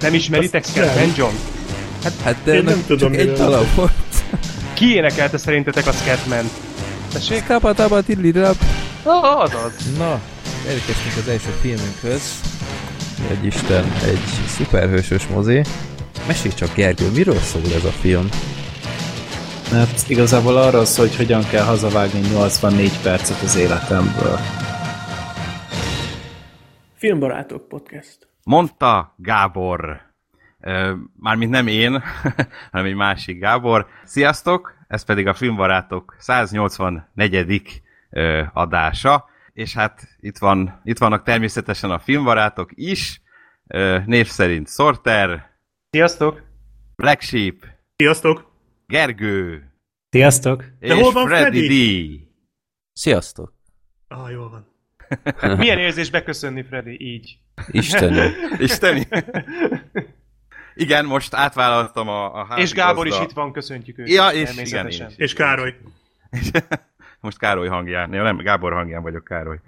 Nem ismeritek Scatman John? Hát de Én nem tudom, csak egy dala volt. Ki énekelte szerintetek a Scatman? Tessék? Kapa taba tidlirab. Ah, azaz. Na, elérkeztünk az első filmünkhöz. Egy Isten, egy szuperhősös mozi. Mesélj csak, Gergő, miről szól ez a film? Hát igazából arról szól, hogy hogyan kell hazavágni 84 percet az életemből. Filmbarátok podcast. Mondta Gábor. Mármint nem én, hanem egy másik Gábor. Sziasztok! Ez pedig a Filmbarátok 184. ö, adása. És hát itt, van, itt vannak természetesen a filmbarátok is. Név szerint Sorter, Sziasztok! Black Sheep, Sziasztok! Gergő Sziasztok! és hol van Freddy Freddy? D. Sziasztok! Ah, jól van. Milyen érzés beköszönni, Freddy? Így. Istenem. Isteni! Igen, most átvállaltam a, a És Gábor is házigazda- itt van, köszöntjük őt. Ja, és igen, én is. És Károly. most Károly hangján, nem, Gábor hangján vagyok Károly.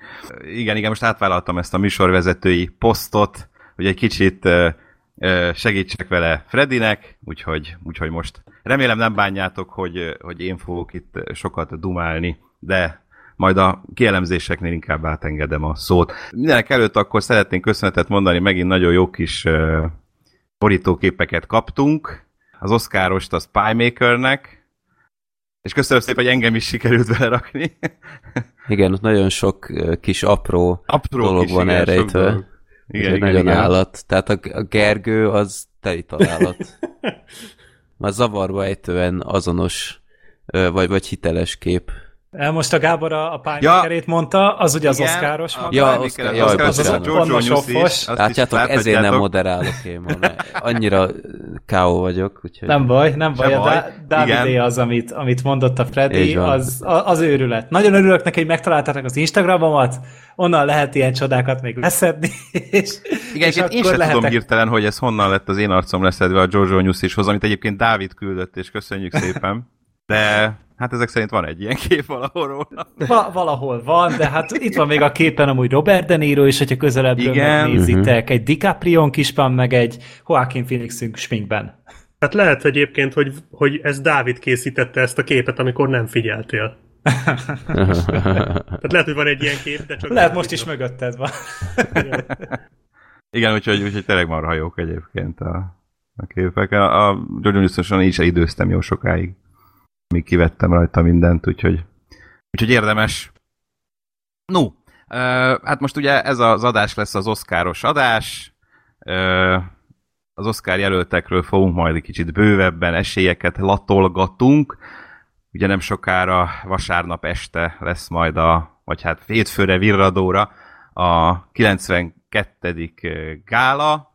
Igen, igen, most átvállaltam ezt a műsorvezetői posztot, hogy egy kicsit segítsek vele Fredinek, úgyhogy, úgyhogy most remélem nem bánjátok, hogy, hogy én fogok itt sokat dumálni, de majd a kielemzéseknél inkább átengedem a szót. Mindenek előtt akkor szeretnénk köszönetet mondani, megint nagyon jó kis ö, borítóképeket kaptunk. Az Oscarost a Spymakernek, és köszönöm szépen, hogy engem is sikerült belerakni. Igen, ott nagyon sok kis apró, Apró dolog kis, van igen, elrejtve. dolog. Igen, Igen, nagyon igen. állat. Tehát a, a Gergő az teli találat. Már zavarba ejtően azonos, vagy, vagy hiteles kép. Most a Gábor a, a pályakerét mondta, az ugye az Igen, oszkáros a maga. Ja, Oscar- az jaj, Oscaros, bocsánat. a Jojo Pontos News is, offos. azt is Látjátok, ezért nem moderálok én ma, annyira K.O. vagyok, úgyhogy... Nem baj, nem baj. baj. A Dá- Dávidé az, amit, amit mondott a Freddy, az, az őrület. Nagyon örülök neki, hogy megtaláltátok az Instagramomat, onnan lehet ilyen csodákat még leszedni, és, Igen, és és én sem tudom hirtelen, hogy ez honnan lett az én arcom leszedve a Jojo News ishoz, amit egyébként Dávid küldött, és köszönjük szépen. De hát ezek szerint van egy ilyen kép valahol róla. Va- valahol van, de hát itt van még a képen amúgy Robert De Niro is, hogyha közelebbről Igen. megnézitek, egy DiCaprio kispan, meg egy Joaquin Phoenixünk sminkben. Hát lehet egyébként, hogy, hogy ez Dávid készítette ezt a képet, amikor nem figyeltél. Tehát lehet, hogy van egy ilyen kép, de csak... Lehet most is mögötted van. Igen, úgyhogy, úgyhogy tényleg marha jók egyébként a, a képek. A, a Jojo se időztem jó sokáig, míg kivettem rajta mindent, úgyhogy, úgyhogy érdemes. No, ö, hát most ugye ez az adás lesz az oszkáros adás. Ö, az Oscar jelöltekről fogunk majd egy kicsit bővebben esélyeket latolgatunk. Ugye nem sokára vasárnap este lesz majd a, vagy hát hétfőre virradóra a 92. gála,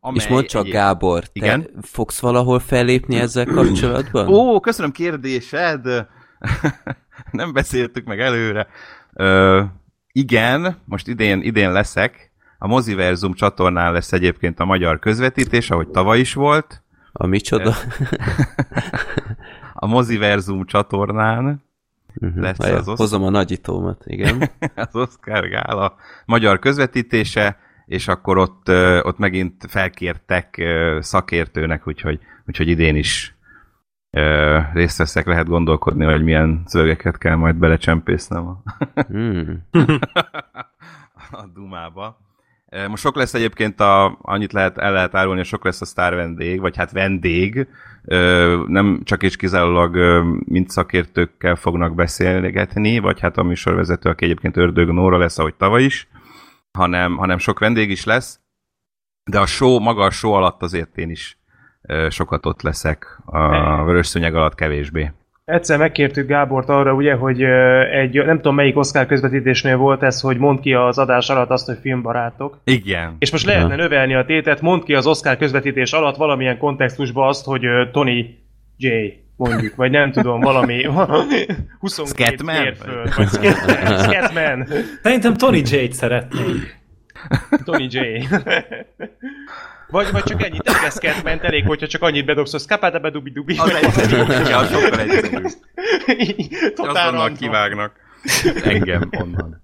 amely És mondd csak, egy- Gábor, te Igen? fogsz valahol fellépni ezzel kapcsolatban? Ó, köszönöm kérdésed! Nem beszéltük meg előre. Ö, igen, most idén, idén leszek. A Moziverzum csatornán lesz egyébként a magyar közvetítés, ahogy tavaly is volt. A micsoda? A Moziverzum csatornán lesz Várjál, az osz- Hozom a nagyítómat, igen. az Oscar Gála magyar közvetítése, és akkor ott, ott megint felkértek szakértőnek, úgyhogy, úgyhogy idén is részt veszek, lehet gondolkodni, hogy milyen szövegeket kell majd belecsempésznem a, Hmm. a Dumába. Most sok lesz egyébként, a, annyit lehet, el lehet árulni, hogy sok lesz a sztár vendég, vagy hát vendég, nem csak és kizárólag mint szakértőkkel fognak beszélgetni, vagy hát a műsorvezető, aki egyébként Ördög Nóra lesz, ahogy tavaly is, hanem, hanem sok vendég is lesz, de a show, maga a show alatt azért én is sokat ott leszek, a vörös szőnyeg alatt kevésbé. Egyszer megkértük Gábort arra, ugye, hogy egy, nem tudom melyik Oscar közvetítésnél volt ez, hogy mond ki az adás alatt azt, hogy filmbarátok. Igen. És most lehetne növelni a tétet, mond ki az Oscar közvetítés alatt valamilyen kontextusba azt, hogy Tony J. mondjuk, vagy nem tudom, valami 22 Scatman? mérföld, vagy Scatman, Scatman, Szerintem Tony J-t szeretnék. Tony J. Vagy, vagy csak ennyit, elég Scatman, elég, hogyha csak annyit bedobsz, hogy skapáda dubi dubi. Az egyszerű, ja, sokkal egyszerűbb. Totál Azonnal kivágnak. Engem onnan.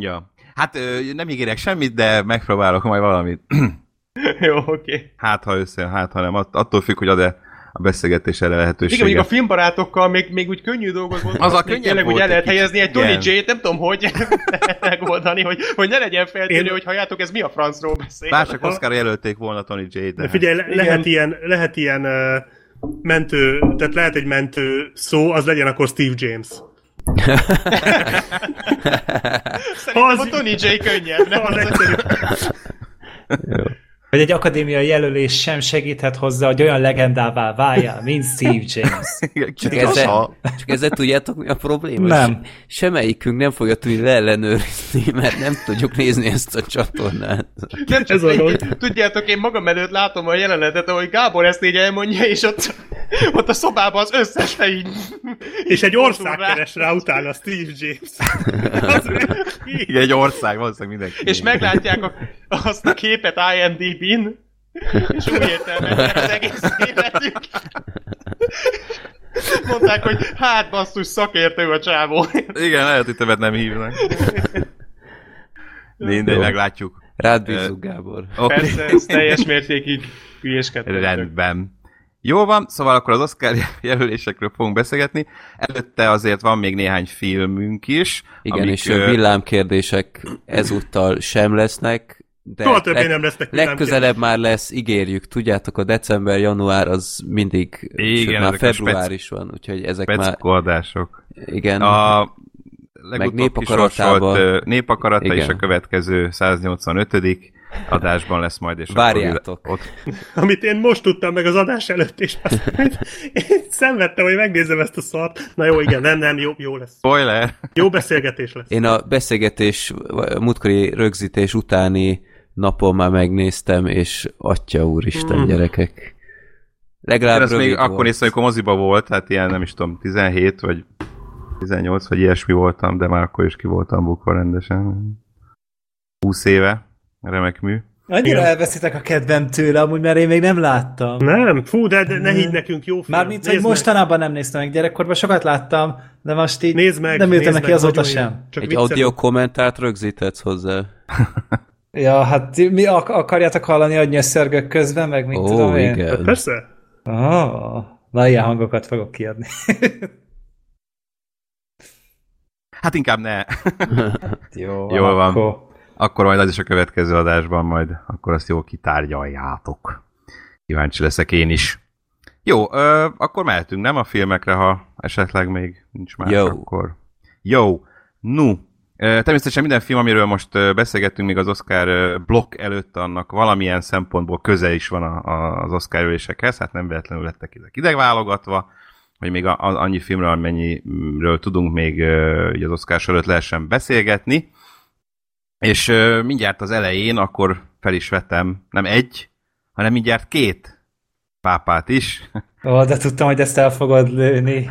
Ja. Hát nem ígérek semmit, de megpróbálok majd valamit Jó, oké. Okay. Hát, ha összejön, hát, ha nem. Att- attól függ, hogy ad-e a beszélgetés erre Igen, lehetőséget. mondjuk a filmbarátokkal még, még úgy könnyű dolgot volt. Az a könnyebb tényleg úgy el lehet egy helyezni egy Tony igen. J-t, nem tudom, hogy lehet megoldani, hogy, hogy ne legyen feltűnő, Én- hogy halljátok, ez mi a francról beszél. Bár csak Oscar jelölték volna Tony J. De, figyelj, le- Igen. lehet ilyen, lehet ilyen uh, mentő, tehát lehet egy mentő szó, az legyen akkor Steve James. Szerintem az- a Tony J könnyebb, nem? Az egyszerű. Hogy egy akadémiai jelölés sem segíthet hozzá, hogy olyan legendává váljál, mint Steve James. Igen, Csak ezzel, csak ezzel tudjátok, mi a probléma? Nem. Se- Semmelyikünk nem fogja tudni leellenőrizni, mert nem tudjuk nézni ezt a csatornát. Nem csak Ez a tudjátok, én magam előtt látom a jelenetet, ahogy Gábor ezt így elmondja, és ott, ott a szobában az összes fej így... És egy ország rá. keres rá utána Steve James. Az? Igen, egy ország, valószínűleg mindenki. És meglátják a, azt a képet IMDb-n, és úgy értelmezik az egész életük. Mondták, hogy hát basszus, szakértő a csávó. Igen, lehet, hogy többet nem hívnak. Mindegy, meglátjuk. Rád bízunk, Gábor. Oké. Persze, ez teljes mértékig hülyeskedtek. Rendben. Jó van, szóval akkor az Oscar jelölésekről fogunk beszélgetni. Előtte azért van még néhány filmünk is. Igen, amik, és ö, villámkérdések ezúttal sem lesznek, de Soha többé leg- nem lesznek legközelebb már lesz, ígérjük. Tudjátok, a december-január az mindig, Igen, sőt, már február spec- is van, úgyhogy ezek már, Peckodások. igen, A legutóbb népakaratában. népakarata Igen. és a következő 185 adásban lesz majd, és Várjátok. ott Amit én most tudtam meg az adás előtt, és azt, én szenvedtem, hogy megnézem ezt a szart. Na jó, igen, nem, nem, jó, jó lesz. spoiler! Jó beszélgetés lesz. Én a beszélgetés, a múltkori rögzítés utáni napon már megnéztem, és atya úristen, Mm. gyerekek. Én Legalább ezt még rövid akkor volt. néztem, amikor moziba volt, hát ilyen nem is tudom, 17 vagy 18 vagy ilyesmi voltam, de már akkor is ki voltam bukva rendesen. 20 éve, remek mű. Annyira Igen. elveszitek a kedvem tőle, amúgy mert én még nem láttam. Nem, fú, de, de ne higgy nekünk, jó film. Mármint, hogy Nézd meg. mostanában nem néztem meg, gyerekkorban sokat láttam, de most így Nézd meg, nem ültem neki azóta sem. Csak Egy viccelem. audio kommentárt rögzítetsz hozzá. Ja, hát mi ak- akarjátok hallani, hogy nyösszörgök közben, meg mit Ó, tudom én? igen. Persze. Oh, na, ilyen hangokat fogok kiadni. Hát inkább ne. Jó, Jól van. Akkor... Akkor majd az is a következő adásban, majd akkor azt jól kitárgyaljátok. Kíváncsi leszek én is. Jó, ö, akkor mehetünk, nem a filmekre, ha esetleg még nincs más, Jó. akkor... Jó, nu. Természetesen minden film, amiről most beszélgettünk még az Oscar blokk előtt, annak valamilyen szempontból köze is van az Oscar ülésekhez, hát nem véletlenül lettek ezek idegválogatva, hogy még a, a, annyi filmről, amennyiről tudunk még ugye az Oscar előtt lehessen beszélgetni. És ö, mindjárt az elején akkor fel is vettem, nem egy, hanem mindjárt két pápát is. Ó, de tudtam, hogy ezt el fogod lőni.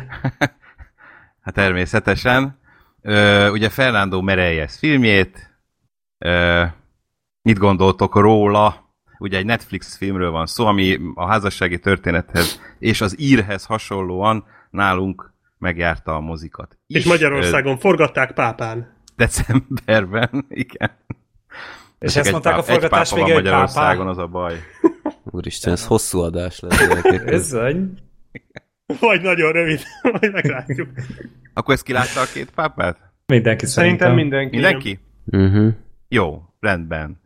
Hát természetesen. Ö, ugye Fernando Mereyes filmjét, ö, mit gondoltok róla? Ugye egy Netflix filmről van szó, ami a házassági történethez és az írhez hasonlóan nálunk megjárta a mozikat. És is, Magyarországon forgatták pápán. Ö, decemberben, igen. És ezt mondták a forgatás hogy Magyarországon, pápá. az a baj. Úristen, ez hosszú adás lesz. gyerekek. Bizony. Vagy nagyon rövid, majd meglátjuk. Akkor ezt kilátta a két pápát? Mindenki Szerintem szerintem. mindenki. Mindenki? Uh-huh. Jó, rendben.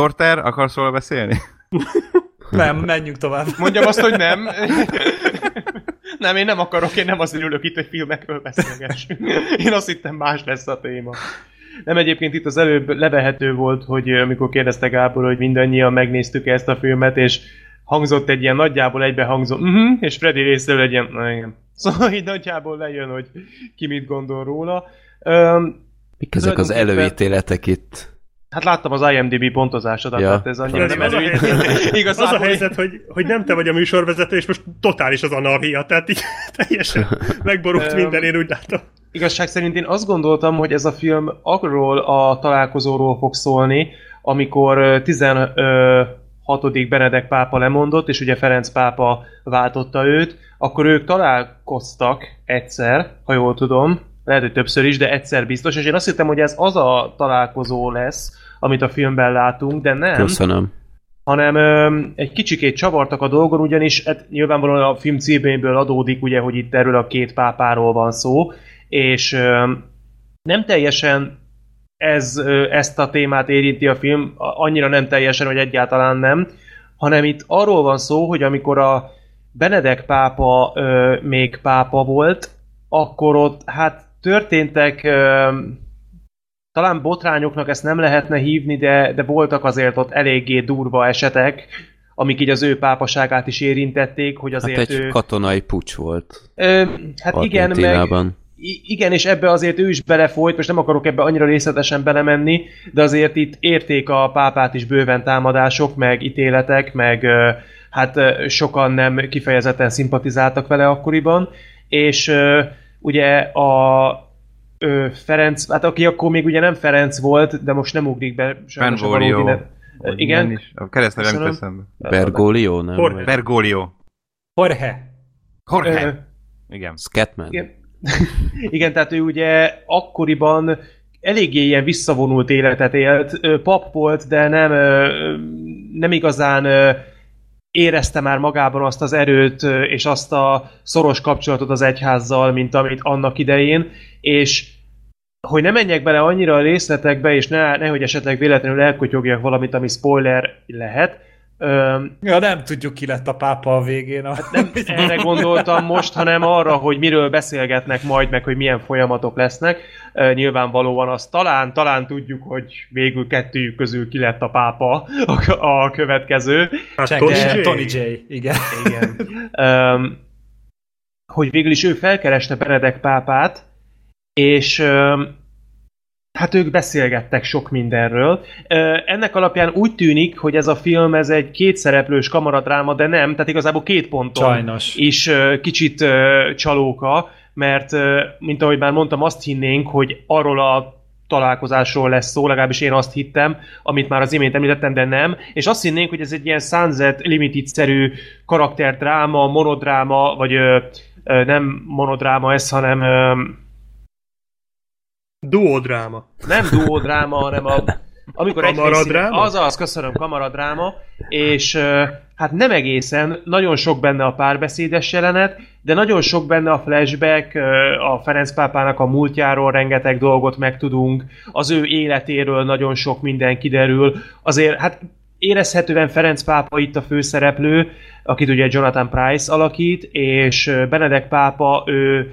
Torter, akarsz róla beszélni? Nem, menjünk tovább. Mondjam azt, hogy nem. nem, én nem akarok, én nem azért ülök itt, hogy filmekről beszélgessünk. Én azt hittem, más lesz a téma. Nem egyébként itt az előbb levehető volt, hogy amikor kérdezte Gábor, hogy mindannyian megnéztük ezt a filmet, és hangzott egy ilyen nagyjából egybe hangzó, uh-huh, és Freddy részéről egy ilyen, na igen. Szóval így nagyjából lejön, hogy ki mit gondol róla. Öm, Mik ezek az előítéletek itt? Hát láttam az IMDb pontozását, Ja. tehát ez annyira nem az, a előít. helyzet, az Igazából a helyzet, hogy, hogy nem te vagy a műsorvezető, és most totális az anarchia, tehát így teljesen megborult minden, én úgy látom. Igazság szerint én azt gondoltam, hogy ez a film arról a találkozóról fog szólni, amikor ö, 16. Benedek pápa lemondott, és ugye Ferenc pápa váltotta őt, akkor ők találkoztak egyszer, ha jól tudom, lehet, hogy többször is, de egyszer biztos, és én azt hittem, hogy ez az a találkozó lesz, amit a filmben látunk, de nem, Köszönöm. hanem ö, egy kicsikét csavartak a dolgon, ugyanis hát nyilvánvalóan a film címéből adódik, ugye, hogy itt erről a két pápáról van szó, és ö, nem teljesen ez, ö, ezt a témát érinti a film, annyira nem teljesen, hogy egyáltalán nem, hanem itt arról van szó, hogy amikor a Benedek pápa ö, még pápa volt, akkor ott hát történtek talán botrányoknak ezt nem lehetne hívni, de, de voltak azért ott eléggé durva esetek, amik így az ő pápaságát is érintették, hogy Hát azért egy ő... katonai pucs volt. Ö, hát igen, meg, igen, és ebbe azért ő is belefolyt, most nem akarok ebbe annyira részletesen belemenni, de azért itt érték a pápát is bőven támadások, meg ítéletek, meg hát sokan nem kifejezetten szimpatizáltak vele akkoriban, és ugye a ö, Ferenc, hát aki akkor még ugye nem Ferenc volt, de most nem ugrik be sajnos Benvolio. Igen. Is. A keresztnevem Köszönöm. eszembe. Bergoglio, nem? Jorge. Bergoglio. Jorge. Jorge. Ö, Igen. Scatman. Igen. Igen, tehát ő ugye akkoriban eléggé ilyen visszavonult életet élt. Pap volt, de nem, nem igazán érezte már magában azt az erőt és azt a szoros kapcsolatot az egyházzal, mint amit annak idején, és hogy ne menjek bele annyira a részletekbe, és ne, nehogy esetleg véletlenül elkotyogjak valamit, ami spoiler lehet, ö, Ja, nem tudjuk, ki lett a pápa a végén. A... Hát nem erre gondoltam most, hanem arra, hogy miről beszélgetnek majd, meg hogy milyen folyamatok lesznek. Uh, nyilvánvalóan azt talán, talán tudjuk, hogy végül kettőjük közül ki lett a pápa a, a következő. Hát Tony J. Tony J. Igen. Igen. Um, hogy végül is ő felkereste Benedek pápát, és um, hát ők beszélgettek sok mindenről. Ennek alapján úgy tűnik, hogy ez a film ez egy kétszereplős kamaradráma, de nem, tehát igazából két ponton Sajnos. is kicsit csalóka, mert mint ahogy már mondtam, azt hinnénk, hogy arról a találkozásról lesz szó, legalábbis én azt hittem, amit már az imént említettem, de nem, és azt hinnénk, hogy ez egy ilyen Sunset Limited-szerű karakterdráma, monodráma, vagy ö, ö, nem monodráma ez, hanem ö, Duodráma. nem duodráma, hanem a, amikor egy Kamaradráma? helyszínen- Azaz, köszönöm, kamaradráma, és hát nem egészen, nagyon sok benne a párbeszédes jelenet, de nagyon sok benne a flashback, a Ferenc pápának a múltjáról rengeteg dolgot megtudunk, az ő életéről nagyon sok minden kiderül, azért hát érezhetően Ferenc pápa itt a főszereplő, akit ugye Jonathan Price alakít, és Benedek pápa, ő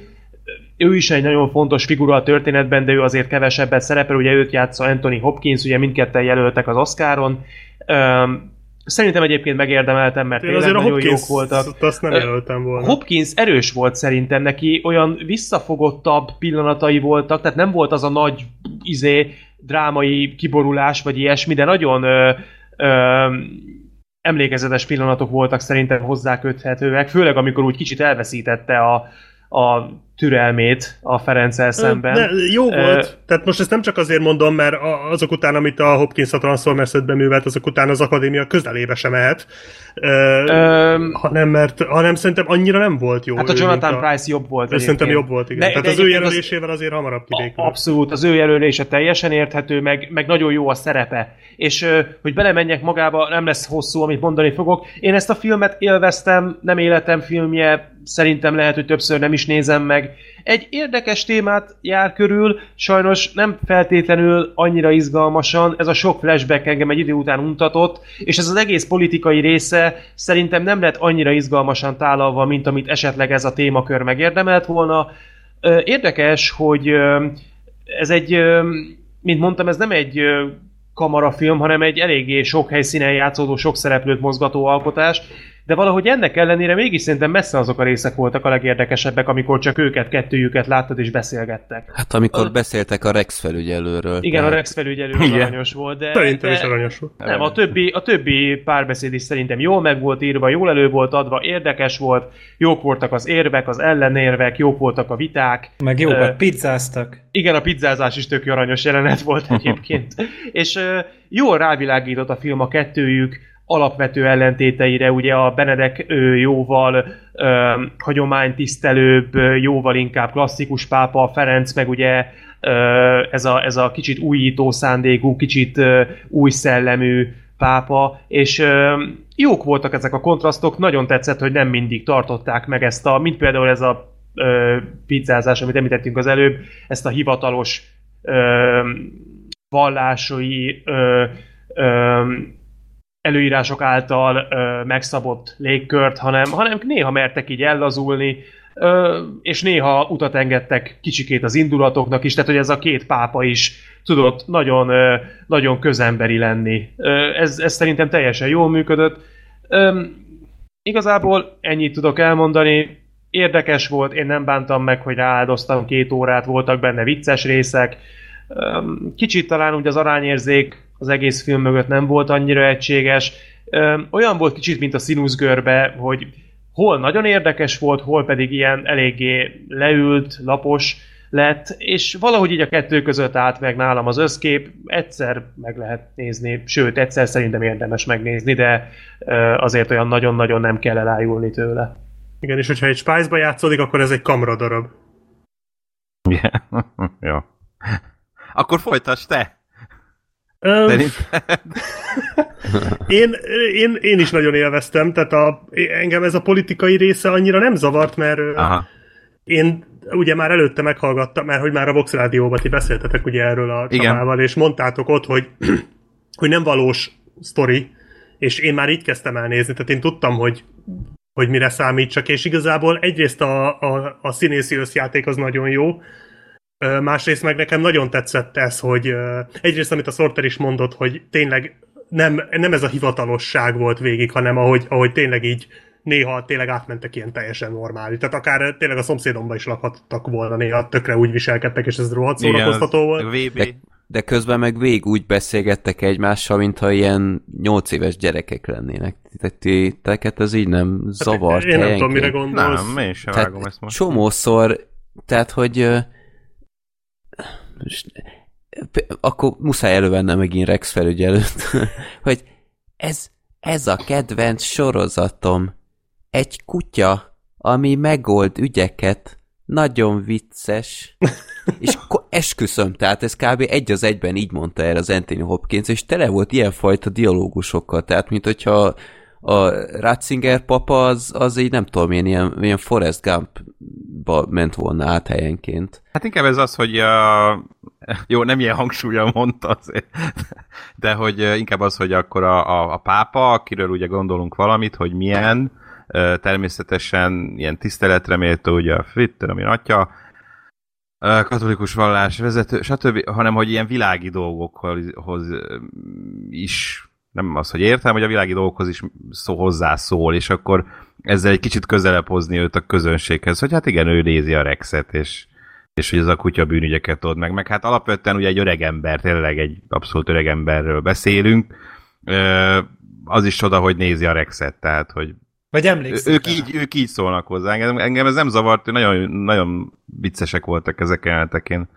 ő is egy nagyon fontos figura a történetben, de ő azért kevesebbet szerepel, ugye őt játsza Anthony Hopkins, ugye mindketten jelöltek az Oscaron. Üm, szerintem egyébként megérdemeltem, mert Én tényleg nagyon Hopkins jók voltak. azt nem jelöltem volna. Hopkins erős volt szerintem neki, olyan visszafogottabb pillanatai voltak, tehát nem volt az a nagy izé, drámai kiborulás, vagy ilyesmi, de nagyon ö, ö, emlékezetes pillanatok voltak szerintem hozzáköthetőek, főleg amikor úgy kicsit elveszítette a, a türelmét a Ferenccel szemben. De jó volt. Tehát most ezt nem csak azért mondom, mert a- azok után, amit a Hopkins a Transformers 5-ben művelt, azok után az akadémia közelébe sem mehet. Ö, Öm, hanem, mert, hanem szerintem annyira nem volt jó. hát a Jonathan mint Price jobb volt Ő szerintem egyébként. jobb volt, igen. De- Tehát de az ő egyébként az- jelölésével azért hamarabb kibékült. Abszolút, az ő jelölése teljesen érthető, meg, meg nagyon jó a szerepe. És hogy belemenjek magába, nem lesz hosszú, amit mondani fogok. Én ezt a filmet élveztem, nem életem filmje, szerintem lehet, hogy többször nem is nézem meg. Egy érdekes témát jár körül, sajnos nem feltétlenül annyira izgalmasan, ez a sok flashback engem egy idő után untatott, és ez az egész politikai része szerintem nem lett annyira izgalmasan tálalva, mint amit esetleg ez a témakör megérdemelt volna. Érdekes, hogy ez egy, mint mondtam, ez nem egy kamarafilm, hanem egy eléggé sok helyszínen játszódó, sok szereplőt mozgató alkotás, de valahogy ennek ellenére mégis szerintem messze azok a részek voltak a legérdekesebbek, amikor csak őket, kettőjüket láttad és beszélgettek. Hát amikor Az- beszéltek a Rex felügyelőről. Igen, a tehát- Rex felügyelő Igen. aranyos volt, de... Szerintem de... is aranyos volt. Nem, a többi, a többi párbeszéd is szerintem jól meg volt írva, jól elő volt adva, érdekes volt, jók voltak az érvek, az ellenérvek, jók voltak a viták. Meg jókat pizzáztak. Igen, a pizzázás is tök aranyos jelenet volt egyébként. És ö, jól rávilágított a film a kettőjük alapvető ellentéteire, ugye a Benedek ö, jóval ö, hagyománytisztelőbb, jóval inkább klasszikus pápa, a Ferenc meg ugye ö, ez, a, ez a kicsit újító szándékú, kicsit ö, új szellemű, pápa, és ö, jók voltak ezek a kontrasztok, nagyon tetszett, hogy nem mindig tartották meg ezt a, mint például ez a ö, pizzázás, amit említettünk az előbb, ezt a hivatalos ö, vallásai ö, előírások által ö, megszabott légkört, hanem, hanem néha mertek így ellazulni, ö, és néha utat engedtek kicsikét az indulatoknak is, tehát hogy ez a két pápa is tudott nagyon, ö, nagyon közemberi lenni. Ö, ez, ez szerintem teljesen jól működött. Ö, igazából ennyit tudok elmondani, érdekes volt, én nem bántam meg, hogy rááldoztam két órát, voltak benne vicces részek, Kicsit talán úgy az arányérzék az egész film mögött nem volt annyira egységes. Olyan volt kicsit, mint a színuszgörbe, hogy hol nagyon érdekes volt, hol pedig ilyen eléggé leült, lapos lett, és valahogy így a kettő között állt meg nálam az összkép, egyszer meg lehet nézni, sőt, egyszer szerintem érdemes megnézni, de ö, azért olyan nagyon-nagyon nem kell elájulni tőle. Igen, és hogyha egy Spice-ba játszódik, akkor ez egy kamra darab. Yeah. Jó. Akkor folytass te! Öm, én, én, én is nagyon élveztem, tehát a, engem ez a politikai része annyira nem zavart, mert Aha. én ugye már előtte meghallgattam, mert hogy már a Vox Rádióban ti beszéltetek ugye erről a. Csabával, és mondtátok ott, hogy, hogy nem valós sztori, és én már így kezdtem el nézni, tehát én tudtam, hogy hogy mire számítsak, és igazából egyrészt a, a, a színészi összjáték az nagyon jó, másrészt meg nekem nagyon tetszett ez, hogy egyrészt, amit a Sorter is mondott, hogy tényleg nem, nem ez a hivatalosság volt végig, hanem ahogy, ahogy tényleg így néha tényleg átmentek ilyen teljesen normális. Tehát akár tényleg a szomszédomba is lakhattak volna, néha tökre úgy viselkedtek, és ez rohadt szórakoztató volt. De, de közben meg végig úgy beszélgettek egymással, mintha ilyen nyolc éves gyerekek lennének. Tehát ti- Teket ez így nem zavart Hát Én nem tudom, mire gondolsz. Nem, én sem Tehát vágom ezt most. csomószor, tehát hogy akkor muszáj elővennem megint Rex felügyelőt, hogy ez, ez a kedvenc sorozatom. Egy kutya, ami megold ügyeket, nagyon vicces. És esküszöm, tehát ez kb. egy az egyben így mondta el az Anthony Hopkins, és tele volt ilyenfajta dialógusokkal, tehát mint hogyha a Ratzinger papa az, az így nem tudom én, ilyen, ilyen Forrest Gump-ba ment volna át helyenként. Hát inkább ez az, hogy a... jó, nem ilyen hangsúlyan mondta azért, de hogy inkább az, hogy akkor a, a, a pápa, akiről ugye gondolunk valamit, hogy milyen, természetesen ilyen tiszteletre méltó, ugye a Fritter, ami atya, katolikus vallás vezető, stb., hanem hogy ilyen világi dolgokhoz is nem az, hogy értem, hogy a világi dolgokhoz is szó, hozzászól, és akkor ezzel egy kicsit közelebb hozni őt a közönséghez, hogy hát igen, ő nézi a Rexet, és, és hogy ez a kutya bűnügyeket old meg. Meg hát alapvetően ugye egy öreg ember, tényleg egy abszolút öreg emberről beszélünk. Az is csoda, hogy nézi a Rexet, tehát, hogy Vagy emlékszik ők rá? így, ők így szólnak hozzá. Engem, engem ez nem zavart, nagyon, nagyon viccesek voltak ezek a jelentek. Én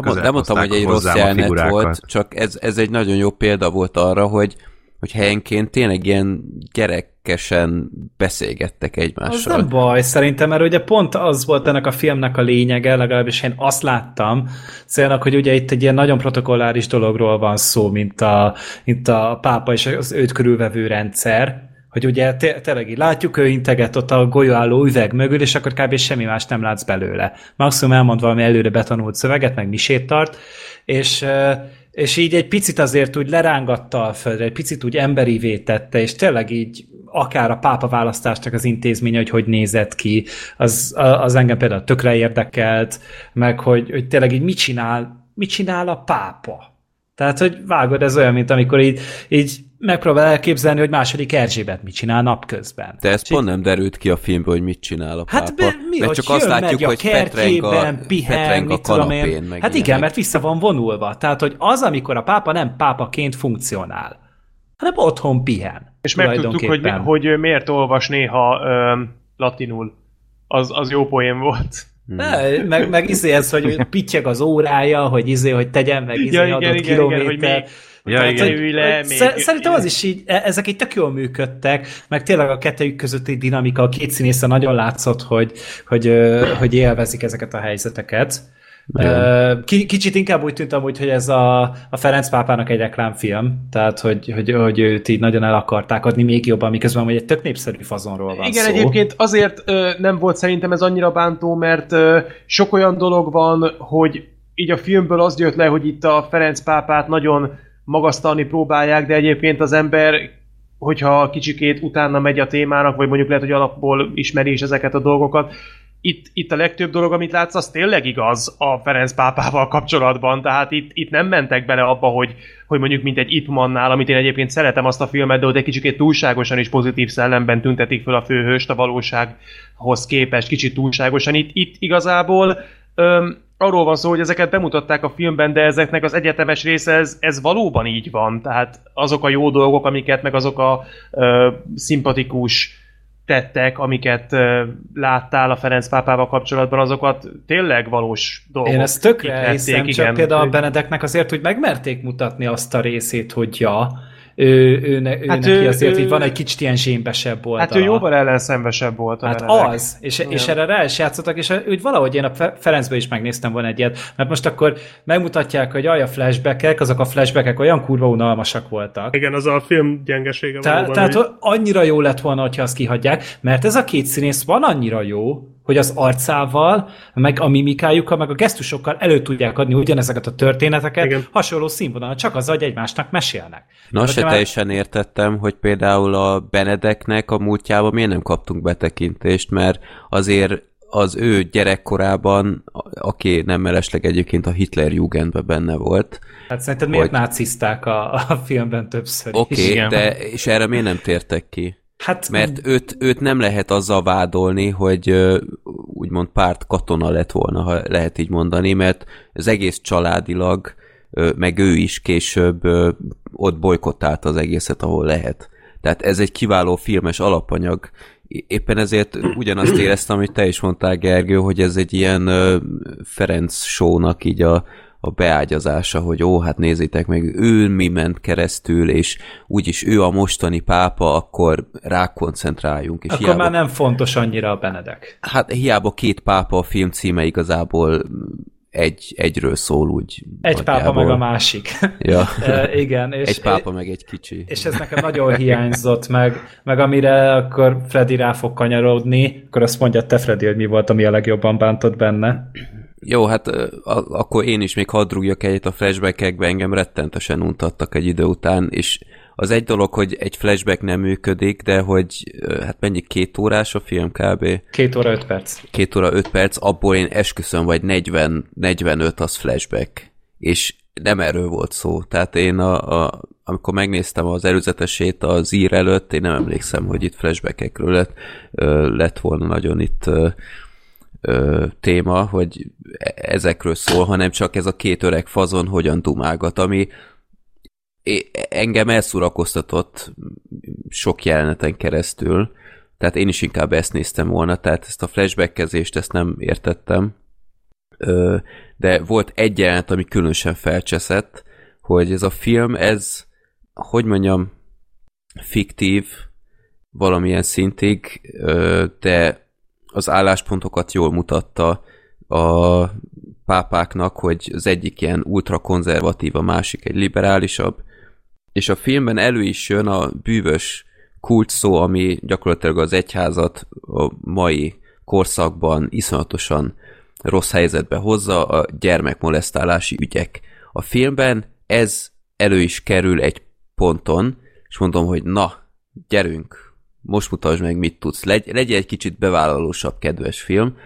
közel nem mondtam, hogy egy rossz jelenet volt, csak ez, ez egy nagyon jó példa volt arra, hogy, hogy helyenként tényleg ilyen gyerekesen beszélgettek Az egymással. nem baj, szerintem, mert ugye pont az volt ennek a filmnek a lényege, legalábbis én azt láttam, célnak, hogy ugye itt egy ilyen nagyon protokolláris dologról van szó, mint a, mint a pápa és az őt körülvevő rendszer, hogy ugye té- tényleg így látjuk, ő integet ott a golyóálló üveg mögül, és akkor kb. semmi más nem látsz belőle. Maximum elmond valami előre betanult szöveget, meg misét tart, és és így egy picit azért úgy lerángatta a földre, egy picit úgy emberivé tette, és tényleg így akár a pápa választásnak az intézménye, hogy hogy nézett ki, az, az engem például tökre érdekelt, meg hogy, hogy tényleg így mit csinál, mit csinál a pápa. Tehát, hogy vágod, ez olyan, mint amikor így, így megpróbál elképzelni, hogy második Erzsébet mit csinál napközben. De ez pont nem derült ki a filmből, hogy mit csinál a pápa. Hát be, mi, mert csak azt látjuk, a hogy fetreng a, pihen, fetreng a mit tudom kanapén. én. Meg Hát igen, mert vissza van vonulva. Tehát, hogy az, amikor a pápa nem pápaként funkcionál, hanem otthon pihen. És megtudtuk, hogy, mi- hogy miért olvas néha ö, latinul. Az, az jó poén volt. Ne, meg, meg izé ez, hogy pittyeg az órája, hogy izé, hogy tegyen meg izé Ja, igen, adott igen, igen, kilométer. hogy még- Ja, Tehát, igen. hogy- le, hogy még- szer- Szerintem az is így, e- ezek így tök jól működtek, meg tényleg a kettőjük közötti dinamika, a két színésze nagyon látszott, hogy, hogy, hogy élvezik ezeket a helyzeteket. Ki- Kicsit inkább úgy tűnt amúgy, hogy ez a, a Ferenc pápának egy reklámfilm, tehát hogy, hogy, hogy őt így nagyon el akarták adni még jobban, miközben hogy egy tök népszerű fazonról van Igen, szó. egyébként azért ö, nem volt szerintem ez annyira bántó, mert ö, sok olyan dolog van, hogy így a filmből az jött le, hogy itt a Ferenc pápát nagyon magasztalni próbálják, de egyébként az ember, hogyha kicsikét utána megy a témának, vagy mondjuk lehet, hogy alapból ismeri is ezeket a dolgokat, itt, itt a legtöbb dolog, amit látsz, az tényleg igaz a Ferenc pápával kapcsolatban, tehát itt, itt nem mentek bele abba, hogy, hogy mondjuk mint egy Ipmannál, amit én egyébként szeretem azt a filmet, de ott egy kicsit túlságosan is pozitív szellemben tüntetik föl a főhőst a valósághoz képest, kicsit túlságosan. Itt, itt igazából öm, arról van szó, hogy ezeket bemutatták a filmben, de ezeknek az egyetemes része, ez, ez valóban így van. Tehát azok a jó dolgok, amiket, meg azok a ö, szimpatikus tettek, amiket ö, láttál a Ferenc pápával kapcsolatban, azokat tényleg valós dolgok. Én ezt tökre hiszem, csak például a Benedeknek azért, hogy megmerték mutatni azt a részét, hogy ja, ő, ő, ne, ő Hát neki ő- azért ő- így van egy kicsit ilyen zsémbesebb oldala. Hát ő jóval ellenszenvesebb volt a Hát Benedek. az, és, Igen. és erre rá is játszottak, és úgy valahogy én a Fe- Ferencbe is megnéztem volna egyet, mert most akkor megmutatják, hogy aj, a flashbackek, azok a flashbackek olyan kurva unalmasak voltak. Igen, az a film gyengesége Te, valóban. tehát hogy- annyira jó lett volna, hogyha azt kihagyják, mert ez a két színész van annyira jó, hogy az arcával, meg a mimikájukkal, meg a gesztusokkal elő tudják adni ugyanezeket a történeteket, Igen. Hasonló színvonalon, csak az, hogy egymásnak mesélnek. Na, se már- teljesen értettem, hogy például a Benedeknek a múltjában miért nem kaptunk betekintést, mert azért az ő gyerekkorában, aki nem mellesleg egyébként a Hitler Jugendben benne volt. Hát szerinted miért Hogy- nácizták a, a filmben többször Oké, okay, de és erre miért nem tértek ki? Hát, Mert őt, őt nem lehet azzal vádolni, hogy úgymond párt katona lett volna, ha lehet így mondani, mert az egész családilag, meg ő is később ott bolykottált az egészet, ahol lehet. Tehát ez egy kiváló filmes alapanyag. Éppen ezért ugyanazt éreztem, amit te is mondtál, Gergő, hogy ez egy ilyen Ferenc show-nak így a, a beágyazása, hogy ó, hát nézzétek meg, ő mi ment keresztül, és úgyis ő a mostani pápa, akkor rákoncentráljunk. És akkor hiába, már nem fontos annyira a Benedek. Hát hiába két pápa a film címe igazából egy, egyről szól úgy. Egy pápa nagyjából. meg a másik. Ja. E, igen. És, Egy pápa meg egy kicsi. És ez nekem nagyon hiányzott, meg, meg amire akkor Freddy rá fog kanyarodni, akkor azt mondja te Freddy, hogy mi volt, ami a legjobban bántott benne. Jó, hát akkor én is még hadd rúgjak egyet a flashbackekbe, engem rettentesen untattak egy idő után, és az egy dolog, hogy egy flashback nem működik, de hogy hát mennyi két órás a film kb. Két óra, öt perc. Két óra, öt perc, abból én esküszöm, vagy 40, 45 az flashback. És nem erről volt szó. Tehát én, a, a, amikor megnéztem az előzetesét az ír előtt, én nem emlékszem, hogy itt flashbackekről lett, lett volna nagyon itt ö, téma, hogy e- ezekről szól, hanem csak ez a két öreg fazon hogyan dumálgat, ami engem elszurakoztatott sok jeleneten keresztül, tehát én is inkább ezt néztem volna, tehát ezt a flashbackkezést ezt nem értettem, de volt egy jelenet, ami különösen felcseszett, hogy ez a film, ez, hogy mondjam, fiktív valamilyen szintig, de az álláspontokat jól mutatta a pápáknak, hogy az egyik ilyen ultrakonzervatív, a másik egy liberálisabb, és a filmben elő is jön a bűvös kult szó, ami gyakorlatilag az egyházat a mai korszakban iszonyatosan rossz helyzetbe hozza a gyermekmolesztálási ügyek. A filmben ez elő is kerül egy ponton, és mondom, hogy na, gyerünk, most mutasd meg, mit tudsz. Legy, legyen egy kicsit bevállalósabb, kedves film.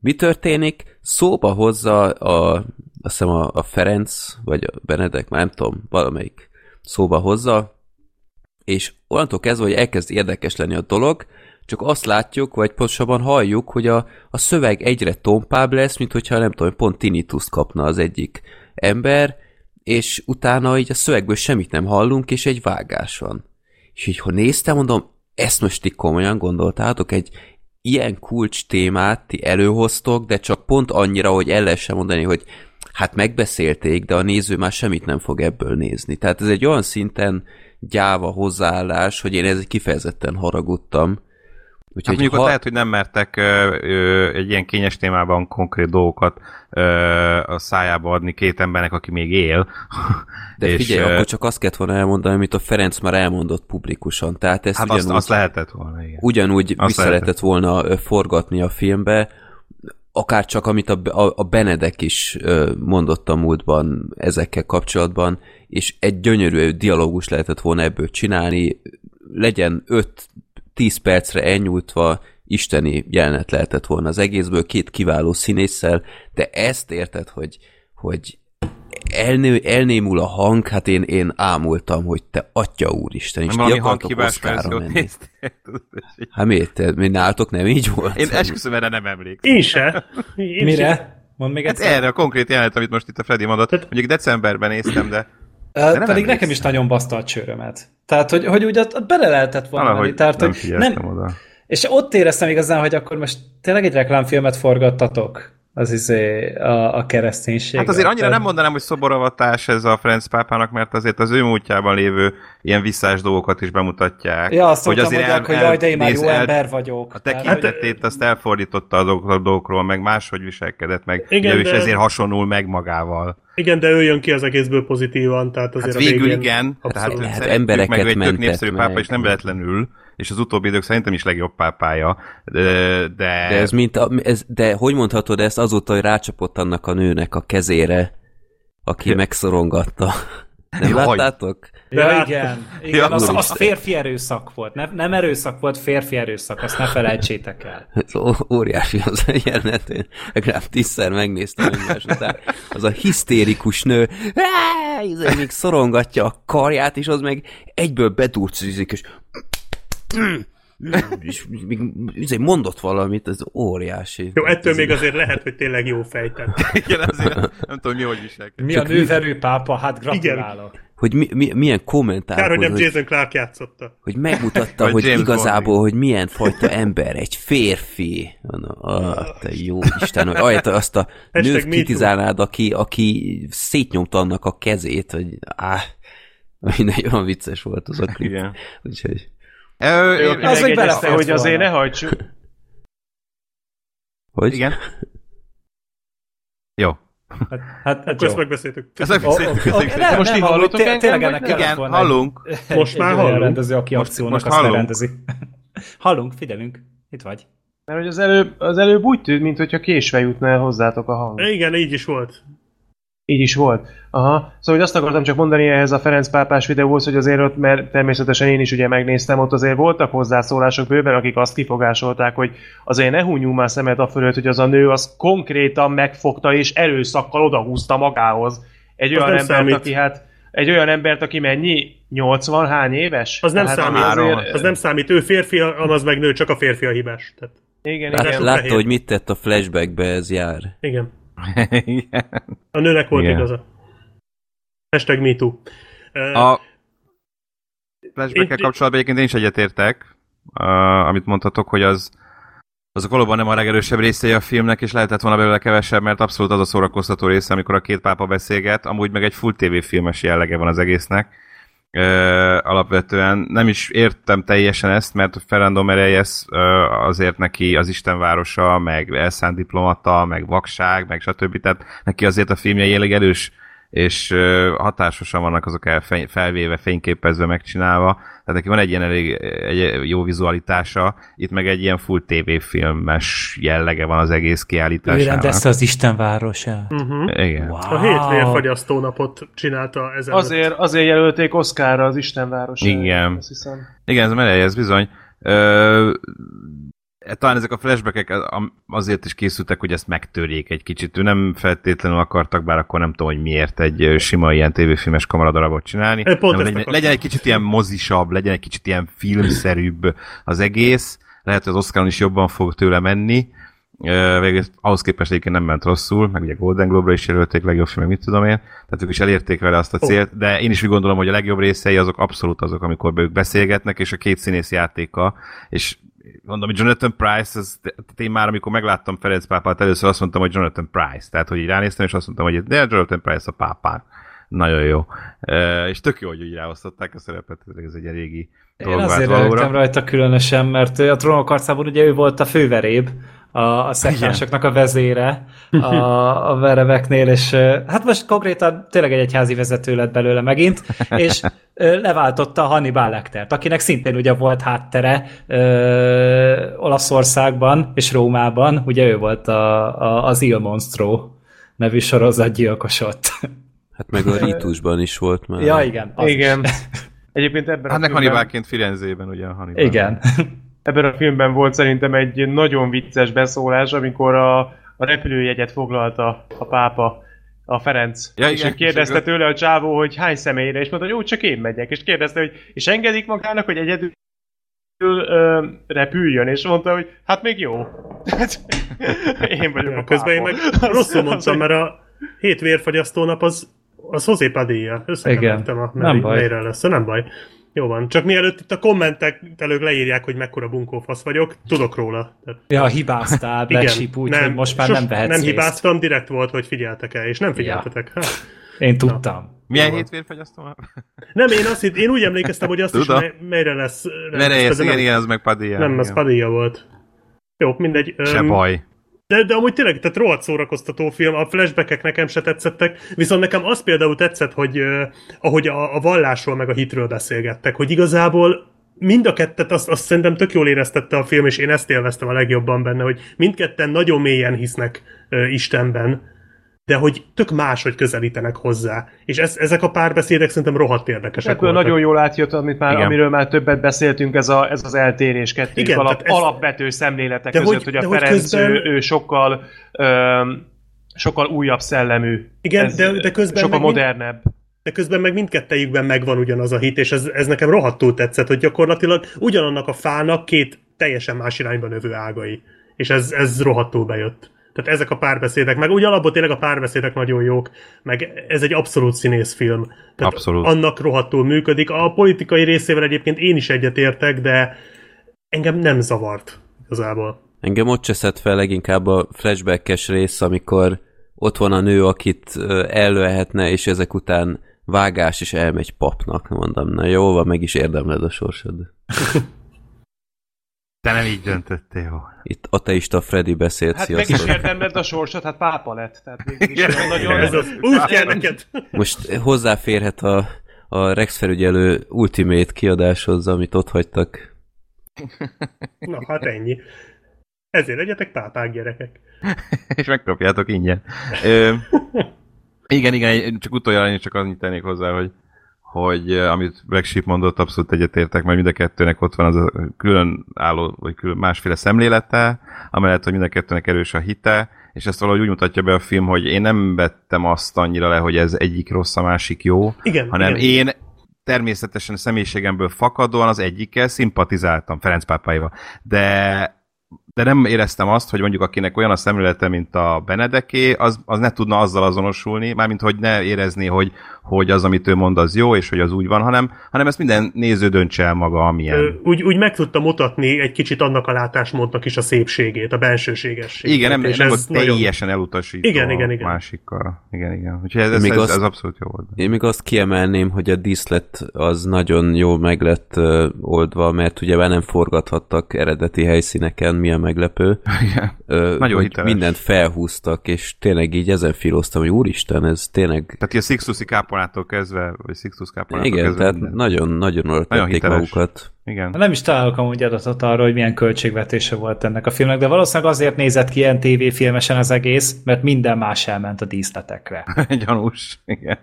Mi történik? Szóba hozza a, azt hiszem a, a Ferenc, vagy a Benedek, már nem tudom, valamelyik szóba hozza, és onnantól kezdve, hogy elkezd érdekes lenni a dolog, csak azt látjuk, vagy pontosabban halljuk, hogy a, a szöveg egyre tompább lesz, mint hogyha nem tudom, pont tinnituszt kapna az egyik ember, és utána így a szövegből semmit nem hallunk, és egy vágás van. És így, ha néztem, mondom, ezt most ti komolyan gondoltátok, egy ilyen kulcs témát ti előhoztok, de csak pont annyira, hogy el lehessen mondani, hogy hát megbeszélték, de a néző már semmit nem fog ebből nézni. Tehát ez egy olyan szinten gyáva hozzáállás, hogy én ezzel kifejezetten haragudtam. Hát mondjuk ha... ott lehet, hogy nem mertek ö, ö, egy ilyen kényes témában konkrét dolgokat ö, a szájába adni két embernek, aki még él. De és, figyelj, ö... akkor csak azt kellett volna elmondani, amit a Ferenc már elmondott publikusan. Tehát ezt hát ugyanúgy, azt, azt lehetett volna, igen. Ugyanúgy Azt vissza lehetett. lehetett volna forgatni a filmbe, akár csak amit a, a, a Benedek is mondott a múltban ezekkel kapcsolatban, és egy gyönyörű dialógus lehetett volna ebből csinálni, legyen 5-10 percre elnyújtva, isteni jelenet lehetett volna az egészből, két kiváló színésszel, de ezt érted, hogy, hogy elnő, elnémul a hang, hát én, én ámultam, hogy te atya úristen, és Nem ti valami akartok verziót menni. Hát miért? Te, mi nálatok nem így volt? Én esküszöm, erre nem emlékszem. Én se. Én Mire? Mondd még Hát egyszer. erre a konkrét jelenet, amit most itt a Freddy mondott, mondjuk decemberben néztem, de Nem Pedig nekem emlékszem. is nagyon baszta a csőrömet. Tehát, hogy, hogy úgy ott, ott bele lehetett volna menni. valahogy Tehát, nem hogy figyeltem oda. És ott éreztem igazán, hogy akkor most tényleg egy reklámfilmet forgattatok az izé a, a kereszténység. Hát azért annyira nem mondanám, hogy szoboravatás ez a Ferenc pápának, mert azért az ő múltjában lévő ilyen visszás dolgokat is bemutatják. Ja, azt hogy, el- el, hogy jaj, de én már jó el- ember vagyok. A tekintetét azt elfordította a dolgok- a dolgokról, meg máshogy viselkedett, meg Igen, Igen, ő is de- ezért hasonul meg magával. Igen, de ő jön ki az egészből pozitívan, tehát azért Hát a végül végén igen, tehát. Hát embereket meg ő egy tök népszerű pápa, meg. és nem véletlenül, és az utóbbi idők szerintem is legjobb pápája, de, de, De ez mint a, ez, de hogy mondhatod ezt azóta, hogy rácsapott annak a nőnek a kezére, aki megszorongatta? Nem Jaj. láttátok? Ja, igen. igen Ja, az, az férfi erőszak volt. Ne, nem erőszak volt, férfi erőszak. Azt ne felejtsétek el. Ez ó- óriási az a jelenet, én legalább tízszer megnéztem egymás után. Az a hisztérikus nő, izé még szorongatja a karját, és az meg egyből bedurcizik, és és még izé mondott valamit, ez óriási. Jó, ettől Ez- még azért lehet, hogy tényleg jó fejtett. igen, azért nem tudom, mi hogy viselkedik. Mi a nőverő pápa? Hát gratulálok. Hogy mi, mi, milyen kommentár Kár, hogy nem hogy, Jason Clark játszotta. hogy megmutatta, hogy James igazából, hogy milyen fajta ember, egy férfi. Na, ah, te jó Isten, hogy ajta azt a nőt kritizálnád, aki, aki szétnyomta annak a kezét, hogy áh, mindegy, olyan vicces volt az a klip. Igen. Úgyhogy, Ö, Ő, Az megjegyezte, belefért hogy azért ne hajtsuk. hogy? Igen. Jó. Hát, hát, hát ezt megbeszéltük. Ez Ó, ó, ó, a nem, Most nem, hallottok té- engem, ennek Igen, hallunk. Egy, Most már hallunk. rendező, aki Most- most azt hallunk. lerendezi. hallunk, figyelünk. Itt vagy. Mert hogy az előbb, az előbb úgy tűnt, mintha késve jutna el hozzátok a hang. Igen, így is volt. Így is volt. Aha. Szóval hogy azt akartam csak mondani ehhez a Ferenc pápás videóhoz, hogy azért ott, mert természetesen én is ugye megnéztem, ott azért voltak hozzászólások bőven, akik azt kifogásolták, hogy azért ne hunyjunk már szemet a fölött, hogy az a nő az konkrétan megfogta és erőszakkal odahúzta magához. Egy Az olyan embert, számít. aki hát egy olyan embert, aki mennyi? 80 hány éves? Az nem Tehát számít. azért- Az nem számít. Ő férfi, az meg nő, csak a férfi a hibás. Tehát, Igen, Lát, igen. látta, hogy mit tett a flashbackbe, ez jár. igen. Igen. A nőnek volt Igen. igaza. Hashtag MeToo. Uh, A flashback kapcsolatban egyébként én is egyetértek, uh, amit mondhatok, hogy az azok valóban nem a legerősebb részei a filmnek, és lehetett volna belőle kevesebb, mert abszolút az a szórakoztató része, amikor a két pápa beszélget, amúgy meg egy full TV filmes jellege van az egésznek. Uh, alapvetően nem is értem teljesen ezt, mert Fernando Mereyes azért neki az Istenvárosa, meg elszánt diplomata, meg vakság, meg stb. Tehát neki azért a filmjei elég erős és hatásosan vannak azok el, fe- felvéve, fényképezve, megcsinálva. Tehát neki van egy ilyen elég egy jó vizualitása, itt meg egy ilyen full TV filmes jellege van az egész Ő kiállításának. rendezte az Isten városát. uh-huh. Igen. Wow. A hétvérfagyasztó napot csinálta ezen. Azért, azért jelölték Oszkárra az Isten városát. Igen. Igen, ez meleg, ez bizony. Ö, talán ezek a flashbackek azért is készültek, hogy ezt megtörjék egy kicsit. Ő nem feltétlenül akartak, bár akkor nem tudom, hogy miért egy sima ilyen tévéfilmes kamaradarabot csinálni. Én pont Nem, legyen, akartam. legyen egy kicsit ilyen mozisabb, legyen egy kicsit ilyen filmszerűbb az egész. Lehet, hogy az Oscaron is jobban fog tőle menni. Végül ahhoz képest egyébként nem ment rosszul, meg ugye Golden Globe-ra is jelölték legjobb film, mit tudom én. Tehát ők is elérték vele azt a célt, de én is úgy gondolom, hogy a legjobb részei azok abszolút azok, amikor ők beszélgetnek, és a két színész játéka, és mondom, hogy Jonathan Price, tehát én már amikor megláttam Ferenc pápát először azt mondtam, hogy Jonathan Price. Tehát, hogy így ránéztem, és azt mondtam, hogy de Jonathan Price a pápán. nagyon jó. E, és tök jó, hogy úgy ráosztották a szerepet, ez egy régi Én dolog vált azért valóra. rajta különösen, mert a trónok harcában ugye ő volt a főveréb, a, a szektánsoknak a vezére a, a vereveknél, és hát most konkrétan tényleg egy egyházi vezető lett belőle megint, és leváltotta a Hannibal Lectert, akinek szintén ugye volt háttere ö, Olaszországban és Rómában, ugye ő volt a, a, az Il Monstro nevű sorozatgyilkosot. Hát meg a Ritusban is volt már. ja, igen. Igen. Is. Egyébként ebben Hát a Hannibalként Firenzében, ugye a Hannibal. Igen. Ebben a filmben volt szerintem egy nagyon vicces beszólás, amikor a, a repülőjegyet foglalta a pápa, a Ferenc. Ja, és igen, kérdezte tőle a csávó, hogy hány személyre, és mondta, hogy jó, csak én megyek. És kérdezte, hogy és engedik magának, hogy egyedül ö, repüljön, és mondta, hogy hát még jó. Hát, én vagyok Ja, a közben én pápa. meg rosszul mondtam, mert a hét vérfagyasztó nap az, az José Padilla. Összekevertem a Nem baj. lesz, nem baj. Jó van. Csak mielőtt itt a kommentek előtt leírják, hogy mekkora bunkófasz vagyok, tudok róla. Tehát, Ja, hibáztál, Sheep, úgy, hogy most már sos- nem vehetsz Nem részt. hibáztam, direkt volt, hogy figyeltek el, és nem figyeltetek. Ja. Én tudtam. Milyen Jó van. hétvérfagyasztó? Nem, én azt hitt, én úgy emlékeztem, hogy azt Tudom. is mely, melyre lesz. Mere, lesz, igen, nem, igen, az meg Padilla. nem, az. Padilla volt. Jó, mindegy. Se Öm, baj. De, de amúgy tényleg, tehát rohadt szórakoztató film, a flashbackek nekem se tetszettek, viszont nekem az például tetszett, hogy uh, ahogy a, a vallásról meg a hitről beszélgettek, hogy igazából mind a kettet azt, azt szerintem tök jól éreztette a film, és én ezt élveztem a legjobban benne, hogy mindketten nagyon mélyen hisznek uh, Istenben, de hogy tök máshogy közelítenek hozzá. És ez, ezek a párbeszédek szerintem rohadt érdekesek Ebből voltak. nagyon jól átjött, amit már, Igen. amiről már többet beszéltünk, ez, a, ez az eltérés kettőjük Igen, alap, tehát ez- alapvető szemléletek De között, hogy- hogy, a Ferenc, közben- ő, ő sokkal öm, sokkal újabb szellemű. Igen, de- de közben sokkal mind- modernebb. de közben meg mindkettejükben megvan ugyanaz a hit, és ez, ez nekem rohadtul tetszett, hogy gyakorlatilag ugyanannak a fának két teljesen más irányba növő ágai. És ez, ez rohadtul bejött. Tehát ezek a párbeszédek, meg úgy alapból tényleg a párbeszédek nagyon jók, meg ez egy abszolút színészfilm. Tehát Abszolút. annak rohadtul működik. A politikai részével egyébként én is egyetértek, de engem nem zavart igazából. Engem ott cseszett fel leginkább a flashbackes rész, amikor ott van a nő, akit ellőhetne, és ezek után vágás, és elmegy papnak. Mondom, na jó, van, meg is érdemled a sorsod. Te nem így döntöttél, jó. Itt ateista Freddy beszélt, Hát meg is sziasztok. érdemled a sorsot, hát pápa lett. Tehát végül is olyan nagyon... Ez az, úgy kell neked! Most hozzáférhet a, a Rex felügyelő Ultimate kiadáshoz, amit ott hagytak. Na, hát ennyi. Ezért legyetek pápák gyerekek. és megkapjátok ingyen. Ö, igen, igen, csak utoljára én csak annyit tennék hozzá, hogy hogy eh, amit Black mondott, abszolút egyetértek, mert mind a kettőnek ott van az a külön álló, vagy külön másféle szemlélete, amellett, hogy mind a kettőnek erős a hite, és ezt valahogy úgy mutatja be a film, hogy én nem vettem azt annyira le, hogy ez egyik rossz, a másik jó, Igen, hanem igen. én természetesen a személyiségemből fakadóan az egyikkel szimpatizáltam, Ferenc pápáival. De de nem éreztem azt, hogy mondjuk akinek olyan a szemlélete, mint a Benedeké, az, az ne tudna azzal azonosulni, mármint hogy ne érezni, hogy, hogy az, amit ő mond, az jó, és hogy az úgy van, hanem, hanem ezt minden néző döntse el maga, amilyen. Ö, úgy, úgy meg tudta mutatni egy kicsit annak a látásmódnak is a szépségét, a bensőségességét. igen, nem, és nem ez volt teljesen elutasító Igen, igen, igen. másikkal. Igen, igen. Úgyhogy ez, ez, Még ez, azt- ez abszolút jó volt. Én még azt kiemelném, hogy a díszlet az nagyon jól meg lett ö, oldva, mert ugye már nem forgathattak eredeti helyszíneken, mi a meglepő. Igen. Ö, Nagyon hiteles. mindent felhúztak, és tényleg így ezen filoztam, hogy úristen, ez tényleg... Tehát ilyen Sixtusi kápolnától kezdve, vagy Sixtus kápolnától Igen, kezdve. tehát minden. nagyon-nagyon oda tették hiteles. magukat. Igen. Nem is találok amúgy adatot arra, hogy milyen költségvetése volt ennek a filmnek, de valószínűleg azért nézett ki ilyen tévéfilmesen az egész, mert minden más elment a díszletekre. Gyanús, igen.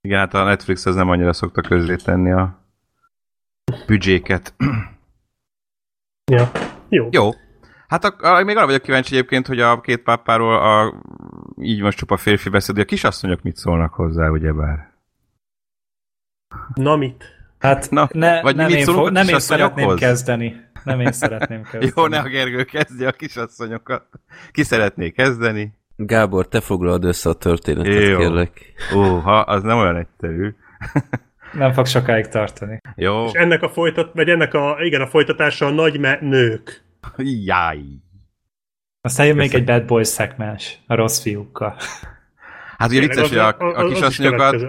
Igen, hát a Netflix az nem annyira szokta közzétenni a büdzséket. Ja. Jó. Jó. Hát a, a, még arra vagyok kíváncsi egyébként, hogy a két pápáról a, így most csupa férfi beszéd, hogy a kisasszonyok mit szólnak hozzá, ugyebár. Na mit? Hát Na, ne, vagy nem, mit én, fog, nem én szeretném kezdeni. Nem én szeretném kezdeni. Jó, ne a Gergő kezdje a kisasszonyokat. Ki szeretné kezdeni? Gábor, te foglalod össze a történetet, Jó. kérlek. Ó, ha, az nem olyan egyszerű. Nem fog sokáig tartani. Jó. És ennek a folytat, vagy ennek a, igen, a folytatása a nagy me- nők. Jáj. Aztán jön még egy Bad Boys szegmens a rossz fiúkkal. Hát ugye vicces, hogy a, a, kisasszonyokat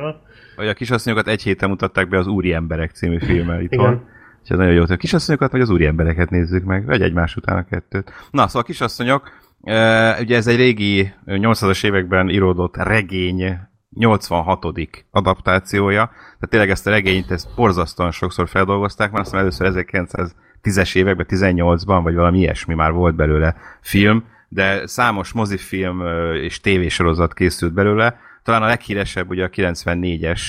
hogy a kisasszonyokat egy héten mutatták be az Úri Emberek című filmmel itt van. És ez nagyon jó, hogy a kisasszonyokat vagy az úri embereket nézzük meg, vagy egymás után a kettőt. Na, szóval a kisasszonyok, e, ugye ez egy régi 80-as években íródott regény 86. adaptációja, tehát tényleg ezt a regényt ezt borzasztóan sokszor feldolgozták, már aztán először 1900 10-es években, 18-ban, vagy valami ilyesmi már volt belőle film, de számos mozifilm és tévésorozat készült belőle. Talán a leghíresebb ugye a 94-es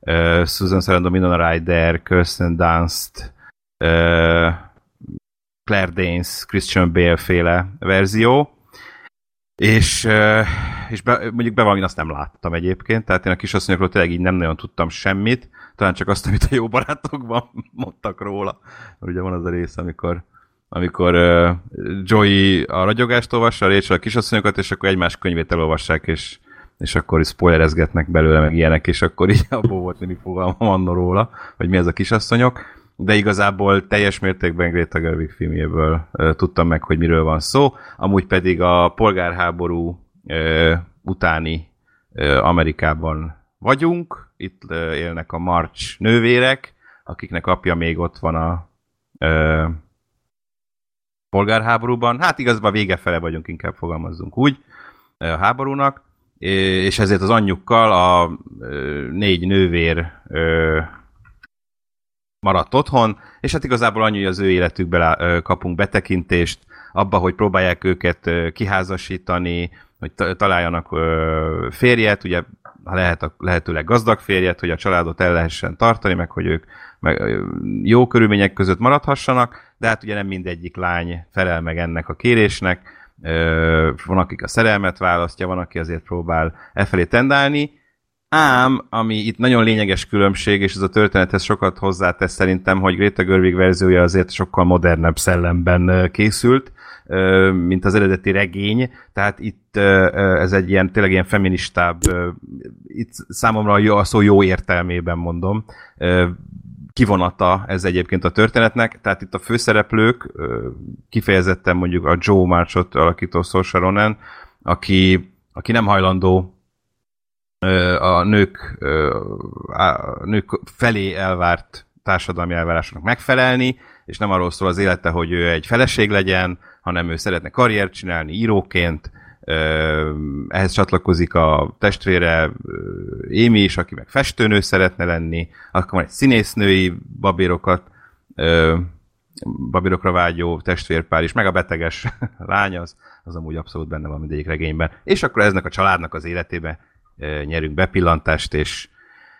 uh, Susan Sarandon, Minona Ryder, Kirsten Dunst, uh, Claire Danes, Christian Bale féle verzió, és, és be, mondjuk bevallom, azt nem láttam egyébként, tehát én a kisasszonyokról tényleg így nem nagyon tudtam semmit, talán csak azt, amit a jó barátokban mondtak róla. Mert ugye van az a rész, amikor amikor uh, Joey a ragyogást olvassa, Rachel a kisasszonyokat, és akkor egymás könyvét elolvassák, és, és akkor is spoilerezgetnek belőle, meg ilyenek, és akkor így abból volt némi fogalmam annó róla, hogy mi ez a kisasszonyok, de igazából teljes mértékben Greta Gerwig filmjéből tudtam meg, hogy miről van szó, amúgy pedig a polgárháború utáni Amerikában vagyunk, itt élnek a March nővérek, akiknek apja még ott van a uh, polgárháborúban. Hát igazából vége fele vagyunk, inkább fogalmazzunk úgy, a háborúnak, és ezért az anyjukkal a ö, négy nővér ö, maradt otthon, és hát igazából annyi, hogy az ő életükbe ö, kapunk betekintést, abba, hogy próbálják őket ö, kiházasítani, hogy ta- találjanak ö, férjet, ugye ha lehet a lehetőleg gazdag férjet, hogy a családot el lehessen tartani, meg hogy ők meg jó körülmények között maradhassanak, de hát ugye nem mindegyik lány felel meg ennek a kérésnek, van, akik a szerelmet választja, van, aki azért próbál e felé tendálni, ám, ami itt nagyon lényeges különbség, és ez a történethez sokat hozzátesz szerintem, hogy Greta Gerwig verziója azért sokkal modernebb szellemben készült, mint az eredeti regény, tehát itt ez egy ilyen, tényleg ilyen feministább, itt számomra a szó jó értelmében mondom, kivonata ez egyébként a történetnek, tehát itt a főszereplők, kifejezetten mondjuk a Joe Marchot alakító Saoirse Ronan, aki, aki nem hajlandó a nők, a nők felé elvárt társadalmi elvárásoknak megfelelni, és nem arról szól az élete, hogy ő egy feleség legyen, hanem ő szeretne karriert csinálni íróként, ehhez csatlakozik a testvére Amy is, aki meg festőnő szeretne lenni, akkor van egy színésznői babérokat, ö, babérokra vágyó testvérpár is, meg a beteges lány az, az amúgy abszolút benne van mindegyik regényben. És akkor eznek a családnak az életébe nyerünk bepillantást, és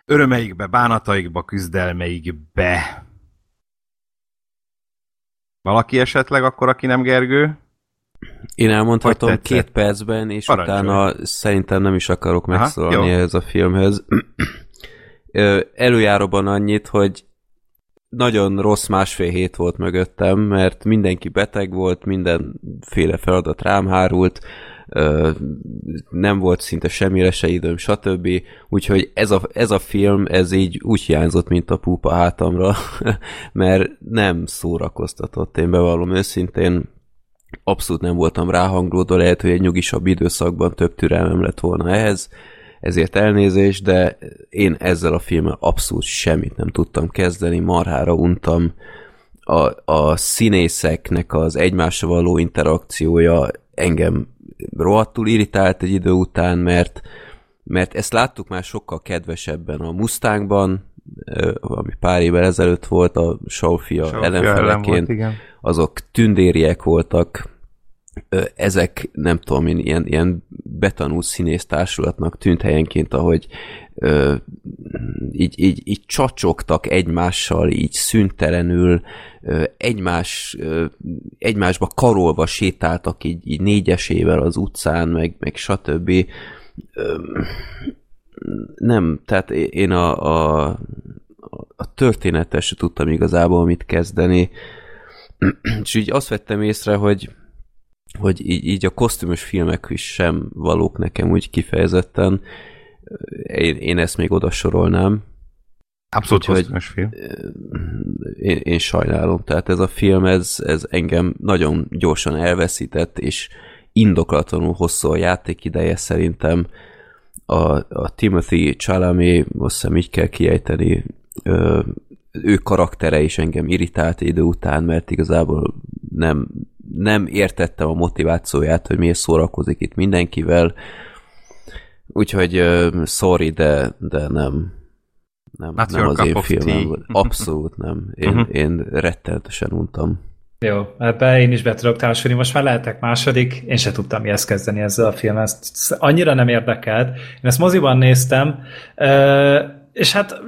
örömeikbe, bánataikba, küzdelmeikbe. Valaki esetleg akkor, aki nem Gergő? Én elmondhatom két percben, és Parancsolj. utána szerintem nem is akarok Aha, megszólalni jó. ehhez a filmhez. Előjáróban annyit, hogy nagyon rossz másfél hét volt mögöttem, mert mindenki beteg volt, mindenféle feladat rám hárult, nem volt szinte semmire se időm, stb. Úgyhogy ez a, ez a film, ez így úgy hiányzott, mint a púpa hátamra, mert nem szórakoztatott, én bevallom őszintén, abszolút nem voltam ráhangolódva, lehet, hogy egy nyugisabb időszakban több türelmem lett volna ehhez, ezért elnézés, de én ezzel a filmmel abszolút semmit nem tudtam kezdeni, marhára untam. A, a színészeknek az egymásra való interakciója engem rohadtul irritált egy idő után, mert, mert ezt láttuk már sokkal kedvesebben a Mustangban, ami pár évvel ezelőtt volt, a Sofia Sofia ellen ellenfeleként volt, igen. azok tündériek voltak, ezek nem tudom én, ilyen, ilyen betanult színésztársulatnak tűnt helyenként, ahogy ö, így, így, így csacsogtak egymással, így szüntelenül, ö, egymás, ö, egymásba karolva sétáltak így, így négyesével az utcán, meg, meg stb. Ö, nem, tehát én a, a, a történetes se tudtam igazából mit kezdeni, és így azt vettem észre, hogy hogy így, így a kosztümös filmek is sem valók nekem úgy kifejezetten. Én, én ezt még oda sorolnám. Abszolút Úgyhogy- kosztümös film. Én, én sajnálom. Tehát ez a film, ez, ez engem nagyon gyorsan elveszített, és indoklatlanul hosszú a játék ideje szerintem. a, a Timothy Chalamet, azt hiszem így kell kiejteni, ő karaktere is engem irritált idő után, mert igazából nem, nem értettem a motivációját, hogy miért szórakozik itt mindenkivel. Úgyhogy uh, sorry, de, de nem. Nem, Not nem az én filmem. tea. Abszolút nem. Én, Mhm. én rettenetesen untam. Jó, ebbe én is be tudok társulni. Most már lehetek második, én se tudtam mihez kezdeni ezzel a filmmel. Ezt annyira nem érdekelt. Én ezt moziban néztem, és hát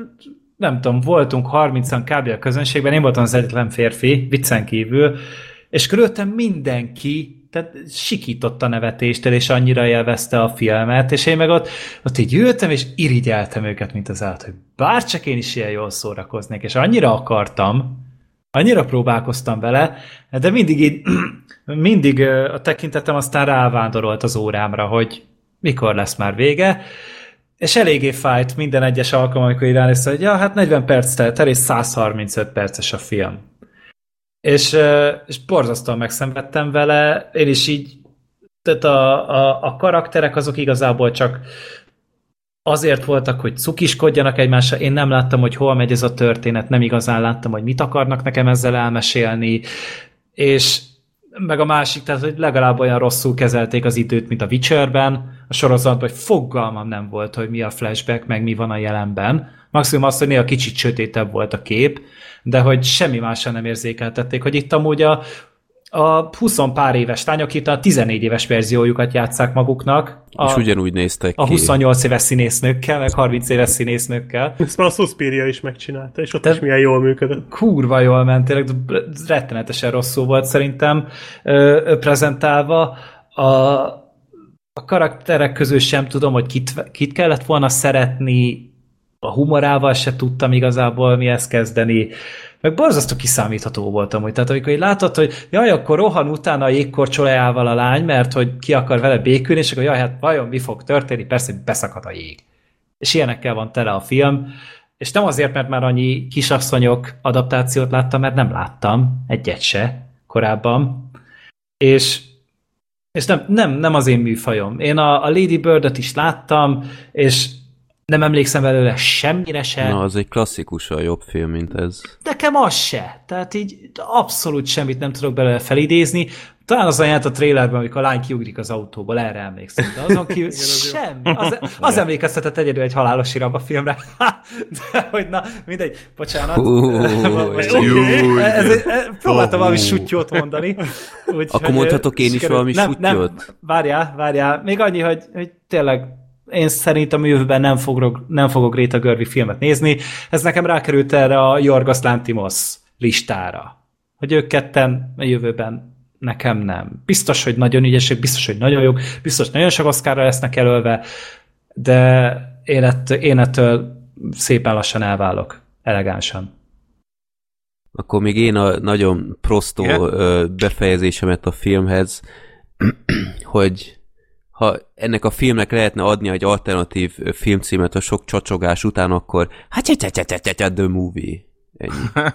nem tudom, voltunk 30-an kb. a közönségben, én voltam az egyetlen férfi, viccen kívül, és körülöttem mindenki, tehát sikított a nevetéstől, és annyira élvezte a filmet, és én meg ott, ott így ültem, és irigyeltem őket, mint az állat, hogy bárcsak én is ilyen jól szórakoznék, és annyira akartam, annyira próbálkoztam vele, de mindig így, mindig a tekintetem aztán rávándorolt az órámra, hogy mikor lesz már vége, és eléggé fájt minden egyes alkalom, amikor így ránéztem, hogy ja, hát 40 perc telt el, és 135 perces a film. És, és borzasztóan megszenvedtem vele, én is így, tehát a, a, a karakterek azok igazából csak azért voltak, hogy cukiskodjanak egymásra, én nem láttam, hogy hol megy ez a történet, nem igazán láttam, hogy mit akarnak nekem ezzel elmesélni, és meg a másik, tehát hogy legalább olyan rosszul kezelték az időt, mint a Witcherben, a sorozatban, hogy fogalmam nem volt, hogy mi a flashback, meg mi van a jelenben. Maximum az, hogy néha kicsit sötétebb volt a kép, de hogy semmi mással nem érzékeltették, hogy itt amúgy a, a 20 pár éves lányok itt a 14 éves verziójukat játszák maguknak. A, És ugyanúgy néztek a ki. 28 éves színésznőkkel, meg 30 éves színésznőkkel. Ezt már a Suspiria is megcsinálta, és ott Te- is milyen jól működött. Kurva jól ment, tényleg rettenetesen rosszul volt szerintem ö, ö, prezentálva. A, a karakterek közül sem tudom, hogy kit, kit kellett volna szeretni, a humorával se tudtam igazából mihez kezdeni, meg borzasztó kiszámítható voltam, hogy tehát amikor így látod, hogy jaj, akkor rohan utána a jégkorcsolájával a lány, mert hogy ki akar vele békülni, és akkor jaj, hát vajon mi fog történni? Persze, hogy beszakad a jég. És ilyenekkel van tele a film, és nem azért, mert már annyi kisasszonyok adaptációt láttam, mert nem láttam egyet se korábban. És, és nem, nem, nem az én műfajom. Én a, a Lady Bird-öt is láttam, és nem emlékszem belőle semmire se. Na, az egy klasszikusan jobb film, mint ez. Nekem az se. Tehát így abszolút semmit nem tudok belőle felidézni. Talán az a a trailerben, amikor a lány kiugrik az autóból, erre emlékszem. De azon kívül semmi. Az, az emlékeztetett egyedül egy halálos iram a filmre. De hogy na, mindegy, bocsánat. Hú, Most- jó. ez, ez, ez, próbáltam valami sutyót mondani. Úgy, Akkor hogy, mondhatok én is valami nem, nem, sutyót? Várjál, várjál. Még annyi, hogy, hogy tényleg én szerintem jövőben nem fogok, nem fogok Greta Gerwig filmet nézni. Ez nekem rákerült erre a Jorgos Lantimos listára. Hogy ők ketten a jövőben nekem nem. Biztos, hogy nagyon ügyesek, biztos, hogy nagyon jók, biztos, hogy nagyon sok oszkára lesznek jelölve, de én ettől, én ettől szépen lassan elválok. Elegánsan. Akkor még én a nagyon prostó Igen? ö, befejezésemet a filmhez, hogy ha ennek a filmnek lehetne adni egy alternatív filmcímet a sok csacsogás után, akkor hát the movie. Ennyi.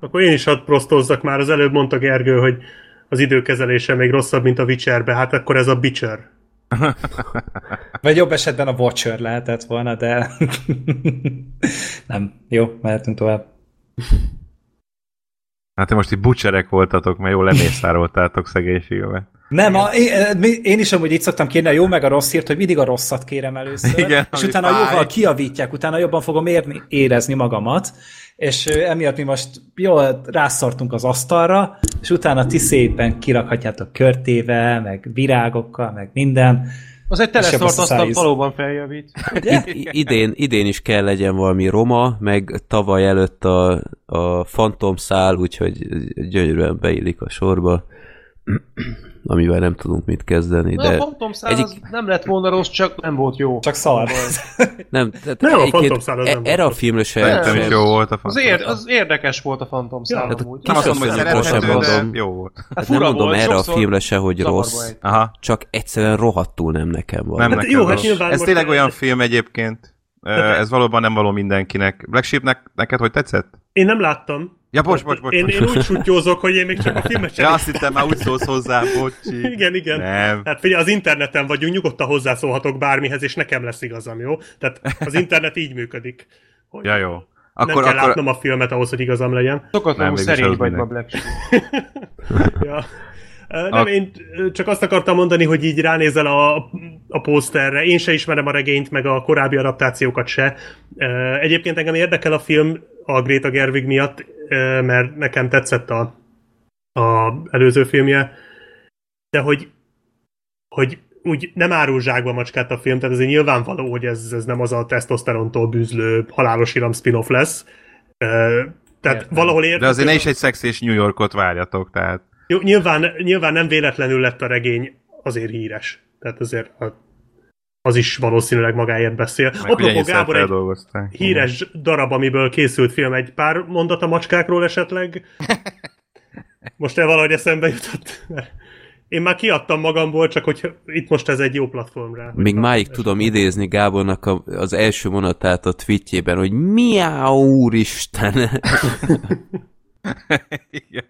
Akkor én is hadd prosztozzak már, az előbb mondta Gergő, hogy az időkezelése még rosszabb, mint a Witcherbe, hát akkor ez a Bitcher. Vagy jobb esetben a Watcher lehetett volna, de nem. Jó, mehetünk tovább. Hát te most itt butcherek voltatok, mert jól lemészároltátok szegény filmet. Nem, a, én, én is amúgy így szoktam kérni a jó meg a rossz hírt, hogy mindig a rosszat kérem először, Igen, és utána fáj. jóval kiavítják, utána jobban fogom érni, érezni magamat, és ö, emiatt mi most jól rászartunk az asztalra, és utána ti szépen kirakhatjátok körtével, meg virágokkal, meg minden. Az egy teleszort lesz a asztal szájíz. valóban feljavít. Id- idén, idén is kell legyen valami roma, meg tavaly előtt a, a fantomszál, úgyhogy gyönyörűen beillik a sorba, amivel nem tudunk mit kezdeni, De... A Phantom Szál egyik- az nem lett volna rossz, csak nem volt jó. Csak szar. nem, tehát Nem, a egyébként fantomszál az nem e- erre a volt. filmre se, is sem- jó volt a Az, Phantom ér, Szál. az érdekes volt a Phantom Szál Hát a amúgy. kis- Nem azt mondom, hogy sem mondom. jó volt. Hát Hát nem mondom volt, erre a filmre se, hogy rossz. Aha. csak egyszerűen rohadtul nem nekem van. Nem Hát nekem jó, hát Ez tényleg olyan film egyébként, Ez valóban nem való mindenkinek. Black Sheepnek neked hogy tetszett? Én nem láttam. Ja, bocs, bocs, bocs. Én, én úgy sutyózok, hogy én még csak a filmet sem Ja, azt hittem már úgy szólsz hozzá, bocsi. Igen, igen. Nem. Hát figyelj, az interneten vagyunk, nyugodtan hozzászólhatok bármihez, és nekem lesz igazam, jó? Tehát az internet így működik. Hogy Ja, jó. nem Akkor, kell akkor... látnom a filmet ahhoz, hogy igazam legyen. Szokatlanul Nem, szerény vagy ma. Black Sheep. Ja. Nem, én ö, csak azt akartam mondani, hogy így ránézel a, a pószterre. Én se ismerem a regényt, meg a korábbi adaptációkat se. Egyébként engem érdekel a film a Greta Gerwig miatt, mert nekem tetszett a, a előző filmje, de hogy, hogy úgy nem árul zsákba macskát a film, tehát ez nyilvánvaló, hogy ez, ez nem az a tesztoszterontól bűzlő halálos iram spin-off lesz. Tehát Értem. valahol értem. De azért ne is egy szex és New Yorkot várjatok, tehát... Jó, nyilván, nyilván nem véletlenül lett a regény azért híres. Tehát azért a- az is valószínűleg magáért beszél. Meg Apropó Gábor, egy híres darab, amiből készült film, egy pár mondat a macskákról esetleg? Most el valahogy eszembe jutott. Én már kiadtam magamból, csak hogy itt most ez egy jó platform rá. Még máig tudom idézni Gábornak a, az első mondatát a tweetjében, hogy miau úristen. Igen.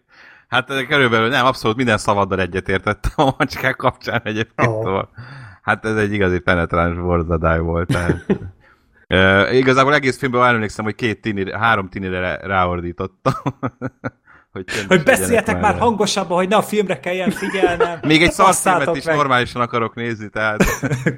Hát eh, körülbelül nem, abszolút minden szavaddal egyetértettem a macskák kapcsán egyébként. Szóval, hát ez egy igazi penetráns borzadály volt. Tehát, e, igazából egész filmben emlékszem, hogy két tini, három tinire ráordítottam. hogy, Hogy beszéljetek már hangosabban, hogy ne a filmre kelljen figyelnem. Még egy Basszátok is meg. normálisan akarok nézni, tehát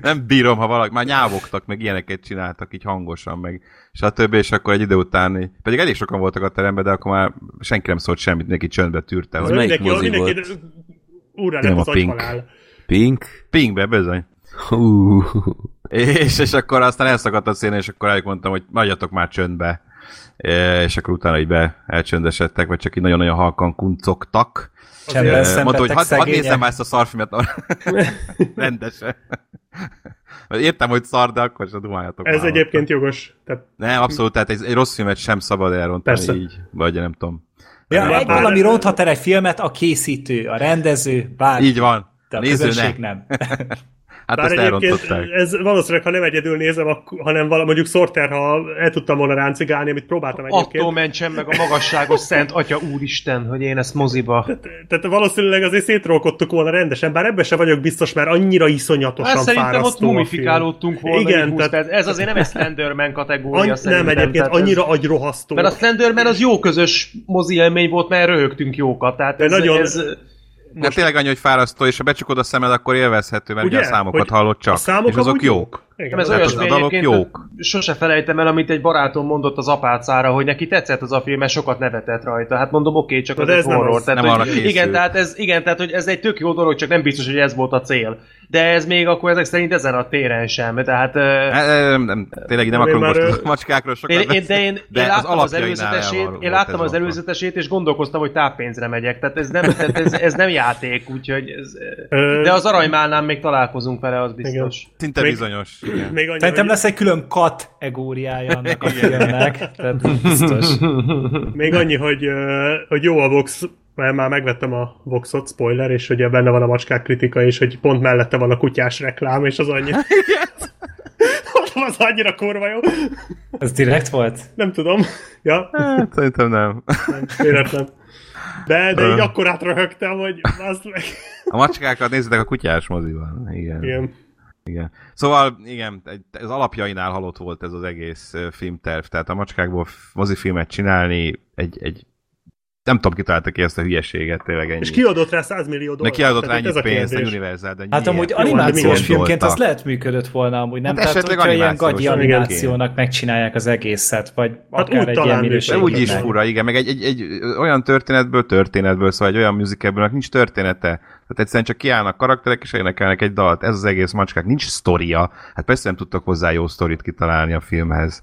nem bírom, ha valaki, már nyávogtak, meg ilyeneket csináltak így hangosan, meg stb. És akkor egy idő után, pedig elég sokan voltak a teremben, de akkor már senki nem szólt semmit, neki csöndbe tűrte. Hogy melyik mindenki, mozi mindenki úrá Nem lett az a Pink. Pink? Pingbe, bizony. Hú. És, és akkor aztán elszakadt a széna, és akkor rájuk mondtam, hogy maradjatok már csöndbe. E, És akkor utána így be elcsöndesedtek, vagy csak így nagyon-nagyon halkan kuncogtak. Csendben E, Mondta, hogy hadd had nézzem már ezt a szarfilmet rendesen. Értem, hogy szar, de akkor sem dumáljatok Ez már. egyébként jogos. Tehát Nem, abszolút, tehát egy, egy rossz filmet sem szabad elrontani Persze. így, vagy nem tudom. Ja, Bár- egy bár- valami ronthat el egy filmet, a készítő, a rendező, bárki. Így van. De a Néző közönség ne. nem. Hát Bár ezt egyébként elrontották. ez valószínűleg, ha nem egyedül nézem, akkor, hanem vala, mondjuk Sorter, ha el tudtam volna ráncigálni, amit próbáltam egyébként. Attól mentsen meg a magasságos szent atya úristen, hogy én ezt moziba... Tehát valószínűleg azért szétrolkodtuk volna rendesen, bár ebben se vagyok biztos, mert annyira iszonyatosan Hát szerintem ott mumifikálódtunk volna. Igen, tehát- tehát... ez azért nem egy Slenderman kategória Any- szerintem. nem, egyébként tehát ez- annyira agyrohasztó. Mert a Slenderman az jó közös mozi élmény volt, mert röhögtünk jókat. Tehát De ez, nagyon- ez, De tényleg annyi, hogy fárasztó, és ha becsukod a szemed, akkor élvezhető, mert ugye, Ugye? a számokat hallod csak. A számok és azok amúgy jók. Igen. Nem, ez olyasmi a dalok egyébként, jók. Sose felejtem el, amit egy barátom mondott az apácára, hogy neki tetszett az a film, mert sokat nevetett rajta. Hát mondom, oké, csak Na, az de egy ez nem horror. az. Tehát, Nem hogy, arra igen, tehát ez, igen, tehát hogy ez egy tök jó dolog, csak nem biztos, hogy ez volt a cél. De ez még akkor ezek szerint ezen a téren sem. Tehát, E, Nem, nem, tényleg nem akarunk már, most ö, a macskákról sokat én, én, de én, de én az láttam az, előzetesét, el én láttam az előzetesét, és gondolkoztam, hogy táppénzre megyek. Tehát ez nem, tehát ez, ez nem játék, úgyhogy ez, de az aranymálnál még találkozunk vele, az biztos. Szinte Még- bizonyos. Igen. Még annyi, Szerintem hogy, lesz egy külön kategóriája annak a filmnek. Tehát biztos. még annyi, hogy, hogy jó a Vox, mert már megvettem a Voxot, spoiler, és ugye benne van a macskák kritika, és hogy pont mellette van a kutyás reklám, és az annyi. az annyira kurva jó. Ez direkt volt? Nem tudom. Ja, Hát, szerintem nem. nem, véletlen. De, de így akkor átröhögtem, hogy az meg. A macskákat nézzétek a kutyás moziban. Igen. Igen. Igen. Szóval, igen, az alapjainál halott volt ez az egész filmterv, tehát a macskákból mozifilmet csinálni egy, egy nem tudom, ki találta ki ezt a hülyeséget, tényleg ennyi. És kiadott rá 100 millió Meg dollárt. kiadott rá ennyi pénzt a. Universal, de Hát amúgy animációs filmként az lehet működött volna amúgy, nem? Hát Tehát, esetleg hogyha ilyen gagyi igen. animációnak megcsinálják az egészet, vagy Hát akár úgy egy talán ilyen De minőségben. úgy is meg. fura, igen, meg egy, egy, egy olyan történetből, történetből, szóval egy olyan musicalből, nincs története. Tehát egyszerűen csak kiállnak karakterek, és énekelnek egy dalt. Ez az egész macskák. Nincs sztoria. Hát persze nem tudtak hozzá jó sztorit kitalálni a filmhez.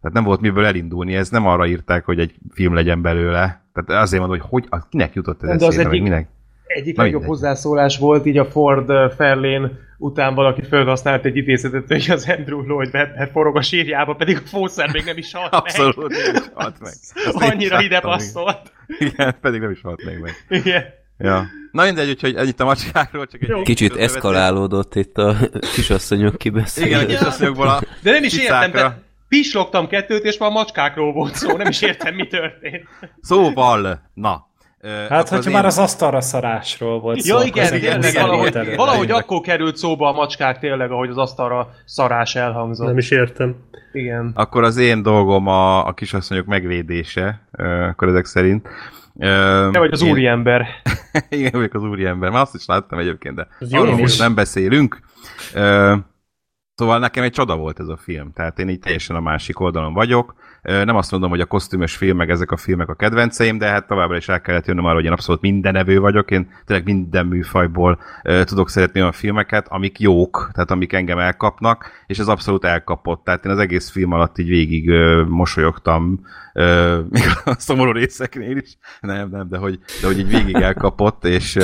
Tehát nem volt miből elindulni, ez nem arra írták, hogy egy film legyen belőle. Tehát azért mondom, hogy, hogy az kinek jutott ez de az eszébe, meg egyik- minek? Egyik Na legjobb mindegy. hozzászólás volt, így a Ford Fairlane után valaki felhasznált egy idézetet, hogy az Andrew Lloyd Webber forog a sírjába, pedig a fószer még nem is halt Abszolút nem is halt meg. Azt Annyira ide passzolt. Igen. igen, pedig nem is halt még meg. Igen. Ja. Na mindegy, úgyhogy ennyit a macskákról, csak egy Jó. Kicsit eszkalálódott itt a kisasszonyok Igen, a kisasszonyokból a De nem is értem, de pislogtam kettőt, és már macskákról volt szó, nem is értem, mi történt. Szóval, na. Hát, hogyha én- már az asztalra szarásról volt szó, Ja, akkor igen, igen, ez valahogy, elő. valahogy akkor került szóba a macskák tényleg, ahogy az asztalra szarás elhangzott. Nem is értem. Igen. Akkor az én dolgom a, a kisasszonyok megvédése, akkor ezek szerint. Te vagy az én- úriember. Igen, vagyok az úriember. Már azt is láttam egyébként, de arról most nem beszélünk. Ö, Szóval nekem egy csoda volt ez a film, tehát én így teljesen a másik oldalon vagyok. Nem azt mondom, hogy a kosztümös film, meg ezek a filmek a kedvenceim, de hát továbbra is el kellett jönnöm arra, hogy én abszolút mindenevő vagyok, én tényleg minden műfajból tudok szeretni olyan filmeket, amik jók, tehát amik engem elkapnak, és ez abszolút elkapott. Tehát én az egész film alatt így végig mosolyogtam, még a szomorú részeknél is. Nem, nem, de hogy, de hogy így végig elkapott, és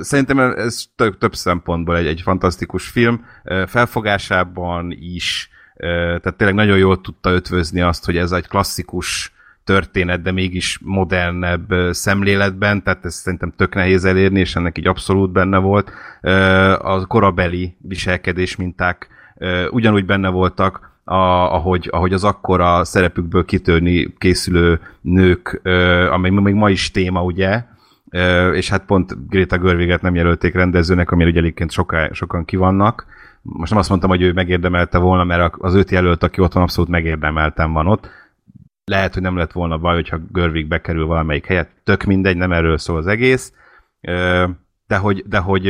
Szerintem ez több, több szempontból egy, egy fantasztikus film, felfogásában is, tehát tényleg nagyon jól tudta ötvözni azt, hogy ez egy klasszikus történet, de mégis modernebb szemléletben, tehát ez szerintem tök nehéz elérni, és ennek így abszolút benne volt. A korabeli viselkedés minták ugyanúgy benne voltak, a, ahogy, ahogy az akkora szerepükből kitörni készülő nők, ö, amely még ma is téma, ugye, és hát pont Greta Görviget nem jelölték rendezőnek, amire ugye egyébként soká, sokan kivannak. Most nem azt mondtam, hogy ő megérdemelte volna, mert az őt jelölt, aki ott van, abszolút megérdemeltem van ott. Lehet, hogy nem lett volna baj, hogyha Görvig bekerül valamelyik helyet. Tök mindegy, nem erről szól az egész. De hogy, de hogy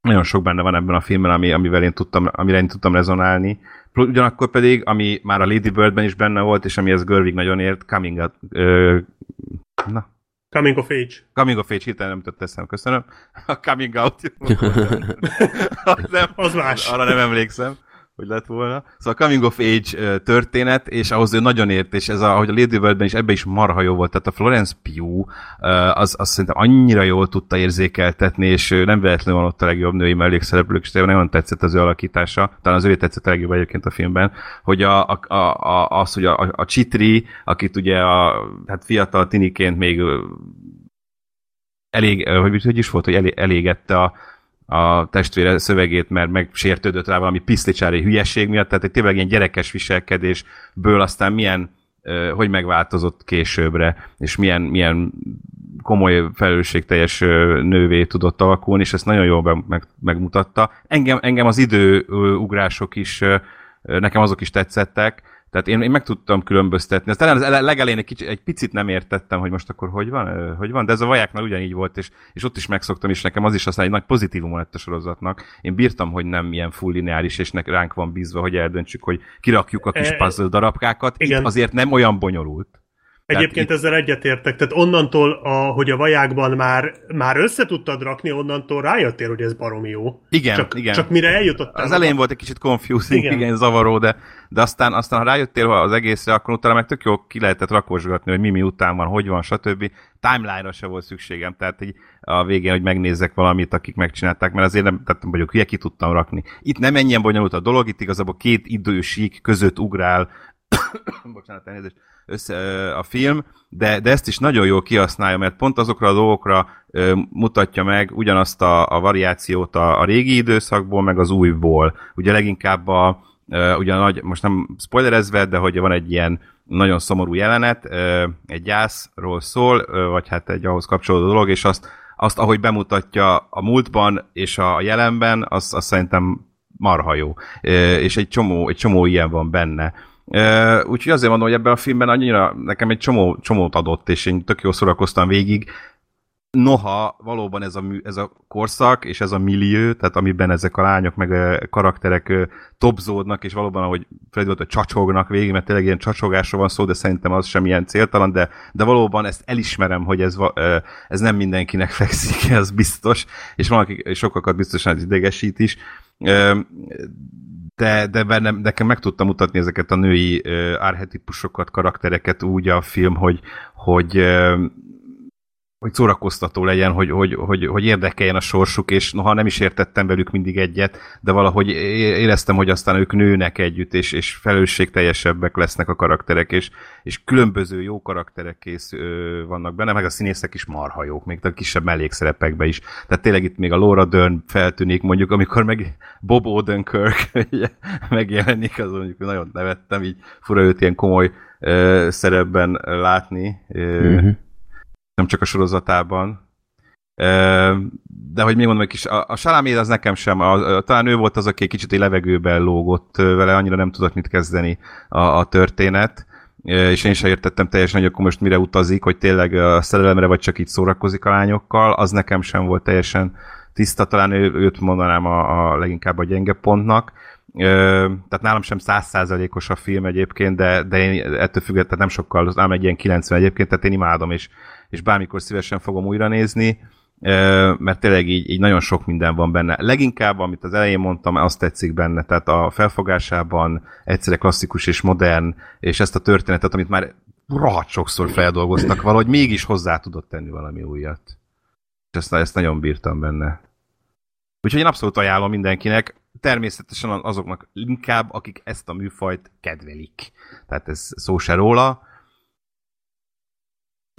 nagyon sok benne van ebben a filmben, ami, amivel én tudtam, amire én tudtam rezonálni. Ugyanakkor pedig, ami már a Lady Birdben is benne volt, és amihez Görvig nagyon ért, Coming Out, ö, na, Coming of age. Coming of Age hirtelen nem jutott eszem, köszönöm. A Coming Out. nem, Az más. Arra nem emlékszem, hogy lett volna. Szóval a Coming of Age történet, és ahhoz ő nagyon ért, és ez a, ahogy a Lady Birdben is ebben is marha jó volt. Tehát a Florence Pugh az, az szerintem annyira jól tudta érzékeltetni, és nem véletlenül van ott a legjobb női mellékszereplők, és nagyon tetszett az ő alakítása. Talán az ő tetszett a legjobb egyébként a filmben, hogy a, a, a, az, hogy a, a, a Chitri, akit ugye a hát fiatal tiniként még elég, hogy, hogy is volt, hogy elé, elégette a, a testvére szövegét, mert megsértődött rá valami piszlicsári hülyeség miatt, tehát egy tényleg ilyen gyerekes viselkedésből aztán milyen, hogy megváltozott későbbre, és milyen, milyen komoly felelősségteljes nővé tudott alakulni, és ezt nagyon jól megmutatta. Engem, engem az időugrások is, nekem azok is tetszettek, tehát én, én meg tudtam különböztetni. Talán az legelején egy, kicsi, egy picit nem értettem, hogy most akkor hogy van, hogy van, de ez a vajáknál ugyanígy volt, és, és ott is megszoktam, és nekem az is aztán egy nagy pozitívum lett a sorozatnak. Én bírtam, hogy nem ilyen full lineáris, és nek ránk van bízva, hogy eldöntsük, hogy kirakjuk a kis E, puzzle darabkákat. igen. Itt azért nem olyan bonyolult. Egyébként itt- ezzel egyetértek. Tehát onnantól, a, hogy a vajákban már, már össze tudtad rakni, onnantól rájöttél, hogy ez baromi jó. Igen, csak, igen. Csak mire eljutottál. Az elején volt egy kicsit confusing, igen, Igen. igen zavaró, de, de aztán, aztán ha rájöttél az egészre, akkor utána meg tök jó ki lehetett rakosgatni, hogy mi mi után van, hogy van, stb. Timeline-ra se volt szükségem, tehát így a végén, hogy megnézzek valamit, akik megcsinálták, mert azért nem, tehát nem vagyok hülye, ki tudtam rakni. Itt nem ennyien bonyolult a dolog, itt igazából két idősík között ugrál, bocsánat, elnézést, össze a film, de, de ezt is nagyon jól kihasználja, mert pont azokra a dolgokra ö, mutatja meg ugyanazt a, a variációt a, a régi időszakból, meg az újból. Ugye leginkább a, ö, ugye a nagy, most nem spoilerezve, de hogy van egy ilyen nagyon szomorú jelenet, ö, egy gyászról szól, ö, vagy hát egy ahhoz kapcsolódó dolog, és azt, azt ahogy bemutatja a múltban és a jelenben, az, az szerintem marha jó. Ö, és egy csomó, egy csomó ilyen van benne. Uh, úgyhogy azért mondom, hogy ebben a filmben annyira nekem egy csomó, csomót adott, és én tök jól szórakoztam végig. Noha valóban ez a, ez a korszak, és ez a millió, tehát amiben ezek a lányok meg a karakterek topzódnak, és valóban, ahogy Freddy volt, hogy csacsognak végig, mert tényleg ilyen csacsogásról van szó, de szerintem az sem ilyen céltalan, de, de valóban ezt elismerem, hogy ez, ez nem mindenkinek fekszik, ez biztos, és valaki, sokakat biztosan idegesít is. De, de bennem, nekem meg tudtam mutatni ezeket a női uh, archetipusokat, karaktereket úgy a film, hogy, hogy uh, hogy szórakoztató legyen, hogy, hogy, hogy, hogy érdekeljen a sorsuk, és noha nem is értettem velük mindig egyet, de valahogy éreztem, hogy aztán ők nőnek együtt, és, és felelősségteljesebbek lesznek a karakterek, és, és különböző jó karakterek kész ö, vannak benne, meg a színészek is marha jók, még a kisebb mellékszerepekbe is. Tehát tényleg itt még a Laura Dern feltűnik, mondjuk, amikor meg Bob Odenkirk megjelenik, az mondjuk nagyon nevettem, így fura őt ilyen komoly ö, szerepben látni. Ö, Mhm. Nem csak a sorozatában. De hogy még mondom, egy kis, a, a Salaméd az nekem sem, a, a, talán ő volt az, aki kicsit egy levegőben lógott vele, annyira nem tudott mit kezdeni a, a történet, és én sem értettem teljesen, hogy akkor most mire utazik, hogy tényleg a szerelemre vagy csak így szórakozik a lányokkal, az nekem sem volt teljesen tiszta, talán ő, őt mondanám a, a leginkább a gyenge pontnak. Tehát nálam sem százszázalékos a film egyébként, de, de én ettől függetlenül nem sokkal, nálam egy ilyen 90 egyébként, tehát én imádom, és, és bármikor szívesen fogom újra nézni, mert tényleg így, így nagyon sok minden van benne. Leginkább, amit az elején mondtam, azt tetszik benne, tehát a felfogásában egyszerre klasszikus és modern, és ezt a történetet, amit már rohadt sokszor feldolgoztak, valahogy mégis hozzá tudott tenni valami újat. És ezt, ezt nagyon bírtam benne. Úgyhogy én abszolút ajánlom mindenkinek, természetesen azoknak inkább, akik ezt a műfajt kedvelik. Tehát ez szó se róla.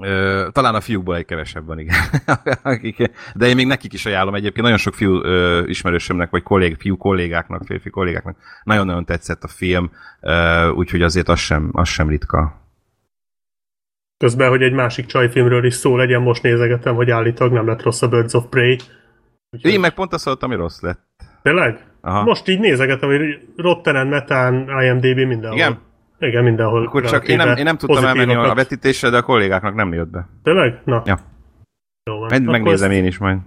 Ö, talán a fiúkból egy kevesebb van, igen. Akik, de én még nekik is ajánlom egyébként. Nagyon sok fiú ö, ismerősömnek, vagy kollég, fiú kollégáknak, férfi kollégáknak nagyon-nagyon tetszett a film, ö, úgyhogy azért az sem, az sem ritka. Közben, hogy egy másik csajfilmről is szó legyen, most nézegetem, hogy állítólag nem lett rossz a Birds of Prey. Úgyhogy... Én meg pont azt hallottam, hogy rossz lett. Tényleg? Aha. Most így nézegetem, hogy Rotten Metán, IMDB mindenhol. Igen? Igen, mindenhol. Akkor csak én nem, én nem tudtam elmenni a vetítésre, de a kollégáknak nem jött be. Tényleg? Na. Ja. Jó van. Meg, megnézem ez- én is majd.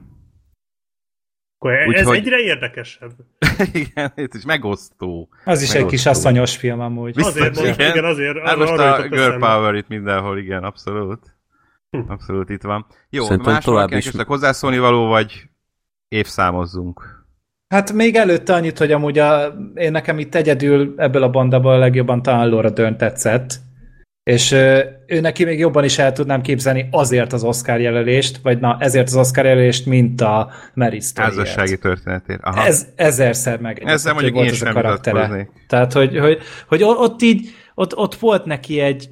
Akkor ez Úgyhogy- egyre érdekesebb. Igen, ez is megosztó. Az is egy kis Megosztó. asszonyos film amúgy. Biztos, Azért igen. igen, azért. Hát most a girl eszembe. power itt mindenhol, igen, abszolút. Hm. Abszolút itt van. Jó, Szerintem más tovább valakinek is- hozzászólni való, vagy évszámozzunk? Hát még előtte annyit, hogy amúgy a, én nekem itt egyedül ebből a bandából a legjobban talán Laura Dern tetszett, és ö, ő neki még jobban is el tudnám képzelni azért az Oscar jelölést, vagy na ezért az Oscar jelölést, mint a Mary Storyért. Házassági történetért. Aha. Ez ezerszer meg. Ezzel mondjuk én sem vitatkoznék. Tehát, hogy, hogy, hogy ott így, ott, ott volt neki egy,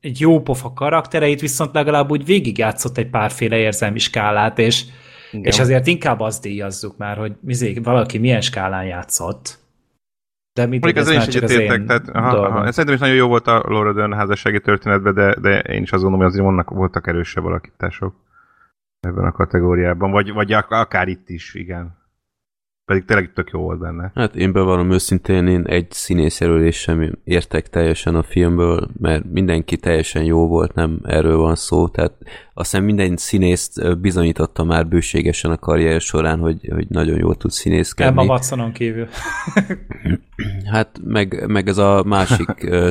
egy jó pofa karaktereit, viszont legalább úgy végigjátszott egy párféle érzelmi skálát, és, Igen. és azért inkább azt díjazzuk már, hogy mizé, valaki milyen skálán játszott. De mindegy, Mondjuk ez ezzel is egyetértek, tehát aha, aha. Szerintem is nagyon jó volt a Laura Dern házassági történetben, de, de én is azt gondolom, hogy azért vannak, voltak erősebb alakítások ebben a kategóriában, vagy, vagy ak- akár itt is, igen. Pedig tényleg tök jó volt benne. Hát én bevallom őszintén, én egy színészjelölés sem értek teljesen a filmből, mert mindenki teljesen jó volt, nem erről van szó, tehát azt hiszem minden színészt bizonyította már bőségesen a karrier során, hogy, hogy nagyon jól tud Emma színészkedni. Watsonon kívül. Hát meg, meg ez a másik ö,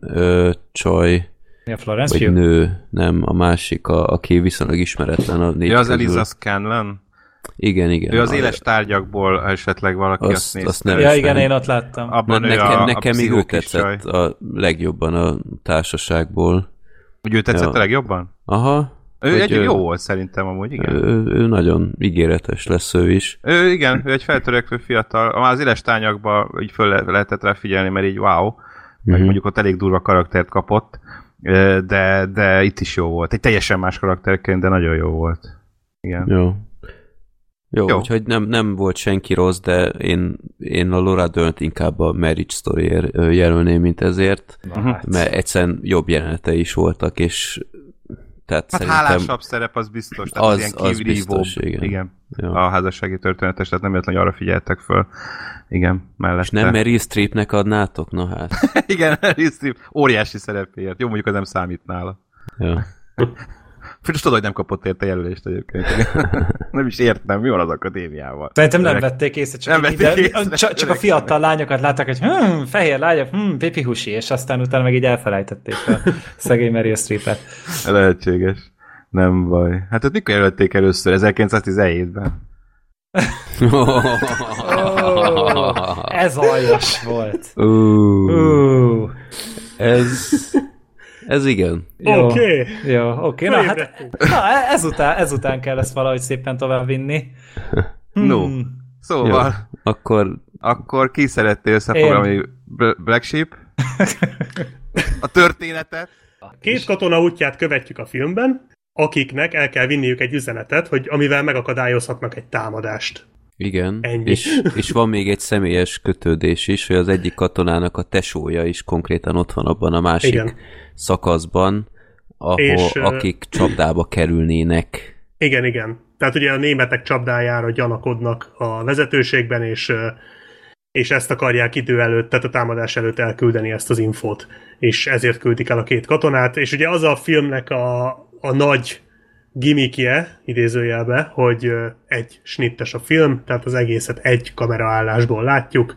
ö, csaj, Mi a Florence vagy Pugh? nő, nem, a másik, a, aki viszonylag ismeretlen a négy Ja, az közül. Eliza Scanlon. Igen, igen. Ő az éles tárgyakból, esetleg valaki azt, Azt- azt nézte. azt nem Ja, igen, én ott láttam. Abban ő nekem, a, nekem a még ő csaj. tetszett a legjobban a társaságból. Hogy ő tetszett Ja. a legjobban? Aha. Ő egy jó volt szerintem amúgy, igen. Ő, ő nagyon ígéretes lesz ő is. Ő igen, ő egy feltörekvő fiatal. Már az éles tányakba így föl le- lehetett rá figyelni, mert így wow. Meg Mhm. mondjuk ott elég durva karaktert kapott. De, de itt is jó volt. Egy teljesen más karakterként, de nagyon jó volt. Igen. Jó. Jó, Jó. Úgyhogy nem, nem volt senki rossz, de én, én a Laura Dern-t inkább a Marriage story jelölném, mint ezért, Mhm. mert egyszerűen jobb jelenete is voltak, és tehát Hát hálásabb szerep az biztos, tehát az, Az- ilyen az biztos, igen. igen. jó. A házassági történetes, tehát nem véletlenül arra figyeltek föl. Igen, mellette. És nem Meryl Streepnek adnátok? Na hát. Igen, Meryl Streep óriási szerepéért. Jó, mondjuk az nem számít nála. Jó. Most tudod, hogy nem kapott érte jelölést egyébként. nem is értem, mi van az akadémiával. Szerintem nem vették észre, csak, Nem vették vették észre, csak, csak a fiatal lányokat látták, hogy hm, fehér lányok, hm, pipi husi, és aztán utána meg így elfelejtették a szegény Meryl Streepet. Lehetséges. Nem baj. Hát ott mikor jelölték először? 1917-ben. Ez aljas volt. Ú, Ú, ez... Ez igen. Oké. Jó, oké. Na, hát, na, ezután, ezután kell ezt valahogy szépen tovább vinni. No. Hmm. Szóval, Jó. Akkor akkor ki szeretné összefoglalni Bl- Black Sheep? A történetet? Két katona útját követjük a filmben, akiknek el kell vinniük egy üzenetet, hogy amivel megakadályozhatnak egy támadást. Igen. Ennyi. És, és van még egy személyes kötődés is, hogy az egyik katonának a tesója is konkrétan ott van abban a másik Igen. szakaszban, ahol És, akik csapdába kerülnének. Igen, igen. Tehát ugye a németek csapdájára gyanakodnak a vezetőségben, és, és ezt akarják idő előtt, tehát a támadás előtt elküldeni ezt az infót. És ezért küldik el a két katonát. És ugye az a filmnek a, a nagy gimikje, idézőjelbe, hogy egy snittes a film, tehát az egészet egy kameraállásból látjuk.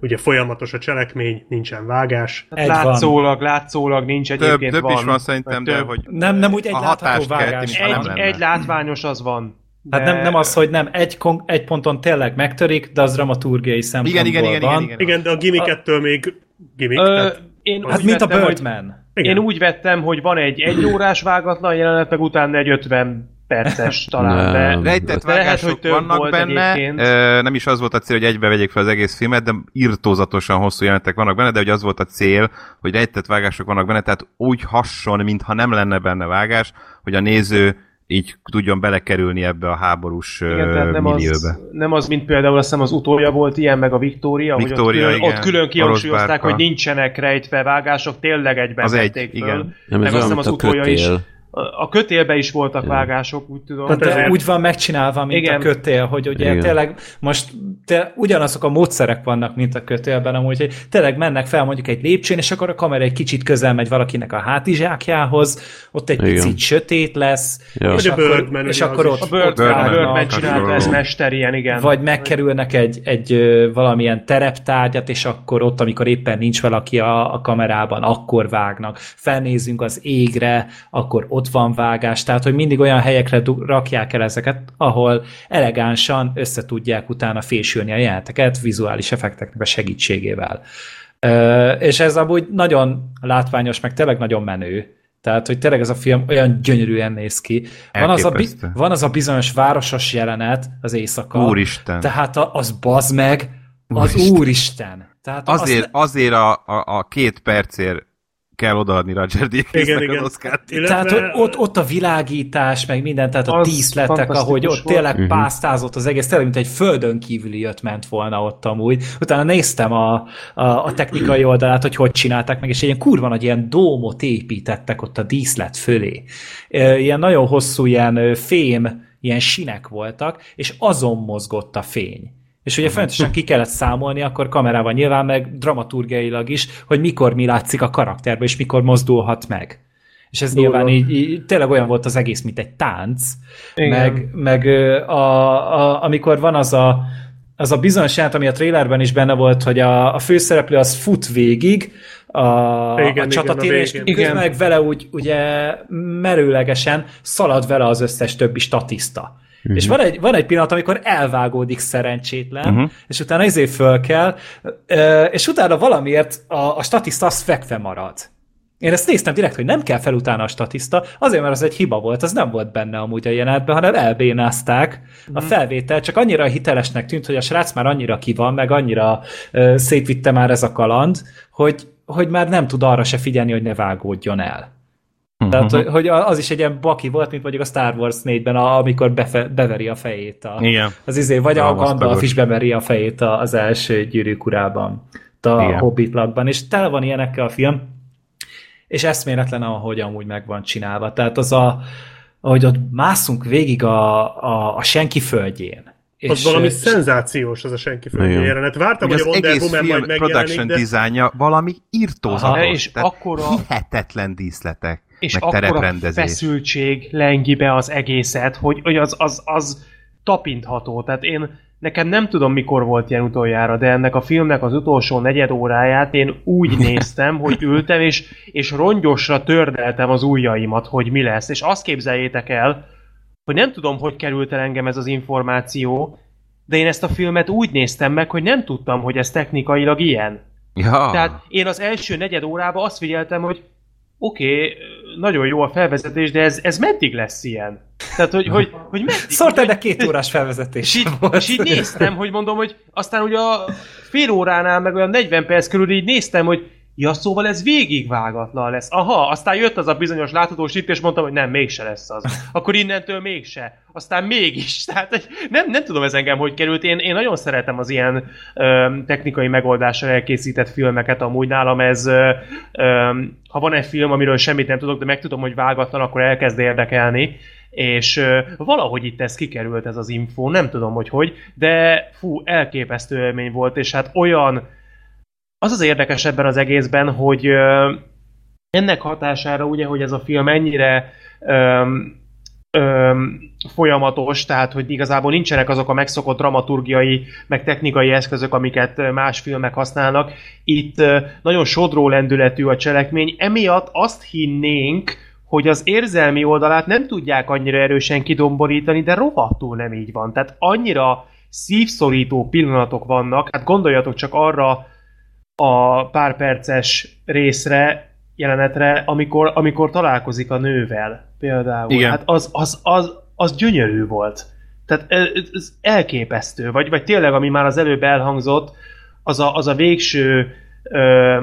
Ugye folyamatos a cselekmény, nincsen vágás. Egy van. látszólag, látszólag nincs Több, egyébként több van. is van szerintem, de Több. hogy Nem, nem úgy egy a látható vágás. nem Egy, egy látványos az van. Hát nem, nem az, hogy nem, egy, kon- egy ponton tényleg megtörik, de az dramaturgiai szempontból igen, igen, igen, van. igen, igen. Igen, de a gimmick ettől még gimmick. Ö, tehát, én Hát mint a vettem, hogy- Birdman. Igen. Én úgy vettem, hogy van egy egy órás vágatlan jelenet, meg utána egy 50 perces talán. Nem. De, Rejtett De lehet, vágások hogy több vannak volt benne, egyébként. ö, nem is az volt a cél, hogy egybe vegyék fel az egész filmet, de irtózatosan hosszú jelenetek vannak benne, de hogy az volt a cél, hogy rejtett vágások vannak benne, tehát úgy hasson, mintha nem lenne benne vágás, hogy a néző így tudjon belekerülni ebbe a háborús igen, nem millióbe. az, nem az, mint például azt hiszem az utolja volt ilyen, meg a Victoria, Victoria, hogy ott külön, igen. ott külön kihangsúlyozták, hogy nincsenek rejtve vágások, tényleg egyben Az egy, föl. igen. Nem, Meg ez azt hiszem az a utolja is. A kötélbe is voltak Igen. vágások, úgy tudom. Hát De ezért- úgy van megcsinálva, mint Igen. a kötél, hogy ugye Igen. tényleg most te, ugyanazok a módszerek vannak, mint a kötélben, amúgy, hogy tényleg mennek fel mondjuk egy lépcsőn, és akkor a kamera egy kicsit közel megy valakinek a hátizsákjához, ott egy Igen. picit sötét lesz, Ja. és, akkor, Birdman, és akkor ott. A Bird, ott Birdman, a Birdman vágnak, csinálta, ez mester ilyen, igen. vagy megkerülnek egy, egy valamilyen tereptárgyat, és akkor ott, amikor éppen nincs valaki a, a kamerában, akkor vágnak. Felnézünk az égre, akkor ott van vágás. Tehát, hogy mindig olyan helyekre rakják el ezeket, ahol elegánsan össze tudják utána fésülni a jeleneteket vizuális effekteknek a segítségével. Ö, és ez amúgy nagyon látványos, meg tényleg nagyon menő. Tehát, hogy tényleg ez a film olyan gyönyörűen néz ki. Van az, a, van az a bizonyos városos jelenet az éjszaka. Úristen. Tehát az bazd meg, az Úristen. úristen. Tehát Azért, azt, azért a, a, a két percért kell odaadni Roger igen. az Oscar-t. tehát hogy ott, ott a világítás, meg minden, tehát a Az díszletek, ahogy ott volt. tényleg Mhm. pásztázott az egész, tényleg, mint egy földön kívüli jött ment volna ott amúgy. Utána néztem a, a, a technikai oldalát, hogy hogy csinálták meg, és egy ilyen kurva nagy ilyen dómot építettek ott a díszlet fölé. Ilyen nagyon hosszú ilyen fém, ilyen sinek voltak, és azon mozgott a fény. És ugye folyamatosan ki kellett számolni, akkor kamerával nyilván, meg dramaturgiailag is, hogy mikor mi látszik a karakterbe, és mikor mozdulhat meg. És ez Durva. nyilván így, így tényleg olyan volt az egész, mint egy tánc, Igen. meg, meg a, a, amikor van az a, az a bizonyos jelent, ami a trailerben is benne volt, hogy a, a főszereplő az fut végig a, Igen, a a és közben meg vele úgy ugye merőlegesen szalad vele az összes többi statiszta. Uh-huh. És van egy, van egy pillanat, amikor elvágódik szerencsétlen, uh-huh. és utána ezért föl kell, és utána valamiért a, a statiszta az fekve marad. Én ezt néztem direkt, hogy nem kell fel utána a statiszta, azért, mert az egy hiba volt, az nem volt benne amúgy a jelenetben, hanem elbénázták a felvétel, csak annyira hitelesnek tűnt, hogy a srác már annyira ki van, meg annyira ö, szétvitte már ez a kaland, hogy, hogy már nem tud arra se figyelni, hogy ne vágódjon el. Tehát, hogy, hogy az is egy ilyen baki volt, mint mondjuk a Star Wars 4-ben, a- amikor befe, beveri a fejét. A, Igen. Az izé, vagy a Almasztagos. Gandalf is beveri a fejét a- az első gyűrűk urában, a Igen. Hobbit lakban, és tele van ilyenekkel a film, és eszméletlen, ahogy amúgy meg van csinálva. Tehát az a, ahogy ott mászunk végig a, a, a senki földjén. Az valami szenzációs az a senki földje jelenet. Vártam, Hogy hogy a Wonder egész Woman film majd megjelenik, production de... dizájnja valami irtózatos. Aha, és tehát akkora- hihetetlen díszletek, és meg tereprendezés. feszültség lengi be az egészet, hogy, hogy az, az, az tapintható. Tehát én nekem nem tudom, mikor volt ilyen utoljára, de ennek a filmnek az utolsó negyed óráját én úgy néztem, hogy ültem, és, és rongyosra tördeltem az ujjaimat, hogy mi lesz. És azt képzeljétek el, hogy nem tudom, hogy került el engem ez az információ, de én ezt a filmet úgy néztem meg, hogy nem tudtam, hogy ez technikailag ilyen. Ja. Tehát én az első negyed órában azt figyeltem, hogy oké, okay, nagyon jó a felvezetés, de ez, ez meddig lesz ilyen? Tehát, hogy, hogy, hogy meddig? Szóltál, de két órás felvezetés És így, volt. és így néztem, hogy mondom, hogy aztán ugye a fél óránál, meg olyan 40 perc körül így néztem, hogy ja, szóval ez végigvágatlan lesz. Aha, aztán jött az a bizonyos láthatós itt, és mondtam, hogy nem, mégse lesz az. Akkor innentől mégse. Aztán mégis. Tehát hogy nem, nem tudom ez engem, hogy került. Én, én nagyon szeretem az ilyen ö, technikai megoldással elkészített filmeket. Amúgy nálam ez, ö, ö, ha van egy film, amiről semmit nem tudok, de megtudom, hogy vágatlan, akkor elkezd érdekelni és ö, valahogy itt ez kikerült ez az info, nem tudom, hogy hogy, de fú, elképesztő élmény volt, és hát olyan, az az érdekes ebben az egészben, hogy ennek hatására ugye, hogy ez a film ennyire öm, öm, folyamatos, tehát hogy igazából nincsenek azok a megszokott dramaturgiai, meg technikai eszközök, amiket más filmek használnak. Itt nagyon sodró lendületű a cselekmény, emiatt azt hinnénk, hogy az érzelmi oldalát nem tudják annyira erősen kidomborítani, de rohadtul nem így van. Tehát annyira szívszorító pillanatok vannak, hát gondoljatok csak arra a pár perces részre, jelenetre, amikor, amikor találkozik a nővel például. Igen. Hát az, az, az, az gyönyörű volt. Tehát ez, elképesztő. Vagy, vagy tényleg, ami már az előbb elhangzott, az a, az a végső ö,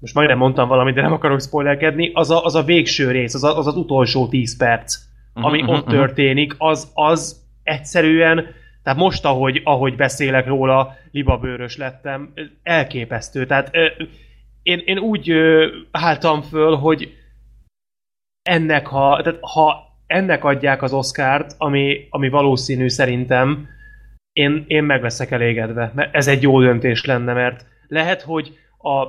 most majdnem mondtam valamit, de nem akarok spoilerkedni, az a, az a végső rész, az, a, az az utolsó 10 perc, ami Mhm, ott mhm, történik, az, az egyszerűen, tehát most, ahogy, ahogy beszélek róla, libabőrös lettem, elképesztő. Tehát én, én úgy álltam föl, hogy ennek, ha, tehát ha ennek adják az Oscárt, ami, ami valószínű szerintem, én, én meg leszek elégedve, mert ez egy jó döntés lenne, mert lehet, hogy a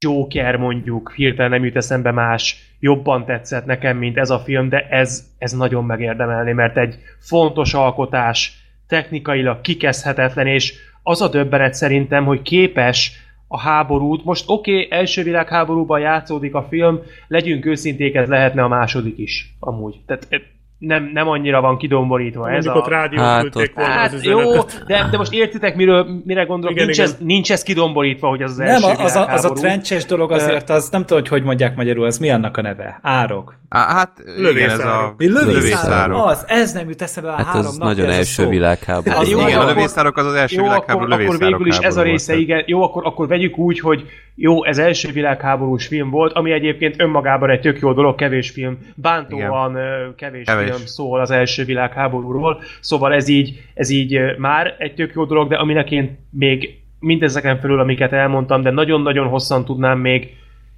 Joker mondjuk, hirtelen nem jut eszembe más, jobban tetszett nekem, mint ez a film, de ez, ez nagyon megérdemelni, mert egy fontos alkotás, technikailag kikezdhetetlen, és az a döbbenet szerintem, hogy képes a háborút, most oké, okay, első világháborúban játszódik a film, legyünk őszinték, ez lehetne a második is, amúgy. Tehát eh, nem, nem annyira van kidomborítva ez Mondjuk a... ott rádió Hát ott- volna Hát az jó, de, de most értitek, miről, mire gondolok? Igen, nincs, igen. Ez, nincs ez kidomborítva, hogy az az Nem, első az a, az a trencses dolog azért, az nem tudom, hogy hogy mondják magyarul, az mi annak a neve? Árok. Á, hát igen, ez a Lövészárok. Lövészárok? Az, ez nem jut eszembe a Hát három az nap, nagyon ez a első szó. világháború. Hát Az jó, igen, a lövészárok az az első Jó, világháború akkor, akkor végül is ez a része, igen. Jó, akkor, akkor vegyük úgy, hogy jó, ez első világháborús film volt, ami egyébként önmagában egy tök jó dolog, kevés film, bántóan kevés, Kevés. Film szól az első világháborúról, szóval ez így, ez így már egy tök jó dolog, de aminek én még mindezeken felül, amiket elmondtam, de nagyon-nagyon hosszan tudnám még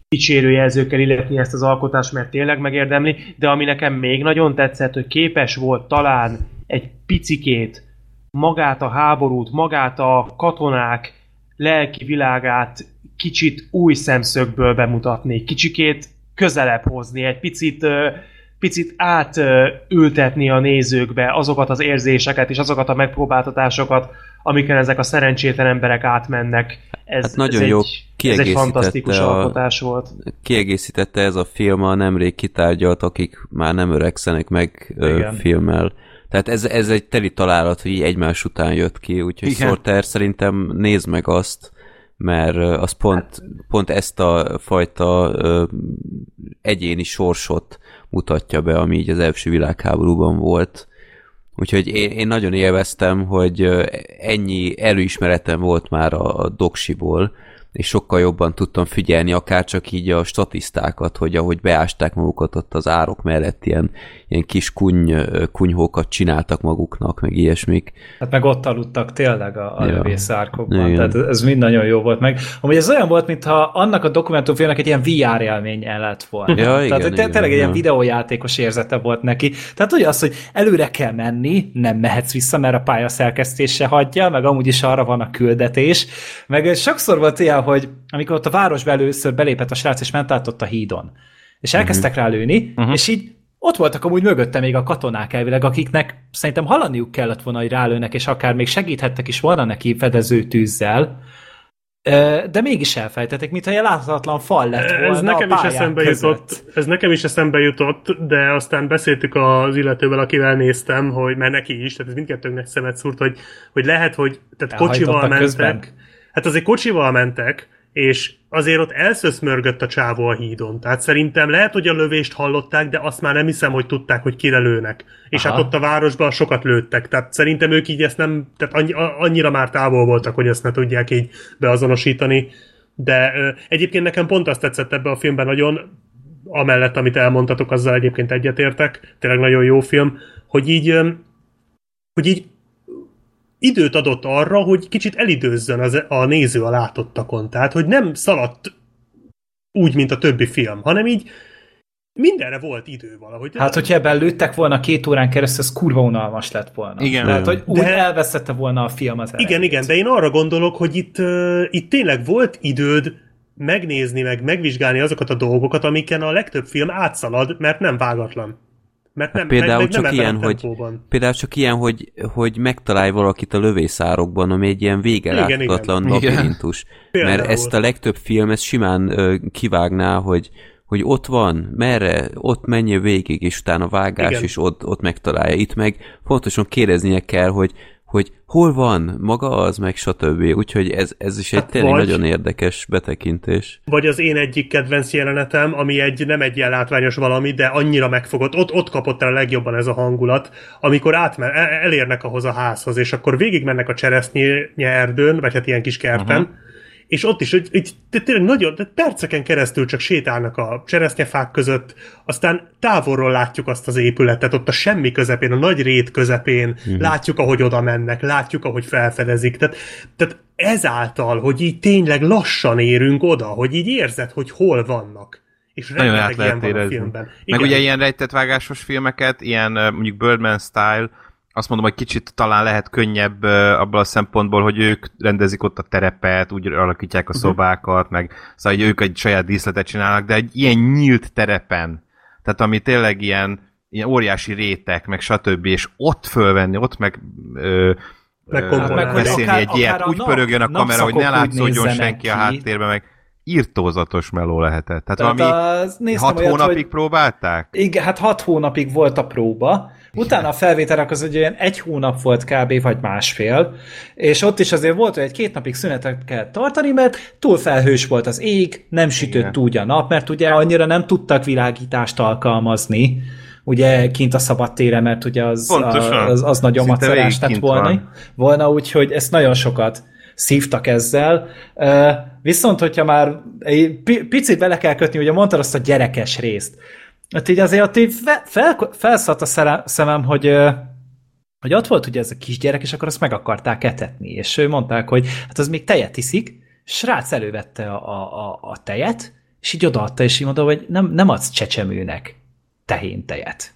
dicsérő jelzőkkel illetni ezt az alkotást, mert tényleg megérdemli, de ami nekem még nagyon tetszett, hogy képes volt talán egy picikét magát a háborút, magát a katonák lelki világát kicsit új szemszögből bemutatni, kicsikét közelebb hozni, egy picit, picit átültetni a nézőkbe azokat az érzéseket és azokat a megpróbáltatásokat, amiken ezek a szerencsétlen emberek átmennek. Ez, Hát nagyon ez jó egy, ez egy fantasztikus a- alkotás volt. kiegészítette ez a film a nemrég kitárgyalt, akik már nem öregszenek meg ö, Igen. filmmel. Tehát ez, ez egy teli találat, hogy így egymás után jött ki, úgyhogy Igen. Sorter szerintem nézd meg azt, mert az pont, Hát- pont ezt a fajta ö, egyéni sorsot mutatja be, ami így az első világháborúban volt. Úgyhogy én, én nagyon élveztem, hogy ennyi előismeretem volt már a, a doksiból, és sokkal jobban tudtam figyelni, akár csak így a statisztákat, hogy ahogy beásták magukat ott az árok mellett, ilyen, ilyen kis kuny, kunyhókat csináltak maguknak, meg ilyesmik. Hát meg ott aludtak tényleg a, a Ja. lövészárkokban, Igen. tehát ez mind nagyon jó volt meg. Amúgy ez olyan volt, mintha annak a dokumentumfilmnek egy ilyen VR élménye lett volna. Ja, tehát igen, igen, tényleg egy ilyen videójátékos érzete volt neki. Tehát ugye az, hogy előre kell menni, nem mehetsz vissza, mert a pálya szerkesztése hagyja, meg amúgy is arra van a küldetés. Meg sokszor volt ilyen, hogy amikor ott a városba először belépett a srác, és ment át ott a hídon. És elkezdtek rá lőni, Mhm. és így ott voltak amúgy mögötte még a katonák elvileg, akiknek szerintem hallaniuk kellett volna, hogy rálőnek, és akár még segíthettek is volna neki fedező tűzzel, de mégis elfejtettek, mintha egy láthatatlan fal lett volna Ez nekem is eszembe között. jutott, ez nekem is eszembe jutott, de aztán beszéltük az illetővel, akivel néztem, hogy mert neki is, tehát ez mindkettőnknek szemet szúrt, hogy, hogy lehet, hogy tehát kocsival mentek, közben. hát azért kocsival mentek, és azért ott elszöszmörgött a csávó a hídon. Tehát szerintem lehet, hogy a lövést hallották, de azt már nem hiszem, hogy tudták, hogy kire lőnek. És Aha. hát ott a városban sokat lőttek. Tehát szerintem ők így ezt nem, tehát annyira már távol voltak, hogy ezt ne tudják így beazonosítani. De ö, egyébként nekem pont azt tetszett ebbe a filmben nagyon, amellett, amit elmondtatok, azzal egyébként egyetértek, tényleg nagyon jó film, hogy így, hogy így időt adott arra, hogy kicsit elidőzzön az, a néző a látottakon. Tehát, hogy nem szaladt úgy, mint a többi film, hanem így mindenre volt idő valahogy. Hát, hogyha ebben lőttek volna két órán keresztül, ez kurva unalmas lett volna. Igen. Tehát, hogy úgy De- elveszette volna a film az Igen, erejét. igen, de én arra gondolok, hogy itt, uh, itt tényleg volt időd megnézni, meg megvizsgálni azokat a dolgokat, amiken a legtöbb film átszalad, mert nem vágatlan. Mert nem, Hát például meg, csak nem ilyen, hogy-. Például csak ilyen, hogy, hogy megtalálj valakit a lövészárokban, ami egy ilyen vége Igen, láthatatlan igen. Igen. labirintus. Például. Mert ezt a legtöbb film ezt simán ö, kivágná, hogy hogy ott van, merre, ott menje végig, és utána vágás, Igen. és ott, ott megtalálja. Itt meg pontosan kérdeznie kell, hogy, hogy hol van maga az, meg stb. Úgyhogy ez, ez is egy Hát tényleg vagy- nagyon érdekes betekintés. Vagy az én egyik kedvenc jelenetem, ami egy nem egy ilyen látványos valami, de annyira megfogott, ott, ott kapott el a legjobban ez a hangulat, amikor átmen, el- elérnek ahhoz a házhoz, és akkor végigmennek a cseresznyé erdőn, vagy hát ilyen kis kerten, uh-huh. És ott is, hogy, hogy tényleg nagyon, de perceken keresztül csak sétálnak a cseresznyefák között, aztán távolról látjuk azt az épületet, ott a semmi közepén, a nagy rét közepén, uh-huh. látjuk, ahogy oda mennek, látjuk, ahogy felfedezik, tehát, tehát ezáltal, hogy így tényleg lassan érünk oda, hogy így érzed, hogy hol vannak. És Nagyon át lehet ilyen van a érezni. filmben. Meg ugye ilyen rejtett vágásos filmeket, ilyen mondjuk Birdman style, azt mondom, hogy kicsit talán lehet könnyebb ö, abból a szempontból, hogy ők rendezik ott a terepet, úgy alakítják a szobákat, meg szóval hogy ők egy saját díszletet csinálnak, de egy ilyen nyílt terepen, tehát ami tényleg ilyen, ilyen óriási rétek, meg stb. és ott fölvenni, ott meg ö, Meg ö, meg, hogy beszélni akár- egy ilyet, akár a úgy nap- pörögjön a kamera, hogy ne látszódjon senki a ki. háttérben, meg írtózatos meló lehetett. Tehát, Tehát valami az, néztem hat olyat, hónapig hogy, próbálták? igen, hát hat hónapig volt a próba, utána a felvételek az egy olyan egy hónap volt kb. vagy másfél, és ott is azért volt, hogy egy két napig szünetet kell tartani, mert túl felhős volt az ég, nem sütött Igen. úgy a nap, mert ugye annyira nem tudtak világítást alkalmazni, ugye kint a szabadtére, mert ugye az, Pontosan. az, az nagyon Szinte macerás lett volna, van. volna úgyhogy ezt nagyon sokat szívtak ezzel. Viszont, hogyha már picit bele kell kötni, ugye mondtad azt a gyerekes részt. Hát így azért ott így fe- fel, felszállt a szemem, hogy hogy ott volt ugye ez a kisgyerek, és akkor azt meg akarták etetni, és ő mondták, hogy hát az még tejet iszik, srác elővette a, a, a, a tejet, és így odaadta, és így mondta, hogy nem, nem adsz csecsemőnek tehén tejet.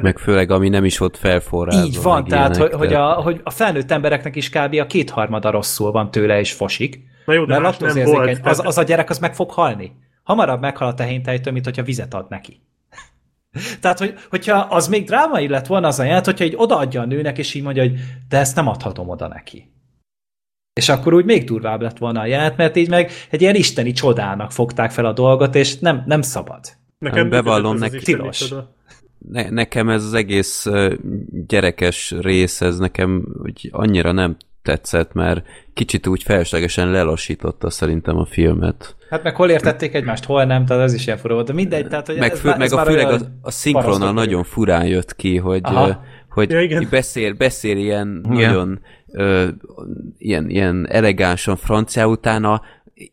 Meg főleg, ami nem is ott felforrázva. Így van, tehát hogy, ilyenek, hogy, tehát- a, hogy a felnőtt embereknek is kb. a kétharmada rosszul van tőle, és fosik. Na jó, de Mert más nem laktózérzékeny. volt. Az, tehát- az a gyerek az meg fog halni. Hamarabb meghal a tehéntejtől, mint hogyha vizet ad neki. Tehát, hogy, hogyha az még drámai lett volna az a jelent, hogyha így odaadja a nőnek, és így mondja, hogy de ezt nem adhatom oda neki. És akkor úgy még durvább lett volna a jelent, mert így meg egy ilyen isteni csodának fogták fel a dolgot, és nem, nem szabad. Nekem bevallom ez az neki- Tilos. ne, nekem ez az egész gyerekes rész, ez nekem úgy annyira nem tetszett, mert kicsit úgy feleslegesen lelassította szerintem a filmet. Hát meg hol értették egymást, hol nem, tehát ez is ilyen fura volt. De mindegy, tehát hogy Meg, ez, fő, már- meg ez a főleg a, a szinkronnal nagyon furán jött ki, hogy, Aha. hogy Ja, igen. beszél, beszél ilyen Igen. nagyon ö, ilyen, ilyen elegánsan francia utána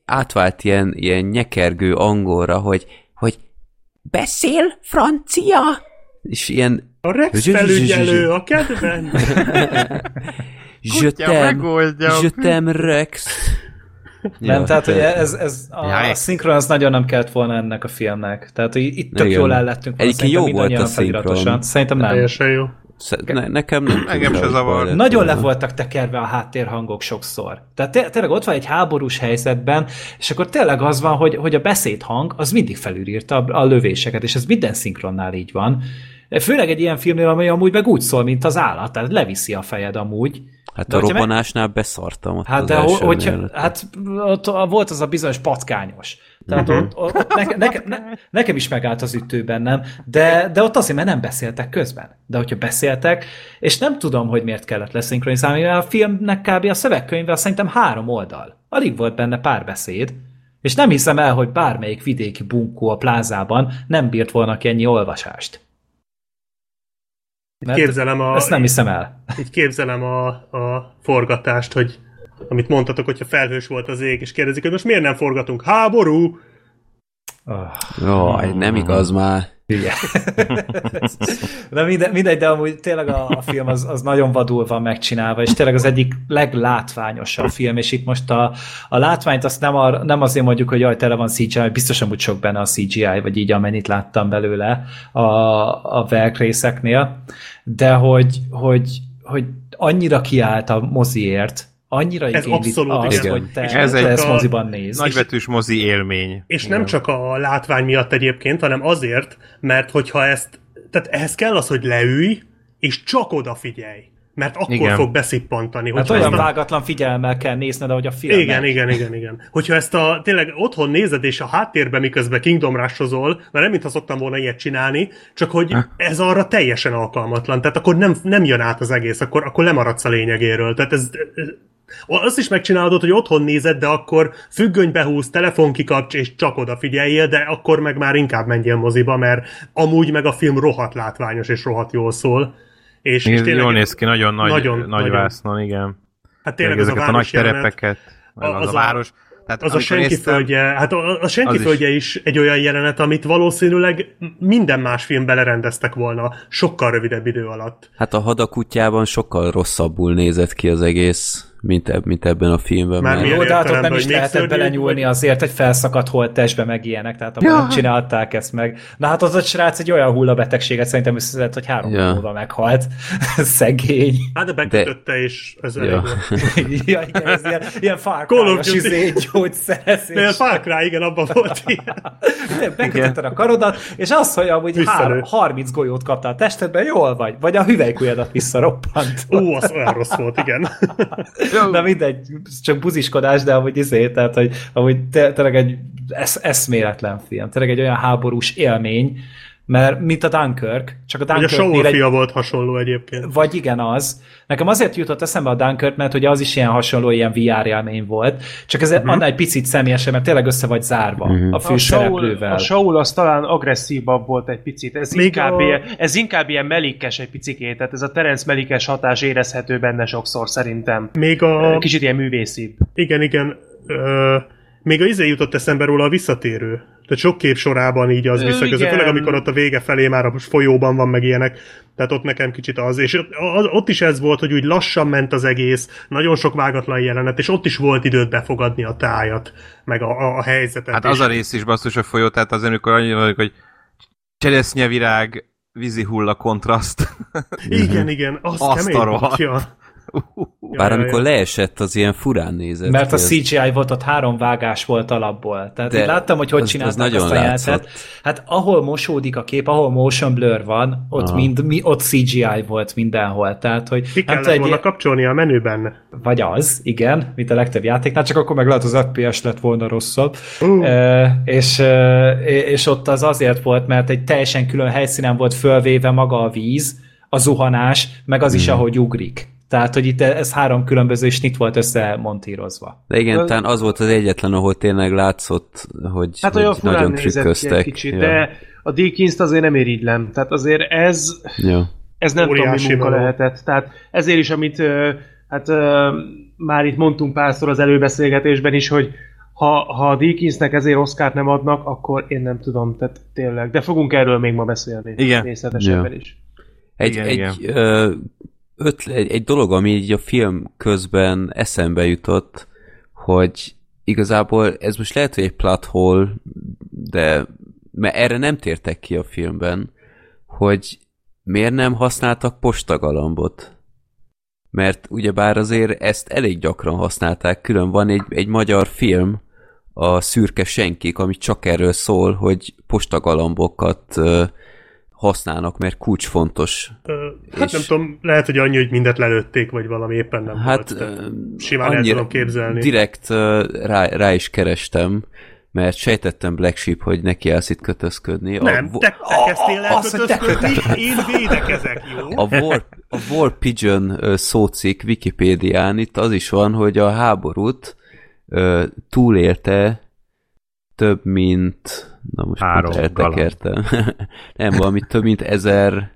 átvált ilyen, ilyen nyekergő angolra, hogy, hogy beszél francia? És ilyen A Rex felügyelő, a kedvenc. je t'aime, megoldjam. je t'aime Rex. Nem, Ja, tehát hogy te- ez, ez a, Jaj. a szinkron az nagyon nem kellett volna ennek a filmnek. Tehát hogy itt tök Igen. jól el lettünk volna, Egyébként jó volt a szinkron. Szerintem nem. Teljesen jó. Ne, nekem nem. Engem se zavar. Nagyon le voltak tekerve a háttérhangok sokszor. Tehát té- tényleg ott van egy háborús helyzetben, és akkor tényleg az van, hogy, hogy a beszédhang az mindig felülírta a, a lövéseket, és ez minden szinkronnál így van. Főleg egy ilyen filmnél, ami amúgy meg úgy szól, mint az állat, tehát leviszi a fejed amúgy. Hát De a robbanásnál beszartam ott Hát de hogyha, hát ott volt az a bizonyos patkányos. Tehát Mhm. ott, ott neke, neke, ne, nekem is megállt az ütő bennem, de, de ott azért, mert nem beszéltek közben. De hogyha beszéltek, és nem tudom, hogy miért kellett leszinkronizálni, mert a filmnek kb. a szövegkönyve szerintem három oldal. Alig volt benne párbeszéd, és nem hiszem el, hogy bármelyik vidéki bunkó a plázában nem bírt volna ki ennyi olvasást. Mert Képzelem a, Ezt nem hiszem el. így képzelem a, a forgatást, hogy amit mondtatok, hogyha felhős volt az ég, és kérdezik, hogy most miért nem forgatunk? Háború! Oh, Jaj, nem igaz már. Hülye. de mindegy, mindegy, de amúgy tényleg a, a film az, az nagyon vadul van megcsinálva, és tényleg az egyik leglátványosabb film, és itt most a, a látványt azt nem, ar, nem azért mondjuk, hogy jaj, tele van CGI, biztosan úgy sok benne a CGI, vagy így amennyit láttam belőle a, a Velk részeknél, de hogy, hogy, hogy annyira kiállt a moziért, annyira Ez abszolút azt, igen. hogy te, És ez te egy ezt a- moziban nézd. Nagybetűs mozi élmény. És nem csak a látvány miatt egyébként, hanem azért, mert hogyha ezt, tehát ehhez kell az, hogy leülj, és csak odafigyelj. Mert akkor Igen. fog beszippantani. Hát olyan ezt a- vágatlan figyelemmel kell nézned, ahogy a film Igen, igen, igen, igen. Hogyha ezt a tényleg otthon nézed, és a háttérben miközben Kingdom Rush-ozol, mert nem mintha szoktam volna ilyet csinálni, csak hogy ez arra teljesen alkalmatlan. Tehát akkor nem, nem jön át az egész, akkor, akkor lemaradsz a lényegéről. Tehát ez, azt is megcsinálod, hogy otthon nézed, de akkor függönybe húz, telefon kikapcs, és csak odafigyeljél, de akkor meg már inkább menjél moziba, mert amúgy meg a film rohadt látványos és rohadt jól szól. És, és Ez tényleg, jól néz ki, nagyon nagy, Nagyon, nagy nagyon. vásznon, igen. hát Tényleg tényleg ez a a, nagy jelenet, terepeket, az, az a a- város. Tehát az a senki néztem- földje, hát a, a senki is- földje is egy olyan jelenet, amit valószínűleg minden más filmben lerendeztek volna sokkal rövidebb idő alatt. Hát a hadakutyában sokkal rosszabbul nézett ki az egész, mint, eb- mint ebben a filmben. Már mert- milyen Jó, de hát ott nem is hogy lehetett belenyúlni vagy? azért egy felszakadt holttestbe meg ilyenek, tehát abban nem csinálták ezt meg. Na hát az a srác egy olyan hullabetegséget szerintem összeszedett, hogy három Ja. ja. múlva meghalt. Szegény. Hát de bekötötte, és ez elég Ja. volt. ja, igen, ez ilyen, ilyen Duty. izé, gyógyszerezés. De Cry, igen, abban volt ilyen. Bekötötted a karodat, és az, hogy amúgy Visszalő. hár, 30 golyót kaptál a testedben, jól vagy. Vagy a hüvelykujjadat visszaroppant. Ó, az olyan rossz volt, igen. Na mindegy, csak buziskodás, de amúgy izé, tehát, hogy amúgy tényleg egy esz, eszméletlen film, tényleg egy olyan háborús élmény, mert mint a Dunkirk, csak a Vagy a Saul egy, fia volt hasonló egyébként. vagy igen az. Nekem azért jutott eszembe a Dunkirk, mert ugye az is ilyen hasonló, ilyen VR élmény volt, csak ez uh-huh. annál egy picit személyesebb, mert tényleg össze vagy zárva uh-huh. a főszereplővel. a Saul az talán agresszívabb volt egy picit. Ez, Még inkább, a- ilyen, ez inkább ilyen melikes egy picikét, tehát ez a Terence melikes hatás érezhető benne sokszor szerintem. Még a... Kicsit ilyen művészibb. Igen, igen. Ö, még a izé jutott eszembe róla a visszatérő. Tehát sok kép sorában így az igen. főleg amikor ott a vége felé már a folyóban van meg ilyenek. Tehát ott nekem kicsit az. És ott- is ez volt, hogy úgy lassan ment az egész, nagyon sok vágatlan jelenet, és ott is volt időt befogadni a tájat, meg a, a, a helyzetet. Hát és az a rész is basszus a folyó, tehát az amikor annyi vagyok, hogy cseresznyevirág, vízi hulla kontraszt. Igen, igen, az Azt kemény a Bár amikor leesett, az ilyen furán nézett Mert a CGI volt, ott három vágás volt alapból. Tehát De én láttam, hogy hogy az- az csinálták nagyon azt a jelenetet. Hát ahol mosódik a kép, ahol motion blur van, ott, Aha. mind, mi, ott CGI volt mindenhol. Tehát, hogy Ki nem kellett volna egy, kapcsolni a menüben. vagy az, igen, mint a legtöbb játéknál, csak akkor meg lehet az FPS lett volna rosszabb. Uh. E, és, e, és ott az azért volt, mert egy teljesen külön helyszínen volt fölvéve maga a víz, a zuhanás, meg az is, Hmm. ahogy ugrik. Tehát, hogy itt ez három különböző snit volt összemontírozva. De igen, talán az volt az egyetlen, ahol tényleg látszott, hogy, Hát hogy olyan nagyon nézett ki egy trükköztek. kicsit, Ja. de a Dickens-t azért nem irigylem. Tehát azért ez, Ja. ez nem tudom, mi Óriási munka meló. lehetett. Tehát ezért is, amit hát már itt mondtunk párszor az előbeszélgetésben is, hogy ha, ha a Dickensnek ezért Oscárt nem adnak, akkor én nem tudom, tehát tényleg. De fogunk erről még ma beszélni. Igen. Részletesebben Ja. is. Egy, Igen, egy, igen. Ö, ötle, egy, egy dolog, ami így a film közben eszembe jutott, hogy igazából ez most lehet, hogy egy plot hole, de mert erre nem tértek ki a filmben, hogy miért nem használtak postagalambot. Mert ugyebár azért ezt elég gyakran használták, külön van egy, egy magyar film, a Szürke Senkik, ami csak erről szól, hogy postagalambokat használnak, mert kulcsfontos. Hát És- nem tudom, lehet, hogy annyi, hogy mindet lelőtték, vagy valami éppen nem Hát volt. Tehát simán el tudom képzelni. Direkt rá, rá is kerestem, mert sejtettem Black Sheep, hogy neki állsz itt kötözködni. Nem, a, te, te kezdtél el kötözködni, én védekezek, jó? a, War, a War Pigeon ö, szócikk Wikipédián itt az is van, hogy a háborút túlélte több mint... Na most Három eltekertem. nem, valami több mint ezer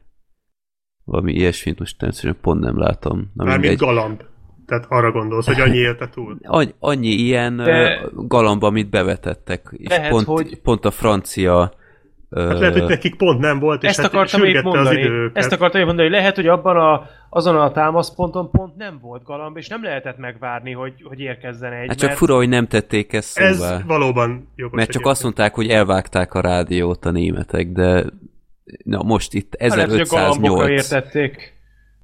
valami ilyesmit most természetesen pont nem látom. Na, Mármint mindegy. galamb. Tehát arra gondolsz, hogy annyi élte túl. Annyi, annyi ilyen De... galamb, amit bevetettek, és Lehet, pont, hogy- pont a francia Hát lehet, hogy nekik pont nem volt, és Ezt hát akartam itt sürgette az mondani. időket. Ezt akartam itt mondani, hogy lehet, hogy abban a, azon a támaszponton pont nem volt galamb, és nem lehetett megvárni, hogy, hogy érkezzen egy. Hát csak mert fura, hogy nem tették ezt Ez szóvá. valóban jogos. Mert csak azt mondták, hogy elvágták a rádiót a németek, de na most itt Hát lehet, hogy a galambokra 1508, értették.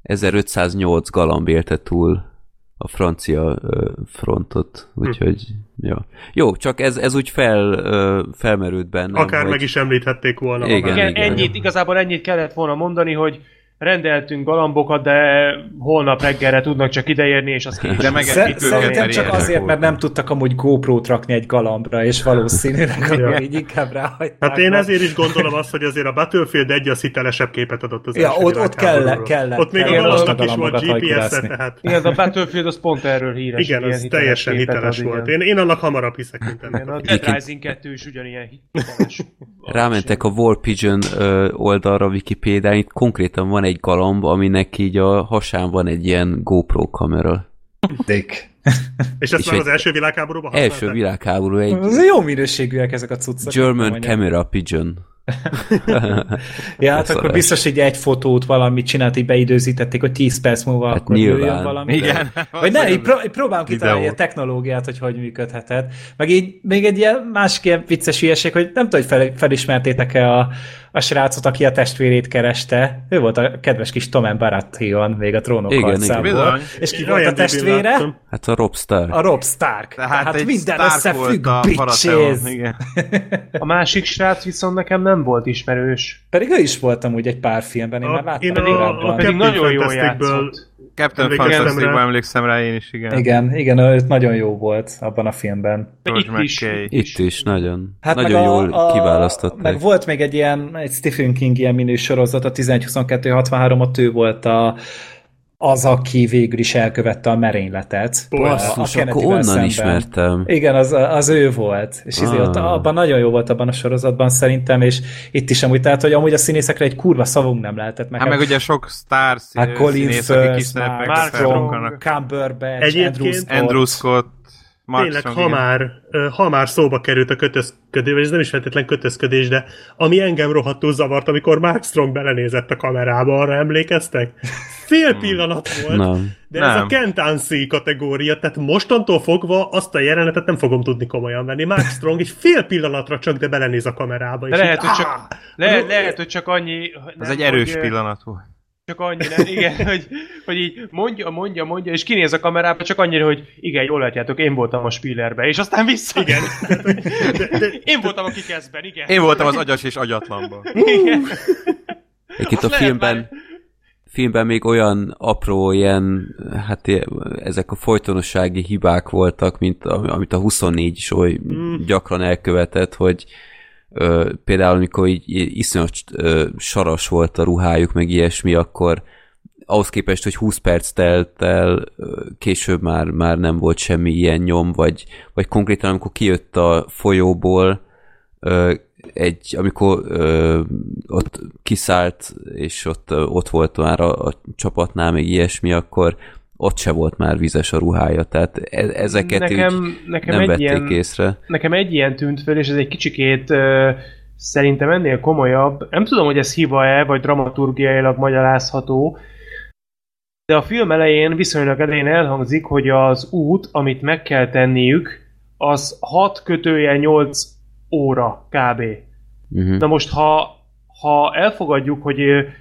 1508 galamb élte túl a francia frontot, úgyhogy ja. Jó, csak ez, ez úgy fel, felmerült bennem, Akár hogy meg is említhették volna. Igen, már. Igen, ennyit, igazából ennyit kellett volna mondani, hogy rendeltünk galambokat, de holnap reggelre tudnak csak ideérni, és az késő. De meg Szerintem csak azért, mert nem tudtak amúgy GoPro-t rakni egy galambra, és valószínűleg akkor így inkább ráhagyták. Hát én ezért is gondolom azt, hogy azért a Battlefield 1 az hitelesebb képet adott az Ja, ott- ott kell- kellett- Ott még a galamnak a is volt GPS-e, tehát Igen, a Battlefield az pont erről híres. igen, az teljesen hiteles volt. Én, én annak hamarabb hiszek, mint Igen, a. Dead Rising 2 is ugyanilyen hiteles. rámentek a War Pigeon oldalra a Wikipédián, itt konkrétan van egy galamb, aminek így a hasán van egy ilyen GoPro kamera. Dick. És ezt És már egy az első világháborúban használták? Első világháború egy Ez jó minőségűek ezek a cuccok. German. Camera Pigeon. Ja, hát akkor biztos, hogy egy fotót valamit csinált, így beidőzítették, hogy 10 perc múlva Hát akkor nyilván. valami. Igen. Vagy ne, így, pró- próbálom kitalálni a technológiát, hogy hogy működhetett. Meg így még egy ilyen másik ilyen vicces hülyeség, hogy nem tudom, hogy fel, felismertétek-e a, a srácot, aki a testvérét kereste. Ő volt a kedves kis Tommen Baratheon, még a trónok Igen, harcából. igen. És ki volt a testvére? láttam. Hát a Rob Stark. A Rob Stark. Tehát, Tehát egy minden Stark összefügg, a bitches. Igen. A másik srác viszont nekem nem volt ismerős. Pedig ő is voltam úgy egy pár filmben, én A- már láttam én a- korábban. a Pedig nagyon jól Fantastic-ből játszott. Captain Fantastic-ban rá. emlékszem rá én is, igen. Igen, igen, ő nagyon jó volt abban a filmben. De George itt is. Itt is, nagyon. Hát nagyon meg a, jól a, kiválasztották. Meg volt még egy ilyen, egy Stephen King ilyen minő sorozat, a 11-22-63, ott ő volt a, az, aki végül is elkövette a merényletet. Basszus, a akkor onnan szemben. ismertem. Igen, az, az ő volt. És ah. ott, Ah. abban nagyon jó volt abban a sorozatban szerintem, és itt is amúgy, tehát, hogy amúgy a színészekre egy kurva szavunk nem lehetett. Meg Hát meg ugye sok sztár hát Colin színész, kis Mark Strong. Cumberbatch, Egyébként- Andrew Scott. Andrew Scott, Mark Tényleg, Strong, ha igen. már, ha már szóba került a kötözködés, vagy ez nem is feltétlen kötözködés, de ami engem rohadtul zavart, amikor Mark Strong belenézett a kamerába, arra emlékeztek? Fél pillanat volt, Nem. de ez a Nem. Kentancy kategória, tehát mostantól fogva azt a jelenetet nem fogom tudni komolyan venni. Mark Strong egy fél pillanatra csak, de belenéz a kamerába. De és lehet, így, hogy csak, le, lehet, hogy csak annyi... Ez nem, egy erős hogy, pillanat volt. Csak annyi, nem, igen, hogy, hogy így mondja, mondja, mondja, és kinéz a kamerába, csak annyira, hogy igen, jól látjátok, én voltam a Spillerbe, és aztán vissza. Igen. Én voltam a kikeszben, igen. Én voltam az agyas és agyatlanban. Igen. Itt a filmben, már- filmben még olyan apró ilyen, hát ezek a folytonossági hibák voltak, mint amit a 24 is oly gyakran elkövetett, hogy ö, például amikor így, így iszonyat ö, saras volt a ruhájuk, meg ilyesmi, akkor ahhoz képest, hogy 20 perc telt el, később már, már nem volt semmi ilyen nyom, vagy, vagy konkrétan amikor kijött a folyóból, egy, amikor ö, ott kiszállt, és ott, ott volt már a, a csapatnál, még ilyesmi, akkor ott se volt már vizes a ruhája, tehát e- ezeket Nekem, nekem nem egy vették ilyen, észre. nekem egy ilyen tűnt föl, és ez egy kicsikét ö, szerintem ennél komolyabb. Nem tudom, hogy ez hiba-e, vagy dramaturgiailag magyarázható, de a film elején, viszonylag elején elhangzik, hogy az út, amit meg kell tenniük, az 6 kötője 8 óra kb. Uh-huh. Na most, ha, ha elfogadjuk, hogy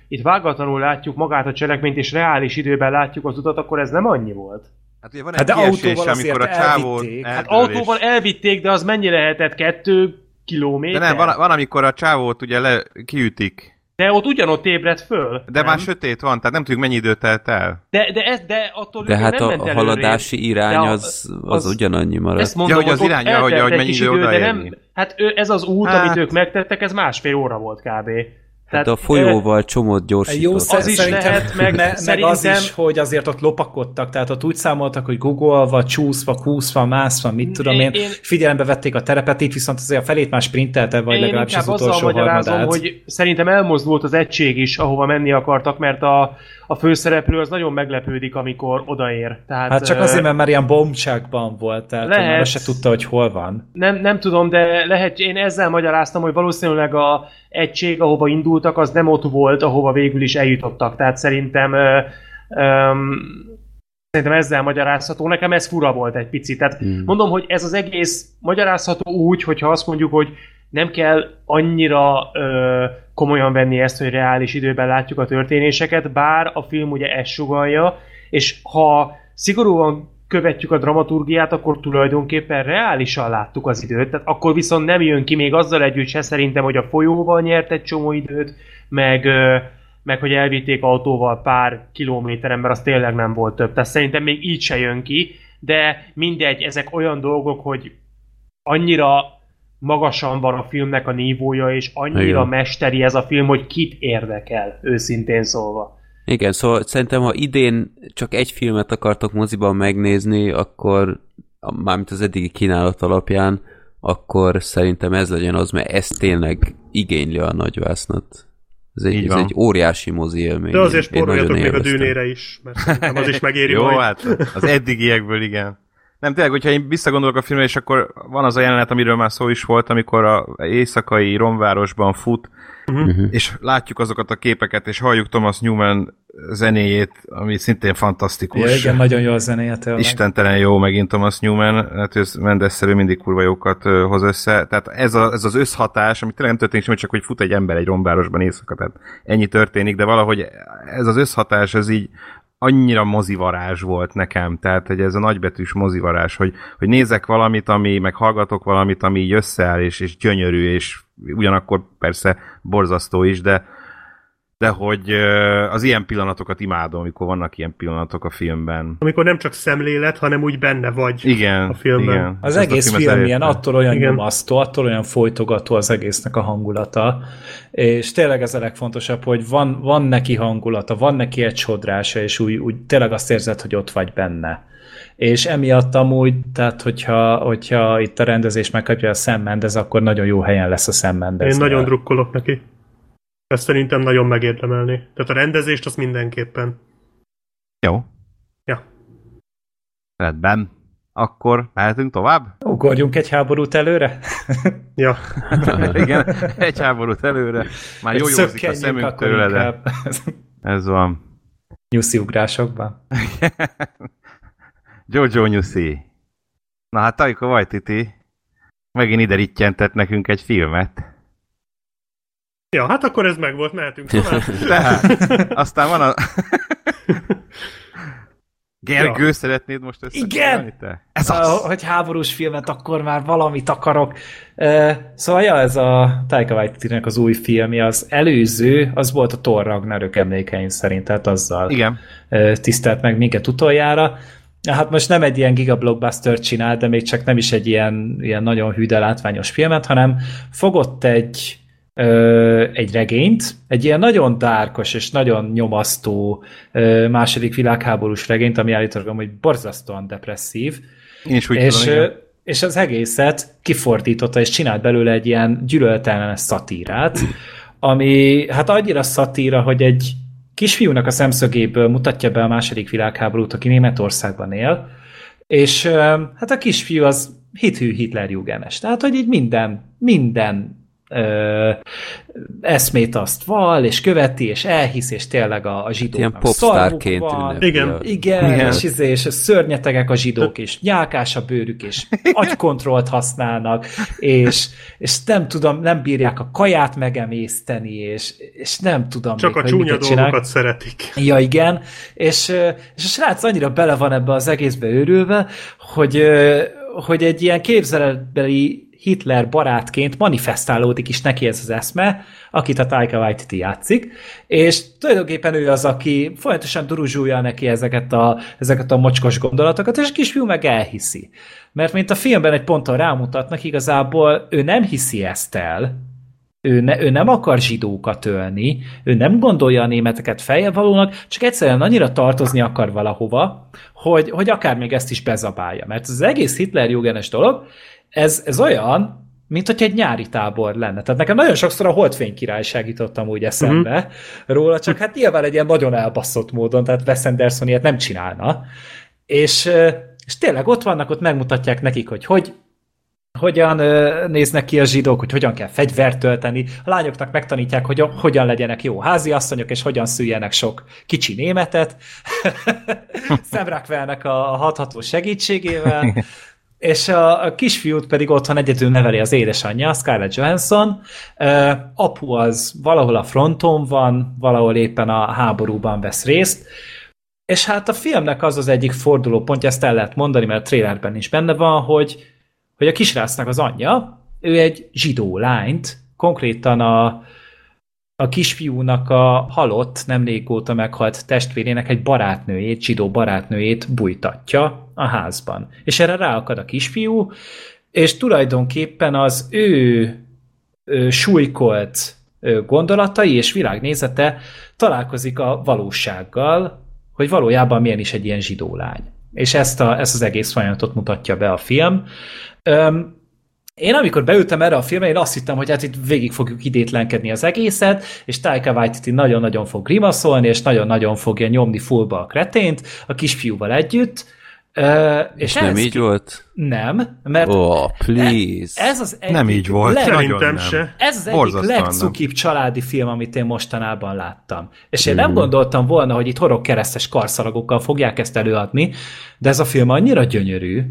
itt vágatlanul látjuk magát a cselekményt, és reális időben látjuk az utat, akkor ez nem annyi volt. Hát ugye van Hát egy de kiesés, autóval azért amikor a csávó. Hát autóval elvitték, de az mennyi lehetett? Kettő kilométer? De nem, van, van amikor a csávót ugye le, kiütik. De ott ugyanott ébredt föl. De nem? már sötét van, tehát nem tudjuk mennyi idő telt el. De, de, ez, de attól De hát nem a, ment a haladási irány De a- az, az, az- ugyanannyi maradt. Ezt mondom, hogy az irányja, hogy- hogy mennyi idő idő, de nem, Hát ő, ez az út, Hát- amit ők megtettek, ez másfél óra volt kb. Hát a folyóval csomót Jó, gyorsított. Az is szerintem, lehet, meg me- meg az is, hogy azért ott lopakodtak, tehát ott úgy számoltak, hogy googolva, csúszva, kúszva, mászva, mit tudom én, Én- én, figyelembe vették a terepet, itt viszont azért a felét már sprintelte, vagy Én legalábbis az utolsó harmadát. hogy szerintem elmozdult az egység is, ahova menni akartak, mert a, a főszereplő az nagyon meglepődik, amikor odaér. Tehát, Hát csak azért, mert már ilyen bombcsákban volt, tehát Lehet. lehet. már se tudta, hogy hol van. Nem, nem tudom, de lehet, én ezzel magyaráztam, hogy valószínűleg a egység, ahova indultak, az nem ott volt, ahova végül is eljutottak. Tehát szerintem ö, öm, szerintem ezzel magyarázható. Nekem ez fura volt egy picit. Tehát Hmm. mondom, hogy ez az egész magyarázható úgy, hogyha azt mondjuk, hogy nem kell annyira ö, komolyan venni ezt, hogy reális időben látjuk a történéseket, bár a film ugye ezt sugalja, és ha szigorúan követjük a dramaturgiát, akkor tulajdonképpen reálisan láttuk az időt, tehát akkor viszont nem jön ki még azzal együtt se szerintem, hogy a folyóval nyert egy csomó időt, meg, meg hogy elvitték autóval pár kilométeren, mert az tényleg nem volt több. Tehát szerintem még így se jön ki, de mindegy, ezek olyan dolgok, hogy annyira magasan van a filmnek a nívója, és annyira Igen. mesteri ez a film, hogy kit érdekel, őszintén szólva. Igen, szóval szerintem, ha idén csak egy filmet akartok moziban megnézni, akkor mármint az eddigi kínálat alapján, akkor szerintem ez legyen az, mert ez tényleg igényli a nagyvásznat. Ez egy, ez egy óriási mozi élmény. De azért spóroljatok még a dűnére is, mert szerintem az is megéri Jó, majd. hát az eddigiekből igen. Nem, tényleg, hogyha én visszagondolok a filmre, és akkor van az a jelenet, amiről már szó is volt, amikor a éjszakai romvárosban fut, Uh-huh. és látjuk azokat a képeket, és halljuk Thomas Newman zenéjét, ami szintén fantasztikus. Ja, igen, nagyon jó a zenéje tényleg. Istentelen jó megint Thomas Newman, hát ő Mendes-szerű mindig kurva jókat hoz össze. Tehát ez, a, ez az összhatás, ami tényleg nem történik semmi, csak hogy fut egy ember egy rombárosban éjszaka, tehát ennyi történik, de valahogy ez az összhatás, ez így annyira mozivarázs volt nekem, tehát hogy ez a nagybetűs mozivarázs, hogy, hogy nézek valamit, ami, meg hallgatok valamit, ami így összeáll, és, és gyönyörű, és ugyanakkor persze borzasztó is, de, de hogy az ilyen pillanatokat imádom, amikor vannak ilyen pillanatok a filmben. Amikor nem csak szemlélet, hanem úgy benne vagy. Igen, a filmben. igen. Az Ezt a egész film ilyen, elérte. attól olyan Igen. nyomasztó, attól olyan folytogató az egésznek a hangulata, és tényleg ez a legfontosabb, hogy van, van neki hangulata, van neki egy sodrása, és úgy, úgy tényleg azt érzed, hogy ott vagy benne. És emiatt amúgy, tehát hogyha, hogyha itt a rendezés megkapja a Sam Mendes, akkor nagyon jó helyen lesz a Sam Mendes. Én nagyon drukkolok neki. Ezt szerintem nagyon megérdemelni. Tehát a rendezést az mindenképpen. Jó. Ja. Rendben. Akkor mehetünk tovább? Ugorjunk egy háborút előre? Ja. Igen, egy háborút előre. Már jó józik a szemünk tőle, de ez van. Nyuszi ugrásokban. Jojo Nyuszi. Na hát Taika Waititi megint ide rittyentett nekünk egy filmet. Ja, hát akkor ez meg volt, mehetünk tovább. Tehát, aztán van a... Gergő, Ja. szeretnéd most ezt Igen! te? Ez az! Hogy háborús filmet, akkor már valamit akarok. Uh, szóval, ja, ez a Taika waititi az új filmje, az előző, az volt a Thor Ragnarök emlékeim szerint, tehát azzal Igen. uh, tisztelt meg minket utoljára. Hát most nem egy ilyen gigablockbuster csinál, de még csak nem is egy ilyen, ilyen nagyon hű, de látványos filmet, hanem fogott egy ö, egy regényt, egy ilyen nagyon dárkos és nagyon nyomasztó ö, második világháborús regényt, ami állítólag hogy borzasztóan depresszív, Én is úgy és, tudom, igen. és az egészet kifordította, és csinált belőle egy ilyen gyűlöltellenes szatírát, ami hát annyira szatíra, hogy egy kisfiúnak a szemszögéből mutatja be a második világháborút, aki Németországban él, és hát a kisfiú az hithű Hitlerjugenes. Tehát, hogy így minden, minden ö, eszmét azt val, és követi, és elhisz, és tényleg a, a zsidóknak Ilyen van. ünnepli. Igen. a- Igen, Igen. És, izé, és szörnyetegek a zsidók, és nyálkás a bőrük, és agykontrollt használnak, és, és nem tudom, nem bírják a kaját megemészteni, és, és nem tudom Csak még, a csúnya dolgokat szeretik. Ja, igen, és, és a srác annyira bele van ebbe az egészbe őrülve, hogy, hogy egy ilyen képzeletbeli Hitler barátként manifestálódik is neki ez az eszme, akit a Taika Waititi játszik, és tulajdonképpen ő az, aki folyamatosan duruzsúlja neki ezeket a, ezeket a mocskos gondolatokat, és a kisfiú meg elhiszi. Mert mint a filmben egy ponton rámutatnak, igazából ő nem hiszi ezt el, ő, ne, ő nem akar zsidókat ölni, ő nem gondolja a németeket valónak, csak egyszerűen annyira tartozni akar valahova, hogy, hogy akár még ezt is bezabálja. Mert az egész Hitler jógenes dolog, ez, ez olyan, mint hogy egy nyári tábor lenne. Tehát nekem nagyon sokszor a Holdfény király segítottam úgy eszembe uh-huh. róla, csak hát nyilván egy ilyen nagyon elbaszott módon, tehát Wes Anderson ilyet nem csinálna. És, és tényleg ott vannak, ott megmutatják nekik, hogy hogy hogyan néznek ki a zsidók, hogy hogyan kell fegyvert tölteni. A lányoknak megtanítják, hogy hogyan legyenek jó háziasszonyok, és hogyan szüljenek sok kicsi németet. Szemrakvelnek a hatható segítségével. És a, a kisfiút pedig otthon egyedül neveli az édesanyja, Scarlett Johansson. Uh, apu az valahol a fronton van, valahol éppen a háborúban vesz részt. És hát a filmnek az az egyik fordulópontja, ezt el lehet mondani, mert a trailerben is benne van, hogy hogy a kisrácnak az anyja, ő egy zsidó lányt, konkrétan a, a kisfiúnak a halott, nem régóta meghalt testvérének egy barátnőjét, zsidó barátnőjét bújtatja a házban. És erre ráakad a kisfiú, és tulajdonképpen az ő, ő súlykolt gondolatai és világnézete találkozik a valósággal, hogy valójában milyen is egy ilyen zsidó lány. És ezt, a, ezt az egész folyamatot mutatja be a film. Öm, én amikor beültem erre a filmre, én azt hittem, hogy hát itt végig fogjuk idétlenkedni az egészet, és Taika Waititi nagyon-nagyon fog grimaszolni, és nagyon-nagyon fogja nyomni fullba a kretént a kisfiúval együtt, Uh, és, és nem így ki... volt? Nem, mert oh, please. ez az egyik nem így volt, leg... Szerintem se. Ez az egyik legcukibb családi film, amit én mostanában láttam. És én nem gondoltam volna, hogy itt horog keresztes karszalagokkal fogják ezt előadni, de ez a film annyira gyönyörű,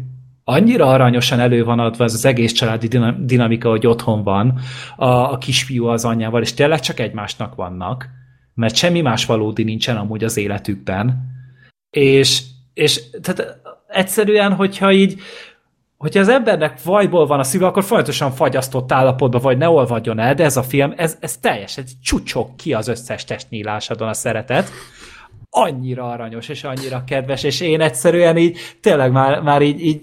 annyira aranyosan elő van adva ez az egész családi dinamika, hogy otthon van a, a kisfiú az anyjával, és tényleg csak egymásnak vannak, mert semmi más valódi nincsen amúgy az életükben. És, és tehát egyszerűen, hogyha így hogyha az embernek vajból van a szíve, akkor folyamatosan fagyasztott állapotban, vagy ne olvadjon el, de ez a film, ez, ez teljes, ez csúcsok ki az összes testnyílásadon a szeretet. Annyira aranyos, és annyira kedves, és én egyszerűen így, tényleg már, már így, így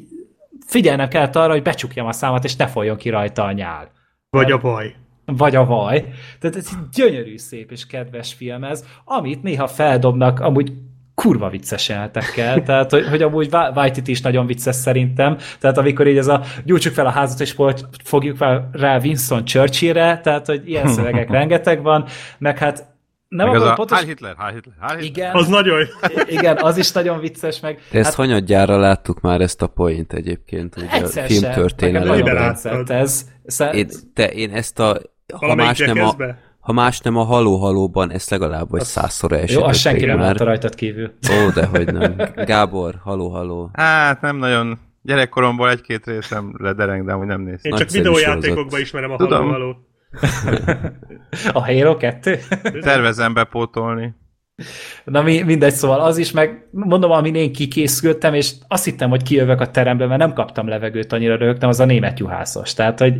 figyelnem kellett arra, hogy becsukjam a számat, és ne folyjon ki rajta a nyál. Vagy a vaj. Vagy a vaj. Tehát ez egy gyönyörű, szép és kedves film ez, amit néha feldobnak amúgy kurva vicces jelentekkel, tehát hogy, hogy amúgy White is nagyon vicces szerintem, tehát amikor így ez a gyújtsuk fel a házat és fogjuk fel rá Winston Churchillre, tehát hogy ilyen szövegek rengeteg van, meg hát nem meg az a pontos... Hitler, Hitler, Hitler. Igen, Az nagyon jó. igen, az is nagyon vicces, meg... De ezt hát, hanyadjára láttuk már ezt a point egyébként, ugye a egyszer nagyon Láttad. tetszett ez. Sze- Én, te, én ezt a, ha más, nem a, ha más nem a haló-halóban, ezt legalább vagy százszor Jó, esetett azt senki nem látta rajtad kívül. Ó, de hogy nem. Gábor, haló-haló. Hát nem nagyon. Gyerekkoromból egy-két részem ledereng, de amúgy nem néztem. Én csak videójátékokban ismerem a Tudom. A Halo 2? Tervezem bepótolni. Na mi, mindegy, szóval az is, meg mondom, amin én kikészültem, és azt hittem, hogy kijövök a terembe, mert nem kaptam levegőt, annyira rögtem, az a német juhászos. Tehát, hogy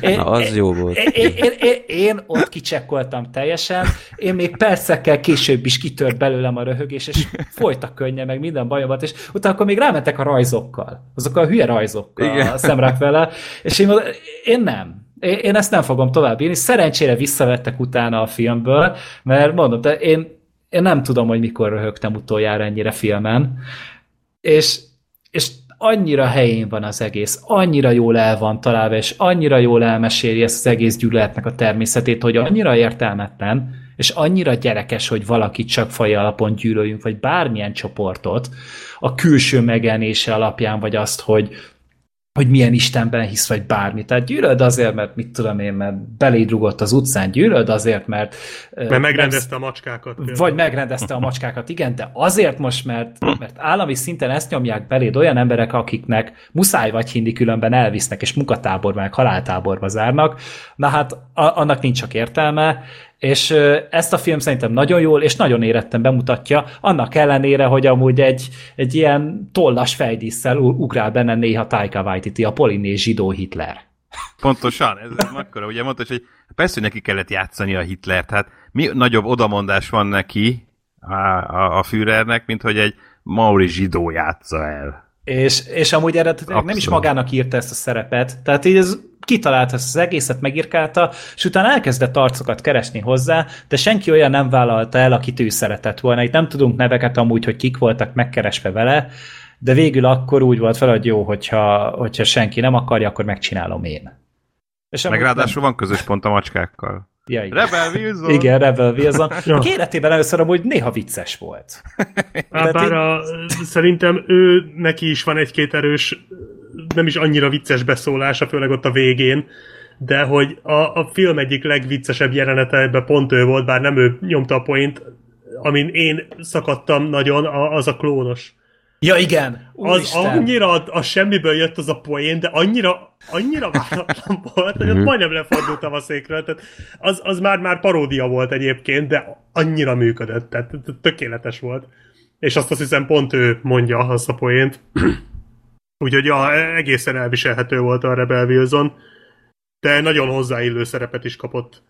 én, Na, az jó volt. Én, én, én, én ott kicsekkoltam teljesen, én még percekkel később is kitört belőlem a röhögés, és folytak könnye, meg minden bajomat, és utána akkor még rámentek a rajzokkal, azokkal a hülye rajzokkal, Igen. a szemrák vele, és én, én nem. Én, ezt nem fogom tovább írni. Szerencsére visszavettek utána a filmből, mert mondom, de én, én nem tudom, hogy mikor röhögtem utoljára ennyire filmen, és, és annyira helyén van az egész, annyira jól el van találva, és annyira jól elmeséli ezt az egész gyűlöletnek a természetét, hogy annyira értelmetlen, és annyira gyerekes, hogy valakit csak faj alapon gyűlöljünk, vagy bármilyen csoportot, a külső megjelenése alapján, vagy azt, hogy hogy milyen Istenben hisz, vagy bármi. Tehát gyűlöd azért, mert mit tudom én, mert beléd rugott az utcán, gyűlöd azért, mert... Mert megrendezte a macskákat. például. vagy megrendezte a macskákat, igen, de azért most, mert, mert állami szinten ezt nyomják beléd olyan emberek, akiknek muszáj vagy hinni, különben elvisznek, és munkatáborba, meg haláltáborba zárnak, na hát a, annak nincs csak értelme, és ezt a film szerintem nagyon jól és nagyon éretten bemutatja, annak ellenére, hogy amúgy egy, egy ilyen tollas fejdísszel ugrál benne néha Taika Waititi, a polinéz zsidó Hitler. Pontosan, ez akkora, ugye mondta, hogy persze, hogy neki kellett játszani a Hitlert, hát mi nagyobb odamondás van neki, a, a, a Führernek, mint hogy egy Mauri zsidó játsza el. És, és amúgy eredetileg nem is magának írta ezt a szerepet, tehát így ez kitalálta ezt az egészet, megírkálta, és utána elkezdett arcokat keresni hozzá, de senki olyan nem vállalta el, akit ő szeretett volna. Itt nem tudunk neveket amúgy, hogy kik voltak megkeresve vele, de végül akkor úgy volt fel, hogy jó, hogyha, hogyha senki nem akarja, akkor megcsinálom én. És Meg ráadásul van közös pont a macskákkal. Nem, ja, igen. Rebel Wilson! Igen, Rebel Wilson. Ja. A életében először amúgy néha vicces volt. Hát bár így- a, szerintem ő neki is van egy-két erős, nem is annyira vicces beszólása, főleg ott a végén, de hogy a, a film egyik legviccesebb jelenete ebben pont ő volt, bár nem ő nyomta a point, amin én szakadtam nagyon, a, az a klónos. Ja, igen. Az Úristen. annyira a, a semmiből jött az a poén, de annyira, annyira váratlan volt, hogy ott majdnem lefordultam a székről. Tehát az, az már, már paródia volt egyébként, de annyira működött, tehát tökéletes volt. És azt azt hiszem pont ő mondja azt a poént. Úgyhogy ja, egészen elviselhető volt a Rebel Wilson, de nagyon hozzáillő szerepet is kapott.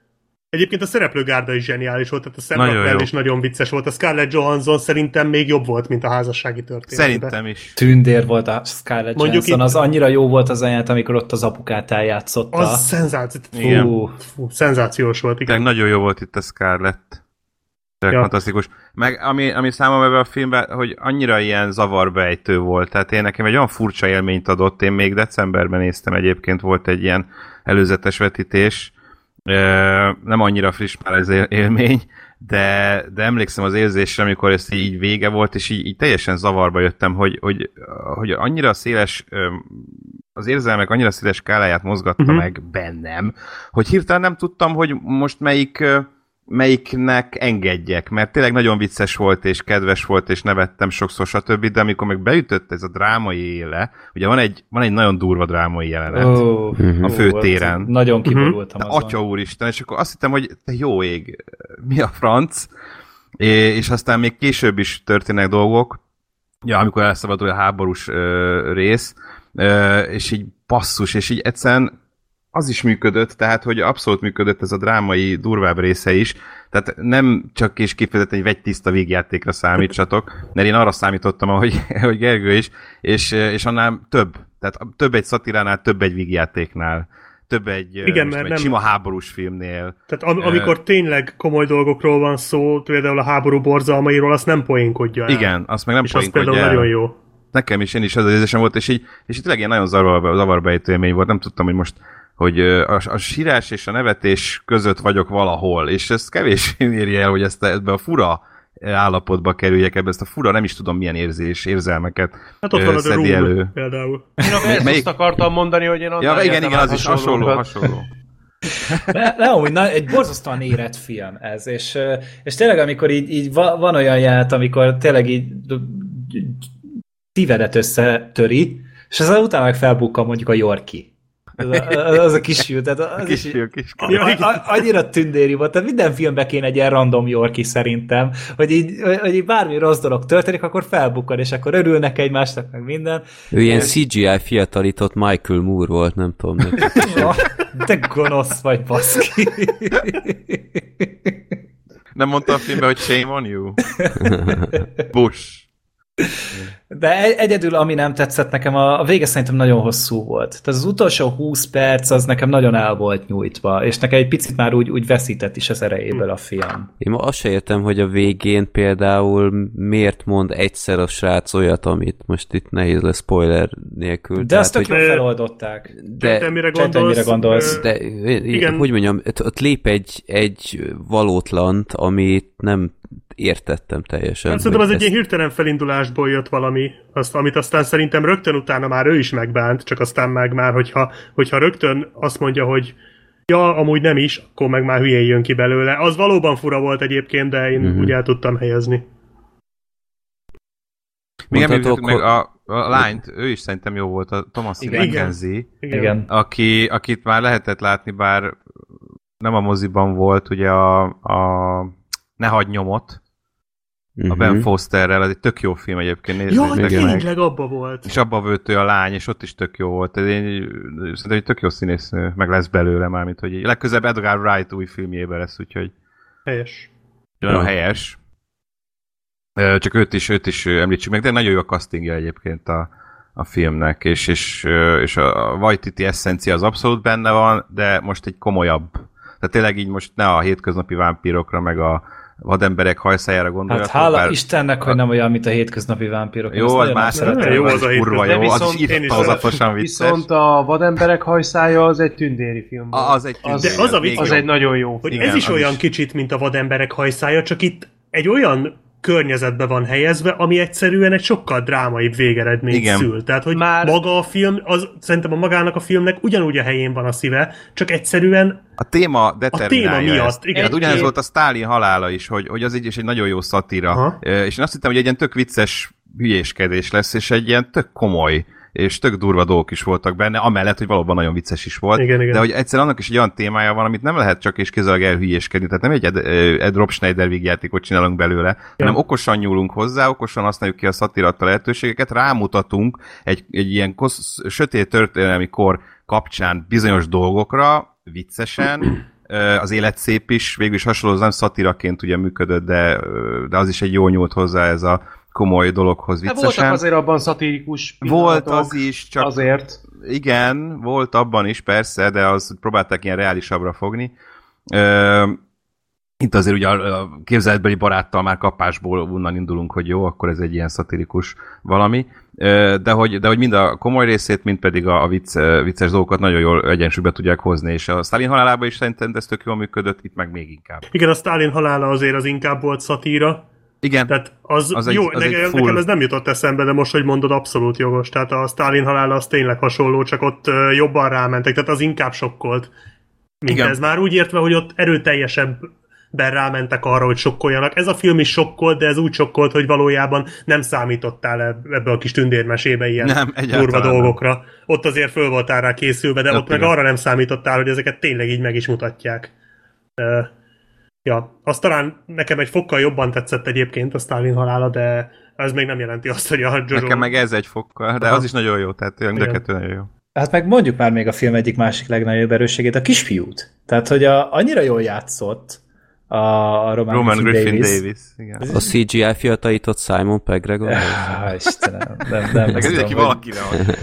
Egyébként a szereplőgárda is zseniális volt, tehát a Sam Rockwell is nagyon vicces volt. A Scarlett Johansson szerintem még jobb volt, mint a házassági történetben. Szerintem is. Tündér volt a Scarlett Mondjuk Mondjuk Johansson, itt- az annyira jó volt az anyát, amikor ott az apukát eljátszotta. Az szenzáció, fú, fú, szenzációs volt, igen. Tényleg nagyon jó volt itt a Scarlett. Tényleg Ja. fantasztikus. Meg ami, ami számomra ebben a filmben, hogy annyira ilyen zavarbejtő volt. Tehát én nekem egy olyan furcsa élményt adott. Én még decemberben néztem egyébként, volt egy ilyen előzetes vetítés. Nem annyira friss már ez él- élmény, de, de emlékszem az érzésre, amikor ez így vége volt, és így, így teljesen zavarba jöttem, hogy, hogy, hogy annyira széles az érzelmek annyira széles skáláját mozgatta uh-huh. meg bennem, hogy hirtelen nem tudtam, hogy most melyik melyiknek engedjek, mert tényleg nagyon vicces volt, és kedves volt, és nevettem sokszor, stb., de amikor meg beütött ez a drámai éle, ugye van egy, van egy nagyon durva drámai jelenet, oh. Mhm. a főtéren. ott Nagyon kiborultam De azon. atya úristen, és akkor azt hittem, hogy te jó ég, mi a franc? É- És aztán még később is történnek dolgok, ja, amikor elszabadul a háborús ö, rész, ö, és így passzus, és így egyszerűen az is működött, tehát, hogy abszolút működött ez a drámai, durvább része is, tehát nem csak és kifejezetten egy vegytiszta vígjátékra számítsatok, mert én arra számítottam, ahogy, ahogy Gergő is, és, és annál több, tehát több egy szatiránál, több egy vígjátéknál, több egy, Igen, mert nem- sima háborús filmnél. Tehát am- amikor tényleg komoly dolgokról van szó, például a háború borzalmairól, azt nem poénkodja el. Igen, azt meg nem És az poénkodja például el. nagyon jó. Nekem is, én is az az érzésem volt, és így, és így tényleg ilyen nagyon zavar, zavarbejtő élmény volt, nem tudtam, hogy most hogy a, a sírás és a nevetés között vagyok valahol, és ez kevés érje el, hogy ezt ebbe a fura állapotba kerüljek, ebbe ezt a fura, nem is tudom milyen érzés, érzelmeket Hát ott van az a szedi Room elő. például. Én a ezt melyik- azt akartam mondani, hogy én Ja, igen, igen, az is hasonló, hasonló. hasonló. De, de amúgy na, egy borzasztóan érett film ez, és, és tényleg amikor így, így va- van olyan ját, amikor tényleg így szívedet összetöri, és aztán utána meg felbukkan mondjuk a Yorki. Az a, az a kisfiú, tehát az is, Kisfiú, kis a, a, a, annyira tündéri volt, tehát minden filmben kéne egy ilyen random Yorki szerintem, hogy így, hogy így bármi rossz dolog történik, akkor felbukkan, és akkor örülnek egymásnak, meg minden. Ő ilyen CGI fiatalított Michael Moore volt, nem tudom. Ja, de gonosz vagy, baszki. Nem mondta a filmben, hogy shame on you? Bush. De egy- egyedül, ami nem tetszett nekem, a, a vége szerintem nagyon hosszú volt. Tehát az utolsó 20 perc az nekem nagyon el volt nyújtva, és nekem egy picit már úgy, úgy veszített is az erejéből a film. Én ma azt se értem, hogy a végén például miért mond egyszer a srác olyat, amit most itt nehéz lesz spoiler nélkül. De azt tök hogy, feloldották. De, de, mire gondolsz? mire gondolsz? De Igen. hogy mondjam, ott- lép egy, egy valótlant, amit nem értettem teljesen. Hát szerintem az hogy egy ilyen hirtelen felindulásból jött valami, azt, amit aztán szerintem rögtön utána már ő is megbánt, csak aztán meg már, hogyha, hogyha rögtön azt mondja, hogy ja, amúgy nem is, akkor meg már hülyén jön ki belőle. Az valóban fura volt egyébként, de én Mhm. uh-huh. úgy el tudtam helyezni. Még említettük meg a, a lányt, ő is szerintem jó volt, a Thomas Igen. McKenzie. Igen. Igen. aki, akit már lehetett látni, bár nem a moziban volt, ugye a, a Ne hagy nyomot, a Ben Mhm. Fosterrel, ez egy tök jó film egyébként, Ja, nézzétek meg. tényleg abba volt. És abba vőtt ő a lány, és ott is tök jó volt. Ez egy, szerintem egy tök jó színésznő, meg lesz belőle már, mint hogy így. legközelebb Edgar Wright új filmjében lesz, úgyhogy Helyes. nagyon Ja. helyes. Csak őt is, őt is említsük meg, de nagyon jó a castingja egyébként a, a filmnek, és, és, és a Waititi eszencia az abszolút benne van, de most egy komolyabb. Tehát tényleg így most ne a hétköznapi vámpírokra, meg a vademberek hajszájára Hát gondoljatok. hála bár- Istennek, hogy nem olyan, mint a hétköznapi vámpírok. Én Jó, az más szeretem. Jó, az a kurva jó, De az viszont- is irtózatosan vicces. Viszont a vademberek hajszája az egy tündéri film. az egy az, De az a vicc, az egy nagyon jó Hogy film. Igen, ez is olyan is. kicsit, mint a vademberek hajszája, csak itt egy olyan környezetbe van helyezve, ami egyszerűen egy sokkal drámaibb végeredményt Igen. szül. Tehát, hogy Már- maga a film, az szerintem a magának a filmnek ugyanúgy a helyén van a szíve, csak egyszerűen A téma a determinálja téma miatt. ezt. Igen, Hát ugyanez volt a Stalin halála is, hogy, hogy az így is egy nagyon jó szatira. Aha. És én azt hittem, hogy egy ilyen tök vicces hülyéskedés lesz, és egy ilyen tök komoly és tök durva dolgok is voltak benne, amellett, hogy valóban nagyon vicces is volt. Igen, igen. De hogy egyszerűen annak is egy olyan témája van, amit nem lehet csak és kizárólag elhülyéskedni. Tehát nem egy Ed, Ed Rob Schneider vígjátékot csinálunk belőle, ja. hanem okosan nyúlunk hozzá, okosan használjuk ki a szatiratta lehetőségeket, rámutatunk egy, egy ilyen kosz, sötét történelmi kor kapcsán bizonyos dolgokra, viccesen, az élet szép is, végül is hasonló, az nem szatiraként ugye működött, de, de az is egy jó nyúlt hozzá ez a komoly dologhoz Hát viccesen. voltak azért abban szatirikus Volt az is, csak Azért. igen, volt abban is persze, de az próbálták ilyen reálisabbra fogni. Ö, itt azért ugye a, a képzeletbeli baráttal már kapásból onnan indulunk, hogy jó, akkor ez egy ilyen szatirikus valami. De hogy, de hogy mind a komoly részét, mind pedig a, a vicc, vicces dolgokat nagyon jól egyensúlyba tudják hozni, és a Stalin halálában is szerintem ez tök jól működött, itt meg még inkább. igen, a Stalin halála azért az inkább volt szatíra, Igen, Tehát az, Az az egy- jó, az egy nekem, full- nekem ez nem jutott eszembe, de most, hogy mondod, abszolút jogos. Tehát a Stalin halála az tényleg hasonló, csak ott jobban rámentek, tehát az inkább sokkolt. Mint Igen. ez már úgy értve, hogy ott erőteljesebben rámentek arra, hogy sokkoljanak. Ez a film is sokkolt, de ez úgy sokkolt, hogy valójában nem számítottál eb- ebbe a kis tündérmesébe ilyen Nem, durva nem. dolgokra. Ott azért föl voltál rá készülve, de Ott ott meg arra nem számítottál, hogy ezeket tényleg így meg is mutatják. Ja, az talán nekem egy fokkal jobban tetszett egyébként a Stalin halála, de ez még nem jelenti azt, hogy a Jojo... nekem meg ez egy fokkal, de Aha. az is nagyon jó, tehát mind a kettő nagyon jó. Hát meg mondjuk már még a film egyik másik legnagyobb erősségét, a kisfiút. Tehát, hogy a, annyira jól játszott a, a Roman, Roman Griffin Davis. Davis, igen. A CGI fiataított Simon Pegg Ah, Istenem, nem, nem, ez tudom, mindenki hogy- valakire van.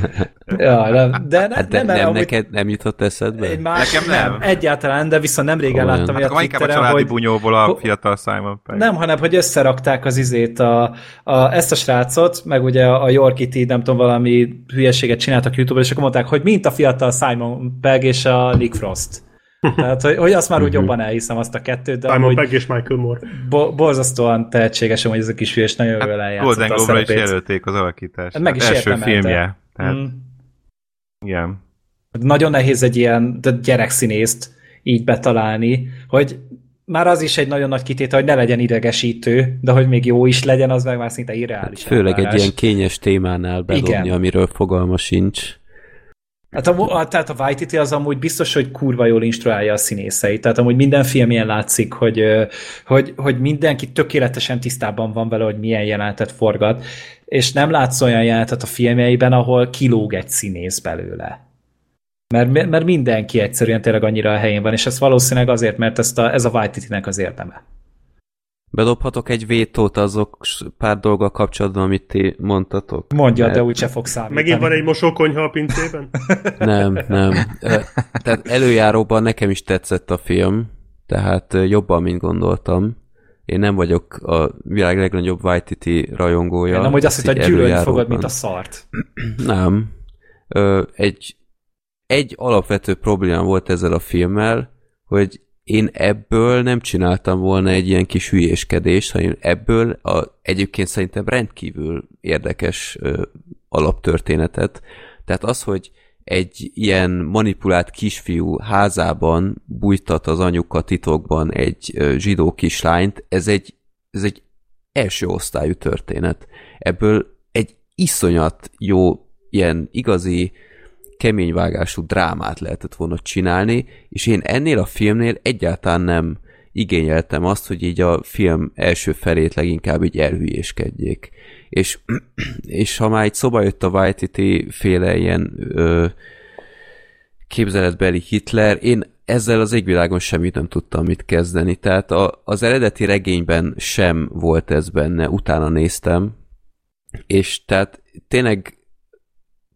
Ja, nem, de, ne, Hát de nem, nem, nem amúgy neked nem jutott eszedbe? egy más, Nekem nem. nem. Egyáltalán, de viszont nem régen Olyan. láttam Hát a Twitteren, családi hogy bunyóból a fiatal Simon Pegg. nem, hanem hogy összerakták az izét, a, a, ezt a srácot, meg ugye a Yorkit nem tudom, valami hülyeséget csináltak YouTube-on, és akkor mondták, hogy mint a fiatal Simon Pegg és a Nick Frost. Tehát, hogy, hogy azt már úgy jobban elhiszem azt a kettőt, de Simon Pegg és Michael Moore. bo- borzasztóan tehetségesen, hogy ez a kis hülye, és nagyon jól Hát eljátszott Golden Globe-ra is jelölték az alakítást. Hát meg is Hát első filmje. Tehát, Mm. igen. Nagyon nehéz egy ilyen gyerekszínészt így betalálni, hogy már az is egy nagyon nagy kitétel, hogy ne legyen idegesítő, de hogy még jó is legyen, az meg már szinte irreális. Főleg egy elvárás. ilyen kényes témánál bedobni, Igen. amiről fogalma sincs. Hát a, a, tehát a Waititi az amúgy biztos, hogy kurva jól instruálja a színészeit. Tehát amúgy minden filmjen látszik, hogy, hogy, hogy mindenki tökéletesen tisztában van vele, hogy milyen jelenetet forgat, és nem látsz olyan jelenetet a filmjeiben, ahol kilóg egy színész belőle. Mert, mert mindenki egyszerűen tényleg annyira a helyén van, és ez valószínűleg azért, mert ezt a, ez a Waititi-nek az érdeme. Bedobhatok egy vétót azok pár dolga kapcsolatban, amit ti mondtatok? Mondja, Mert- de úgyse fog számítani. Megint van egy mosókonyha a pincében? Nem, nem. Tehát előjáróban nekem is tetszett a film, tehát jobban, mint gondoltam. Én nem vagyok a világ legnagyobb Waititi rajongója. Nem, hogy azt hogy gyűlölni fogod, mint a szart. Nem. Egy, egy alapvető probléma volt ezzel a filmmel, hogy én ebből nem csináltam volna egy ilyen kis hülyéskedést, hanem ebből a, egyébként szerintem rendkívül érdekes ö, alaptörténetet. Tehát az, hogy egy ilyen manipulált kisfiú házában bújtat az anyuka titokban egy ö, zsidó kislányt, ez egy, ez egy első osztályú történet. Ebből egy iszonyat jó, ilyen igazi keményvágású drámát lehetett volna csinálni, és én ennél a filmnél egyáltalán nem igényeltem azt, hogy így a film első felét leginkább így elhülyéskedjék. És, és ha már egy szoba jött a Waititi féle ilyen ö, képzeletbeli Hitler, én ezzel az égvilágon semmit nem tudtam mit kezdeni. Tehát a, az eredeti regényben sem volt ez benne, utána néztem, és tehát tényleg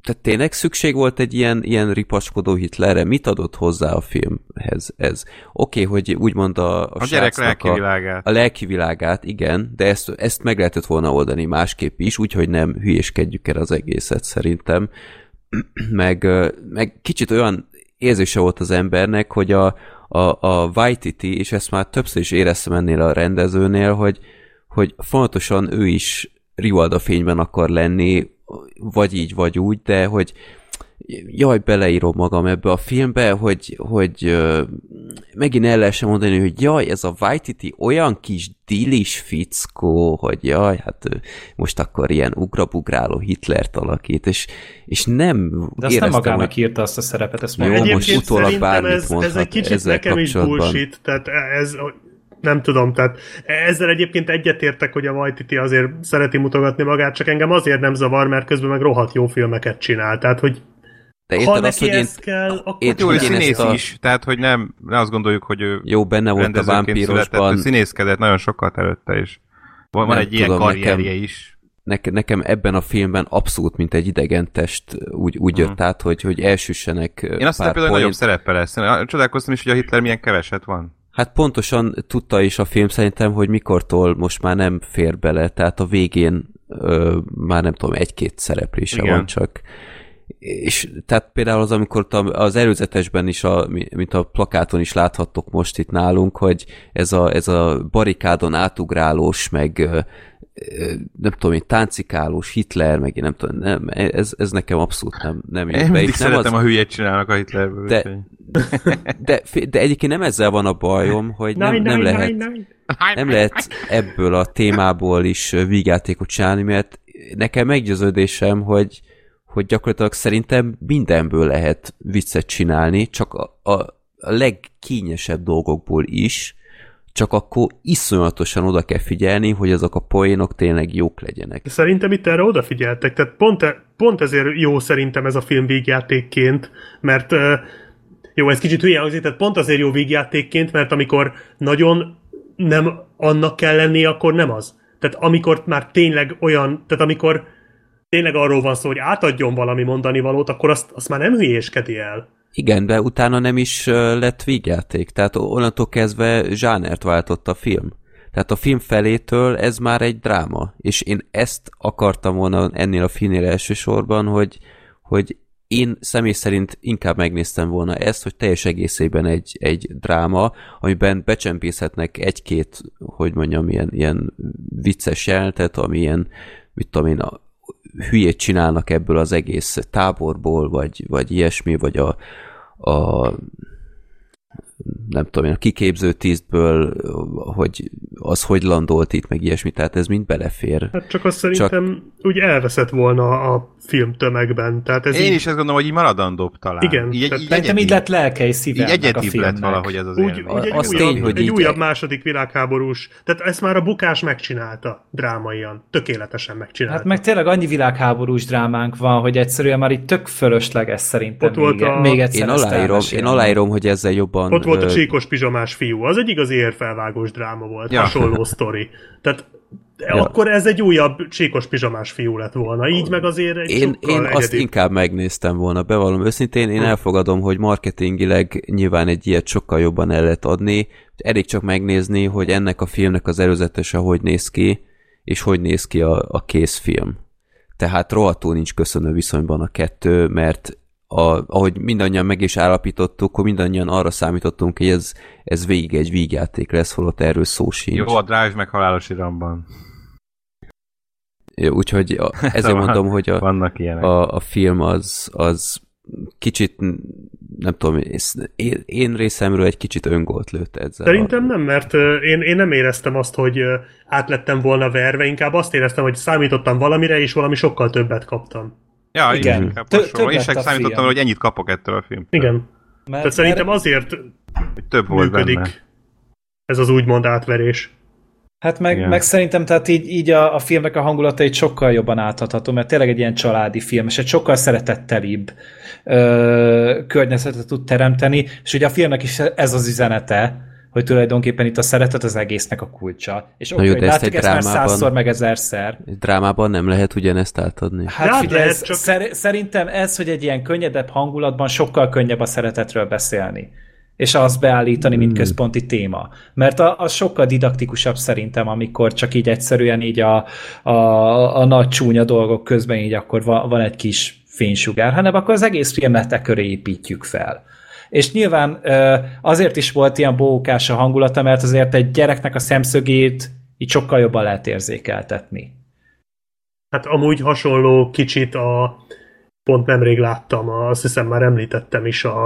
tehát tényleg szükség volt egy ilyen, ilyen ripaskodó Hitlerre? Mit adott hozzá a filmhez ez? Oké, okay, hogy úgymond a, a, A gyerek lelki világát. a lelki világát, igen, de ezt, ezt meg lehetett volna oldani másképp is, úgyhogy nem hülyéskedjük el az egészet szerintem. meg, meg kicsit olyan érzése volt az embernek, hogy a, a, a Waititi, és ezt már többször is éreztem ennél a rendezőnél, hogy, hogy fontosan ő is Rivalda fényben akar lenni, vagy így, vagy úgy, de hogy jaj, beleírom magam ebbe a filmbe, hogy, hogy ö, megint el lehessen mondani, hogy jaj, ez a Waititi olyan kis dilis fickó, hogy jaj, hát ö, most akkor ilyen ugrabugráló Hitlert alakít, és, és nem De azt nem magának hogy írta azt a szerepet, ezt Jó, most utólag bármit ez, ez mondhat egy kicsit ezzel nekem is bullshit, tehát ez, nem tudom, tehát ezzel egyébként egyetértek, hogy a Waititi azért szereti mutogatni magát, csak engem azért nem zavar, mert közben meg rohadt jó filmeket csinál, tehát hogy de ha érted neki azt, hogy én, ez kell, akkor én- Jó, én színész a- is, tehát hogy nem, ne azt gondoljuk, hogy ő jó, benne volt a vámpírosban, színészkedett nagyon sokat előtte is. Van, van egy ilyen tudom, karrierje nekem- is. Neke, nekem ebben a filmben abszolút, mint egy idegen test úgy, úgy jött Mhm. át, hogy, hogy elsüssenek Én azt például hogy nagyobb szerepe lesz. Én Csodálkoztam is, hogy a Hitler milyen keveset van. Hát pontosan tudta is a film szerintem, hogy mikortól most már nem fér bele, tehát a végén ö, már nem tudom, egy-két szereplése Igen. van csak. És tehát például az, amikor az előzetesben is, a, mi- mint a plakáton is láthattok most itt nálunk, hogy ez a, ez a barikádon átugrálós, meg nem tudom én, táncikálós Hitler, meg én nem tudom, nem, ez, ez nekem abszolút nem, nem jött Én be. mindig És nem szeretem az, a hülyét csinálnak a Hitlerből. De- de, de egyébként nem ezzel van a bajom, hogy nem, nem nine, lehet nem lehet ebből a témából is vígjátékot csinálni, mert nekem meggyőződésem, hogy, hogy gyakorlatilag szerintem mindenből lehet viccet csinálni, csak a, a, legkényesebb dolgokból is, csak akkor iszonyatosan oda kell figyelni, hogy azok a poénok tényleg jók legyenek. Szerintem itt erre odafigyeltek, tehát pont, e, pont ezért jó szerintem ez a film vígjátékként, mert jó, ez kicsit hülye hangzik, tehát pont azért jó vígjátékként, mert amikor nagyon nem annak kell lennie, akkor nem az. Tehát amikor már tényleg olyan, tehát amikor tényleg arról van szó, hogy átadjon valami mondani valót, akkor azt, azt már nem hülyéskedi el. Igen, de utána nem is lett vígjáték, tehát onnantól kezdve zsánert váltott a film. Tehát a film felétől ez már egy dráma, és én ezt akartam volna ennél a filmnél elsősorban, hogy, hogy én személy szerint inkább megnéztem volna ezt, hogy teljes egészében egy, egy dráma, amiben becsempészhetnek egy-két, hogy mondjam, ilyen, ilyen vicces jelentet, ami ilyen, mit tudom én, a, hülyét csinálnak ebből az egész táborból, vagy, vagy ilyesmi, vagy a, a nem tudom én, a kiképző tisztből, hogy az hogy landolt itt, meg ilyesmi, tehát ez mind belefér. Hát csak azt szerintem csak... úgy elveszett volna a film tömegben. Tehát ez Én így, is azt gondolom, hogy így maradandóbb talán. Igen, Így, tehát így, Szerintem így egyedi- lett lelke és szíve így egyedibb lett valahogy ez az úgy, élmény. úgy egy, Az újabb, tény, hogy egy így- újabb második világháborús. Tehát ezt már a bukás megcsinálta drámaian. Tökéletesen megcsinálta. Hát meg tényleg annyi világháborús drámánk van, hogy egyszerűen már itt tök fölösleges szerintem Ott volt még, a- még egyszer Én aláírom, én aláírom, hogy ezzel jobban... Ott volt a csíkos pizsamás fiú. Az egy igazi érfelvágós dráma volt. Ja. Hasonló sztori. Tehát ja. akkor ez egy újabb csíkos pizsamás fiú lett volna. Így meg azért egy Én, én azt inkább megnéztem volna, bevallom őszintén, én elfogadom, hogy marketingileg nyilván egy ilyet sokkal jobban el lehet adni, elég csak megnézni, hogy ennek a filmnek az előzetese hogy néz ki, és hogy néz ki a, a készfilm. Tehát rohadtul nincs köszönő viszonyban a kettő, mert a, ahogy mindannyian meg is állapítottuk, hogy mindannyian arra számítottunk, hogy ez, ez végig egy vígjáték lesz, holott erről szó sincs. Jó, a Drive meg halálos iramban. Jó, Úgyhogy a, ezért mondom, hogy a, Vannak ilyenek. a, a film az, az kicsit, nem tudom, én, én részemről egy kicsit öngolt lőtt ezzel. Szerintem nem, mert én, én nem éreztem azt, hogy ö, át lettem volna verve, inkább azt éreztem, hogy számítottam valamire, és valami sokkal többet kaptam. Ja, Igen. több Én lett a számítottam, hogy ennyit kapok ettől a filmtől. Igen. Mert, Tehát szerintem azért Hogy több volt működik benne. ez az úgymond átverés. Hát meg, Igen. meg szerintem tehát így, így a, a filmnek a hangulata egy sokkal jobban átadható, mert tényleg egy ilyen családi film, és egy sokkal szeretettelibb ö, környezetet tud teremteni, és ugye a filmnek is ez az üzenete, hogy tulajdonképpen itt a szeretet az egésznek a kulcsa. És oké, ezt látjuk egy ezt már százszor, meg ezerszer. Egy drámában nem lehet ugyanezt átadni. Hát Hát figyelj, lehet, ez, csak- szer- szerintem ez, hogy egy ilyen könnyedebb hangulatban sokkal könnyebb a szeretetről beszélni és azt beállítani, mint központi téma. Mert a- az sokkal didaktikusabb szerintem, amikor csak így egyszerűen így a, a, a nagy csúnya dolgok közben így akkor van, van egy kis fénysugár, hanem akkor az egész filmet e köré építjük fel. És nyilván azért is volt ilyen bókás a hangulata, mert azért egy gyereknek a szemszögét így sokkal jobban lehet érzékeltetni. Hát amúgy hasonló kicsit a pont nemrég láttam, azt hiszem már említettem is a,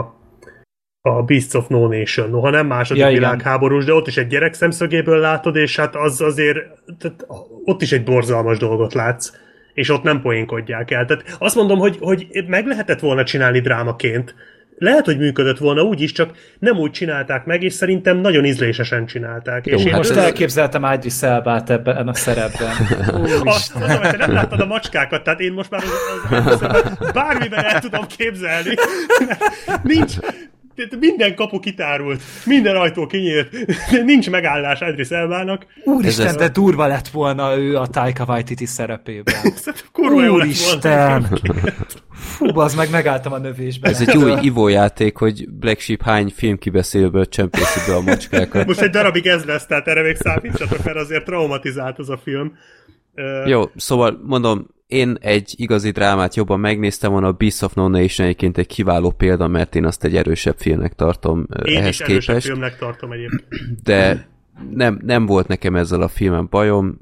a Beasts of No Nation. Noha nem második Ja, igen. világháborús, de ott is egy gyerek szemszögéből látod, és hát az azért, tehát ott is egy borzalmas dolgot látsz, és ott nem poénkodják el. Tehát azt mondom, hogy, hogy meg lehetett volna csinálni drámaként, lehet, hogy működött volna úgy is, csak nem úgy csinálták meg, és szerintem nagyon ízlésesen csinálták. Jó, és én hát Most ez- elképzeltem Idris Elbát ebben a szerepben. azt mondom, hogy te nem láttad a macskákat, tehát én most már az, az, az, bármiben el tudom képzelni. Nincs, minden kapu kitárult, minden ajtó kinyílt, nincs megállás Idris Elbának. Úristen, Ez- de durva lett volna ő a Taika Waititi szerepében. Kurva. Úristen! Fú, az meg megálltam a növésben. Ez egy új ivójáték, hogy Black Sheep hány filmkibeszélőből csempészi be a macskákat. Most egy darabig ez lesz, tehát erre még számítsatok, mert azért traumatizált az a film. Jó, szóval mondom, én egy igazi drámát jobban megnéztem volna, a Beast of No Nation egyébként egy kiváló példa, mert én azt egy erősebb filmnek tartom Én ehhez is erősebb képest, filmnek tartom egyébként. de nem, nem volt nekem ezzel a filmen bajom,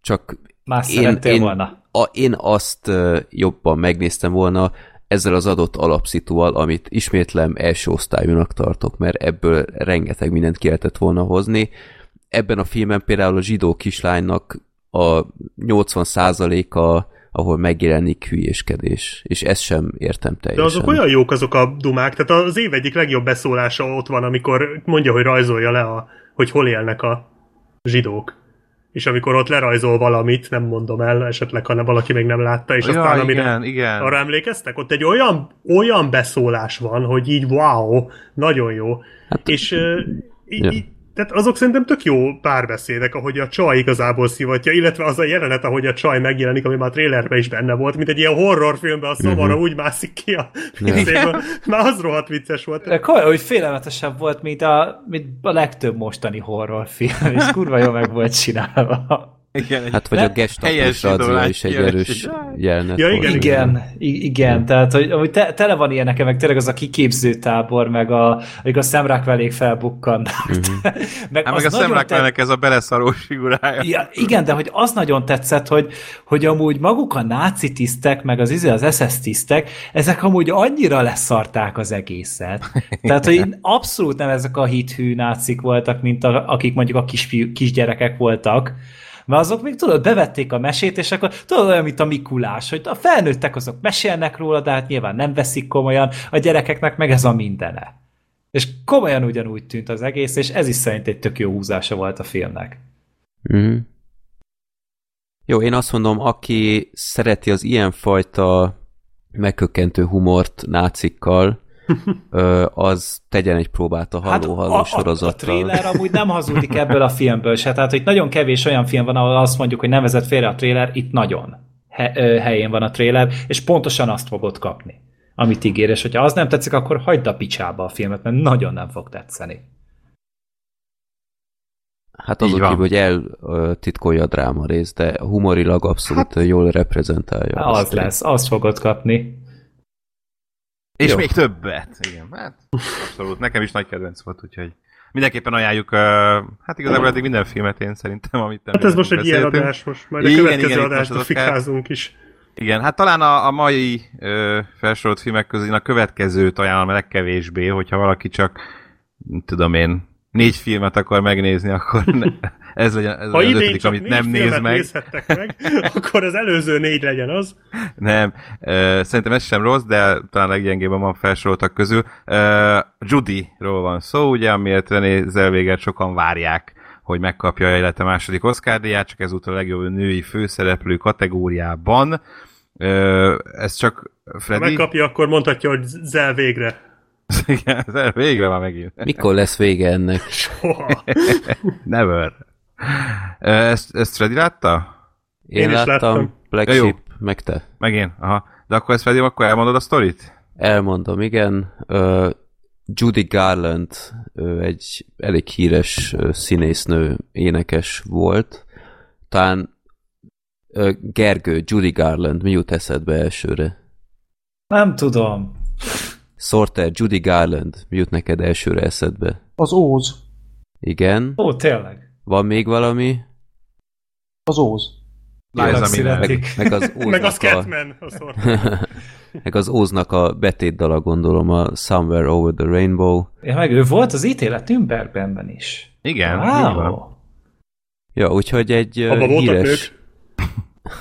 csak Más én, én, volna. A, én azt jobban megnéztem volna ezzel az adott alapszituval, amit ismétlem első osztályúnak tartok, mert ebből rengeteg mindent ki lehetett volna hozni. Ebben a filmben például a zsidó kislánynak a 80%-a, ahol megjelenik hülyéskedés, és ezt sem értem De teljesen. azok olyan jók azok a dumák, tehát az év egyik legjobb beszólása ott van, amikor mondja, hogy rajzolja le, a, hogy hol élnek a zsidók. És amikor ott lerajzol valamit, nem mondom el, esetleg, ha ne valaki még nem látta, és Ja, aztán amire... igen, igen. Arra emlékeztek? Ott egy olyan, olyan beszólás van, hogy így wow, nagyon jó. Hát, és ja. Tehát azok szerintem tök jó párbeszédek, ahogy a csaj igazából szivatja, illetve az a jelenet, ahogy a csaj megjelenik, ami már a trailerben is benne volt, mint egy ilyen horrorfilmben a szamara Mhm. uh-huh. úgy mászik ki a pincéből. Már az rohadt vicces volt. De komoly, hogy félelmetesebb volt, mint a, mint a legtöbb mostani horrorfilm, és kurva jó meg volt csinálva. Igen, Hát vagy a radzia zsidó is egy erős jelenet Ja, volt. igen, Igen, igen, tehát hogy, hogy te, tele van ilyeneken, meg tényleg az a kiképző tábor, meg a, amik a szemrák velék felbukkannak. meg, Hát meg a az nagyon szemrákmelnek ez a beleszarós figurája. Ja, igen, de hogy az nagyon tetszett, hogy, hogy amúgy maguk a náci tisztek, meg az, izé, az SS tisztek, ezek amúgy annyira leszarták az egészet. Tehát, hogy abszolút nem ezek a hithű nácik voltak, mint a, akik mondjuk a kisfiú, kisgyerekek voltak, mert azok még tudod, bevették a mesét, és akkor tudod olyan, mint a Mikulás, hogy a felnőttek azok mesélnek róla, de hát nyilván nem veszik komolyan, a gyerekeknek meg ez a mindene. És komolyan ugyanúgy tűnt az egész, és ez is szerint egy tök jó húzása volt a filmnek. Mhm. Jó, én azt mondom, aki szereti az ilyenfajta megkökkentő humort nácikkal, az tegyen egy próbát a Halló Halló Hát a, a, a trailer amúgy nem hazudik ebből a filmből se, tehát hogy nagyon kevés olyan film van, ahol azt mondjuk, hogy nem vezet félre a trailer, itt nagyon he, ö, helyén van a trailer, és pontosan azt fogod kapni, amit ígér, és hogyha az nem tetszik, akkor hagyd a picsába a filmet, mert nagyon nem fog tetszeni. Hát azon kívül, hogy eltitkolja a dráma részt, de humorilag abszolút hát, jól reprezentálja. Az azt. lesz, azt fogod kapni. És Jó. még többet. Igen, hát abszolút. Nekem is nagy kedvenc volt, úgyhogy mindenképpen ajánljuk, uh, hát igazából eddig minden filmet én szerintem, amit Hát ez most egy ilyen beszéltünk. adás, most majd a Igen, következő igen, az Oscar- fikázunk is. Igen, hát talán a, a mai ö, felsorolt filmek közül a következőt ajánlom a legkevésbé, hogyha valaki csak, nem tudom én, négy filmet akar megnézni, akkor ne, ez legyen ez Ha az idén ötödik, csak amit nem néz meg. nézhettek meg, akkor az előző négy legyen az. Nem, szerintem ez sem rossz, de talán leggyengébben van felsoroltak közül. Ö, Judy-ról van szó, ugye, amiért René Zellweger sokan várják, hogy megkapja a élete második Oscar-díját, csak ezúttal a legjobb női főszereplő kategóriában. Ö, ez csak Ha Freddy? megkapja, akkor mondhatja, hogy zel végre. Igen, ez végre van megint. Mikor lesz vége ennek? Soha. Never. Ezt, ezt Freddy látta? Én, Én is láttam, láttam. Black Ja. Sheep, meg te. Megint? Aha. De akkor ezt Freddy, akkor elmondod a sztorit? Elmondom, igen. Uh, Judy Garland ő egy elég híres ö, színésznő, énekes volt. Talán ö, Gergő, Judy Garland, mi jut eszedbe elsőre? Nem tudom. Sorter, Judy Garland, mi jut neked elsőre eszedbe? Az Óz. Igen. Ó, tényleg. Van még valami? Az Óz. Meg az Meg a Óznak a, Scatman. A szor. meg az Óznak a betétdala gondolom, a Somewhere Over the Rainbow. Ja, meg ő volt az ítélet Nürnbergbenben is. Igen. Wow. Ja, úgyhogy egy Abba voltak híres...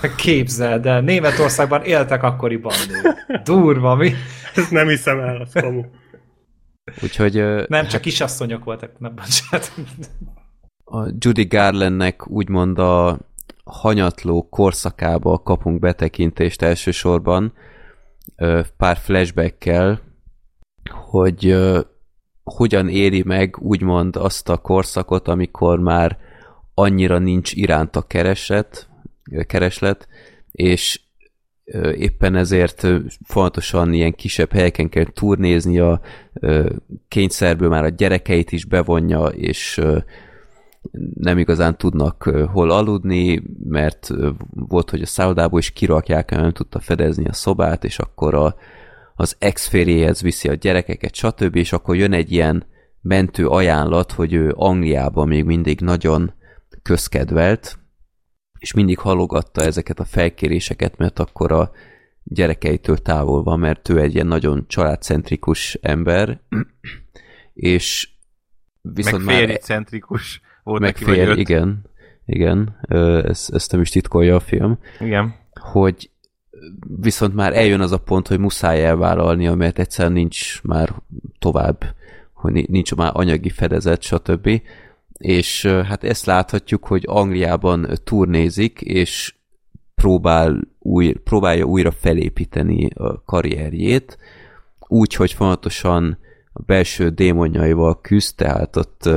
nők. Képzeld el, Németországban éltek akkoriban. Durva, mi? Ezt nem hiszem el, az kamu. Úgyhogy Nem, csak kisasszonyok voltak, nem bocsánat. A Judy Garlandnek úgymond a hanyatló korszakába kapunk betekintést elsősorban pár flashbackkel, hogy hogyan éri meg úgymond azt a korszakot, amikor már annyira nincs iránta kereset, kereslet, és éppen ezért fontosan ilyen kisebb helyeken kell ö, kényszerből már a gyerekeit is bevonja, és nem igazán tudnak hol aludni, mert volt, hogy a szállodából is kirakják, nem tudta fedezni a szobát, és akkor a, az ex viszi a gyerekeket, stb., és akkor jön egy ilyen mentő ajánlat, hogy ő Angliában még mindig nagyon közkedvelt, és mindig halogatta ezeket a felkéréseket, mert akkor a gyerekeitől távol van, mert ő egy ilyen nagyon családcentrikus ember, és Meg viszont már férjcentrikus volt meg neki, vagy öt. igen, igen, ezt, ezt nem is titkolja a film, Igen. hogy viszont már eljön az a pont, hogy muszáj elvállalnia, mert egyszerűen nincs már tovább, hogy ni- nincs már anyagi fedezet, stb. És hát ezt láthatjuk, hogy Angliában turnézik, és próbál új, próbálja újra felépíteni a karrierjét, úgy, hogy fontosan a belső démonjaival küzd, tehát ott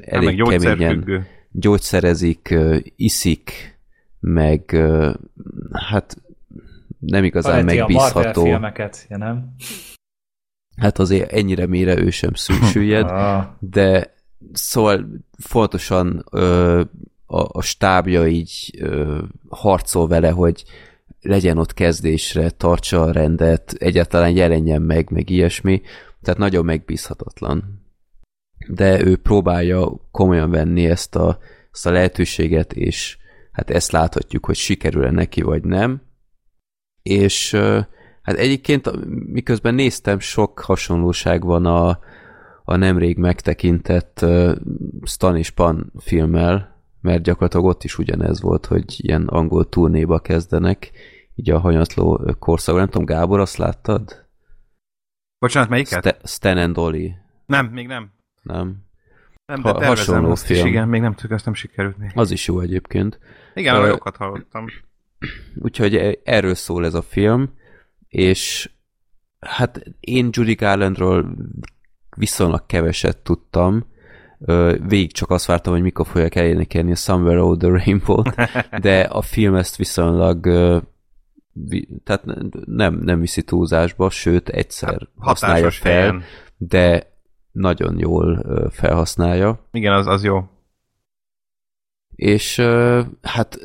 elég meg keményen gyógyszerezik, iszik, meg hát nem igazán a Marvel megbízható. filmeket, ja nem? Hát azért ennyire mélyre ő sem szü- süllyed, Ah. de szóval fontosan ö, a, a stábja így ö, harcol vele, hogy legyen ott kezdésre, tartsa a rendet, egyáltalán jelenjen meg, meg ilyesmi, tehát nagyon megbízhatatlan. De ő próbálja komolyan venni ezt a, ezt a lehetőséget, és hát ezt láthatjuk, hogy sikerül-e neki, vagy nem. És hát egyébként miközben néztem, sok hasonlóság van a, a nemrég megtekintett uh, Stan és Pan filmmel, mert gyakorlatilag ott is ugyanez volt, hogy ilyen angol turnéba kezdenek, így a hanyatló korszakban. Nem tudom, Gábor, azt láttad? Bocsánat, melyiket? Sta- Stan and Ollie, Nem, még nem. Nem? Nem, Ha- de tervezem hasonló azt is, film. igen, még nem tudjuk, azt nem sikerült még. Az is jó egyébként. Igen, uh, jókat hallottam. Úgyhogy e- erről szól ez a film, és hát én Judy Garlandról viszonylag keveset tudtam, végig csak azt vártam, hogy mikor fogják elénekelni a Somewhere Over the rainbow de a film ezt viszonylag tehát nem, nem viszi túlzásba, sőt egyszer használja Hát, Hatásos fel, helyen. de nagyon jól felhasználja. Igen, az, az jó. És hát,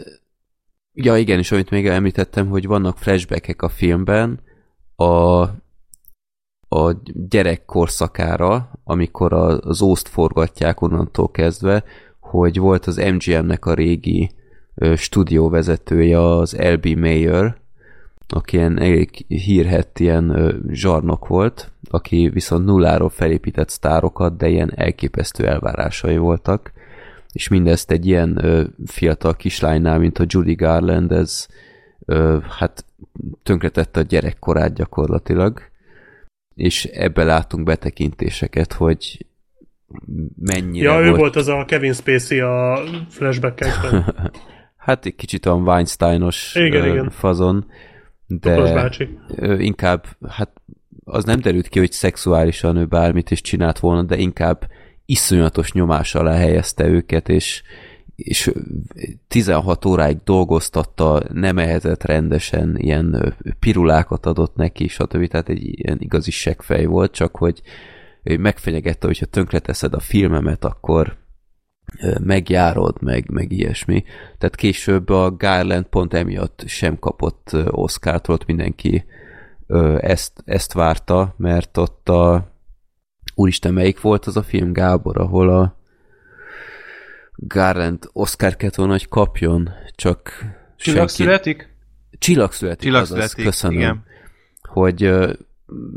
ja igen, és amit még említettem, hogy vannak flashbackek a filmben a, a gyerek korszakára, amikor az ószt forgatják onnantól kezdve, hogy volt az MGM-nek a régi stúdióvezetője, az LB Mayer, aki ilyen elég hírhett ilyen zsarnok volt, aki viszont nulláról felépített sztárokat, de ilyen elképesztő elvárásai voltak és mindezt egy ilyen ö, fiatal kislánynál, mint a Judy Garland, ez ö, hát tönkretette a gyerekkorát gyakorlatilag, és ebbe látunk betekintéseket, hogy mennyire Ja, ő volt, volt az a Kevin Spacey a flashback-ekben. hát egy kicsit olyan Weinsteinos Igen, ö, igen. fazon, Topos de bácsi. ö, inkább hát az nem derült ki, hogy szexuálisan ő bármit is csinált volna, de inkább iszonyatos nyomás alá helyezte őket, és, és 16 óráig dolgoztatta, nem ehetett rendesen, ilyen pirulákat adott neki, stb. Tehát egy ilyen igazi seggfej volt, csak hogy ő megfenyegette, hogyha tönkreteszed a filmemet, akkor megjárod, meg, meg ilyesmi. Tehát később a Garland pont emiatt sem kapott Oscar-t, ott mindenki ezt, ezt várta, mert ott a úristen, melyik volt az a film, Gábor, ahol a Garland Oscar kellett volna, hogy kapjon, csak Csillag senki- születik? Csillag születik, Csillag azaz, születik, köszönöm. igen. Hogy,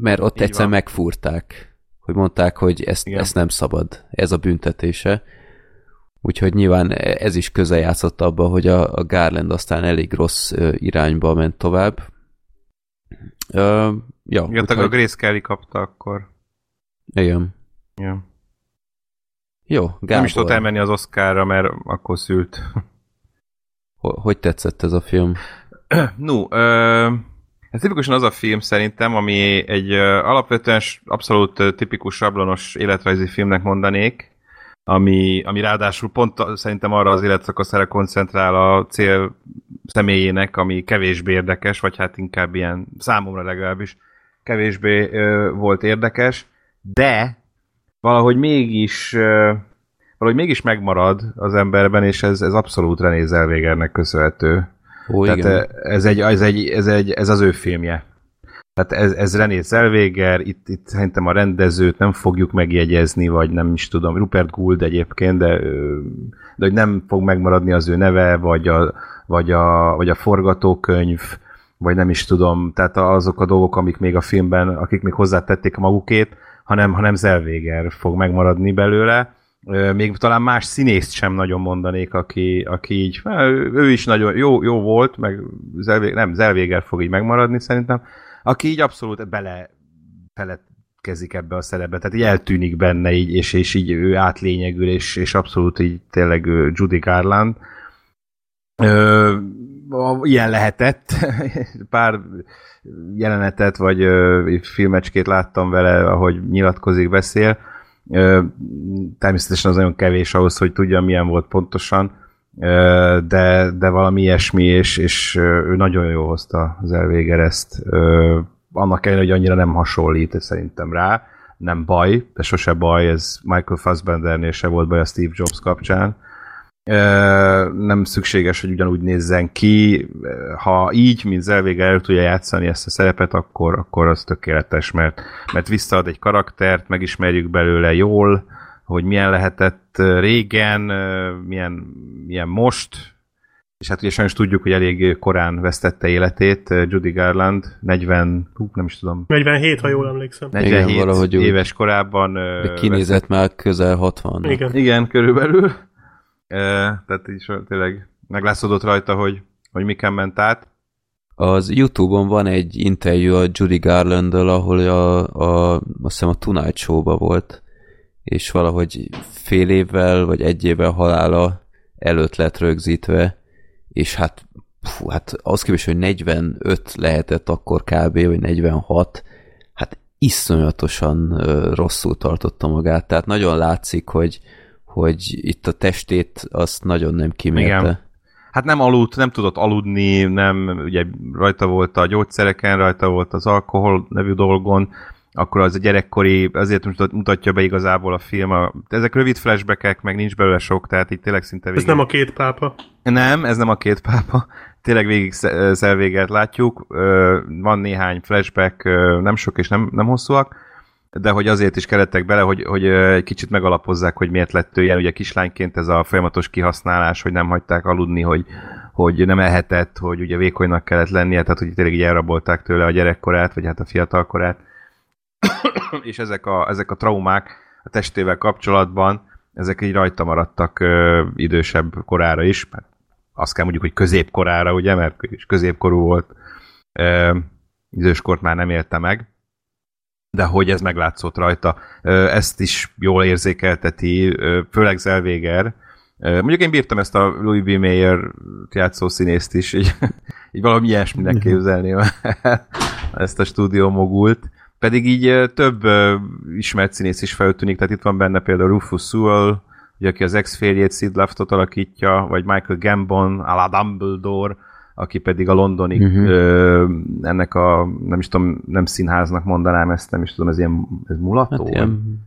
mert ott Így egyszer van. megfúrták, hogy mondták, hogy ezt, Igen. ezt nem szabad, ez a büntetése. Úgyhogy nyilván ez is közel játszott abba, hogy a, a Garland aztán elég rossz irányba ment tovább. Ö, ja, Igen, a Grace Kelly kapta akkor. igen. Ja. Jó, Gábor, Nem is tudott elmenni az Oscarra, mert akkor szült. ho- hogy tetszett ez a film? No, ö, ez tipikusan az a film szerintem, ami egy ö, alapvetően abszolút ö, tipikus sablonos életrajzi filmnek mondanék, ami, ami ráadásul pont szerintem arra az életszakaszára koncentrál a cél személyének, ami kevésbé érdekes, vagy hát inkább ilyen számomra legalábbis kevésbé ö, volt érdekes, de valahogy mégis ö, valahogy mégis megmarad az emberben, és ez, ez abszolút René Zellwegernek köszönhető. Ó, Tehát igen. ez, egy, ez, egy, ez, egy, ez az ő filmje. Tehát ez, ez René Zellweger, itt, itt szerintem a rendezőt nem fogjuk megjegyezni, vagy nem is tudom, Rupert Gould egyébként, de, de hogy nem fog megmaradni az ő neve, vagy a, vagy a, vagy a forgatókönyv, vagy nem is tudom, tehát azok a dolgok, amik még a filmben, akik még hozzátették magukét, hanem, hanem Zellweger fog megmaradni belőle. Még talán más színészt sem nagyon mondanék, aki, aki így, hát, ő is nagyon jó, jó volt, meg Zellweger, nem, Zellweger fog így megmaradni szerintem, aki így abszolút bele feledkezik ebbe a szerepbe, tehát így eltűnik benne így, és, és így ő átlényegül, és, és abszolút így tényleg Judy Garland. Ö, ilyen lehetett. Pár jelenetet, vagy ö, filmecskét láttam vele, ahogy nyilatkozik, beszél. Ö, természetesen az nagyon kevés ahhoz, hogy tudja, milyen volt pontosan, de, de valami ilyesmi, és, és ő nagyon jól hozta az elvéger ezt. Annak ellenére, hogy annyira nem hasonlít szerintem rá. Nem baj, de sose baj, ez Michael Fassbendernél se volt baj a Steve Jobs kapcsán. Nem szükséges, hogy ugyanúgy nézzen ki. Ha így, mint Zellweger el tudja játszani ezt a szerepet, akkor, akkor az tökéletes, mert, mert visszaad egy karaktert, megismerjük belőle jól, hogy milyen lehetett régen, milyen, milyen most, és hát ugye sajnos tudjuk, hogy elég korán vesztette életét Judy Garland, 40, hú, nem is tudom, 47, ha jól emlékszem. 47 Igen, valahogy úgy. éves korában ö, De kinézett már közel 60 Igen. igen, körülbelül. E, tehát so- tényleg meglátszódott rajta, hogy, hogy miken ment át. Az Youtube-on van egy interjú a Judy garland ahol a, a, azt hiszem a Tonight Show-ba volt, és valahogy fél évvel, vagy egy évvel halála előtt lett rögzítve, és hát, fú, hát az képest, hogy 45 lehetett akkor kb. vagy 46, hát iszonyatosan rosszul tartotta magát, tehát nagyon látszik, hogy, hogy itt a testét azt nagyon nem kimérte. Igen. Hát nem aludt, nem tudott aludni, nem, ugye rajta volt a gyógyszereken, rajta volt az alkohol nevű dolgon, akkor az a gyerekkori, azért mutat- mutatja be igazából a film. A, ezek rövid flashbackek, meg nincs belőle sok, tehát itt tényleg szinte Ez végig. nem a két pápa. Nem, ez nem a két pápa. Tényleg végig sze- Zellwegert látjuk. Van néhány flashback, nem sok és nem, nem hosszúak, de hogy azért is kerettek bele, hogy, hogy egy kicsit megalapozzák, hogy miért lett ő ilyen. Ugye kislányként ez a folyamatos kihasználás, hogy nem hagyták aludni, hogy, hogy nem ehetett, hogy ugye vékonynak kellett lennie, tehát hogy tényleg így elrabolták tőle a gyerekkorát, vagy hát a fiatalkorát. és ezek a, ezek a traumák a testével kapcsolatban, ezek így rajta maradtak ö, idősebb korára is, mert azt kell mondjuk, hogy középkorára, ugye, mert is középkorú volt, ö, időskort már nem élte meg, de hogy ez meglátszott rajta. Ö, ezt is jól érzékelteti, ö, főleg Zellweger. Mondjuk én bírtam ezt a Louis B. Mayer játszó színészt is, így, így valami ilyesminek képzelném el ezt a stúdió mogult, Pedig így több ismert színész is feltűnik, tehát itt van benne például Rufus Sewell, ugye, aki az ex-férjét Sid Laftot alakítja, vagy Michael Gambon, a la Dumbledore, aki pedig a londoni uh-huh. ö, ennek a, nem is tudom, nem színháznak mondanám ezt, nem is tudom, ez ilyen, ez mulató? Hát, ilyen,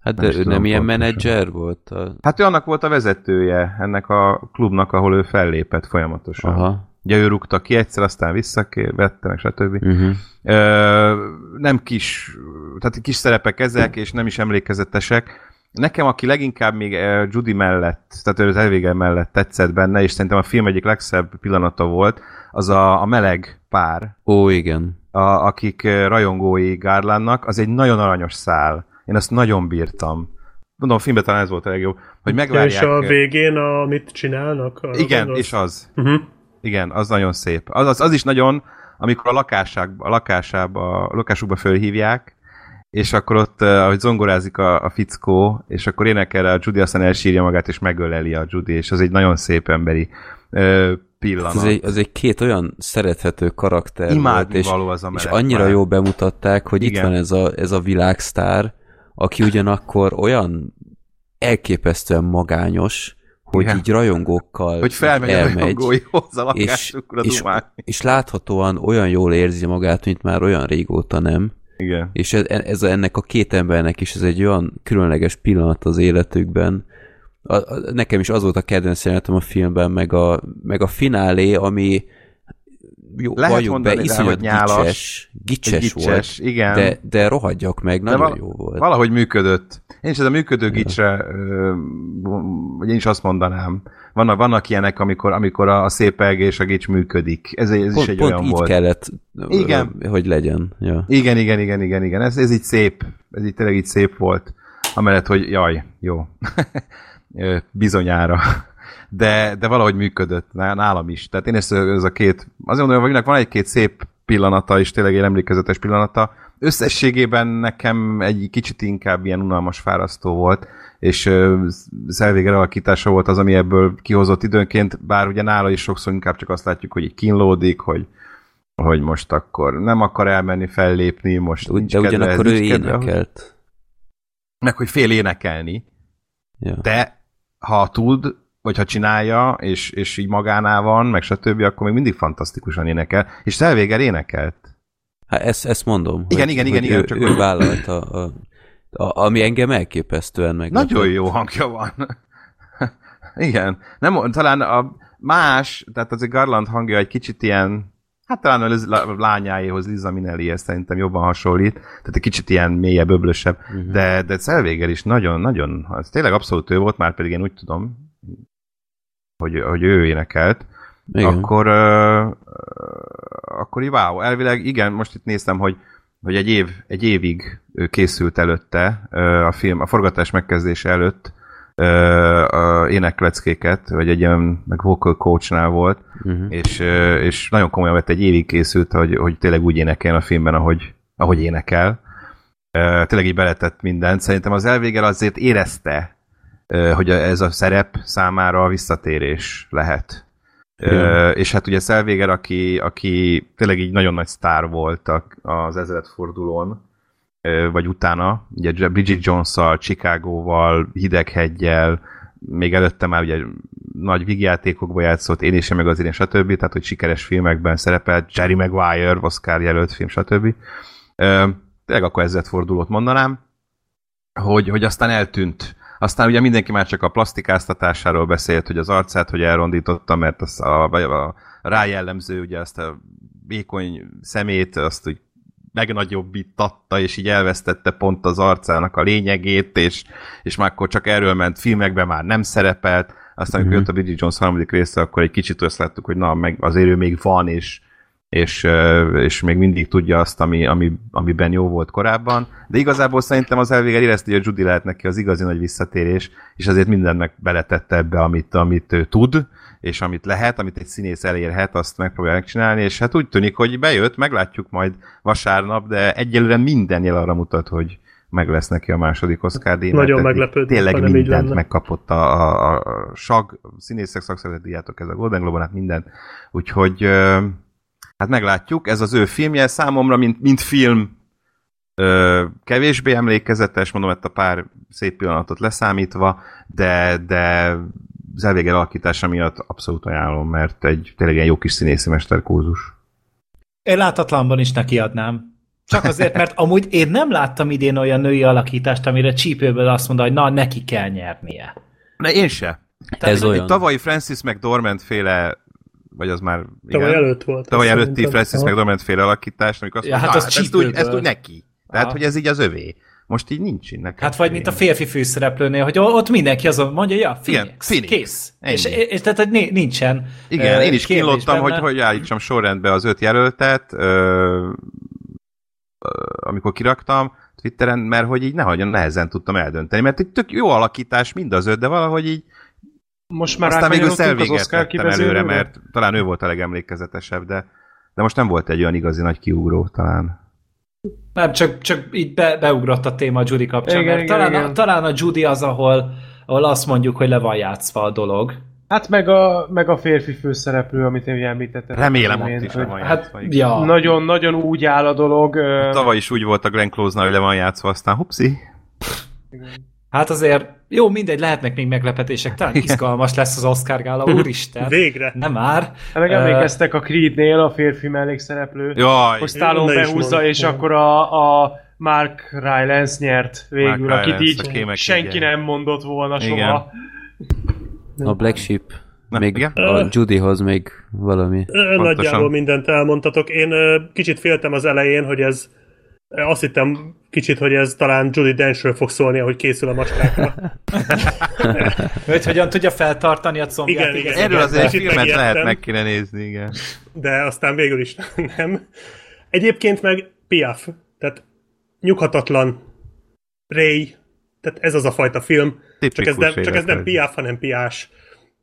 hát Nem de ő tudom nem ilyen menedzser volt? A... Hát ő annak volt a vezetője, ennek a klubnak, ahol ő fellépett folyamatosan. Aha. Ugye ő rúgta ki egyszer, aztán visszavette, meg stb. Uh-huh. Ö, nem kis, tehát kis szerepek ezek, és nem is emlékezetesek. Nekem, aki leginkább még Judy mellett, tehát ő az elvége mellett tetszett benne, és szerintem a film egyik legszebb pillanata volt, az a, a meleg pár, Ó, igen. a, akik rajongói Garlandnak, az egy nagyon aranyos szál. Én azt nagyon bírtam. Mondom, a filmben talán ez volt a legjobb, hogy Ja, és megvárják... a végén, amit csinálnak? arra igen, gondolsz? és az. Uh-huh. Igen, az nagyon szép. Az, az, az is nagyon, amikor a, lakásába, a lakásába, a lakásukba fölhívják, és akkor ott, uh, ahogy zongorázik a, a fickó, és akkor énekel a Judy, aztán elsírja magát, és megöleli a Judy, és az egy nagyon szép emberi uh, pillanat. Az egy, az egy két olyan szerethető karakter volt, Imádni és, való az a és annyira pár. jól bemutatták, hogy Igen. itt van ez a, ez a világsztár, aki ugyanakkor olyan elképesztően magányos, hogy Igen. így rajongókkal Hogy felmegy a elmegy, rajongóihoz a és, lakásukra és, dumálni. és láthatóan olyan jól érzi magát, mint már olyan régóta nem. Igen. És ez, ez a, ennek a két embernek is ez egy olyan különleges pillanat az életükben. A, a, nekem is az volt a kedvenc jelenetem a filmben, meg a, meg a finálé, ami jó, Lehet valljuk be, mondani iszonyat nyálas, gicses, gicses, gicses, volt, igen. de, de rohadjak meg, nagyon val- jó volt. Valahogy működött. Én is ez a működő gicsre, vagy én is azt mondanám. Vannak, vannak ilyenek, amikor, amikor a, a szépeg és a gics működik. Ez, ez is pont, egy pont olyan így volt. kellett, Igen. hogy legyen. Ja. Igen, igen, igen, igen, igen. Ez, ez így szép. Ez így tényleg így szép volt. Amellett, hogy jaj, jó. Bizonyára. De, de valahogy működött ná- nálam is. Tehát én ezt ez a két, azért mondom, hogy van egy-két szép pillanata, és tényleg egy emlékezetes pillanata. Összességében nekem egy kicsit inkább ilyen unalmas fárasztó volt, és ö, Szelvéger alakítása volt az, ami ebből kihozott időnként, bár ugye nála is sokszor inkább csak azt látjuk, hogy kínlódik, hogy hogy most akkor nem akar elmenni fellépni, most Úgy- De kedve, ugyanakkor ez ő kedve, énekelt. meg hogy fél énekelni, Ja. de ha tud, vagy ha csinálja, és, és így magánál van, meg stb., akkor még mindig fantasztikusan énekel, és Szelvéger énekelt. Hát ezt, ezt mondom. Igen, hogy, igen, igen, hogy igen, Ő, csak- ő vállalta, a, a, ami engem elképesztően meg. Nagyon jó hangja van. Igen. Nem, talán a más, tehát azért Garland hangja egy kicsit ilyen, hát talán a a lányáéhoz, Liza Minnellihez szerintem jobban hasonlít, tehát egy kicsit ilyen mélyebb, öblösebb, uh-huh. de, de Szelvéger is nagyon, nagyon, az tényleg abszolút ő volt, már pedig én úgy tudom, hogy, hogy ő énekelt, Igen. akkor, uh, akkor így wow, elvileg igen, most itt néztem, hogy, hogy egy, év, egy évig készült előtte a film, a forgatás megkezdése előtt a énekleckéket, vagy egy ilyen meg vocal coachnál volt, Uh-huh. és, és nagyon komolyan vett, egy évig készült, hogy, hogy tényleg úgy énekeljen a filmben, ahogy, ahogy énekel. Tényleg így beletett mindent. Szerintem az elvégel azért érezte, hogy ez a szerep számára visszatérés lehet. Ö, és hát ugye Szelvéger, aki, aki tényleg így nagyon nagy sztár volt a- az ezredfordulón, vagy utána, ugye Bridget Jones-szal, Chicago-val, Hidegheggyel, még előtte már ugye nagy vígjátékokba játszott, én is meg az én, stb. Tehát, hogy sikeres filmekben szerepelt, Jerry Maguire, Oscar jelölt film, stb. Ö, tényleg akkor ezredfordulót mondanám, hogy, hogy aztán eltűnt. Aztán ugye mindenki már csak a plastikáztatásáról beszélt, hogy az arcát, hogy elrondította, mert az a, vagy a rájellemző, ugye azt a vékony szemét, azt úgy megnagyobbítatta, és így elvesztette pont az arcának a lényegét, és, és már akkor csak erről ment filmekben, már nem szerepelt. Aztán, amikor jött a Bridget Jones harmadik része, akkor egy kicsit azt láttuk, hogy na, meg azért ő még van, és, és, és még mindig tudja azt, ami, ami, amiben jó volt korábban. De igazából szerintem az elvége érezte, hogy a Judy lehet neki az igazi nagy visszatérés, és azért mindent meg beletette ebbe, amit, amit ő tud, és amit lehet, amit egy színész elérhet, azt megpróbálja megcsinálni, és hát úgy tűnik, hogy bejött, meglátjuk majd vasárnap, de egyelőre minden jel arra mutat, hogy meg lesz neki a második Oscar díj. Nagyon mert meglepődnék, Tényleg mindent megkapott a, a, a SAG, színészek szakszervezeti díjátok, ez a Golden Globe-on, hát minden. Úgyhogy hát meglátjuk, ez az ő filmje számomra, mint, mint film Ö, kevésbé emlékezetes, mondom, ezt a pár szép pillanatot leszámítva, de, de az elvége alakítása miatt abszolút ajánlom, mert egy tényleg egy jó kis színészi mesterkurzus. Én látatlanban is nekiadnám. Csak azért, mert amúgy én nem láttam idén olyan női alakítást, amire csípőből azt mondta, hogy na, neki kell nyernie. De én se. Ez egy, olyan. Egy tavalyi Francis McDormand féle, vagy az már... Tavaly igen, előtt volt. Tavaly előtti. Francis. McDormand féle alakítás, amikor azt Ja, mondta, hát hát az ezt, úgy, ezt úgy neki. Tehát, Aha. hogy ez így az övé. Most így nincs nekem. Hát vagy mint a férfi főszereplőnél, hogy ott mindenki azon mondja, ja, Phoenix, Igen, Phoenix. kész. Ennyi. És, és tehát hogy ni- nincsen Igen, én is kínlottam, hogy, hogy állítsam sorrendbe az öt jelöltet, ö, amikor kiraktam Twitteren, mert hogy így nehogy nehezen tudtam eldönteni, mert egy tök jó alakítás mind az öt, de valahogy így Most már aztán végül elvégettem előre, mert talán ő volt a legemlékezetesebb, de, de most nem volt egy olyan igazi nagy kiugró talán. Nem, csak, csak így be, beugrott a téma a Judy kapcsán, Igen, mert igen, talán, igen. A, talán a Judy az, ahol, ahol azt mondjuk, hogy le van játszva a dolog. Hát meg a, meg a férfi főszereplő, amit én említettem. Remélem ott imént, is le hogy van Hát, ja. Nagyon-nagyon úgy áll a dolog. Tavaly is úgy volt a Glenn Close-nál, hogy le van játszva, aztán hupszi. Hát azért, jó, mindegy, lehetnek még meglepetések, talán izgalmas lesz az Oscar gála, úristen. Végre. Nem már. Hát meg emlékeztek a Creednél a férfi mellékszereplő, Jaj, hogy Stallone behúzza, és akkor a, a Mark Rylance nyert végül, Mark akit Rylance, így kémek senki igen. nem mondott volna Igen. soha. A Black Sheep. Na, még igen? a Judyhoz még valami. Nagyjából mindent elmondtatok. Én kicsit féltem az elején, hogy ez azt hittem kicsit, hogy ez talán Judy Denchről fog szólni, ahogy készül a macskákra. Hogy hogyan tudja feltartani a combját. Igen, igen. Erről azért filmet megijedtem. lehet meg kéne nézni, igen. de aztán végül is nem. Egyébként meg Piaf, tehát nyughatatlan, Ray, tehát ez az a fajta film, csak ez, nem, Tipikus csak ez nem. Piaf, hanem Piás.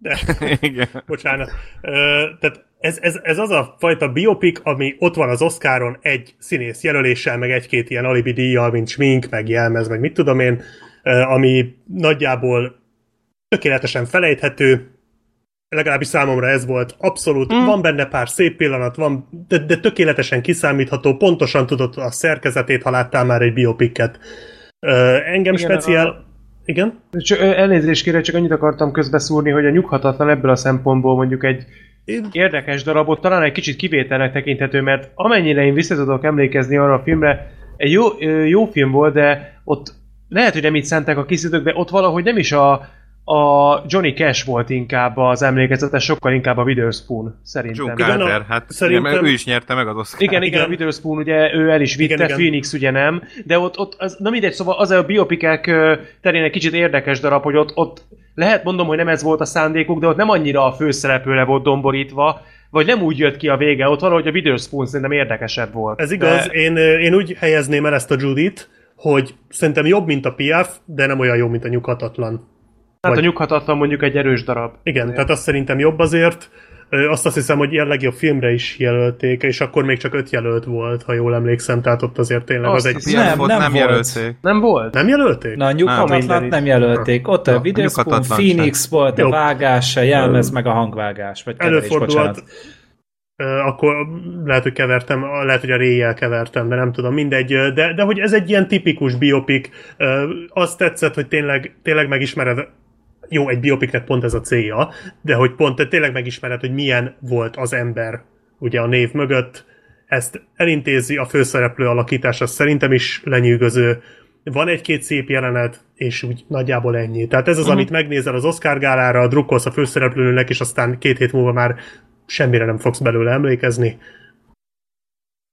De, Igen. bocsánat. Ö, tehát ez, ez, ez az a fajta biopik, ami ott van az Oscaron egy színész jelöléssel, meg egy-két ilyen alibi díjjal, mint smink, meg jelmez, meg mit tudom én, ami nagyjából tökéletesen felejthető, legalábbis számomra ez volt. Abszolút, mm. van benne pár szép pillanat, van, de, de tökéletesen kiszámítható, pontosan tudod a szerkezetét, ha láttál már egy biopiket. Ö, engem Igen, speciál... Igen? Csak elnézést kérek, csak annyit akartam közbeszúrni, hogy a nyughatatlan ebből a szempontból mondjuk egy Én- érdekes darabot, talán egy kicsit kivételnek tekinthető, mert amennyire én vissza tudok emlékezni arra a filmre, egy jó, jó film volt, de ott lehet, hogy nem így szánták a készítők, de ott valahogy nem is a, a Johnny Cash volt inkább az emlékezetes, sokkal inkább a Witherspoon, szerintem. Igen, Carter, a- hát szerintem- igen, ő is nyerte meg az Oscar. Igen, igen, Igen. a Witherspoon ugye ő el is vitte, Igen, igen, igen. Phoenix ugye nem, de ott, ott az, na mindegy, szóval az a biopikák ö, terén egy kicsit érdekes darab, hogy ott, ott lehet mondom, hogy nem ez volt a szándékuk, de ott nem annyira a főszereplőre volt domborítva, vagy nem úgy jött ki a vége, ott valahogy a Witherspoon szerintem érdekesebb volt. Ez igaz, De, én, én úgy helyezném el ezt a Judit, hogy szerintem jobb, mint a Piaf, de nem olyan jó, mint a nyughatatlan. Hát a vagy- nyughatatlan mondjuk egy erős darab. Igen, tehát azt szerintem jobb azért. Azt azt hiszem, hogy ilyen legjobb filmre is jelölték, és akkor még csak öt jelölt volt, ha jól emlékszem, tehát ott azért tényleg az Azt egy... a Piafot Nem, nem nem, volt. jelölték. Nem volt? Nem jelölték? Na, a nyughatatlan nem jelölték. Ott a a nyughatatlan Phoenix volt, a Jó. vágás, a jelmez, meg a hangvágás. Vagy keverés, Előfordulhat. Akkor lehet, hogy kevertem, lehet, hogy a réjjel kevertem, de nem tudom, mindegy. De, de hogy ez egy ilyen tipikus biopik. Azt tetszett, hogy tényleg, tényleg megismered jó, egy biopiknek pont ez a célja, de hogy pont te tényleg megismered, hogy milyen volt az ember ugye a név mögött, ezt elintézi a főszereplő alakítása, szerintem is lenyűgöző. Van egy-két szép jelenet, és úgy nagyjából ennyi. Tehát ez az, uh-huh. amit megnézel az Oscar gálára, drukkolsz a főszereplőnek, és aztán két hét múlva már semmire nem fogsz belőle emlékezni.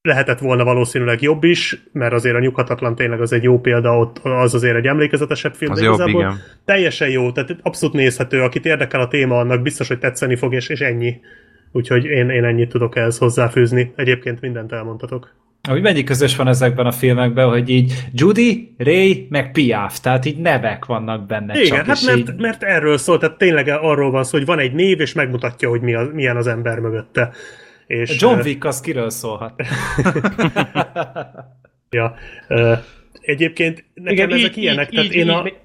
Lehetett volna valószínűleg jobb is, mert azért a nyughatatlan tényleg az egy jó példa, ott az azért egy emlékezetesebb film. Az de jobb, igen. Teljesen jó, tehát abszolút nézhető, akit érdekel a téma, annak biztos, hogy tetszeni fog, és, és ennyi. Úgyhogy én, én ennyit tudok ehhez hozzáfűzni. Egyébként mindent elmondhatok. Hogy mennyi közös van ezekben a filmekben, hogy így Judy, Ray, meg Piaf, tehát így nevek vannak benne. Igen, csak, hát mert, így, mert erről szól, tehát tényleg arról van szó, hogy van egy név, és megmutatja, hogy mi a, milyen az ember mögötte. És, John Wick az kiről szólhat? Ja. Egyébként nekem Igen, ezek így, ilyenek, így, tehát így, én így, a... így,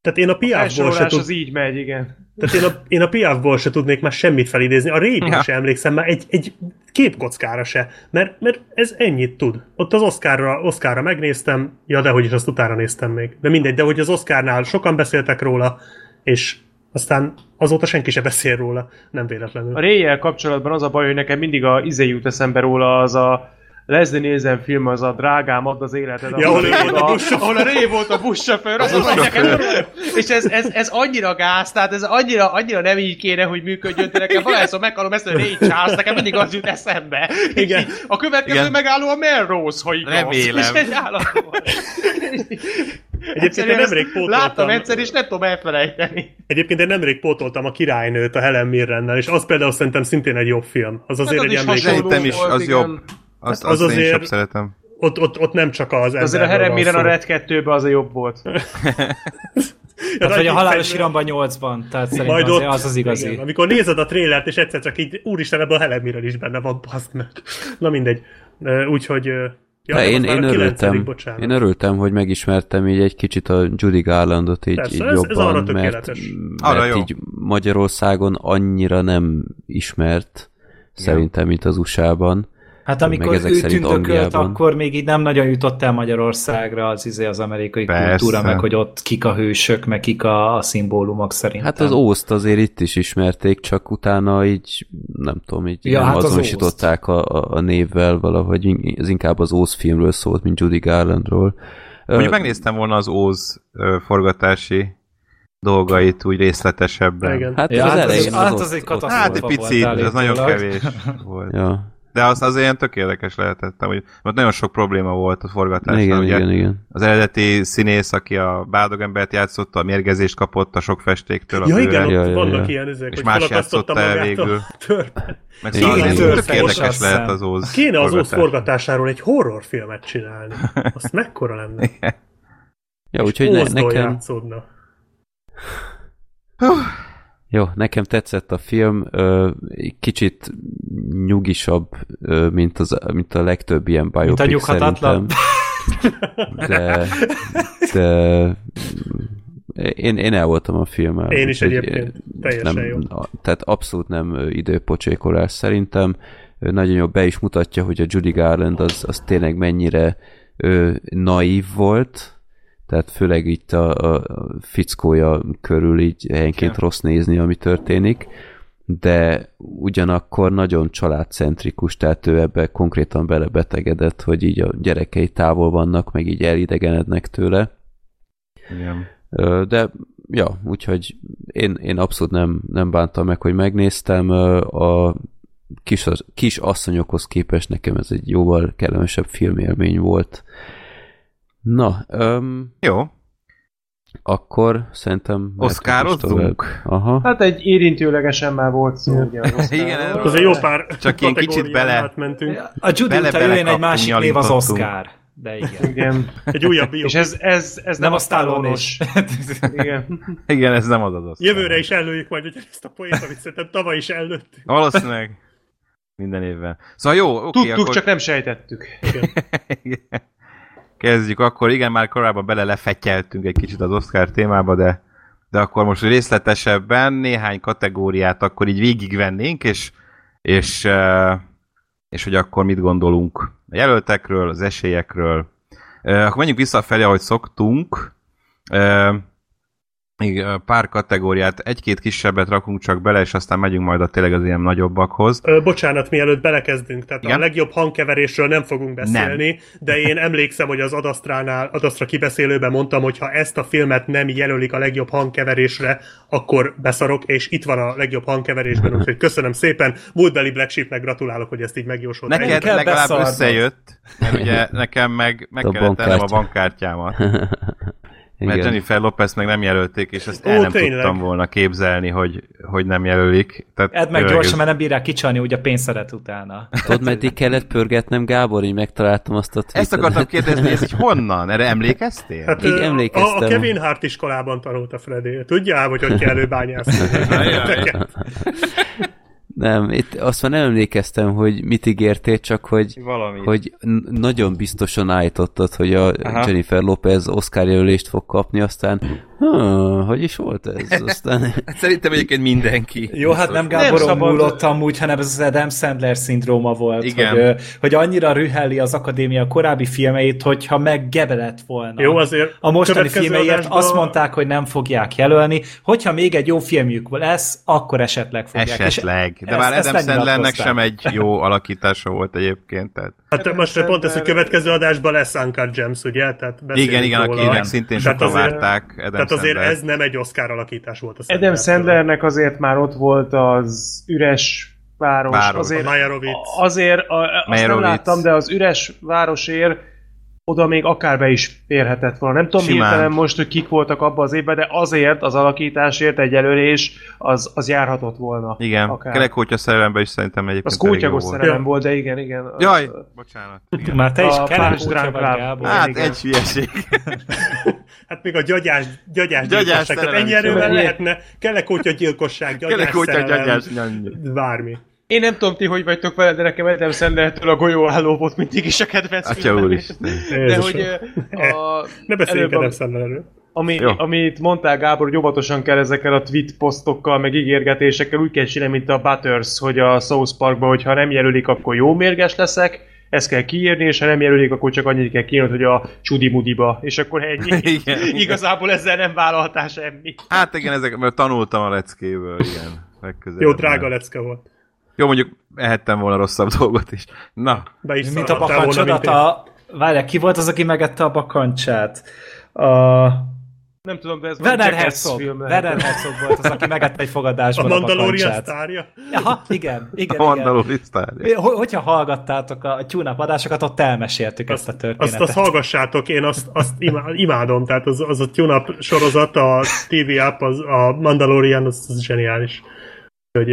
Tehát én a piávból se, tud, az így megy, igen. tehát én a, én a piávból se tudnék már semmit felidézni. A Ja. ja. sem emlékszem már egy, egy képkockára se, mert, mert ez ennyit tud. Ott az Oscarra, Oscarra megnéztem, ja, de hogy is azt utána néztem még. De mindegy, de hogy az Oscarnál sokan beszéltek róla, és aztán azóta senki se beszél róla, nem véletlenül. A Ray-jel kapcsolatban az a baj, hogy nekem mindig a izé jut eszembe róla, az a Leslie Nielsen film, az a Drágám, add az életed. Ja, ahol Ray volt a buszsofőr. Ahol a Ray volt a buszsofőr, az hogy nekem És ez, ez, ez, annyira gáz, tehát ez annyira, annyira nem így kéne, hogy működjön, de nekem valahányszor meghallom ezt, hogy Ray Charles, nekem mindig az jut eszembe. Igen. A következő Igen. megálló a Melrose, ha igaz. Remélem. És egy állatban. Egyébként én nemrég pótoltam, Láttam egyszer, és nem tudom elfelejteni. egyébként én nemrég pótoltam a királynőt a Helen Mirrennel, és az például szerintem szintén egy jobb film. Az azért az egy is emlék. Szerintem is, az igen. jobb. Azt, Hát az azt én is azért- jobb szeretem. Ott, ott, ott nem csak az azért a Mirren a. Red 2 az a jobb volt. Tehát, vagy a halálos iramban 8-ban, tehát szerintem Majd az, ott, az az igazi. Igen, amikor nézed a trélert, és egyszer csak így, úristen, ebben a Helen Mirren is benne van, baszd meg. Na mindegy. Úgyhogy... Ja, De nem, én, az én örültem, bocsánat. én örültem, hogy megismertem így egy kicsit a Judy Garlandot így, Persze, így ez- ez jobban, arra mert, tökéletes. Arra mert jó. így Magyarországon annyira nem ismert, szerintem, mint az USA-ban. Hát amikor ő szerint tündökölt, akkor még így nem nagyon jutott el Magyarországra az, izé, az amerikai Persze. kultúra, meg hogy ott kik a hősök, meg kik a, a szimbólumok szerintem. Hát az Ószt azért itt is ismerték, csak utána így, nem tudom, így Ja, hát az azonosították a, a, a névvel valahogy, ez inkább az Óz filmről szólt, mint Judy Garlandról. Mondjuk Ö, megnéztem volna az Óz forgatási dolgait úgy részletesebben. Igen. Hát Ja, az hát az- hát ott- az egy ott- katasztrófa. Hát egy picit, ez nagyon kevés volt. Ja. De az, az ilyen tök érdekes lehetett, hogy mert nagyon sok probléma volt a forgatásnál. Igen, ugye igen, igen. Az eredeti színész, aki a bádogembert játszotta, a mérgezést kapott a sok festéktől a Ja, bőre, igen, ott Ja, ja, vannak ja. ilyen ezek, és hogy más játszotta el a végül. Meg szóval igen, tök érdekes lehet az Óz Kéne az Óz forgatás. forgatásáról egy horrorfilmet csinálni. Azt mekkora lenne? Ja, úgyhogy ne, nekem, játszódna. Jó, nekem tetszett a film, kicsit nyugisabb, mint, az, mint a legtöbb ilyen Mint a biopic nyughatatlan. szerintem. De, de én, én el voltam a filmmel. Én is egyébként. Teljesen nem, jó. Tehát abszolút nem időpocsékolás szerintem. Nagyon jó be is mutatja, hogy a Judy Garland az, az tényleg mennyire ö, naív volt, tehát főleg itt a, a fickója körül így helyenként rossz nézni, ami történik, de ugyanakkor nagyon családcentrikus, tehát ő ebbe konkrétan belebetegedett, hogy így a gyerekei távol vannak, meg így elidegenednek tőle. Igen. De ja, úgyhogy én, én abszolút nem, nem bántam meg, hogy megnéztem. A kis, kis asszonyokhoz képest nekem ez egy jóval kellemesebb filmélmény volt. Na, öm, Jó, akkor szerintem... Oszkározzunk? Aha. Hát egy érintőlegesen már volt szó, ugye. az. Igen, erről- Azért jó pár Csak ilyen kicsit bele- átmentünk. A Judy Bele- jöjjön egy másik név az. Oscar. De igen. Igen. Egy újabb bió. És ez, ez, ez Nem a Stallone is. Igen. igen, ez nem az az Oscar. Jövőre is előjük majd hogy ezt a poént, amit szerintem tavaly is előttük. Valószínűleg minden évben. Szóval jó, oké, Tudtuk, akkor... csak nem sejtettük. Igen. Kezdjük akkor, igen, már korábban bele lefetyeltünk egy kicsit az Oscar témába, de, de akkor most részletesebben néhány kategóriát akkor így végigvennénk, és, és, eh, és hogy akkor mit gondolunk a jelöltekről, az esélyekről. Eh, Akkor menjünk visszafelé, ahogy szoktunk. Még pár kategóriát, egy-két kisebbet rakunk csak bele, és aztán megyünk majd a tényleg az ilyen nagyobbakhoz. Ö, bocsánat, mielőtt belekezdünk, tehát Igen? a legjobb hangkeverésről nem fogunk beszélni, nem. de én emlékszem, hogy az Adasztránál, Adasztra kibeszélőben mondtam, hogy ha ezt a filmet nem jelölik a legjobb hangkeverésre, akkor beszarok, és itt van a legjobb hangkeverésben, úgyhogy köszönöm szépen. Múltbeli Black Sheepnek gratulálok, hogy ezt így megjósolta. Neked kell legalább beszarnod. összejött, mert ugye nekem meg, meg A kellett a bankkártya. Bankkártyámat. Mert Igen. Jennifer Lopez meg nem jelölték, és ezt Ó, el nem tényleg? tudtam volna képzelni, hogy, hogy nem jelölik. Tehát Edd meg tényleg gyorsan, ez- mert nem bírják kicsalni úgy a pénzszeret utána. Tudod, meddig kellett pörgetnem, Gábor, így megtaláltam azt a Ezt akartam kérdezni, hogy ez így honnan? Erre emlékeztél? Hát, Így emlékeztem. A, a Kevin Hart iskolában tanulta Freddy. Tudjál, hogy hogy kell előbányászni. Nem, itt azt már nem emlékeztem, hogy mit ígértél, csak hogy, Valami. hogy nagyon biztosan állítottad, hogy a Aha. Jennifer Lopez Oscar jelölést fog kapni, aztán hogy is volt ez? Aztán... Hát szerintem egyébként mindenki. Jó, hát nem Nem Gáboron szabad- múlott amúgy, hanem ez az Adam Sandler szindróma volt, Igen. Hogy, hogy annyira rüheli az akadémia korábbi filmeit, hogyha meggebelett volna. Jó, azért a mostani filmeiért adásban- azt mondták, hogy nem fogják jelölni, hogyha még egy jó filmjük lesz, akkor esetleg fogják. És De ezt- már Adam Sandlernek sem egy jó alakítása volt egyébként. Tehát. Hát most pont ez, hogy következő adásban lesz Uncut Gems, ugye? Tehát Igen, igen, róla. akinek szintén Tehát sokan azért- várták Adam Tehát azért Sandler. ez nem egy Oscar alakítás volt a Adam Sandlertől. Sandlernek azért már ott volt az üres város. Város. Azért, A azért a, azt nem Meyerowitz. láttam, de az üres városért oda még akár be is férhetett volna. Nem tudom Simán. hirtelen most, hogy kik voltak abban az évben, de azért az alakításért egy jelölés az, az járhatott volna. Igen, Akár. Kerekótya szerelemben is szerintem egyébként Az kótyagos volt. szerelem Ja. volt, de igen, igen. Az- Jaj, bocsánat. Már te is A kelek Punch kutya Drunk vagy. Gábor. Hát igen. egy hülyeség. Hát még a gyagyás, Gyagyás gyagyás, gyilkosság. Szerelem ennyi erővel lehetne kelekótya gyilkosság, gyagyás Kerekótya szerelem, gyagyás nyanyj. bármi. Én nem tudom ti, hogy vagytok vele, de nekem Adam Sandlertől a golyóálló volt mindig is a kedvenc Atya úristen. De hogy a, Ne beszéljünk Adam Sandlerről. Ami, Jó. amit mondtál, Gábor, hogy óvatosan kell ezekkel a tweet posztokkal, meg ígérgetésekkel úgy kell csinálni, mint a Butters, hogy a South Parkban, hogy ha nem jelölik, akkor jó mérges leszek, ezt kell kiírni, és ha nem jelölik, akkor csak annyit kell kiírni, hogy a csudi mudiba, és akkor ennyi. Igen. Igazából ezzel nem vállalhatál semmi. Hát igen, ezek, mert tanultam a leckéből, igen. Legközelebb Jó, drága lecke volt. Jó, mondjuk ehettem volna rosszabb dolgot is. Na, Be is Mint a bakancsodat, én. a... Várják, ki volt az, aki megette a bakancsát? A... Nem tudom, de ez Werner Herzog. Werner Herzog volt az, aki megette egy A fogadásban a, Mandalorian bakancsát. sztárja? Aha, igen, igen, a. Mandalorian sztárja. Ho- Hogyha hallgattátok a tune adásokat, ott elmeséltük ezt a Azt, történetet. azt hallgassátok, én azt, azt imá- imádom, tehát az, az a tune sorozat, a TV app, az, a Mandalorian, az, az zseniális. Hogy,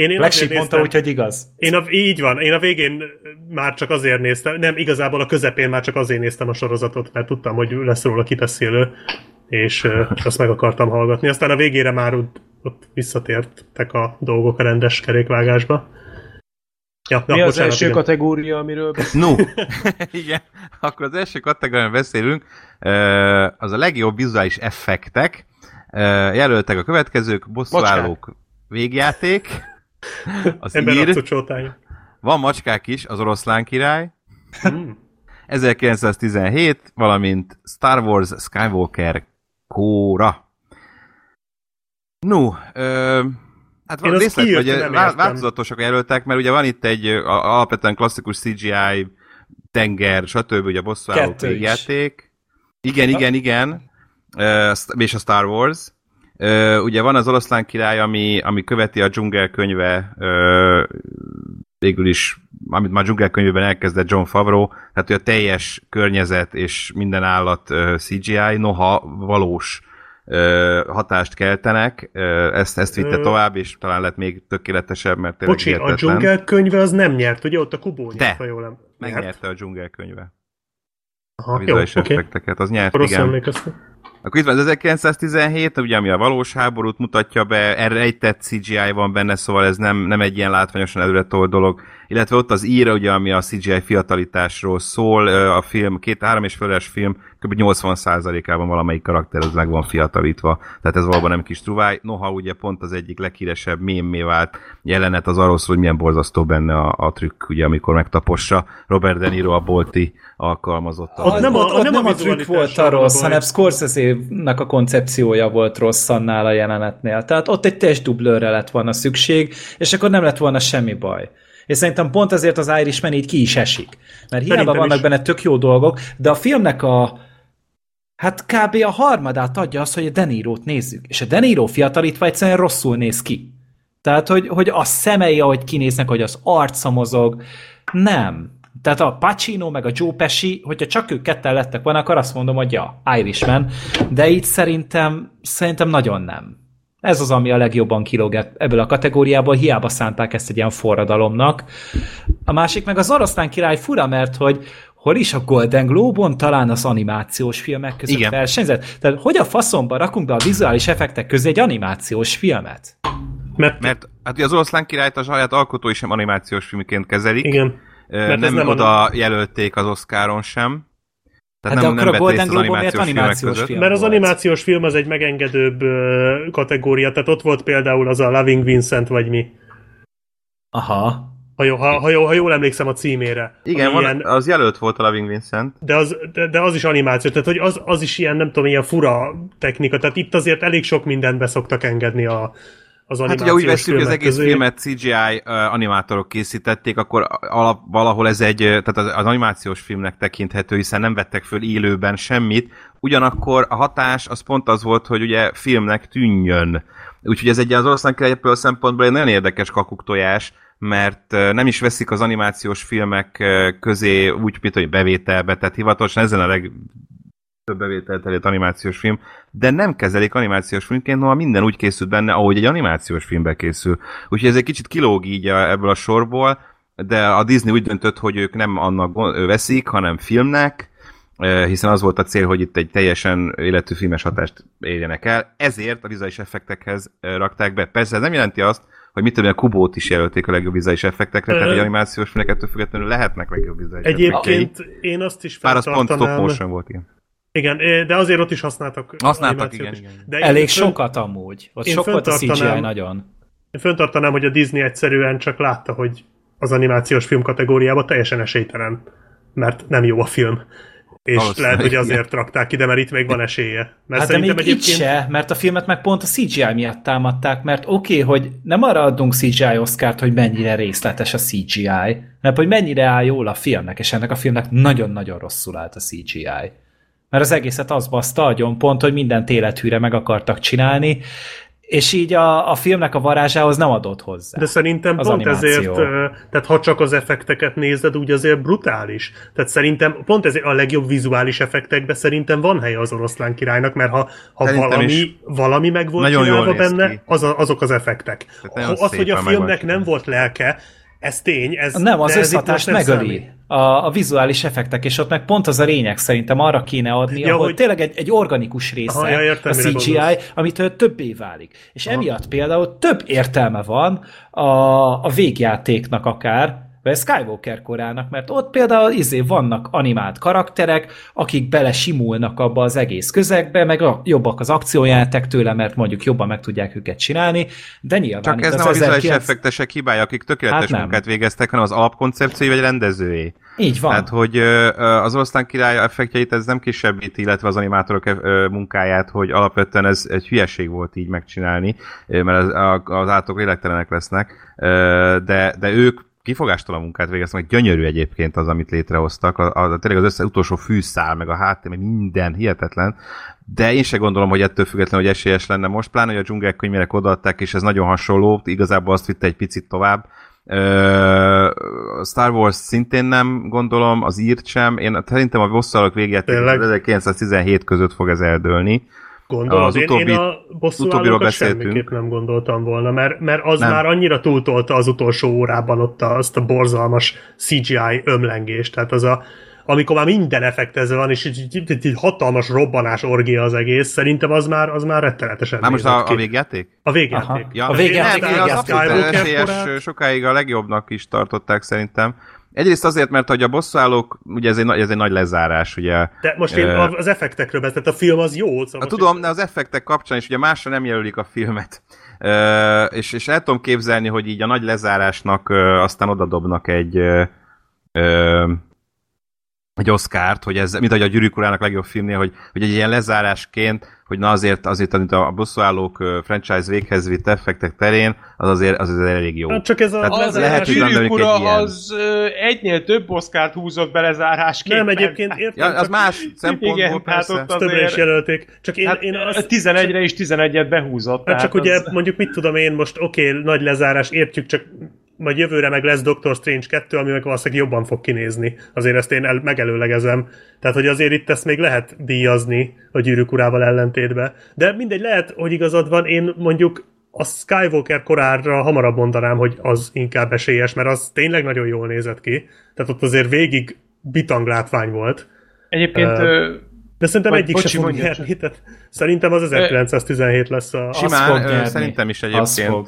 én, én Black mondta néztem- úgy, hogy igaz. Én a, így van, én a végén már csak azért néztem, nem, igazából a közepén már csak azért néztem a sorozatot, mert tudtam, hogy lesz róla kibeszélő, és, és azt meg akartam hallgatni. Aztán a végére már ott, ott visszatértek a dolgok a rendes kerékvágásba. Ja, Mi ja, az bocsánat, első igen. kategória, amiről beszélünk? No, igen, akkor az első kategórián beszélünk, az a legjobb vizuális effektek. Jelöltek a következők, bosszúállók végjáték, az Emberarcú ír, van macskák is, az oroszlán király, 1917, valamint Star Wars Skywalker kóra. No, ö, hát van részlet, hogy változatosak jelöltek, mert ugye van itt egy a- alapvetően klasszikus CGI, tenger, stb. ugye a bosszúállók Kettő is. végjáték. Igen, igen, igen. Ö, és a Star Wars. Ö, ugye van az oroszlán király, ami, ami követi a dzsungel könyve ö, végül is, amit már dzsungel könyvében elkezdett John Favreau, tehát hogy a teljes környezet és minden állat ö, CGI, noha valós ö, hatást keltenek, ö, ezt, ezt vitte Ö. tovább, és talán lett még tökéletesebb, mert tényleg Bocsi, a hihetetlen. dzsungel könyve az nem nyert, ugye ott a Kubó nyert, ha jól nem. Megnyerte a dzsungel könyve. Aha, A jó, vizuális oké. effekteket, az nyert, Rossz igen. emlékeztem. Akkor itt van az 1917, ugye, ami a valós háborút mutatja be, erre rejtett CGI van benne, szóval ez nem, nem egy ilyen látványosan előre dolog. Illetve ott az íra, ugye, ami a CGI fiatalitásról szól, a film, két három és feles film, kb. 80%-ában valamelyik karakter az meg van fiatalítva. Tehát ez valóban nem kis truváj. Noha ugye pont az egyik leghíresebb mémé vált jelenet az arról szól, hogy milyen borzasztó benne a, a trükk, ugye, amikor megtapossa Robert De Niro a bolti alkalmazottat. Ott nem a- ott, ott nem nem a a trükk volt a van a rossz, baj. hanem Scorsese-nek a koncepciója volt rossz annál a jelenetnél. Tehát ott egy testdublőrre lett volna szükség, és akkor nem lett volna semmi baj. És szerintem pont ezért az Irishman így ki is esik. Mert hiába Szerintem vannak is. benne tök jó dolgok, de a filmnek a hát kb. a harmadát adja az, hogy a Deniro-t nézzük. És a Deniro fiatalítva egyszerűen rosszul néz ki. Tehát, hogy, hogy a szemei, ahogy kinéznek, hogy az arca mozog, nem. Tehát a Pacino meg a Joe Pesci, hogyha csak ők ketten lettek volna, akkor azt mondom, hogy ja, Irishman, de itt szerintem, szerintem nagyon nem. Ez az, ami a legjobban kilóg e- ebből a kategóriából, hiába szánták ezt egy ilyen forradalomnak. A másik meg az oroszlán király fura, mert hogy hol is a Golden Globe-on talán az animációs filmek között Igen. versenyzett. Tehát hogy a faszomba rakunk be a vizuális effektek közé egy animációs filmet? Mert, Mert hát az oroszlán királyt a saját alkotói sem animációs filmként kezelik. igen. Mert ez nem, nem oda jelölték az Oscaron sem. Tehát Hát de nem, akkor nem a Golden Globe-on miért animációs film? Mert az animációs film az egy megengedőbb kategória, tehát ott volt például az a Loving Vincent, vagy mi. Aha. Ha, jó, ha, ha, jó, ha jól emlékszem a címére. Igen, van, ilyen, az jelölt volt a Loving Vincent. de, az, de, de, az is animáció, tehát hogy az, az is ilyen, nem tudom, ilyen fura technika, tehát itt azért elég sok mindent beszoktak engedni a, az Hát animációs ugye úgy veszük, hogy az egész közé. filmet CGI uh, animátorok készítették, akkor alap, valahol ez egy, tehát az, az animációs filmnek tekinthető, hiszen nem vettek föl élőben semmit, ugyanakkor a hatás az pont az volt, hogy ugye filmnek tűnjön. Úgyhogy ez egy az oroszlán király ebből a szempontból egy nagyon érdekes kakuktojás, mert nem is veszik az animációs filmek közé úgy, mint hogy bevételbe, tehát hivatalosan ezen a leg több bevételt elért animációs film, de nem kezelik animációs filmként, noha minden úgy készült benne, ahogy egy animációs filmbe készül. Úgyhogy ez egy kicsit kilóg így a, ebből a sorból, de a Disney úgy döntött, hogy ők nem annak veszik, hanem filmnek, hiszen az volt a cél, hogy itt egy teljesen életű filmes hatást érjenek el, ezért a vizuális effektekhez rakták be. Persze ez nem jelenti azt, hogy mit tudom, én, a Kubót is jelölték a legjobb vizuális effektekre, tehát egy animációs filmek ettől függetlenül lehetnek legjobb vizuális effektjei. Egyébként én azt is Bár az pont stop motion volt, igen. Igen, de azért ott is használtak Használtak, igen, is. igen. De Elég fönn- sokat amúgy. Ott én sok volt a CGI nagyon. Én föntartanám, hogy a Disney egyszerűen csak látta, hogy az animációs film kategóriában teljesen esélytelen, mert nem jó a film. És Valószínűleg, lehet, hogy igen. azért rakták ide, mert itt még van esélye. Mert Hát de még szerintem egyébként... itt se, mert a filmet meg pont a CGI miatt támadták, mert oké, okay, hogy nem arra adunk CGI Oscart, hogy mennyire részletes a CGI, mert hogy mennyire áll jól a filmnek, és ennek a filmnek nagyon-nagyon rosszul állt a CGI. Mert az egészet az baszta agyon pont, hogy mindent élethűre meg akartak csinálni, és így a, a filmnek a varázsához nem adott hozzá. De szerintem Az pont animáció. ezért, tehát ha csak az effekteket nézed, úgy azért brutális. Tehát szerintem pont ezért a legjobb vizuális effektekben szerintem van helye az oroszlán királynak, mert ha, ha Szerintem valami, valami meg volt Nagyon jól csinálva benne, az a, azok az effektek. Az, hogy a filmnek nem volt lelke, ez tény. Ez, Nem, az összhatást megöli. számít. A, a vizuális effektek, és ott meg pont az a lényeg szerintem arra kéne adni, Ja, ahol hogy- tényleg egy, egy organikus része Aha, ja, értem, a CGI, gondolsz. amitől többé válik. És Aha. emiatt például több értelme van a, a végjátéknak akár, vagy a Skywalker korának, mert ott például izé vannak animált karakterek, akik bele simulnak abba az egész közegbe, meg a, jobbak az akciójátek tőle, mert mondjuk jobban meg tudják őket csinálni, de nyilván Csak ez nem a vizuális 1900 effektesek hibája, akik tökéletes Hát nem. munkát végeztek, hanem az alapkoncepciói vagy rendezői. Így van. Tehát, hogy az oroszlán király effektjeit ez nem kisebbíti, illetve az animátorok munkáját, hogy alapvetően ez egy hülyeség volt így megcsinálni, mert az, az állatok lélektelenek lesznek, de, de ők kifogástalan munkát végeztek, meg gyönyörű egyébként az, amit létrehoztak. A, a, tényleg az össze utolsó fűszál, meg a háttér, meg minden hihetetlen. De én se gondolom, hogy ettől függetlenül, hogy esélyes lenne most, pláne, hogy a dzsungel könyvére odaadták, és ez nagyon hasonló, igazából azt vitte egy picit tovább. A Star Wars szintén nem gondolom, az írt sem. Én szerintem a bosszalok Tényleg? 1917 között fog ez eldőlni. Gondolod, Az én, utóbbi- én a bosszúállókat utóbbiról beszéltünk. semmiképp nem gondoltam volna, mert, mert az Nem. már annyira túltolta az utolsó órában ott a, azt a borzalmas CGI ömlengést, tehát az a amikor már minden effektezve van, és így, így, így hatalmas robbanás orgia az egész, szerintem az már, az már rettenetesen Már most a, ki. a végjáték? A végjáték. Aha. Ja, A végjáték- nem, végjáték- az Skywalker esélyes, korát. sokáig a legjobbnak is tartották szerintem. Egyrészt azért, mert hogy a bosszúállók, ugye ez egy, nagy- ez egy nagy lezárás, ugye. De most én Ö, az effektekről beszélek, tehát a film az jó. Szóval tudom, de az effektek kapcsán is ugye másra nem jelölik a filmet. Ö, és, és el tudom képzelni, hogy így a nagy lezárásnak ö, aztán odadobnak egy ö, egy Oscárt, hogy ez, mint ahogy a Gyűrűk urának legjobb filmnél, hogy, hogy egy ilyen lezárásként, hogy na azért, azért, amit a bosszúállók franchise véghez vitt effektek terén, az azért, az azért elég jó. Hát csak ez a Tehát Az lehet, hogy Gyűrűk gondoljuk egy ura ilyen. az egynél több oszkárt húzott be lezárásként. Nem, egyébként értem, Ja, az csak más szempontból Igen, persze. ott többre is azért... jelölték. Csak én, Hát én azt, 11-re is 11-et behúzott. Hát csak ugye az- mondjuk mit tudom én most, oké, okay, nagy lezárás, értjük, csak majd jövőre meg lesz Doctor Strange 2, ami meg valószínűleg jobban fog kinézni. Azért ezt én el, megelőlegezem. Tehát, hogy azért itt ezt még lehet díjazni a gyűrűk urával ellentétbe. De mindegy, lehet, hogy igazad van, én mondjuk a Skywalker korára hamarabb mondanám, hogy az inkább esélyes, mert az tényleg nagyon jól nézett ki. Tehát ott azért végig bitang látvány volt. Egyébként ö, De szerintem egyik bocsi, sem fog nyerni. Tehát szerintem az 1917 lesz a... Az Simán, fog ö, nyerni. szerintem is Az egyébként. fog.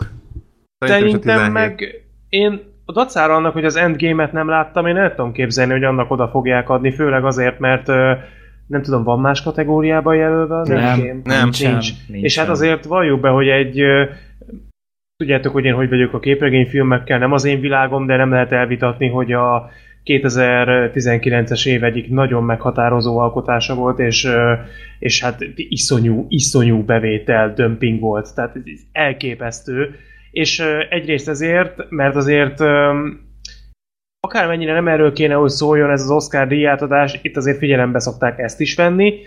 Szerintem is a Szerintem 17. meg én a dacára annak, hogy az Endgame-et nem láttam, én el tudom képzelni, hogy annak oda fogják adni, főleg azért, mert nem tudom, van más kategóriában jelölve az Nem, Endgame? Nem. nincs. Nincsen, És nincsen. hát azért valljuk be, hogy egy tudjátok, hogy én hogy vagyok a képregényfilmekkel, nem az én világom, de nem lehet elvitatni, hogy a 2019-es év egyik nagyon meghatározó alkotása volt, és, és hát iszonyú, iszonyú bevétel, dömping volt, tehát ez elképesztő. És egyrészt ezért, mert azért akármennyire nem erről kéne, hogy szóljon ez az Oscar díjátadás, itt azért figyelembe szokták ezt is venni.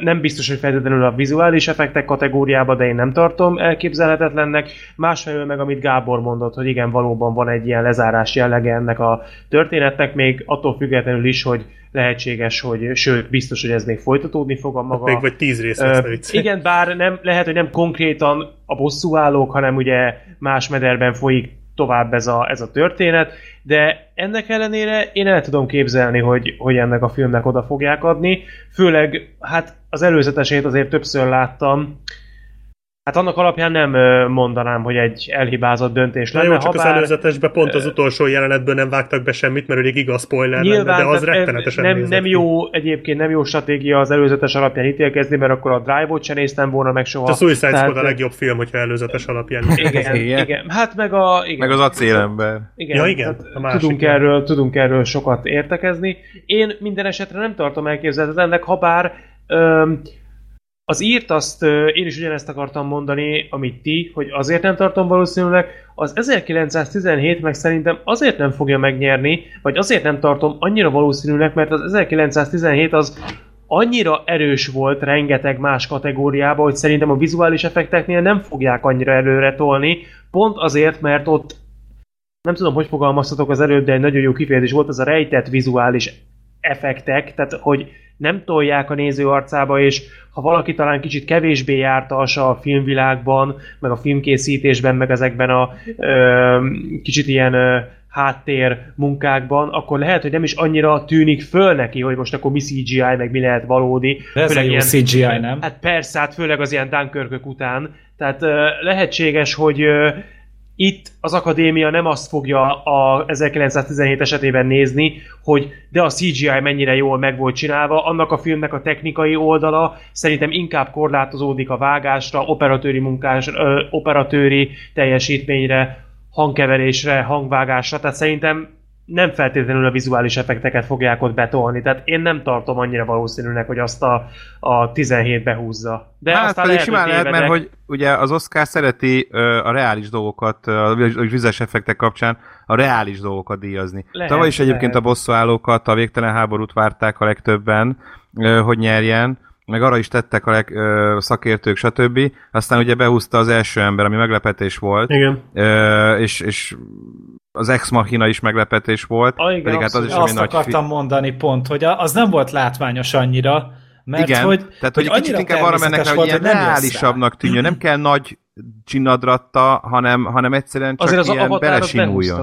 Nem biztos, hogy feltétlenül a vizuális effektek kategóriába, de én nem tartom elképzelhetetlennek. Másfelől meg, amit Gábor mondott, hogy igen, valóban van egy ilyen lezárás jellege ennek a történetnek, még attól függetlenül is, hogy lehetséges, hogy sőt, biztos, hogy ez még folytatódni fog a maga... Még vagy tíz rész lesz, viccelj. igen, bár nem, lehet, hogy nem konkrétan a bosszúállók, hanem ugye más mederben folyik tovább ez a, ez a történet, de ennek ellenére én el tudom képzelni, hogy, hogy ennek a filmnek oda fogják adni, főleg hát az előzetesét azért többször láttam, Hát annak alapján nem mondanám, hogy egy elhibázott döntés Na lenne. jó, csak az habár- előzetesben pont az utolsó jelenetből nem vágtak be semmit, mert elég igaz spoiler Nyilván, lenne, de az rettenetesen nem, nem jó, egyébként nem jó stratégia az előzetes alapján ítélkezni, mert akkor a Drive-ot sem néztem volna meg soha. A Suicide Tehát, Squad a legjobb film, hogyha előzetes alapján. Igen, igen, igen. Hát meg a... Igen. Meg az acélember. Igen, Ja, igen, a másik, tudunk, igen. erről, tudunk erről sokat értekezni. Én minden esetre nem tartom elképzelhetetlennek, ha bár öm, az írt azt én is ugyanezt akartam mondani, amit ti, hogy azért nem tartom valószínűleg, az 1917 meg szerintem azért nem fogja megnyerni, vagy azért nem tartom annyira valószínűnek, mert az 1917 az annyira erős volt rengeteg más kategóriában, hogy szerintem a vizuális effekteknél nem fogják annyira előre tolni, pont azért, mert ott nem tudom, hogy fogalmaztatok az előbb, de egy nagyon jó kifejezés volt, az a rejtett vizuális effektek, tehát hogy nem tolják a néző arcába, és ha valaki talán kicsit kevésbé jártas a filmvilágban, meg a filmkészítésben, meg ezekben a ö, kicsit ilyen ö, háttér munkákban, akkor lehet, hogy nem is annyira tűnik föl neki, hogy most akkor mi CGI, meg mi lehet valódi. De ez a Főleg jó CGI, nem? Hát persze, hát főleg az ilyen Dunkirkök után. Tehát ö, lehetséges, hogy ö, itt az akadémia nem azt fogja a 1917 esetében nézni, hogy de a CGI mennyire jól meg volt csinálva, annak a filmnek a technikai oldala szerintem inkább korlátozódik a vágásra, operatőri munkás, ö, operatőri teljesítményre, hangkeverésre, hangvágásra, tehát szerintem nem feltétlenül a vizuális effekteket fogják ott betolni, tehát én nem tartom annyira valószínűnek, hogy azt a, a 17 behúzza. De hát aztán pedig lehet, simán lehet, mert hogy ugye az Oscar szereti ö, a reális dolgokat, a vizes effektek kapcsán a reális dolgokat díjazni. Lehet, Tavaly is egyébként lehet. a bosszúállókat, a végtelen háborút várták a legtöbben, ö, hogy nyerjen, meg arra is tettek a leg, ö, szakértők, stb. Aztán ugye behúzta az első ember, ami meglepetés volt, Igen. ö, és, és az Ex Machina is meglepetés volt, Ah, igen, pedig hát az is Azt nagy akartam mondani pont, hogy a- az nem volt látványos annyira, mert Igen, hogy, tehát hogy, hogy kicsit annyira inkább arra mennek rá, hogy ilyen reálisabbnak tűnjön. Nem kell nagy csinadratta, hanem, hanem egyszerűen csak Azért az ilyen az behúzta, belesimuljon.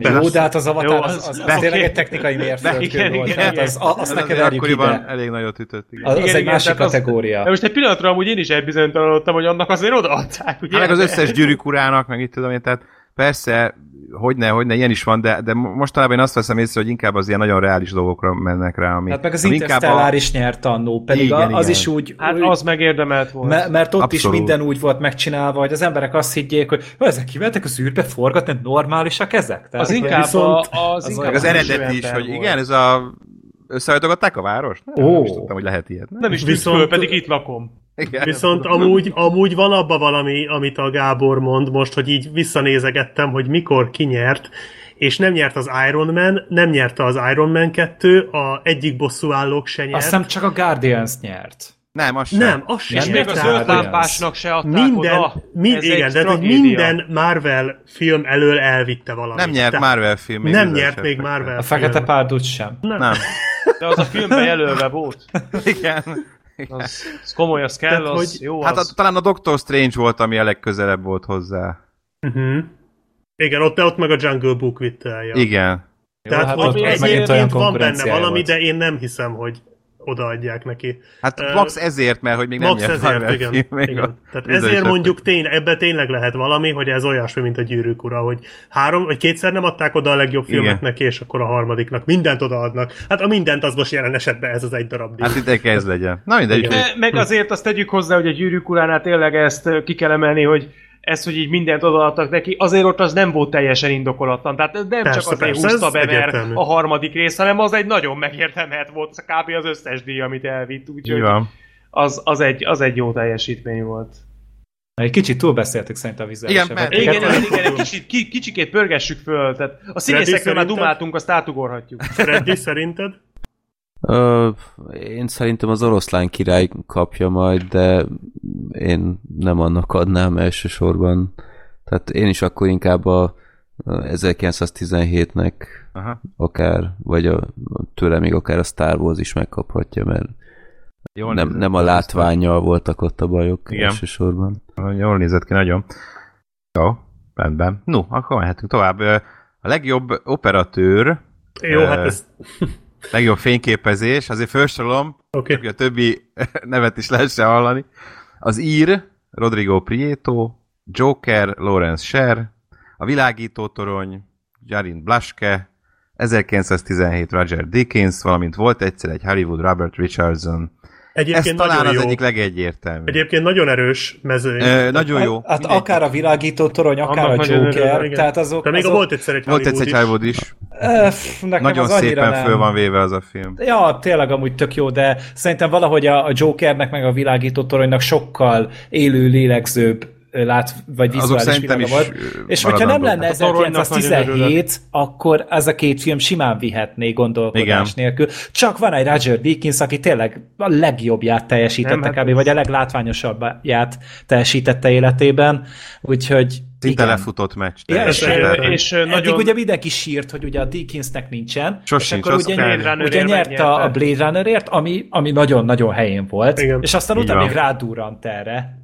Ugye? Jó, Persze. de hát az avatar, Jó, az, az- az, az, tényleg egy technikai mérföldkő volt. igen, igen. az, az, azt Ez ne keverjük ide. elég nagyot ütött. Igen. Az, az Igen, egy igen, másik az- kategória. De most egy pillanatra amúgy én is elbizonytalanodtam, hogy annak azért odaadták, ugye? Hát meg az összes gyűrűk urának, meg itt tudom én, tehát persze, hogyne, hogyne, ilyen is van, de, de mostanában én azt veszem észre, hogy inkább az ilyen nagyon reális dolgokra mennek rá, ami, Hát meg az Interstellár a, is nyert annó, pedig Igen, az igen. is úgy, Hát úgy az megérdemelt volt. Me- mert ott Abszolút. is minden úgy volt megcsinálva, hogy az emberek azt higgyék, hogy "Jó, ezek kivettek az űrbe forgatni, normálisak ezek? Tehát az inkább viszont a, az, az inkább az a külső eredet is, hogy volt. igen, ez a összehajtogatták a várost? Nem, Ó. nem is tudtam, hogy lehet ilyet. Nem? Nem is Viszont... föl, pedig itt lakom. Igen. Viszont amúgy, amúgy van abba valami, amit a Gábor mond most, hogy így visszanézegettem, hogy mikor kinyert, és nem nyert az Iron Man, nem nyerte az Iron Man 2, a egyik bosszúállók se nyert. azt hiszem csak a Guardians nyert. Nem, az sem. nem, az sem És Nem még nyert. a nyert zöld Guardians. lámpásnak se adták Minden, oda. mind, igen, de hogy minden Marvel film elől elvitte valamit. Nem nyert Tehát Marvel film. még Nem nyert még. Marvel A Fekete. Párdut sem. Nem. De az a filmben jelölve volt. Igen. Az, az komoly, az kell, Tehát, az hogy- jó Hát a, az. talán a Doctor Strange volt, ami a legközelebb volt hozzá. Uh-huh. Igen, ott, ott meg a Jungle Book vitte el. Ja. Igen. Tehát, hát hogy ott- ott megint olyan egyébként van benne valami, volt. de én nem hiszem, hogy odaadják neki. Hát Ö, max ezért, mert hogy még nem Max nyert ezért, igen. film, igen. Tehát ezért mondjuk tény, ebben tényleg lehet valami, hogy ez olyasmi, mint a gyűrűk ura, hogy három vagy kétszer nem adták oda a legjobb filmet Igen. neki, és akkor a harmadiknak mindent odaadnak. Hát a mindent az most jelen esetben ez az egy darab díj. Hát ide kezd legyen. Na mindegy, Meg azért azt tegyük hozzá, hogy a gyűrűk uránál tényleg ezt ki kell emelni, hogy ezt, hogy így mindent odaadtak neki, azért ott az nem volt teljesen indokolatlan. Tehát nem Persze, csak azért persze, húzta ez be, mert egyértelmű. a harmadik rész, hanem az egy nagyon megérdemelhet volt, kb. az összes díj, amit elvitt. Úgyhogy az, az, egy, az egy jó teljesítmény volt. Egy kicsit túlbeszéltük szerintem a vizuális Igen, mert- Igen, igen, igen, egy kicsit, ki, kicsikét pörgessük föl. Tehát a színészekről már dumáltunk, azt átugorhatjuk. Freddy, szerinted? Ö, én szerintem az oroszlán király kapja majd, de én nem annak adnám elsősorban. Tehát én is akkor inkább a a 1917-nek Aha. akár, vagy a, tőle még akár a Star Wars is megkaphatja, mert Jól nem, nem a ki, látványjal voltak ott a bajok Igen. elsősorban. Jól nézett ki nagyon. Jó, rendben. No, akkor mehetünk tovább. A legjobb operatőr, Jó, Ö, hát ez... legjobb fényképezés, azért felsorolom, Oké. hogy a többi nevet is lehessen hallani. Az ír, Rodrigo Prieto, Joker, Lawrence Sher, a világító torony, Jarin Blaschke, 1917 Roger Dickens, valamint volt egyszer egy Hollywood Robert Richardson. Ez Egyébként talán nagyon az jó. egyik legegyértelműbb. Egyébként nagyon erős mező. Ö, nagyon jó. Hát akár a világító torony, akár Annak a Joker, tehát azok... De még azok volt egyszer egy Volt egyszer egy is. Hollywood is. Ö, pff, nekem Nagyon szépen nem. föl van véve az a film. Ja, tényleg amúgy tök jó, de szerintem valahogy a, a Jokernek meg a világító toronynak sokkal élő, lélegzőbb lát, vagy vizuális világa is volt. És hogyha nem lenne Hát a toronynak nagyon 1917, akkor ez a két film simán vihetné gondolkodás Igen. nélkül. Csak van egy Roger Deakins, aki tényleg a legjobbját teljesítette Nem, hát kb. vagy a leglátványosabbját teljesítette életében. Úgyhogy Szinte igen. lefutott meccs. Igen, és, és- és nagyon... ugye mindenki sírt, hogy ugye a Deakinsnek nincsen, Sosincs, és akkor ugye. Blade ugye nyerte a megnyerte. Blade Runnerért, ami, ami nagyon-nagyon helyén volt, Igen. és aztán utána még rádurrant erre.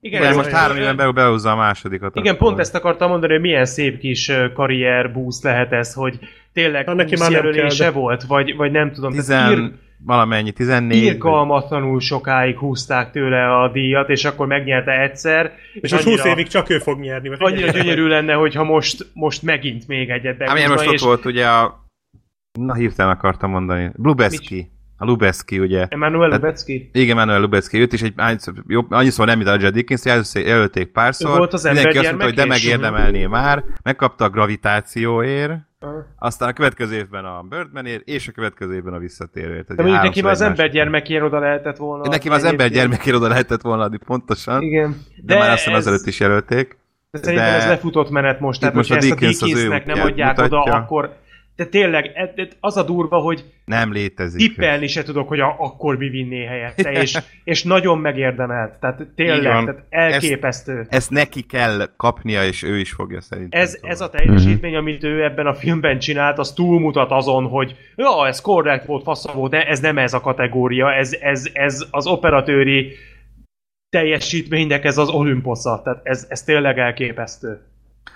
Igen, Igen, ez- most három éven belül behozza a másodikat. Igen, akkor. pont ezt akartam mondani, hogy milyen szép kis karrier boost lehet ez, hogy tényleg Na, neki 20 már nem jelölése kell, volt, vagy, vagy nem tudom. Tizen... ír- valamennyi, 14. Irgalmatlanul sokáig húzták tőle a díjat, és akkor megnyerte egyszer. És most 20 évig csak ő fog nyerni. mert Annyira gyönyörű lenne, hogyha most, most megint még egyet Amilyen behúzna, most ott és volt ugye a... Na, hirtelen akartam mondani. Lubeski. A Lubeski, ugye. Emanuel Tehát- Lubecki. Igen, Manuel Lubecki, őt is egy jobb, annyiszor nem, mint a Roger Dickens, jelölték, párszor. Ő volt az Mindenki azt mondta, hogy de megérdemelné már. Megkapta a gravitációért, Ah. aztán a következő évben a Birdmanért, és a következő évben a visszatérőért. De mondjuk neki az embergyermekért oda lehetett volna. Neki az ember gyermekért oda lehetett volna adni pontosan. Igen. De, de már azt hiszem azelőtt is jelölték. De szerintem de- ez lefutott menet most, tehát most a hogyha ezt a Dickens Dickinsnek nem adják oda, mutatja. akkor de tényleg, e- az a durva, hogy Nem létezik. tippelni se tudok, hogy a, akkor mi vinné helyette, és, és nagyon megérdemelt. Tehát tényleg, tehát elképesztő. Ezt neki kell kapnia, és ő is fogja szerintem. Ez, ez a teljesítmény, amit ő ebben a filmben csinált, az túlmutat azon, hogy ja, ez korrekt volt, fasza volt, de ez nem ez a kategória, ez, ez, ez az operatőri teljesítménynek ez az olimposza, tehát ez, ez tényleg elképesztő.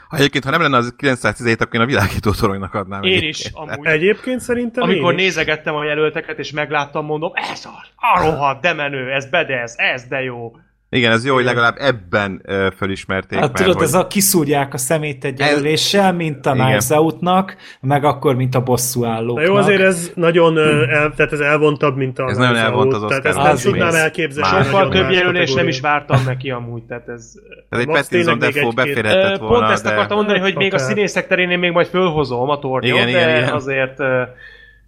Ha egyébként, ha nem lenne az 917, akkor én a világító toronynak adnám. Én egyébként. is, amúgy. Egyébként szerintem Amikor én is. nézegettem a jelölteket, és megláttam, mondom, ez az, a rohadt, de menő, ez bedez, ez de jó. Igen, ez jó, hogy legalább ebben ö, fölismerték. Hát mert tudod, hogy... ez a kiszúrják a szemét egy Ez- jelöléssel, mint a. Knives Out-nak, meg akkor, mint a bosszú Na állóknak. jó, azért ez nagyon el, tehát ez elvontabb, mint a Ez nagyon elvont az Tehát ezt nem Az tudnám elképzelni. Már Sokkal több más jelölést nem is vártam neki amúgy, tehát ez... Ez egy Pattinson Defoe beférhetett volna, Pont ezt akartam mondani, hogy még a színészek terén én még majd fölhozom a tornyot, Igen, de azért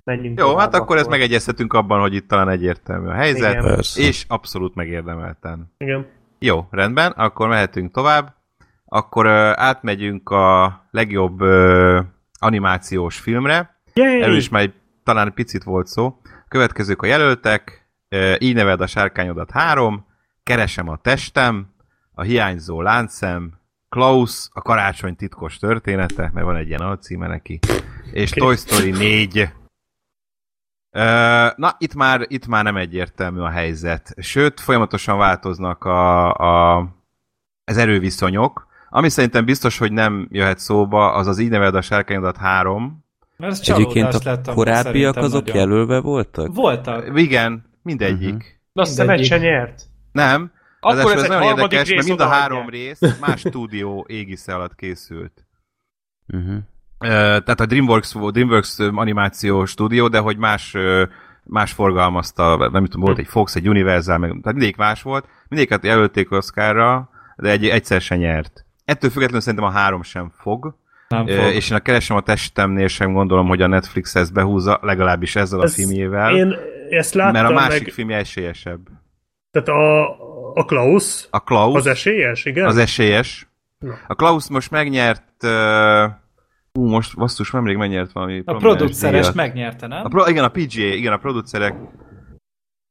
menjünk Jó, hát akkor ezt megegyezhetünk abban, hogy itt talán egyértelmű a helyzet, Igen. Persze. és abszolút megérdemelten. Igen. Jó, rendben, akkor mehetünk tovább. Akkor ö, átmegyünk a legjobb ö, animációs filmre. Yay! Erről is már egy, talán picit volt szó. Következők a jelöltek. Ö, Így neved a sárkányodat három. Keresem a testem. A hiányzó láncszem. Klaus, a karácsony titkos története, mert van egy ilyen alcíme neki. És. Toy Story 4. Na, itt már, itt már nem egyértelmű a helyzet. Sőt, folyamatosan változnak a, a, az erőviszonyok. Ami szerintem biztos, hogy nem jöhet szóba, az az így neved a sárkányodat 3, Mert ez Egyébként a lett korábbiak azok nagyon. jelölve voltak? Voltak. Igen, mindegyik. Mhm. De azt hiszem egy se nyert. Nem, Akkor Ráadásul ez egy nagyon érdekes, mert rész mind a három rész más stúdió égisze alatt készült. Uh-huh. Tehát a DreamWorks, DreamWorks animáció stúdió, de hogy más, más forgalmazta, nem tudom, volt egy Fox, egy Universal, meg, tehát mindegyik más volt, mindegyiket jelölték Oscarra, de egy, egyszer se nyert. Ettől függetlenül szerintem a három sem fog, Nem fog. és én a keresem a testemnél sem gondolom, hogy a Netflix ezt behúzza, legalábbis ezzel a Ez- filmjével, Én ezt láttam mert a másik meg, filmje esélyesebb. tehát a, a Klaus, A Klaus, az esélyes, igen? az esélyes. Na. A Klaus most megnyert, uh, ú, most basszus, nemrég megnyert valami A produceres megnyerte, nem? A pro, igen, a PGA, igen, a producerek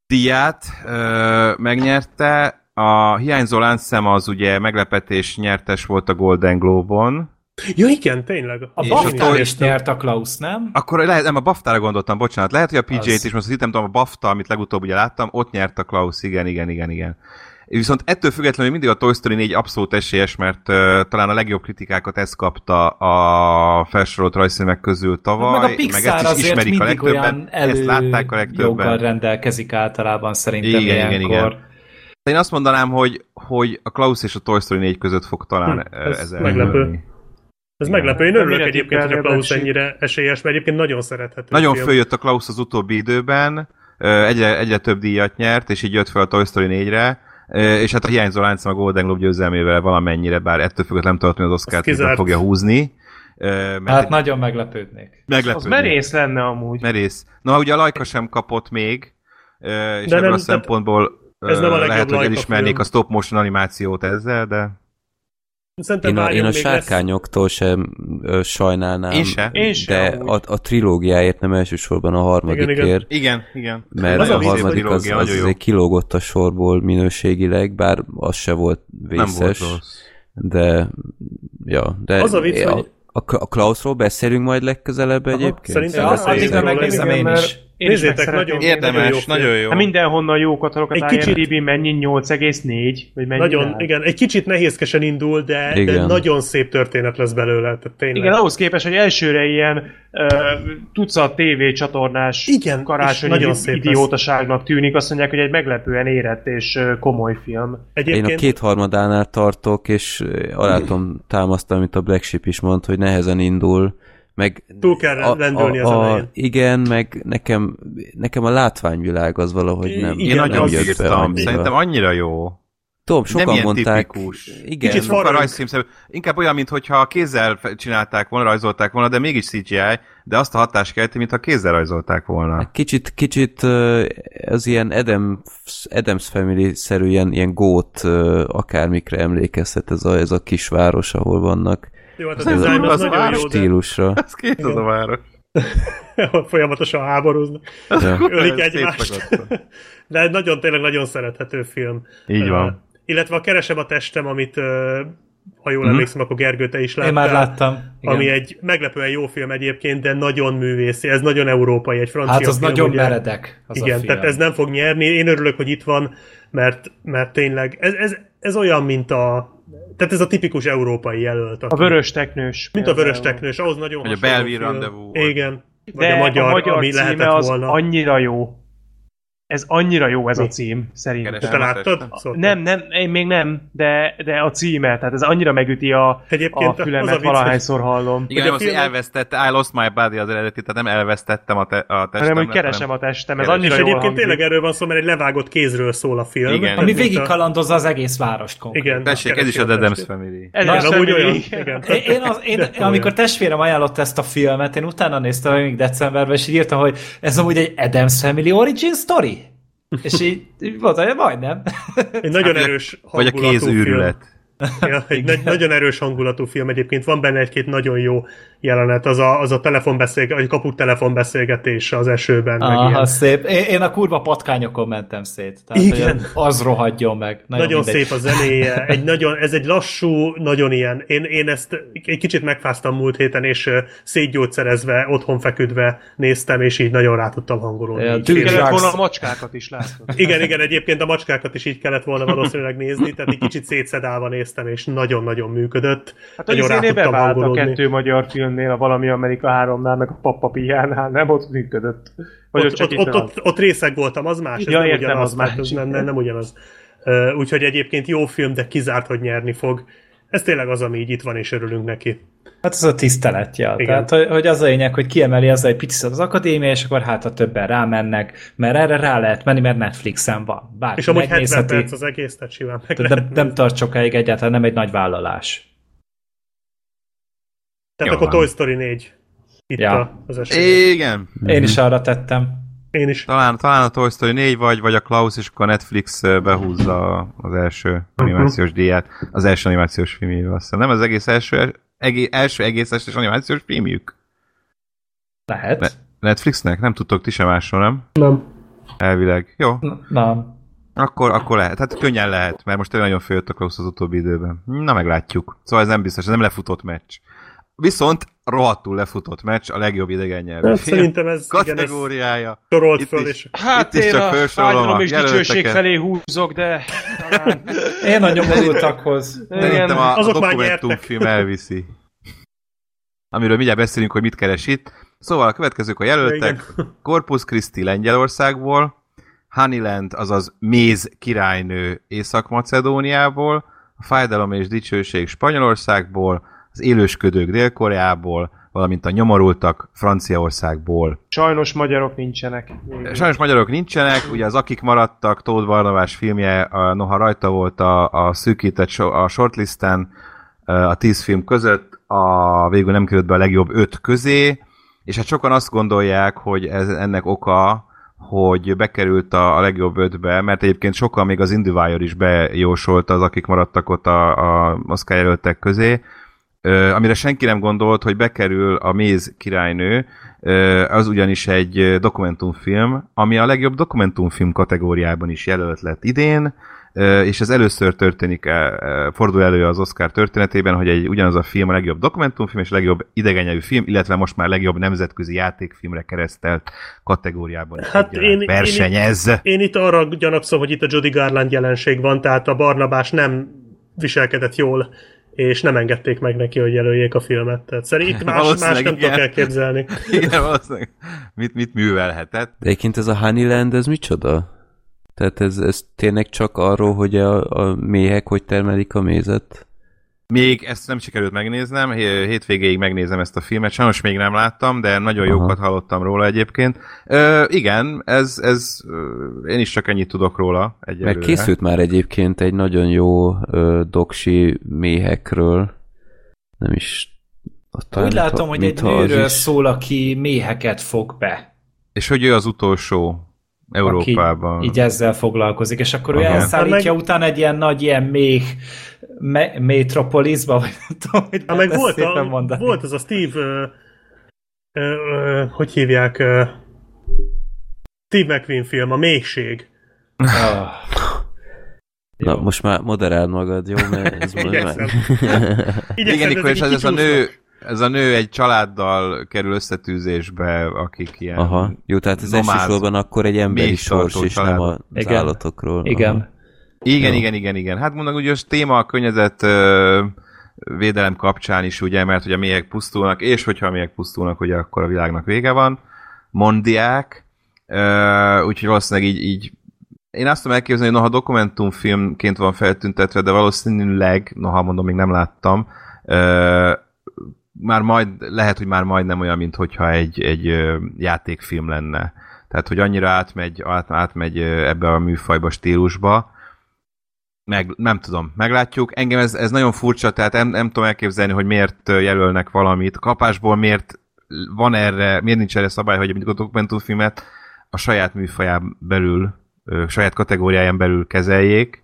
díját uh, megnyerte. A hiányzó láncszem az ugye meglepetés nyertes volt a Golden Globe-on. Ja igen, tényleg. A BAFTA is nyert a Klaus, nem? Akkor lehet, nem, a BAFTA-ra gondoltam, bocsánat. Lehet, hogy a PGA-t Az. is, most itt nem tudom, a BAFTA, amit legutóbb ugye láttam, ott nyert a Klaus, igen, igen, igen, igen. Viszont ettől függetlenül mindig a Toy Story 4 abszolút esélyes, mert uh, talán a legjobb kritikákat ez kapta a felsorolt rajzfilmek közül tavaly, meg a Pixar ezt is azért ismerik a mindig legtöbben, ezt látták a legtöbben. rendelkezik általában szerintem Igen, igen, ilyenkor. igen. Én azt mondanám, hogy, hogy a Klaus és a Toy Story 4 között fog talán Hm, ez ez meglepő. Ez Igen. meglepő. Én Nem örülök egyébként, hogy a Klaus ennyire esélyes, mert egyébként nagyon szerethető Nagyon film. följött a Klaus az utóbbi időben, egyre, egyre több díjat nyert, és így jött fel a Toy Story 4-re, ö, és hát a hiányzó láncom a Golden Globe győzelmével valamennyire, bár ettől függetlenül nem tartom, hogy az Oscar-t fogja húzni. Mert Hát egy nagyon meglepődnék. meglepő. Az merész lenne amúgy. Merész. Na, ugye a Lajka sem kapott még, és De ebből nem, a szempontból ez nem a lehet, hogy elismernék film. a stop motion animációt ezzel, de Szerintem Én a, én a még lesz- sárkányoktól sem ö, sajnálnám, Én se. Én se, de amúgy. a, a trilógiáért nem elsősorban a harmadikért, Igen, igen. igen, igen. mert Az a a harmadik az, trilógia az azért kilógott a sorból minőségileg, bár az se volt Nem volt vészes, rossz. de ja, de Az a vicc, a, hogy- a, Klausról beszélünk majd legközelebb egyébként? szerintem Ja, addigra megnézem én mert is. Én Nézzétek, meg szeretném nagyon-. Érdemes, film. nagyon jó. Hát mindenhonnan jó katalogat Egy kicsit- IMDb mennyi 8,4? Vagy mennyi Nagyon, igen, egy kicsit nehézkesen indul, de, de Igen. nagyon szép történet lesz belőle. Tehát tényleg. Igen, ahhoz képest, hogy elsőre ilyen uh, tucat TV csatornás Igen, karácsonyi nagyon szép lesz. idiótaságnak tűnik, azt mondják, hogy egy meglepően érett és komoly film. Én a Egyébként kétharmadánál tartok, és ö, alá tudom támasztani, amit a Black Sheep is mondta, hogy nehezen indul, meg Túl kell lendülni az elején. Igen, meg nekem, nekem a látványvilág az valahogy nem, Igen, Én nagyon jött be annyira. szerintem annyira jó. Tudom, sokan nem ilyen mondták, tipikus. igen, Kicsit Sokkal farag. rajzfilmszerű. Inkább olyan, mintha kézzel csinálták volna, rajzolták volna, de mégis CGI, de azt a hatást kelti, mintha kézzel rajzolták volna. Kicsit, kicsit ö, az ilyen Adams, Adams Family-szerű ilyen, ilyen gót akármikre emlékeztet ez a, ez a kisváros, ahol vannak. Jó, hát az Ez design az az nagyon jó, de Stílusra. Ez két az a város. folyamatosan háborúznak. Ja. Ölik egymást. De nagyon, tényleg nagyon szerethető film. Így van. Uh, illetve a Keresem a testem, amit uh, ha jól Mhm. emlékszem, akkor Gergő, te is láttál. Én már láttam. Igen. Ami egy meglepően jó film egyébként, de nagyon művészi. Ez nagyon európai, egy francia Hát az film, nagyon ugye. meredek. Az Igen, a film. tehát ez nem fog nyerni. Én örülök, hogy itt van, mert, mert tényleg ez, ez, ez olyan, mint a tehát ez a tipikus európai jelölt. A aki- vörös teknős. Mint a vörös teknős, ahhoz nagyon Vagy a. Rendezvous volt. Igen. Vagy De a magyar, a magyar ami címe lehetett az volna. annyira jó. Ez annyira jó ez a Mi? cím, szerintem. Keresem. Te láttad? Testem. Szóval- Nem, nem, én még nem, de, de a címe, tehát ez annyira megüti a, Egyébként a az a fülemet, vicc, valahányszor hallom. Igen, Hogy a nem az, filmek- elvesztette, I lost my body az eredeti, tehát nem elvesztettem a, te, a testem. Hanem, hogy keresem a testem, ez annyira És jól egyébként hangzik. tényleg erről van szó, mert egy levágott kézről szól a film. Igen. Ami a- végig kalandozza az egész várost konkrétan. Igen. Tessék, ez is a Adams. Family. Ez amúgy family. olyan. Igen. Én, az, én amikor testvérem ajánlott ezt a filmet, én utána néztem még decemberben, és írtam, hogy ez amúgy egy Adams Family Origin Story. És így, így mondta, hogy majdnem. Egy nagyon Hát, erős Vagy a kézűrület. Ja, egy nagy, nagyon erős hangulatú film egyébként. Van benne egy-két nagyon jó jelenet. Az a, az a telefonbeszélgetés, vagy kaput telefonbeszélgetés az esőben. meg Aha, ilyen. szép. Én, én a kurva patkányokon mentem szét. Tehát, Igen. az rohadjon meg. Nagyon, Nagyon mindegy. szép a zenéje, egy nagyon, ez egy lassú, nagyon ilyen. Én, én ezt egy kicsit megfáztam múlt héten, és szétgyógyszerezve, otthon feküdve néztem, és így nagyon rá tudtam hangolódni. Ja, Így Kellett volna a macskákat is látni. Igen, igen, egyébként a macskákat is így kellett volna valószínűleg nézni, tehát egy kicsit szétszedálva néztem megnéztem, és nagyon-nagyon működött. Hát Nagyon rá tudtam bevált a kettő magyar filmnél, a Valami Amerika 3-nál, meg a Pappa Piánál, nem ott működött. Vagy Ott, csak ott, itt ott, van? ott, ott részeg voltam, az más, ez Ja, nem értem, ugyanaz, az más. ez nem, nem, nem ugyanaz. Úgyhogy egyébként jó film, de kizárt, hogy nyerni fog. Ez tényleg az, ami így itt van, és örülünk neki. Hát ez a tiszteletje. Igen. Tehát, hogy, hogy az a lényeg, hogy kiemeli az egy picit az akadémia, és akkor hát a többen rámennek, mert erre rá lehet menni, mert Netflixen van. Bárki És amúgy 70 megnézheti. perc az egész, tehát simán meg Tehát lehet nem, nem tart sokáig egyáltalán, nem egy nagy vállalás. Tehát Jó akkor van. Toy Story 4. Itt Ja. a, az esély. Igen. Én is arra tettem. Én is. Talán, talán a Toy Story 4 vagy, vagy a Klaus, és akkor a Netflix behúzza az első animációs díjat, az első animációs filmjével. Azt hiszem. Nem az egész első, egé, első egészes animációs filmjük? Lehet. Ne- Netflixnek? Nem tudtok ti sem másról, nem? Nem. Elvileg. Jó, Na, akkor, akkor lehet. Hát könnyen lehet, mert most nagyon följött a Klaus az utóbbi időben. Na, meglátjuk. Szóval ez nem biztos, ez nem lefutott meccs. Viszont rohadtul lefutott meccs, a legjobb idegen nyelvű Hát szerintem ez, igen, ez kategóriája. sorolt Itt föl, is. és Hát Itt is én csak a felsorolom fájdalom a és dicsőség felé húzok, de talán... én a nyomorultakhoz. Szerintem a, a Azok már dokumentumfilm elviszi. Amiről mindjárt beszélünk, hogy mit keres itt. Szóval a következők a jelöltek. Corpus Christi Lengyelországból, Honeyland, azaz Méz királynő Észak-Macedóniából, a Fájdalom és Dicsőség Spanyolországból, az Élősködők Dél-Koreából, valamint a Nyomorultak Franciaországból. Sajnos magyarok nincsenek. Sajnos magyarok nincsenek, ugye az Akik maradtak, Tóth Barnabás filmje, a, noha rajta volt a, a szűkített so, a shortlisten a tíz film között, a végül nem került be a legjobb öt közé, és hát sokan azt gondolják, hogy ez ennek oka, hogy bekerült a, a legjobb ötbe, mert egyébként sokan még az IndieWire is bejósolta az, akik maradtak ott a, a Oscar jelöltek közé, amire senki nem gondolt, hogy bekerül a Méz királynő, az ugyanis egy dokumentumfilm, ami a legjobb dokumentumfilm kategóriában is jelölt lett idén, és ez először történik, fordul elő az Oscar történetében, hogy egy ugyanaz a film a legjobb dokumentumfilm és a legjobb idegennyelvű film, illetve most már legjobb nemzetközi játékfilmre keresztelt kategóriában is Hát én- én- versenyez. Én itt arra gyanakszom, hogy itt a Jody Garland jelenség van, tehát a Barnabás nem viselkedett jól, és nem engedték meg neki, hogy jelöljék a filmet. Tehát szerintem itt más, más nem tudok igen. elképzelni. Igen, valószínűleg. Mit, mit művelhetett? De egyébként ez a Honeyland, ez micsoda? Tehát ez, ez tényleg csak arról, hogy a, a méhek hogy termelik a mézet? Még ezt nem sikerült megnéznem, hé- hétvégéig megnézem ezt a filmet, sajnos még nem láttam, de nagyon Aha. jókat hallottam róla egyébként. Ö, igen, ez, ez én is csak ennyit tudok róla egyelőre. Meg készült már egyébként egy nagyon jó ö, doksi méhekről. Nem is... Talán Úgy látom, hogy egy nőről is- szól, aki méheket fog be. És hogy ő az utolsó Európában. Aki így ezzel foglalkozik, és akkor ő Aha. elszállítja Hát meg- utána egy ilyen nagy ilyen méh me- metropolisba, vagy nem tudom, hogy meg volt, szépen a, mondani. volt az a Steve, ö, ö, ö, hogy hívják, ö, Steve McQueen film, a Mélység. Ah. Na, most már moderáld magad, jó? Mert ez Igyekszem. már... Igen, és ez, ez a nő, ez a nő egy családdal kerül összetűzésbe, akik ilyen... Aha, jó, tehát ez elsősorban akkor egy emberi sors, és nem család. az Igen. állatokról. Igen. Aha. Igen, Jó. igen, igen, igen. Hát mondom, ugye az téma a környezet ö, védelem kapcsán is, ugye, mert hogy a méhek pusztulnak, és hogyha a méhek pusztulnak, ugye akkor a világnak vége van. Mondják. Ö, úgyhogy valószínűleg így, így én azt tudom elképzelni, hogy noha dokumentumfilmként van feltüntetve, de valószínűleg, noha mondom, még nem láttam, ö, már majd, lehet, hogy már majdnem olyan, mint hogyha egy, egy játékfilm lenne. Tehát, hogy annyira átmegy, át, átmegy ebbe a műfajba, stílusba, meg, nem tudom, meglátjuk. Engem ez, ez nagyon furcsa, tehát nem, nem tudom elképzelni, hogy miért jelölnek valamit. Kapásból miért van erre, miért nincs erre szabály, hogy mondjuk a dokumentumfilmet a saját műfaján belül, saját kategóriáján belül kezeljék,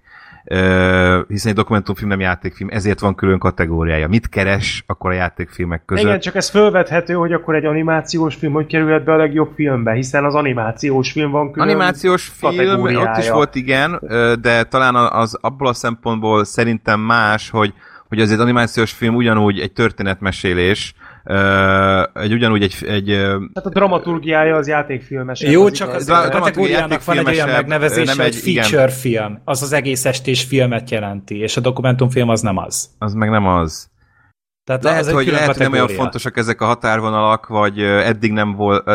hiszen egy dokumentumfilm nem játékfilm, ezért van külön kategóriája. Mit keres akkor a játékfilmek között? Igen, csak ez fölvethető, hogy akkor egy animációs film hogy kerülhet be a legjobb filmbe, hiszen az animációs film van külön. Animációs film, ott is volt igen, de talán az abból a szempontból szerintem más, hogy hogy azért animációs film ugyanúgy egy történetmesélés, egy ugyanúgy egy, egy Tehát a dramaturgiája az játékfilmes. Jó, az csak az a kategóriának van egy olyan megnevezése, nem hogy egy- igen. feature film. Az az egész estés filmet jelenti, és a dokumentumfilm az nem az. az meg nem az. Tehát Lehet, hogy, lehet, hogy nem olyan kategória. fontosak ezek a határvonalak, vagy eddig, nem volt,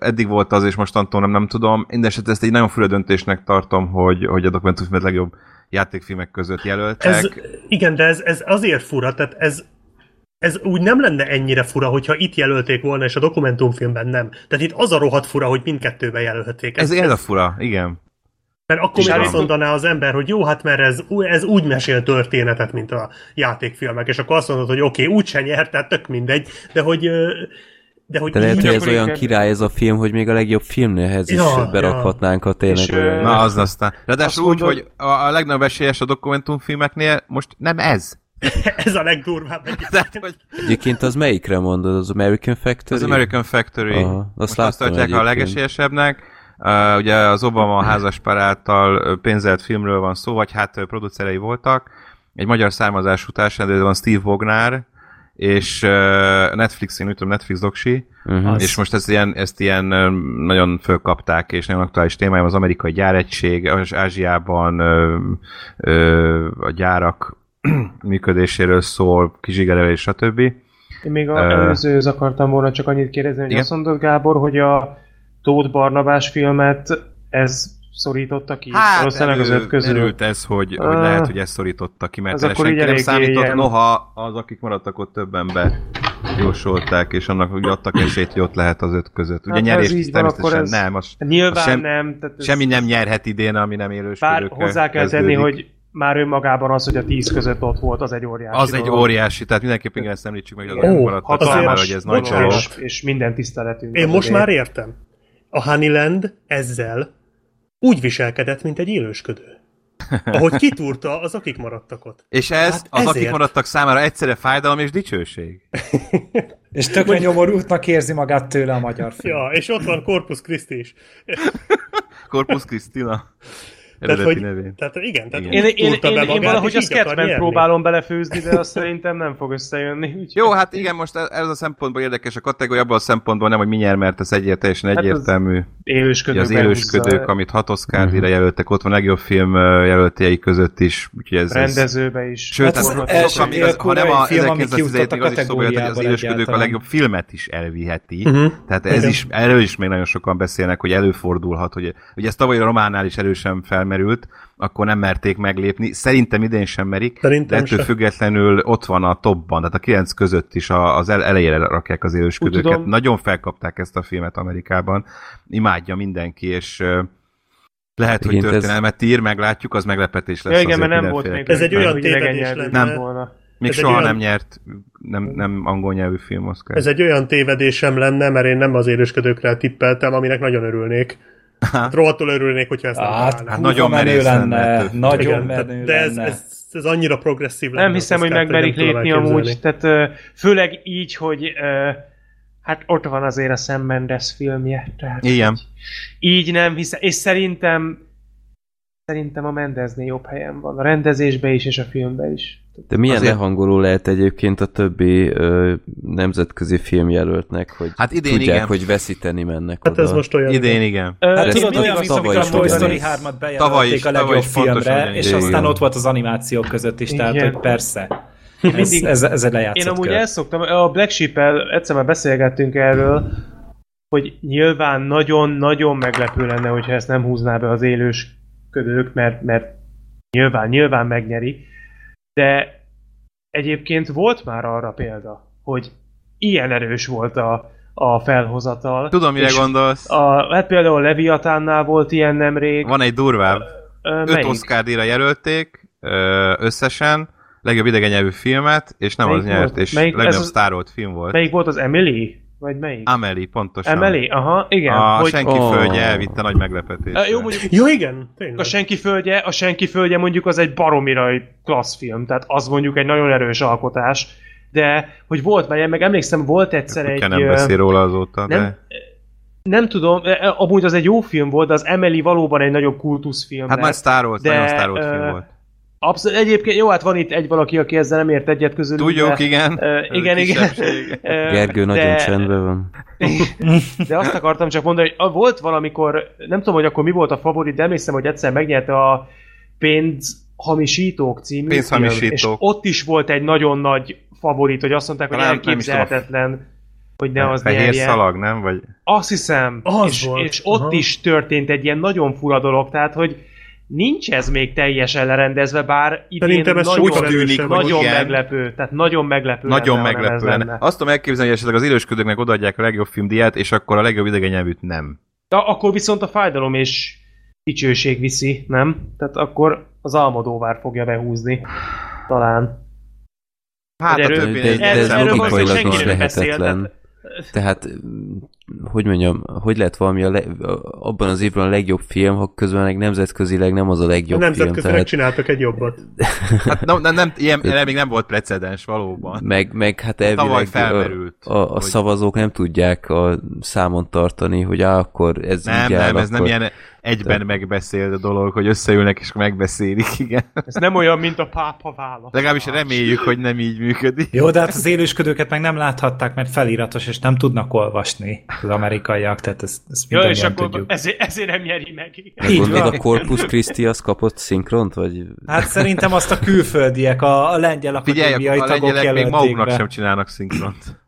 eddig volt az, és mostantól nem, nem tudom. Mindenesetre ezt egy nagyon fura döntésnek tartom, hogy, hogy a dokumentumfilmet legjobb játékfilmek között jelöltek. Ez, igen, de ez, ez azért fura, tehát ez, ez úgy nem lenne ennyire fura, hogyha itt jelölték volna, és a dokumentumfilmben nem. Tehát itt az a rohadt fura, hogy mindkettőben jelölték. Ez, ez a fura, igen. Mert akkor És még azt mondaná az ember, hogy jó, hát mert ez, ez úgy mesél történetet, mint a játékfilmek, és akkor azt mondod, hogy oké, okay, úgyse nyert, tehát tök mindegy, de hogy de hogy De lehet, hogy ez olyan király ez a film, hogy még a legjobb filmnéhez is Ja, berakhatnánk a tényleg. És, Na, az aztán. Ráadásul úgy, mondod- hogy a, a legnagyobb esélyes a dokumentumfilmeknél most nem ez. ez a legdurvább. Tehát, hogy Egyébként az melyikre mondod? Az American Factory? az American Factory. Aha, azt azt tartják a egyébként. legesélyesebbnek. Uh, ugye az Obama házaspár által pénzelt filmről van szó, vagy hát producerei voltak. Egy magyar származású társadalom van Steve Bognár, és uh, Netflixin, úgy tudom, Netflix doksi, Uh-huh. és most ezt ilyen, ezt ilyen nagyon fölkapták, és nagyon aktuális témája az amerikai gyáregység, az Ázsiában ö, ö, a gyárak működéséről szól, kizsigerelés, stb. Én még a Ö. előzőhöz akartam volna csak annyit kérdezni, hogy Igen? azt mondod, Gábor, hogy a Tóth Barnabás filmet ez szorította ki? Valószínűleg az öt közül. merült ez, hogy, hogy Ah. lehet, hogy ez szorította ki, mert akkor senki nem számított, ilyen- noha az, akik maradtak ott többen be jósolták, és annak, hogy adtak esélyt, hogy ott lehet az öt között. Ugye Hát, nyerés van, természetesen akkor ez- nem, az Nyilván az sem, nem. Tehát ez semmi nem nyerhet idén, ami nem Bár élősködőkkel hozzá kell tenni, kezdődik. hogy már önmagában az, hogy a tíz között ott volt, az egy óriási Az egy dolog. óriási, tehát mindenképpen igen, ezt említsük meg, hogy az Ó, azért számára, hogy ez nagy dolog. és, és minden tiszteletünk. Én most azért. már értem. A Honeyland ezzel úgy viselkedett, mint egy élősködő. Ahogy kitúrta az, akik maradtak ott. És ez Hát az, akik ezért. maradtak számára egyszerre fájdalom és dicsőség. És tökre nyomorultnak érzi magát tőle a magyar film. Ja, és ott van Corpus Christi is. Corpus Christina. Tehát, Eredeti hogy, nevén. tehát igen, tehát Igen. Én, úgy én, én, én valahogy a sketchben próbálom belefőzni, de azt szerintem nem fog összejönni. Úgyhogy Jó, hát igen, most ez ez a szempontból érdekes a kategória, abban a szempontból nem, hogy mi nyer, mert ez egyért, teljesen Hát az egyértelmű. élősködők Ugye az élősködők, amit hat Oscar díjra jelöltek, ott van a legjobb film jelöltjei között is, úgyhogy ez... ez rendezőbe is. Sőt, Hát hát az az, első sokkal még az, ha nem a film, ami 1917 kijutott a az is szóba jött, hogy az élősködők a legjobb filmet is elviheti. Mhm. Tehát ez is, erről is még nagyon sokan beszélnek, hogy előfordulhat, hogy ugye ez tavaly a románál is erősen felmerült, akkor nem merték meglépni. Szerintem idén sem merik, Szerintem de ettől se. függetlenül ott van a topban, tehát a kilenc között is a, az el, elejére rakják az élősködőket. Tudom- Nagyon felkapták ezt a filmet Amerikában, imádja mindenki, és lehet, hogy Igen, ez- történelmet ír, meglátjuk, az meglepetés lesz Ja, igen, mert nem volt még Ez egy olyan tévedés lenne. lett volna. Még Ez soha olyan- nem nyert, nem, nem angol nyelvű film Oscar. Ez egy olyan tévedésem lenne, mert én nem az élősködőkre tippeltem, aminek nagyon örülnék. Hát rohadtul örülnék, hogyha ezt nem Hát, hát nagyon menő lenne lenne, nagyon Igen, menő de ez, lenne. ez, ez annyira progresszív lenne. Nem hiszem, hogy meg Oscar-t, merik nem tudom lépni amúgy, tehát főleg így, hogy hát ott van azért a Sam Mendes filmje, tehát Igen. így nem hiszem, és szerintem szerintem a Mendeznél jobb helyen van, a rendezésbe is, és a filmbe is. De milyen Azért- lehangoló lehet egyébként a többi ö, nemzetközi filmjelöltnek, hogy Hát idén tudják, igen. hogy veszíteni mennek Hát oda. ez most olyan. Idén igen. Ö, Hát ezt tudod, olyan, mint tavaly amikor a is Toy Story ugyanígy. 3-at Tavaly is- bejelölték a tavaly legjobb filmre, és Igen. aztán ott volt az animációk között is, tehát Igen. hogy persze. Ez, Mindig- ez, ez egy lejátszott Én amúgy kör. el szoktam, a Black Sheep-el egyszer már beszélgettünk erről, hogy nyilván nagyon-nagyon meglepő lenne, hogyha ezt nem húzná be az élősködők, mert, mert nyilván, nyilván megnyeri. De egyébként volt már arra példa, hogy ilyen erős volt a, a felhozatal. Tudom, mire gondolsz. A, hát például Leviatánnál volt ilyen nemrég. Van egy durvább. Ö, Öt melyik? Oscar díjra jelölték összesen, legjobb idegen nyelvű filmet, és nem Melyik az nyert, volt? és Melyik- az- sztárolt film volt. Melyik volt az Emily? Vagy melyik? Amelie, pontosan. Emily? Aha, igen. A hogy, senki Ó. földje elvitte nagy meglepetés. Ö, jó, mondjuk Jó, igen, tényleg. a senki földje, a senki földje mondjuk az egy baromira klassz film, tehát az mondjuk egy nagyon erős alkotás, de hogy volt már meg emlékszem, volt egyszer egy... nem beszél róla azóta, nem, de... nem tudom, amúgy az egy jó film volt, de az Emily valóban egy nagyobb kultuszfilm Hát lett. már sztárolt, de, nagyon sztárolt ö, film volt. Abszolút, egyébként jó, hát van itt egy valaki, aki ezzel nem ért egyet közülünk. Tudjuk, de, igen. Ez igen, igen. Gergő nagyon de- csendben van. De azt akartam csak mondani, hogy volt valamikor, nem tudom, hogy akkor mi volt a favorit, de emlékszem, hogy egyszer megnyerte a pénzhamisítók című Pénzhamisítók. film, és ott is volt egy nagyon nagy favorit, hogy azt mondták, hogy nem elképzelhetetlen, hogy ne az Fehér nyerje. szalag, nem? Vagy... Azt hiszem. Az és, volt. és ott Aha. is történt egy ilyen nagyon fura dolog, tehát, hogy nincs ez még teljesen lerendezve, bár idén Szerintem ez nagyon, sokkal tűnik, nagyon igen. meglepő, tehát nagyon meglepő Nagyon lenne, meglepő lenne. lenne. Azt tudom elképzelni, hogy esetleg az élősködőknek odaadják a legjobb filmdiát, és akkor a legjobb idegen nyelvűt nem. De akkor viszont a fájdalom és dicsőség viszi, nem? Tehát akkor az Almodóvár fogja behúzni. Talán. Hát a erről- többi de, de ez erről logikailag lehetetlen. Tehát, hogy mondjam, hogy lehet valami a le, abban az évben a legjobb film, ha közben meg nemzetközileg nem az a A legjobb film. nemzetközileg Tehát, csináltak egy jobbat. Hát nem, nem, nem ilyen, erre még nem volt precedens valóban. meg, meg hát Tavaly elvileg a, felmerült. a, a hogy- szavazók nem tudják a számon tartani, hogy á, akkor ez Nem, így áll, nem, ez nem akkor... ilyen egyben megbeszélt dolog, hogy összeülnek és megbeszélik, igen. Ez nem olyan, mint a pápa válasz. Legalábbis reméljük, hogy nem így működik. Jó, de hát az élősködőket meg nem láthatták, mert feliratos, és nem tudnak olvasni az amerikaiak, tehát ezt, ezt Ja, és akkor tudjuk. ezért, ezért nem nyeri meg. Meg Így még a Corpus Christi az kapott szinkront, vagy... Hát szerintem azt a külföldiek, a, a lengyel Figyelj, akadémiai a tagok lengyelek még maguknak be. sem csinálnak szinkront.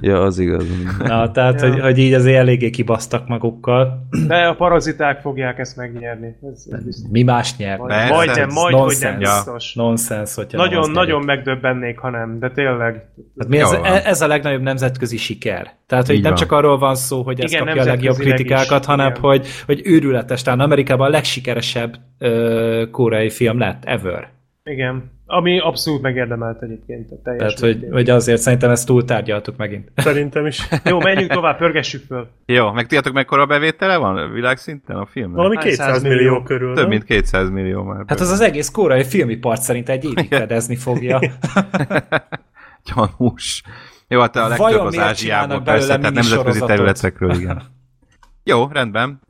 Ja, az igaz. Na, tehát, Ja. hogy, hogy így azért eléggé kibasztak magukkal. De a paraziták fogják ezt megnyerni. Ez, ez biztos. Mi más nyer? Majd- Persze. Majdnem, majd, hogy Nonsense. nem Ja. biztos. Nonsens, hogyha Nagyon, nagyon nyerik. megdöbbennék, ha nem, de tényleg. Hát mi ez, van. ez a legnagyobb nemzetközi siker. Tehát, hogy Így nem van. csak arról van szó, hogy ez kapja a legjobb kritikákat, is, hanem igen. hogy, hogy őrületes. Talán Amerikában a legsikeresebb ö, koreai film lett ever. Igen. Ami abszolút megérdemelt egyébként. A teljes Tehát, hogy, hogy azért szerintem ezt túltárgyaltuk megint. Szerintem is. Jó, menjünk tovább, pörgessük föl. Jó, meg tudjátok mekkora bevétele van világszinten a filmnek? Valami Hány 200 száz millió millió? körül. Több nem? mint 200 millió már. Hát az az egész koreai filmipart szerint egy évig fedezni fogja. gyanús. Jó, hát a legtöbb Vajon az Ázsiából persze, tehát nemzetközi területekről, igen. Jó, rendben.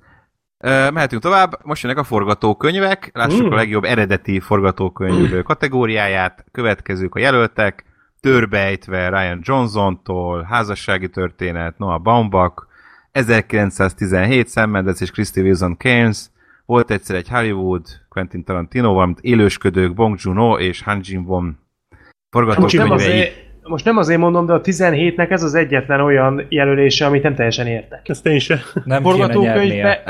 Mehetünk tovább, most jönnek a forgatókönyvek, lássuk Mm. a legjobb eredeti forgatókönyv kategóriáját, következők a jelöltek, törbejtve Ryan Johnson-tól, házassági történet, Noah Baumbach, 1917, Sam Mendes és Christy Wilson Keynes, volt egyszer egy Hollywood, Quentin Tarantino, valamint élősködők Bong Joon-ho és Han Most nem, forgatókönyvei. Most nem azért mondom, de a 17-nek ez az egyetlen olyan jelölése, amit nem teljesen értek. Ezt én sem. Nem Forgatókönyvbe...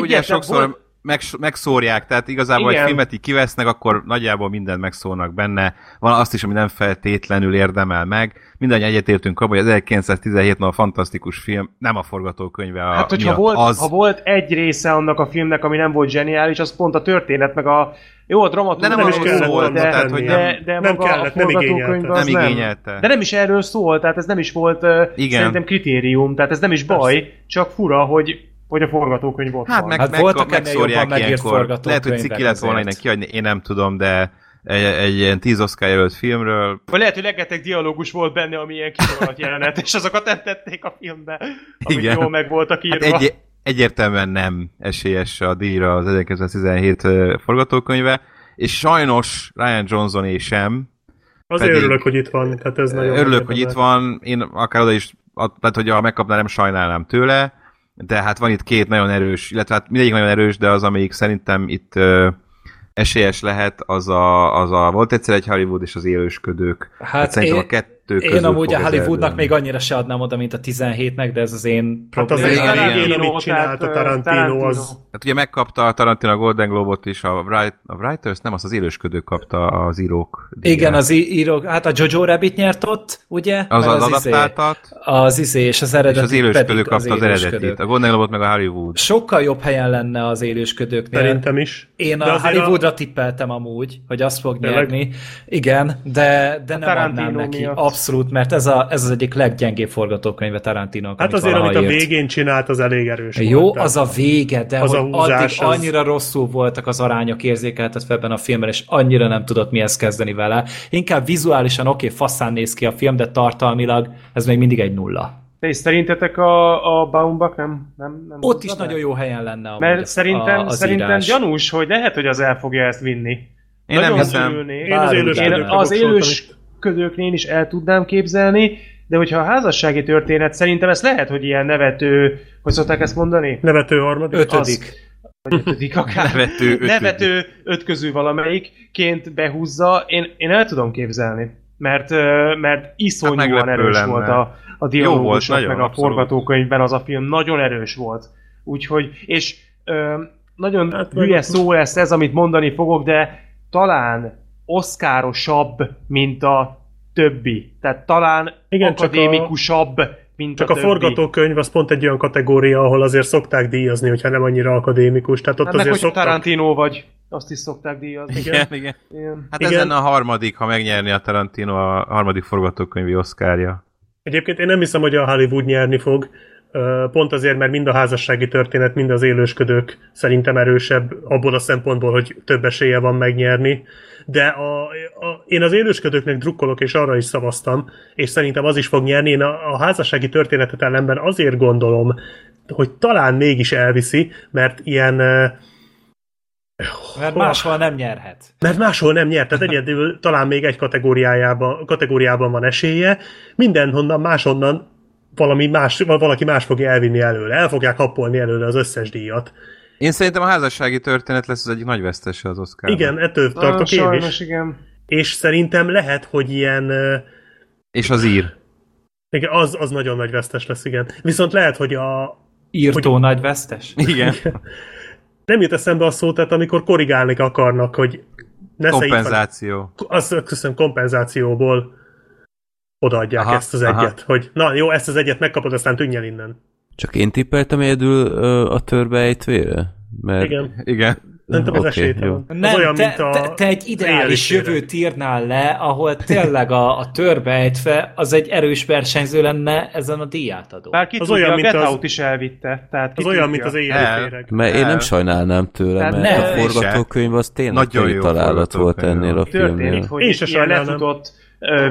ugye sokszor volt- meg, megszórják, tehát igazából Igen. egy filmet így kivesznek, akkor nagyjából mindent megszórnak benne. Van azt is, ami nem feltétlenül érdemel meg. Mindannyian egyetértünk abban, hogy az 1917 a fantasztikus film, nem a forgatókönyve a Hát, hogyha miatt. volt, az, ha volt egy része annak a filmnek, ami nem volt zseniális, az pont a történet, meg a jó, a dramaturgia De nem is kellett volt, volna tehát, hogy nem, de, de nem kellett, nem igényelte. nem igényelte. De nem is erről szól, tehát ez nem is volt Igen. szerintem kritérium, tehát ez nem is baj, csak fura, hogy, hogy a forgatókönyv ott Hát van. meg, Hát meg, voltak megszórják ilyenkor. Lehet, hogy ciki lett volna innen kiadni, én nem tudom, de egy, egy ilyen 10 Oscar jelölt filmről, Vagy lehet, hogy rengeteg dialógus volt benne, ami ilyen kivonalat jelenet, és azokat nem tették a filmbe, amik Igen. jól meg voltak Hát írva. egy, egyértelműen nem esélyes a díjra az 1917 ö, forgatókönyve, és sajnos Ryan Johnson sem. Azért Pedig- örülök, hogy itt van. Hát ez nagyon Örülök, hogy itt van, én akár oda is, tehát hogy ha megkapná, nem sajnálnám tőle, de hát van itt két nagyon erős, illetve hát mindegyik nagyon erős, de az, amelyik szerintem itt ö, esélyes lehet, az a, az a volt egyszer egy Hollywood és az élősködők. Hát szerintem én- a kettő közül Én amúgy fog a Hollywoodnak eldőlni. még annyira se adnám oda, mint a 17-nek, de ez az én Hát problémám. azért Igen, elég igen. én, amit csinált a tehát, Tarantino, az... Hát ugye megkapta a Tarantino a Golden Globe-ot is, a, Wright, a Writers, nem, azt az élősködők kapta az írók. díját. Igen, az írók, hát a Jojo Rabbit nyert ott, ugye? az, Meg az, izé- adaptáltat, Az izé, és az eredeti és az élősködő kapta az, élősködők. eredetit. A Golden Globe-ot meg a Hollywood. Sokkal jobb helyen lenne az élősködőknél. Szerintem is. Én a Hollywoodra tippeltem amúgy, hogy azt fog Tényleg? nyerni. Igen, de, de nem Tarantino adnám neki. miatt. Abszolút, mert ez, a, ez az egyik leggyengébb forgatókönyve Tarantino. Hát azért, amit a végén csinált, az elég erős Jó, volt. az a vége, de Az az a hogy húzás, addig az- annyira rosszul voltak az arányok érzékeltetve ebben a filmben, és annyira nem tudott mihez kezdeni vele. Inkább vizuálisan oké, okay, faszán néz ki a film, de tartalmilag ez még mindig egy nulla. De és szerintetek a, a Baumbach nem, nem, nem Ott is nagyon jó helyen lenne. amúgy Mert szerintem, a- az szerintem írás. gyanús, hogy lehet, hogy az el fogja ezt vinni. Én nem Nagyon hiszem. örülnék. Én az Bár élős ugye. Én ködökre az voksoltam élős is. ködöknél is el tudnám képzelni, de hogyha a házassági történet, szerintem ez lehet, hogy ilyen nevető, hogy szokták ezt mondani? Nevető harmadik. Ötödik. Vagy ötödik akár. Nevető ötödik. Nevető öt közül valamelyikként behúzza, én, én el tudom képzelni. Mert, mert iszonyúan Hát erős lenne. volt a, a volt, dialógusok, nagyon, meg a abszolút. forgatókönyvben az a film, nagyon erős volt. Úgyhogy, és ö, nagyon Hát meg- hülye szó lesz ez, amit mondani fogok, de talán oszkárosabb, mint a többi. Tehát talán Igen, csak a- akadémikusabb, mint Csak a, a többi. forgatókönyv az pont egy olyan kategória, ahol azért szokták díjazni, hogyha nem annyira akadémikus. Tehát ott Hát meg, azért hogy szoktak... Tarantino vagy, azt is szokták díjazni. Igen, igen. Igen. Hát Igen. ez lenne a harmadik, ha megnyerni a Tarantino a harmadik forgatókönyvi oszkárja. Egyébként én nem hiszem, hogy a Hollywood nyerni fog, pont azért, mert mind a házassági történet, mind az élősködők szerintem erősebb abból a szempontból, hogy több esélye van megnyerni. De a, a, én az élősködőknek drukkolok, és arra is szavaztam, és szerintem az is fog nyerni. Én a, a házassági történetet ellenben azért gondolom, hogy talán mégis elviszi, mert ilyen Mert máshol nem nyerhet. mert máshol nem nyert, tehát egyedül talán még egy kategóriájában, kategóriában van esélye, mindenhonnan máshonnan valami más, valaki más fogja elvinni előle, el fogják happolni előle az összes díjat. Én szerintem a házassági történet lesz az egyik nagy vesztese az Oscar. Igen, ettől tartok ah, én sajnos, is. igen. És szerintem lehet, hogy ilyen És az ír. igen, az, az nagyon nagy vesztes lesz, igen. Viszont lehet, hogy a Írtó hogy... nagy vesztes? Igen. nem jut eszembe a szó, tehát amikor korrigálni akarnak, hogy ne Kompenzáció. azt köszönöm, kompenzációból odaadják Aha, ezt az aha. egyet, hogy na jó, ezt az egyet megkapod, aztán tűnj el innen. Csak én tippeltem egyedül a törbeejtvére? Mert Igen. Igen. Szerintem az esélytelen. Az Nem, olyan, te, mint a te, te egy ideális jövőt írnál le, ahol tényleg a, a törbejtve az egy erős versenyző lenne ezen a díjátadó. Bár ki Az tudja, olyan, a mint Get az- is elvitte. Tehát Az olyan, mint az éjjeli El. féreg. mert én nem sajnálnám tőle, Tehát mert ne- a forgatókönyv az tényleg Nagyon jó találat volt ennél a Történik, filmnél. hogy Én se ilyen sajnálnám. lefutott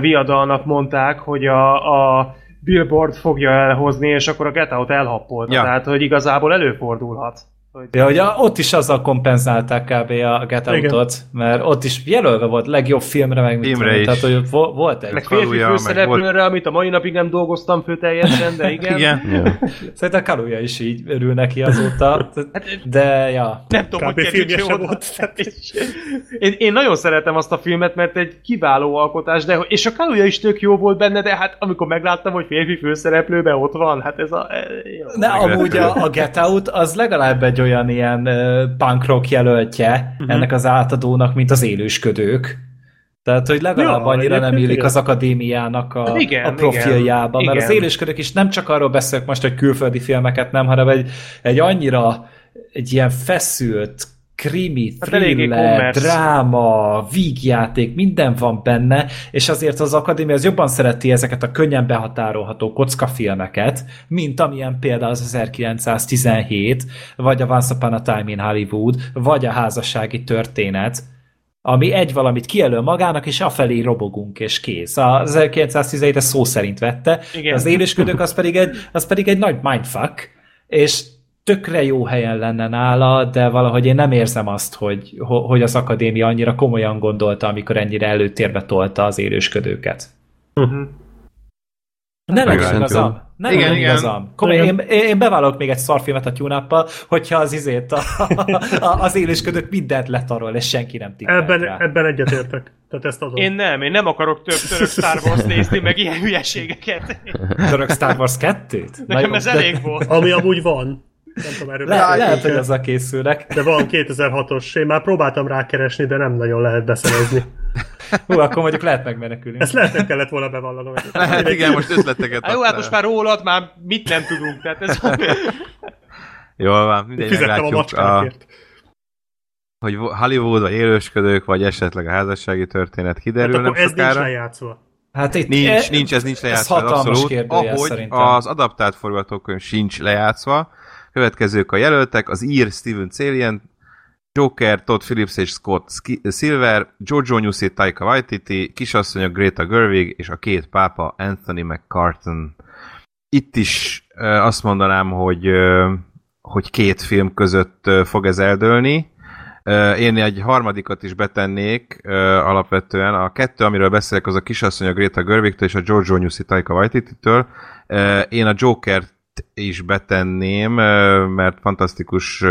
viadalnak mondták, hogy a, a Billboard fogja elhozni, és akkor a Get Out elhappolta. Ja. Tehát, hogy igazából előfordulhat. Hogy Ja, hogy a, ott is azzal kompenzálták kb. a Get. Out-ot, mert ott is jelölve volt legjobb filmre, meg mit Filmre tudom, is. Tehát, hogy volt egy. meg férfi főszereplőre, amit a mai napig nem dolgoztam fő teljesen, de igen. Igen. Ja. Szerintem Kaluja is így örül neki azóta. De, ja. Nem tudom, Kb. hogy filmje sem volt. Én, én nagyon szeretem azt a filmet, mert egy kiváló alkotás, de, és a Kaluja is tök jó volt benne, de hát amikor megláttam, hogy férfi főszereplőben ott van, hát ez a... e, Jó. De amúgy a, a Get Out az legalább egy olyan ilyen punk rock jelöltje uh-huh. ennek az átadónak, mint az élősködők. Tehát, hogy legalább Ja, annyira nem illik az akadémiának a, Hát igen, a profiljában, igen, mert az igen. élősködők is nem csak arról beszélek most, hogy külföldi filmeket nem, hanem egy, egy annyira egy ilyen feszült, krimi, Hát thriller, commerce. dráma, vígjáték, minden van benne, és azért az akadémia az jobban szereti ezeket a könnyen behatárolható kockafilmeket, mint amilyen például az 1917, vagy a Once Upon a Time in Hollywood, vagy a házassági történet, ami egy valamit kijelöl magának, és afelé robogunk, és kész. Az 1917 ezt szó szerint vette, Igen. az élősködők az pedig, egy, az pedig egy nagy mindfuck, és tökre jó helyen lenne nála, de valahogy én nem érzem azt, hogy, ho- hogy az akadémia annyira komolyan gondolta, amikor ennyire előtérbe tolta az élősködőket. Mhm. Nem lehet igazam. Nem Igen, igen. igazam. Komoly, én, én bevállalok még egy szarfilmet a tune hogyha az izét a, a, az élősködők mindent letarol, és senki nem tippelt Ebben, rá. ebben egyetértek. Tehát ezt adom. Én nem, én nem akarok több török Star Wars nézni, meg ilyen hülyeségeket. Török Star Wars 2-t? Nekem ez elég volt. Ami amúgy van. Nem tudom, erről Le, beszéltünk lehet, hogy azzal készülnek. De van 2006-os. Én már próbáltam rákeresni, de nem nagyon lehet beszerezni. Hú, akkor mondjuk lehet megmenekülni. Ezt lehet, nem kellett volna bevallanom. Hát igen, most ötleteket Hát jó, hát adtál. most már rólad már mit nem tudunk, tehát ez... Jól van, mindegy, Fizettem a meglátjuk, a, macskákért. hogy Hollywood, vagy élősködők, vagy esetleg a házassági történet Hát kiderül nem akkor ez nincs sokára. lejátszva. Hát itt Nincs, nincs, ez nincs lejátszva, hatalmas abszolút. Ahogy szerintem. az adaptált forgatókönyv sincs lejátszva. Következők a jelöltek, az ír Steven Salient, Joker, Todd Phillips és Scott Silver, Giorgio Newsy, Taika Waititi, kisasszonyok Greta Gerwig és a két pápa Anthony McCartan. Itt is azt mondanám, hogy, hogy két film között fog ez eldőlni. Én egy harmadikat is betennék alapvetően. A kettő, amiről beszélek, az a kisasszony Greta Gerwig-től és a Giorgio Newsy Taika Waititi-től. Ö, Én a Joker is betenném, mert fantasztikus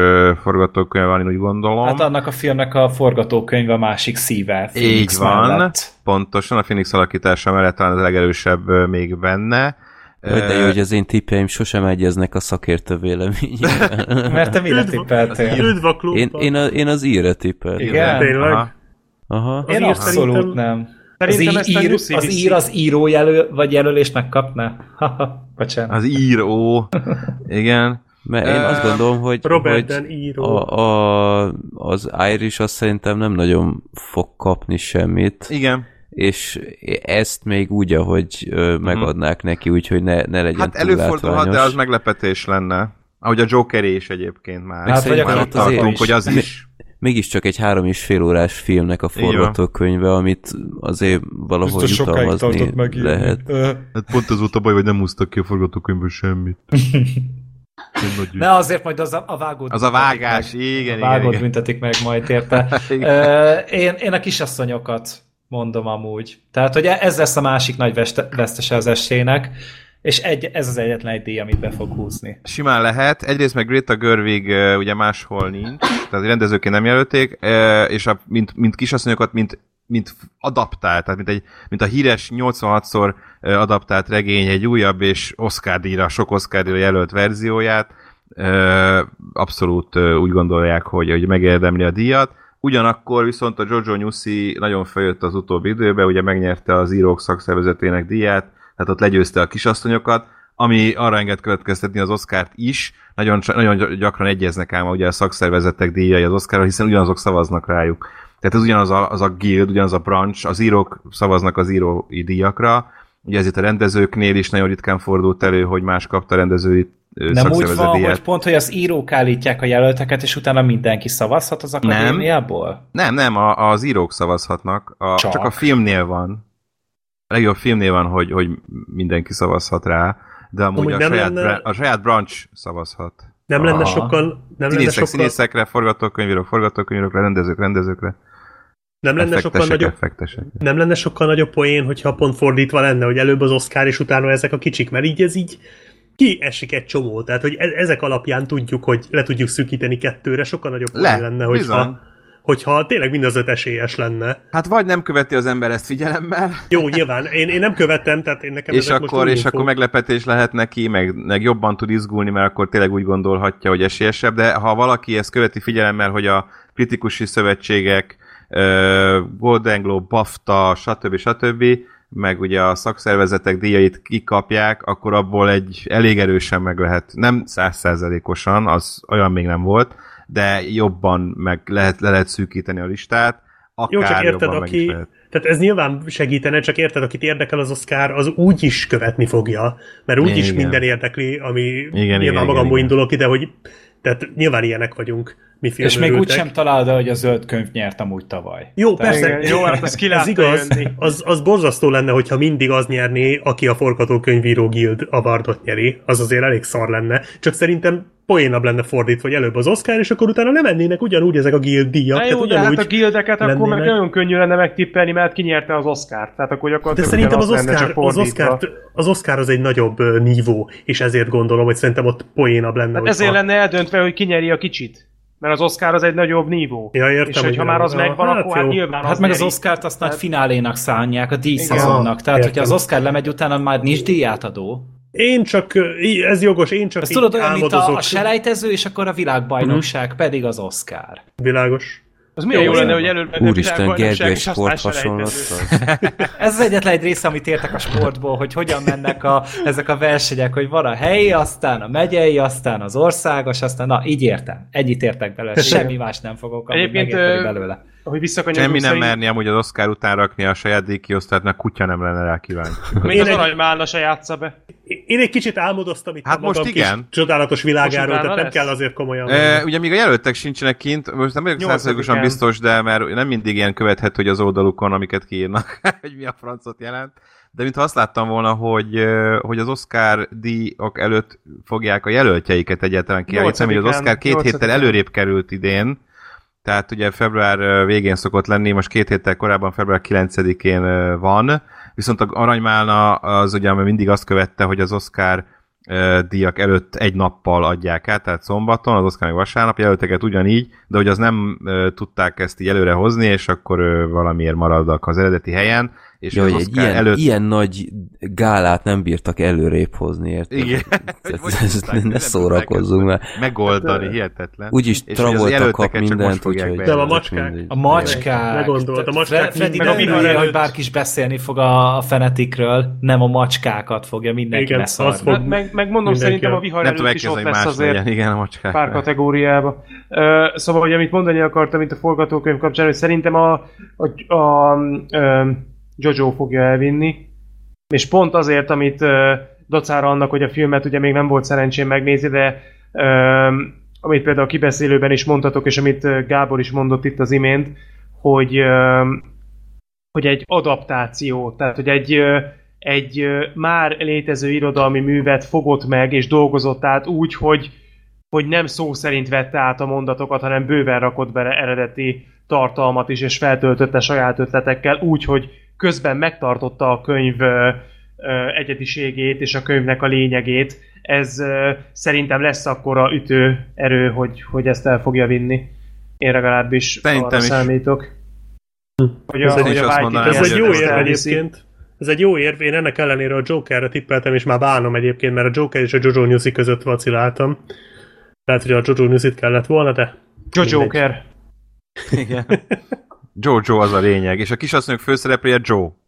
forgatókönyv van, én úgy gondolom. Hát annak a filmnek a forgatókönyv a másik szíve. Így Phoenix van, mellett. pontosan, a Phoenix alakítása mellett talán az legerősebb még benne. Hogy de jó, hogy az én tippjeim sosem egyeznek a szakértő véleményével. Mert te mire tippeltél? üdv a klubban. Én, én, a, én az íre tippeltem. Igen? Tényleg? Aha. Aha. Én abszolút nem. Az, Szerintem í- ezt a ír, Lucy az viszi. ír az író jelöl, vagy jelölést megkapná? Bocsánat. Az író. Igen. Mert én azt gondolom, hogy, Robert hogy író. a, a, az Irish azt szerintem nem nagyon fog kapni semmit, Igen. és ezt még úgy, ahogy ö, megadnák neki, úgyhogy ne, ne legyen Hát előfordulhat, de az meglepetés lenne. Ahogy a Joker is egyébként már. Hát, vagy Már ott tartunk, is. hogy az is. Mégiscsak egy három és fél órás filmnek a forgatókönyve, amit azért valahogy jutalmazni lehet. Hát pont az volt a baj, hogy nem húztak ki a forgatókönyvből semmit. Ne, azért majd az a, a vágót Az a vágás, meg. igen, a vágót igen, igen. büntetik meg majd érte. Igen. Én, én a kisasszonyokat mondom amúgy. Tehát, hogy ez lesz a másik nagy vesztese az esélynek, és egy, ez az egyetlen egy díj, amit be fog húzni. Simán lehet. Egyrészt meg Greta Gerwig ö, ugye máshol nincs, tehát rendezőként nem jelölték, és a, mint, mint kisasszonyokat, mint, mint adaptált, tehát mint, egy, mint a híres 86-szor ö, adaptált regény egy újabb és Oscar díjra, sok Oscar díjra jelölt verzióját, abszolút úgy gondolják, hogy, hogy megérdemli a díjat. Ugyanakkor viszont a Jojo Newsy nagyon feljött az utóbbi időben, ugye megnyerte az írók szakszervezetének díját, tehát ott legyőzte a kisasszonyokat, ami arra enged következtetni az Oscárt is, nagyon, nagyon gyakran egyeznek ám ugye a szakszervezetek díjai az Oscarra, hiszen ugyanazok szavaznak rájuk. Tehát ez ugyanaz a, az a guild, ugyanaz a branch, az írók szavaznak az írói díjakra, ugye ezért a rendezőknél is nagyon ritkán fordult elő, hogy más kapta a rendezői Nem úgy van, hogy pont, hogy az írók állítják a jelölteket, és utána mindenki szavazhat az akadémiából? Nem, nem, a, az írók szavazhatnak, a. Csak. csak a filmnél van. A legjobb filmnél van, hogy, hogy mindenki szavazhat rá, de amúgy, Amúgy a, saját, lenne- bra- a saját branch szavazhat. Nem lenne Aha. sokkal... Nem lenne Színészek, sokkal, színészekre, forgatókönyvírók, forgatókönyvírókra, rendezők, rendezőkre, nem lenne sokkal nagyobb effektesek. nem lenne sokkal nagyobb poén, hogyha pont fordítva lenne, hogy előbb az Oscar, és utána ezek a kicsik, mert így ez így kiesik egy csomó. Tehát, hogy e- ezek alapján tudjuk, hogy le tudjuk szűkíteni kettőre, sokkal nagyobb poén Le, lenne, bizony. Hogyha, tényleg mind az öt esélyes lenne. Hát vagy nem követi az ember ezt figyelemmel, Jó, nyilván, én, én nem követem, tehát én nekem és most akkor, új és infók. akkor meglepetés lehet neki, meg, meg jobban tud izgulni, mert akkor tényleg úgy gondolhatja, hogy esélyesebb, de ha valaki ezt követi figyelemmel, hogy a kritikusi szövetségek, Golden Globe, BAFTA, stb. stb., meg ugye a szakszervezetek díjait kikapják, akkor abból egy elég erősen meg lehet, nem százszerzelékosan, az olyan még nem volt, de jobban meg lehet, le lehet szűkíteni a listát, akár Jó, csak érted, jobban is aki... Tehát ez nyilván segítene, csak érted, akit érdekel az Oscar, az úgy is követni fogja, mert úgy is Igen. minden érdekli, ami Igen, nyilván igen, magamból igen. indulok ide, hogy tehát nyilván ilyenek vagyunk, mi És még úgy sem találod el, hogy a zöld könyv nyert amúgy tavaly. Jó, Tehát- persze, Igen, jó, hát az ki ez igaz, jönni. az, az borzasztó lenne, hogyha mindig az nyerné, aki a forgatókönyvíró guild awardot nyeri, az azért elég szar lenne, csak szerintem poénabb lenne fordítva, hogy előbb az Oscar, és akkor utána nem mennének ugyanúgy ezek a guild díjak. Tehát jó, de hát a gildeket akkor meg nagyon könnyű lenne megtippelni, mert kinyerte az Oscar-t. Tehát akkor De gyakorlatilag szerintem az Oscar, az. Oscar, az Oscar az egy nagyobb nívó, és ezért gondolom, hogy szerintem ott poénabb lenne. Hát ezért lenne eldöntve, hogy kinyeri a kicsit. Mert az Oscar az egy nagyobb nívó. Ja, értem, és hogy hogyha már az olyan. megvan, Hát akkor hát jó. nyilván Hát az meg az nyeri. Oscar-t azt nagy finálénak szánják, a díjszezonnak. Tehát, értem. hogyha az Oscar lemegy, utána már nincs díjátadó. Én csak, ez jogos, én csak Ez így tudod olyan, mint a, a selejtező, és akkor a világbajnokság pedig az Oscar. Világos. Az milyen jó Jó, lenne, hogy előbb lenne Úristen, világbajnokság, Gergő egy sport hasonlat. Ez az egyetlen egy része, amit értek a sportból, hogy hogyan mennek a, ezek a versenyek, hogy van a helyi, aztán a megyei, aztán az országos, aztán na, így értem. Egyit értek belőle, semmi más nem fogok Egyébként, belőle. Hogy visszakanyarodunk Semmi nem szerint- merni amúgy az Oscar után rakni a saját díjkiosztályt, mert kutya nem lenne rá kíváncsi. Még Én az aranymálna se játsza be. Én egy kicsit álmodoztam itt Hát a magam most kis igen. csodálatos világáról, tehát utána nem lesz? kell azért komolyan. E, ugye még a jelöltek sincsenek kint, most nem vagyok százszerzalékosan biztos, de mert nem mindig ilyen követhető, hogy az oldalukon, amiket kiírnak, hogy mi a francot jelent. De mintha azt láttam volna, hogy, ö, hogy az Oscar díjak előtt fogják a jelöltjeiket egyáltalán kiállítani, hogy az Oscar két héttel előrébb került idén, tehát ugye február végén szokott lenni, most két héttel korábban február 9-én ö, van, viszont a Aranymálna az ugye mindig azt követte, hogy az Oscar díjak előtt egy nappal adják át, tehát szombaton, az Oscar meg vasárnap, jelölteket ugyanígy, de hogy az nem tudták ezt így előre hozni, és akkor valamiért maradnak az eredeti helyen, és Ja, az hogy egy ilyen, előtt... ilyen nagy gálát nem bírtak előrébb hozni, érted? Igen. Tehát Vagy ez- tudták, ne nem szórakozzunk már. Megoldani, hihetetlen. Úgyis És hogy az Travolta kap mindent, úgyhogy... De a macskák. mindegy. A macskák. Ne gondolt, a macskák Fre- Freddy meg a vihar hogy bárki is beszélni fog a, fenetikről, nem a macskákat fogja mindenki Igen, leszarni. fog- Meg, meg, mondom, szerintem a- vihar előtt is ott lesz azért igen, a macskák. pár kategóriába. Szóval, hogy amit mondani akartam, mint a forgatókönyv kapcsán, hogy szerintem a, a, a, a Jojo fogja elvinni, és pont azért, amit ö, dacára annak, hogy a filmet ugye még nem volt szerencsém megnézni, de ö, amit például a kibeszélőben is mondhatok, és amit Gábor is mondott itt az imént, hogy, ö, hogy egy adaptáció, tehát hogy egy, ö, egy ö, már létező irodalmi művet fogott meg és dolgozott át úgy, hogy, hogy nem szó szerint vette át a mondatokat, hanem bőven rakott bele eredeti tartalmat is, és feltöltötte saját ötletekkel, úgy, hogy közben megtartotta a könyv egyediségét és a könyvnek a lényegét. Ez szerintem lesz akkora ütő erő, hogy, hogy ezt el fogja vinni. Én legalábbis Szerintem arra is. számítok. Hogy Ez egy- hogy Waititi mondanám, Ez egy jó érv egyébként. Ez egy jó érv, én ennek ellenére a Jokerre tippeltem, és már bánom egyébként, mert a Joker és a Jojo Newsy között vaciláltam. Lehet, hogy a Jojo Newsy-t kellett volna, de Joker. Igen. Jojo az a lényeg, és a kisasszonyok főszereplője Joe.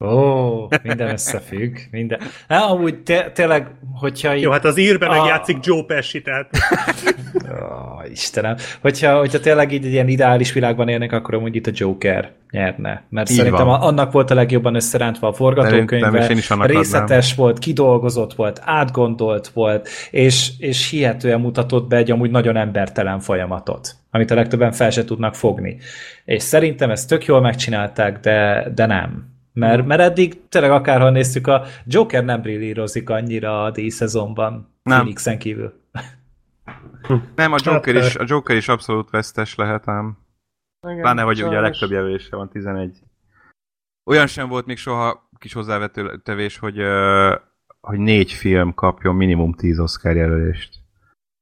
Ó, minden összefügg. Minden. Hát, amúgy te, tényleg, hogyha jó, hát az írben A- megjátszik Joe Pesci, tehát Ó, Istenem. Hogyha, hogyha tényleg így egy ilyen ideális világban élnek, akkor amúgy itt a Joker nyerne. Mert Így szerintem van. annak volt a legjobban összerántva a forgatókönyve, is én is annak részletes volt, kidolgozott volt, átgondolt volt, és, és hihetően mutatott be egy amúgy nagyon embertelen folyamatot, amit a legtöbben fel se tudnak fogni. És szerintem ezt tök jól megcsinálták, de, de nem. Mert, mert eddig tényleg akárhol néztük, a Joker nem brillírozik annyira a díjszezonban, Nem. Phoenixen kívül. Nem, a Joker, is, a Joker is abszolút vesztes lehet ám. Igen, Pláne, hogy ugye a legtöbb jelölése van, 11. Olyan sem volt még soha kis hozzávető tevés, hogy, hogy négy film kapjon minimum 10 Oscar jelölést.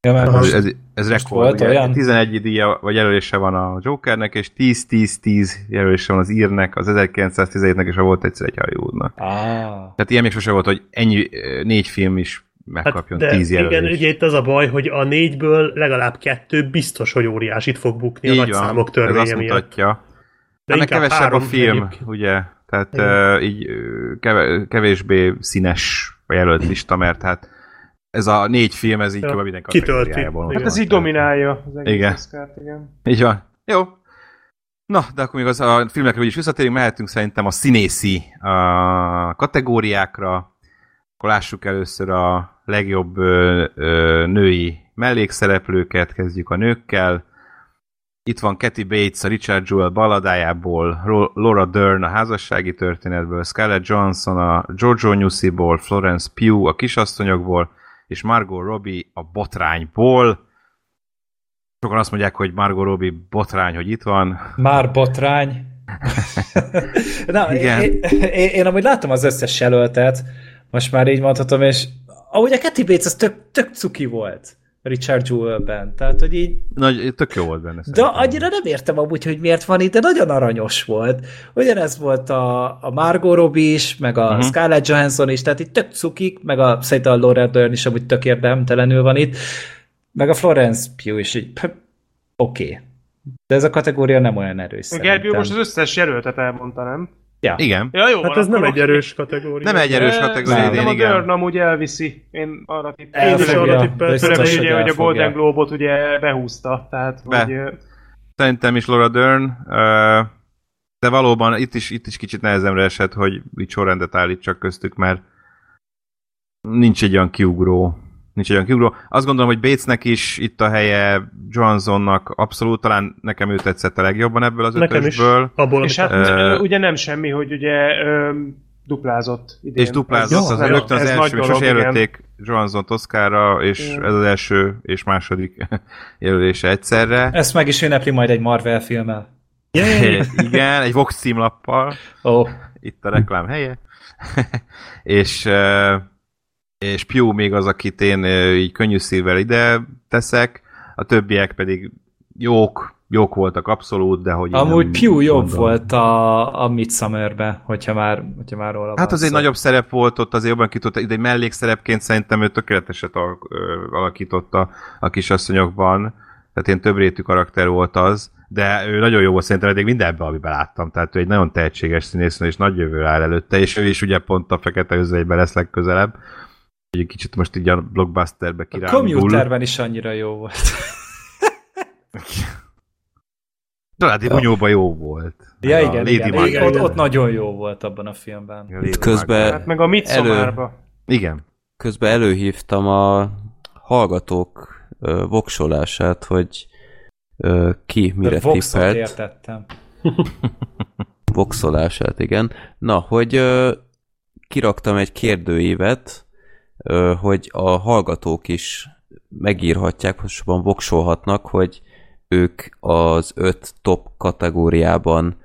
Ja, mert. Ez, most ez, ez rekord. volt ugye, olyan? 11 díja vagy jelölése van a Jokernek, és 10-10-10 jelölése van az írnek, az 1917-nek, és a volt egyszer egy Hollywoodnak. Ah. Tehát ilyen még sose volt, hogy ennyi ö, négy film is megkapjon Hát, de 10 igen, jelölést. ugye itt az a baj, hogy a négyből legalább kettő biztos, hogy óriásit fog bukni a Így nagy van, számok ez törvénye azt miatt. mutatja. De Ennek inkább kevesebb a film, egyébként. ugye? Tehát Igen. uh, így keve, kevésbé színes a jelölt lista, mert hát ez a négy film, ez így Ja, kb. minden kitölti. kategóriájából Hát ez így dominálja az egész Igen. Oscart, igen. Így van. Jó. Na, de akkor még az a filmekre is visszatérünk, mehetünk szerintem a színészi a kategóriákra. Akkor lássuk először a legjobb ö, ö, női mellékszereplőket, kezdjük a nőkkel. Itt van Kathy Bates a Richard Jewell balladájából, Ro- Laura Dern a házassági történetből, Scarlett Johansson a Giorgio Newsy-ból, Florence Pugh a kisasszonyokból, és Margot Robbie a botrányból. Sokan azt mondják, hogy Margot Robbie botrány, hogy itt van. Már botrány. Na, Igen. Én, én, én amúgy láttam az összes jelöltet, most már így mondhatom, és amúgy a Kathy Bates az tök, tök cuki volt Richard Jewell-ben, tehát hogy így Nagy, tök jó volt benne. de szerintem. annyira nem értem amúgy, hogy miért van itt, de nagyon aranyos volt. Ugyanez volt a, a Margot Robbie is, meg a uh-huh. Scarlett Johansson is, tehát itt tök cukik, meg a, szerintem a Laura Dern is amúgy tök érdemtelenül van itt, meg a Florence Pugh is így, oké. Okay. De ez a kategória nem olyan erős Gergő szerintem. most az összes jelöltet elmondta, nem? Ja. Igen. Ja, jó, Hát van, ez nem egy erős kategória. Nem egy erős De kategória, idén, a Dörn amúgy elviszi. Én arra Én is arra Elfogja, tippeltem. Főleg, ugye, hogy a. Golden Globe-ot ugye behúzta. Tehát, Be. hogy, Szerintem is Laura Dern, ö, de valóban itt is, itt is kicsit nehezemre esett, hogy így sorrendet állítsak köztük, mert nincs egy olyan kiugró. Nincs egy olyan kiugró. Azt gondolom, hogy Batesnek is itt a helye, Johnsonnak abszolút, talán nekem ő tetszett a legjobban ebből az Nekem is. ötösből. Abból, és hát Ö, ugye nem semmi, hogy ugye ö, duplázott idén. És duplázott, Ez- az ez- rögtön az ez első, és sose jelölték Johansson Oscarra, és Igen. ez az első és második jelölése egyszerre. Ezt meg is ünnepli majd egy Marvel filmmel. Igen, egy Vox címlappal. Ó, oh, itt a reklám helye. és, és Pew még az, akit én így könnyű szívvel ide teszek, a többiek pedig jók, jók voltak abszolút, de hogy én amúgy Pew jobb mondom. volt a, a Midsummer-be, hogyha már, hogyha már róla Hát az egy nagyobb szerep volt ott, azért jobban kitott, de egy mellékszerepként szerintem ő tökéleteset alakította a kisasszonyokban. Tehát ilyen több rétű karakter volt az, de ő nagyon jó volt szerintem eddig mindenben, amiben láttam. Tehát ő egy nagyon tehetséges színésznő, és nagy jövő áll előtte, és ő is ugye pont a fekete özvegyben lesz legközelebb. Egy kicsit most így a blockbusterbe A kirándul. Commuterben is annyira jó volt. Családi bunyóban jó volt. Ja, A igen, Lady igen, igen, ott, ott nagyon jó volt abban a filmben. A Lady Közben-. Hát meg a Midsommarba. Igen. Közben előhívtam a hallgatók ö, voksolását, hogy ö, ki mire Voxot tippelt. értettem. Voxolását, igen. Na, hogy ö, kiraktam egy kérdőívet, hogy a hallgatók is megírhatják, pontosabban voksolhatnak, hogy ők az öt top kategóriában,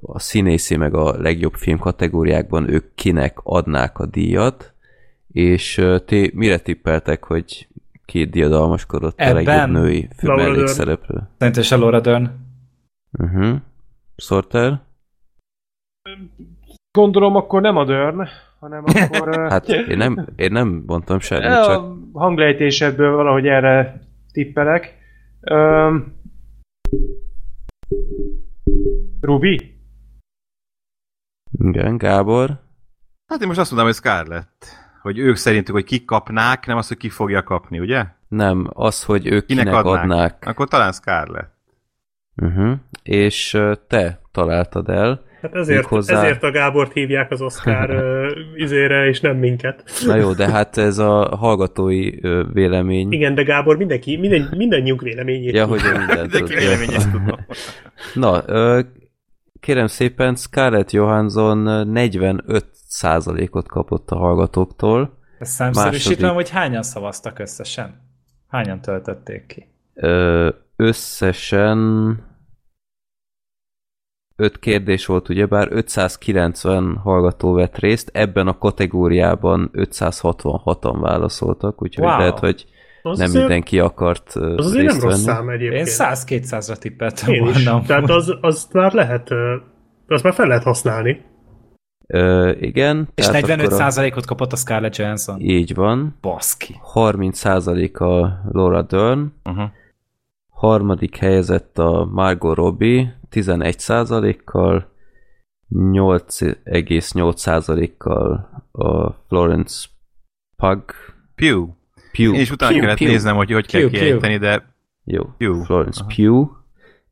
a színészi meg a legjobb film kategóriákban ők kinek adnák a díjat, és ti mire tippeltek, hogy két diadalmaskodott a legjobb női Dern. mellékszereplő? Szerintem se Laura Dern. Uh-huh. Sorter? Gondolom akkor nem a Dörn, hanem akkor... Hát én nem, én nem mondtam semmit, a csak hanglejtésedből valahogy erre tippelek. Öm... Rubi? igen, Gábor. Hát én most azt mondom, hogy Scarlett. Hogy ők szerintük, hogy kik kapnák, nem az, hogy ki fogja kapni, ugye? Nem, az, hogy ők kinek, Kinek adnák? adnák. Akkor talán Scarlett. Uh-huh. És ö, te találtad el. Hát ezért, Méghozzá- ezért a Gábort hívják az Oscar izére, és nem minket. Na jó, de hát ez a hallgatói vélemény. Igen, de Gábor mindenki, minden, mindannyiunk véleményét. Ja, hogy ő mindent De tud. véleményezt tudom. Na, kérem szépen, Scarlett Johansson ö, 45%-ot kapott a hallgatóktól. Ezt számszerűsítem, Második. hogy hányan szavaztak összesen? Hányan töltötték ki? Ö, összesen 5 kérdés volt, ugyebár 590 hallgató vett részt, ebben a kategóriában 566-an válaszoltak, úgyhogy Wow. lehet, hogy az nem azért, mindenki akart Az azért részt nem rossz venni. szám egyébként. Én 100-200-ra tippeltem Én is. volna. Tehát az, az már lehet, azt már fel lehet használni. Ö, igen. És tehát akkor 45%-ot kapott a Scarlett Johansson. A, így van. Baszki. 30% a Laura Dern, Uh-huh. harmadik helyezett a Margot Robbie 11%-kal, 8,8%-kal a Florence Pug. Pew. Pugh. Én is utána Pugh, kellett Pugh. néznem, hogy hogy kell Pew, Pew. kiejteni, de Jó, Pugh. Florence Aha. Pugh.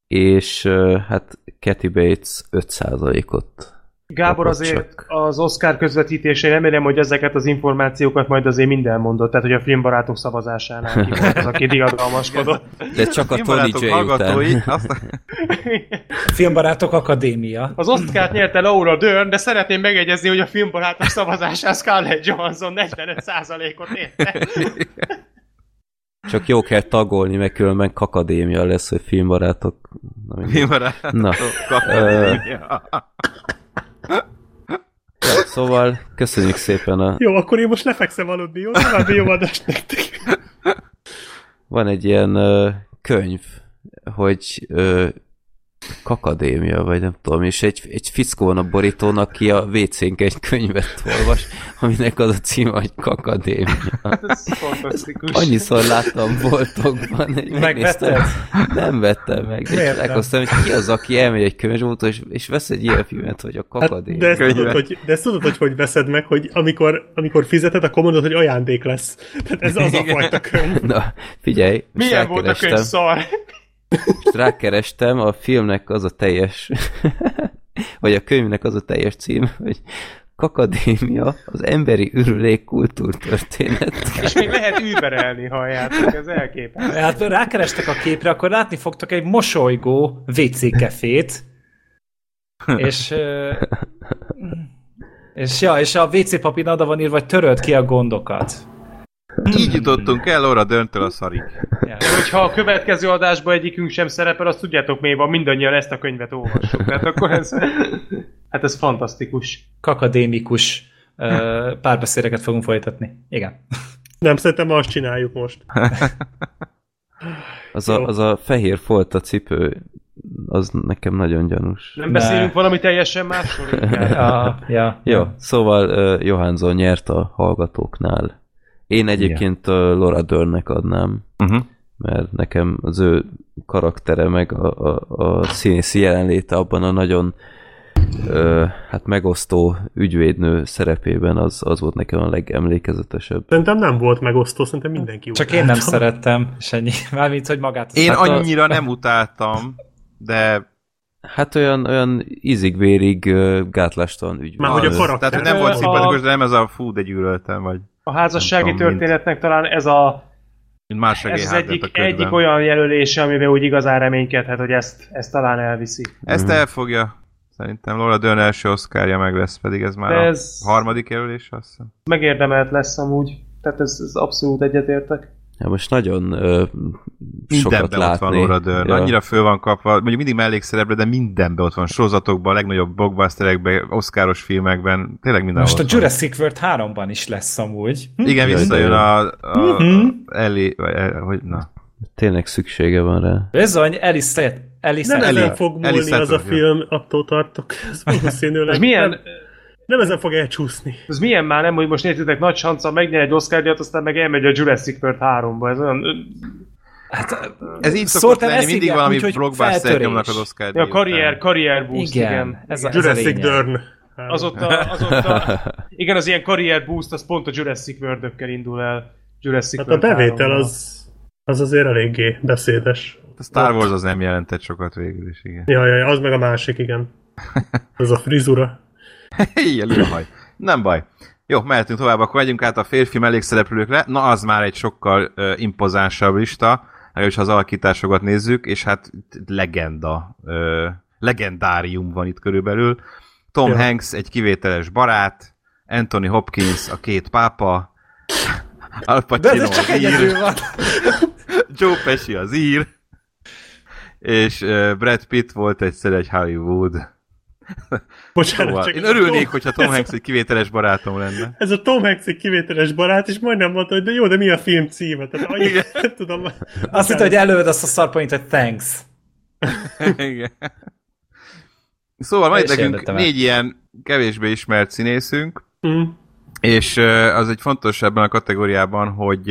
És hát Kathy Bates 5%-ot. Gábor azért csak. az Oscar közvetítésén remélem, hogy ezeket az információkat majd azért minden mondott, tehát hogy a filmbarátok szavazásánál ki volt az, aki diadalmaskodott. De csak a Tony J után. azt, Filmbarátok Akadémia. Az Oscar nyerte Laura Dern, de szeretném megegyezni, hogy a filmbarátok szavazásán Scarlett Johansson 45%-ot érte. Csak jó kell tagolni, meg különben kakadémia lesz, hogy filmbarátok. Na, mindegy. én barátok Na, akadémia. Szóval köszönjük szépen a... Jó, akkor én most lefekszem aludni, jó? További jó adást nektek. Van egy ilyen ö, könyv, hogy ö, kakadémia, vagy nem tudom, és egy, egy fickó van a borítón, aki a WC-nk egy könyvet olvas, aminek az a címe, hogy kakadémia. Ez fantasztikus. Annyiszor láttam boltokban, hogy megnéztem. Nem vettem meg, de elkoztam, hogy ki az, aki elmegy egy könyvboltba, és, és vesz egy ilyen filmet, hogy a Hát, kakadémia. de, ezt tudod, hogy, de ezt tudod, hogy hogy veszed meg, hogy amikor, amikor fizeted, akkor mondod, hogy ajándék lesz. Tehát ez az a fajta könyv. Na, figyelj, Milyen volt a könyv szar? Most rákerestem, a filmnek az a teljes, vagy a könyvnek az a teljes cím, hogy Kakadémia, az emberi ürülék kultúrtörténet. És még lehet überelni, halljátok, ez elképesztő. Hát rákerestek a képre, akkor látni fogtok egy mosolygó WC kefét, és És ja, és a WC papír oda van írva, vagy töröld ki a gondokat. Így jutottunk el Laura Döntől a szarig. Ja. Hogyha a következő adásban egyikünk sem szerepel, azt tudjátok mi van, mindannyian ezt a könyvet olvassuk. Tehát akkor ez... Hát ez fantasztikus. Kakadémikus párbeszédeket fogunk folytatni. Igen. Nem, szerintem azt csináljuk most. Az a, az a fehér folta cipő, az nekem nagyon gyanús. Nem Ne. beszélünk valami teljesen másról? Ja, ja. Jó, szóval uh, Johansson nyert a hallgatóknál. Én egyébként uh, Laura Dörnnek adnám, Uh-huh. mert nekem az ő karaktere, meg a, a, a színészi jelenléte abban a nagyon ö, hát megosztó ügyvédnő szerepében az, az volt nekem a legemlékezetesebb. Szerintem nem volt megosztó, szerintem mindenki Csak utálta. én nem szerettem, és ennyi. Mármint, hogy magát... Én Hát a- annyira nem utáltam, de Hát olyan, olyan ízig-vérig ö, gátlástalan ügyvéd. Már hogy a karakter. Tehát, hogy nem volt A- szimpatikus, de nem ez a fú, de gyűlöltem, vagy A házassági tudom, mint- történetnek talán ez a mint más ez az egyik, egyik olyan jelölése, amiben úgy igazán reménykedhet, hogy ezt, ezt talán elviszi. Ezt elfogja. Szerintem Laura Dern első oszkárja meg lesz, pedig ez már De a ez- harmadik jelölés, azt hiszem. Megérdemelt lesz amúgy. Tehát ez, ez abszolút egyetértek. Ja, most nagyon ö, sokat Mindenben ott van látni. Laura Dern. Ja. Annyira föl van kapva, mondjuk mindig mellékszereplő, de mindenben ott van. Sorozatokban, a legnagyobb blockbusterekben, oszkáros filmekben, tényleg minden Most a van. Jurassic World 3-ban is lesz amúgy. Hm? Igen, de visszajön a, a, a Ellie, vagy, el- hogy, na. Tényleg szüksége van rá. Bizony, Alice Alice Nem Ellie- ezen fog múlni Ellie az a film, attól tartok. Ez valószínűleg. Milyen, Nem, nem ezen fog elcsúszni. ez milyen már nem, hogy most értitek nagy sanca megnyer egy Oscar díjat, aztán meg elmegy a Jurassic World 3-ba. Ez olyan... Hát, Ez így szokott lenni, mindig valami úgyhogy blockbuster nyomnak az Oscar Ja, karrier, karrier boost, igen. Igen, ez a- ez a Jurassic. Dern. Azóta, azóta, igen, az ilyen karrier boost, az pont a Jurassic world indul el. Jurassic Hát a World bevétel 3-ban. az, az azért eléggé beszédes. A Star Wars az nem jelentett sokat végül is, igen. Ja, ja, ja, az meg a másik, igen. Ez a frizura. Ilyen. Nem baj. Jó, mehetünk tovább, akkor megyünk át a férfi mellékszereplőkre. Na, az már egy sokkal uh, impozánsabb lista, legalábbis ha az alakításokat nézzük, és hát legenda, uh, legendárium van itt körülbelül. Tom Ja. Hanks egy kivételes barát, Anthony Hopkins a két pápa, Al Pacino az ír. Joe Pesci az ír, és Brad Pitt volt egyszer egy Hollywood. Bocsánat, Szóval csak én örülnék, Tom- hogyha Tom Hanks egy kivételes barátom lenne. Ez a Tom Hanks egy kivételes barát, és majdnem mondta, hogy de jó, de mi a film címe? Tehát annyi, nem tudom. Azt hitt, hogy előd azt a szarpoint, hogy thanks. Igen. Szóval És nekünk négy ilyen kevésbé ismert színészünk, Mm. és az egy fontos ebben a kategóriában, hogy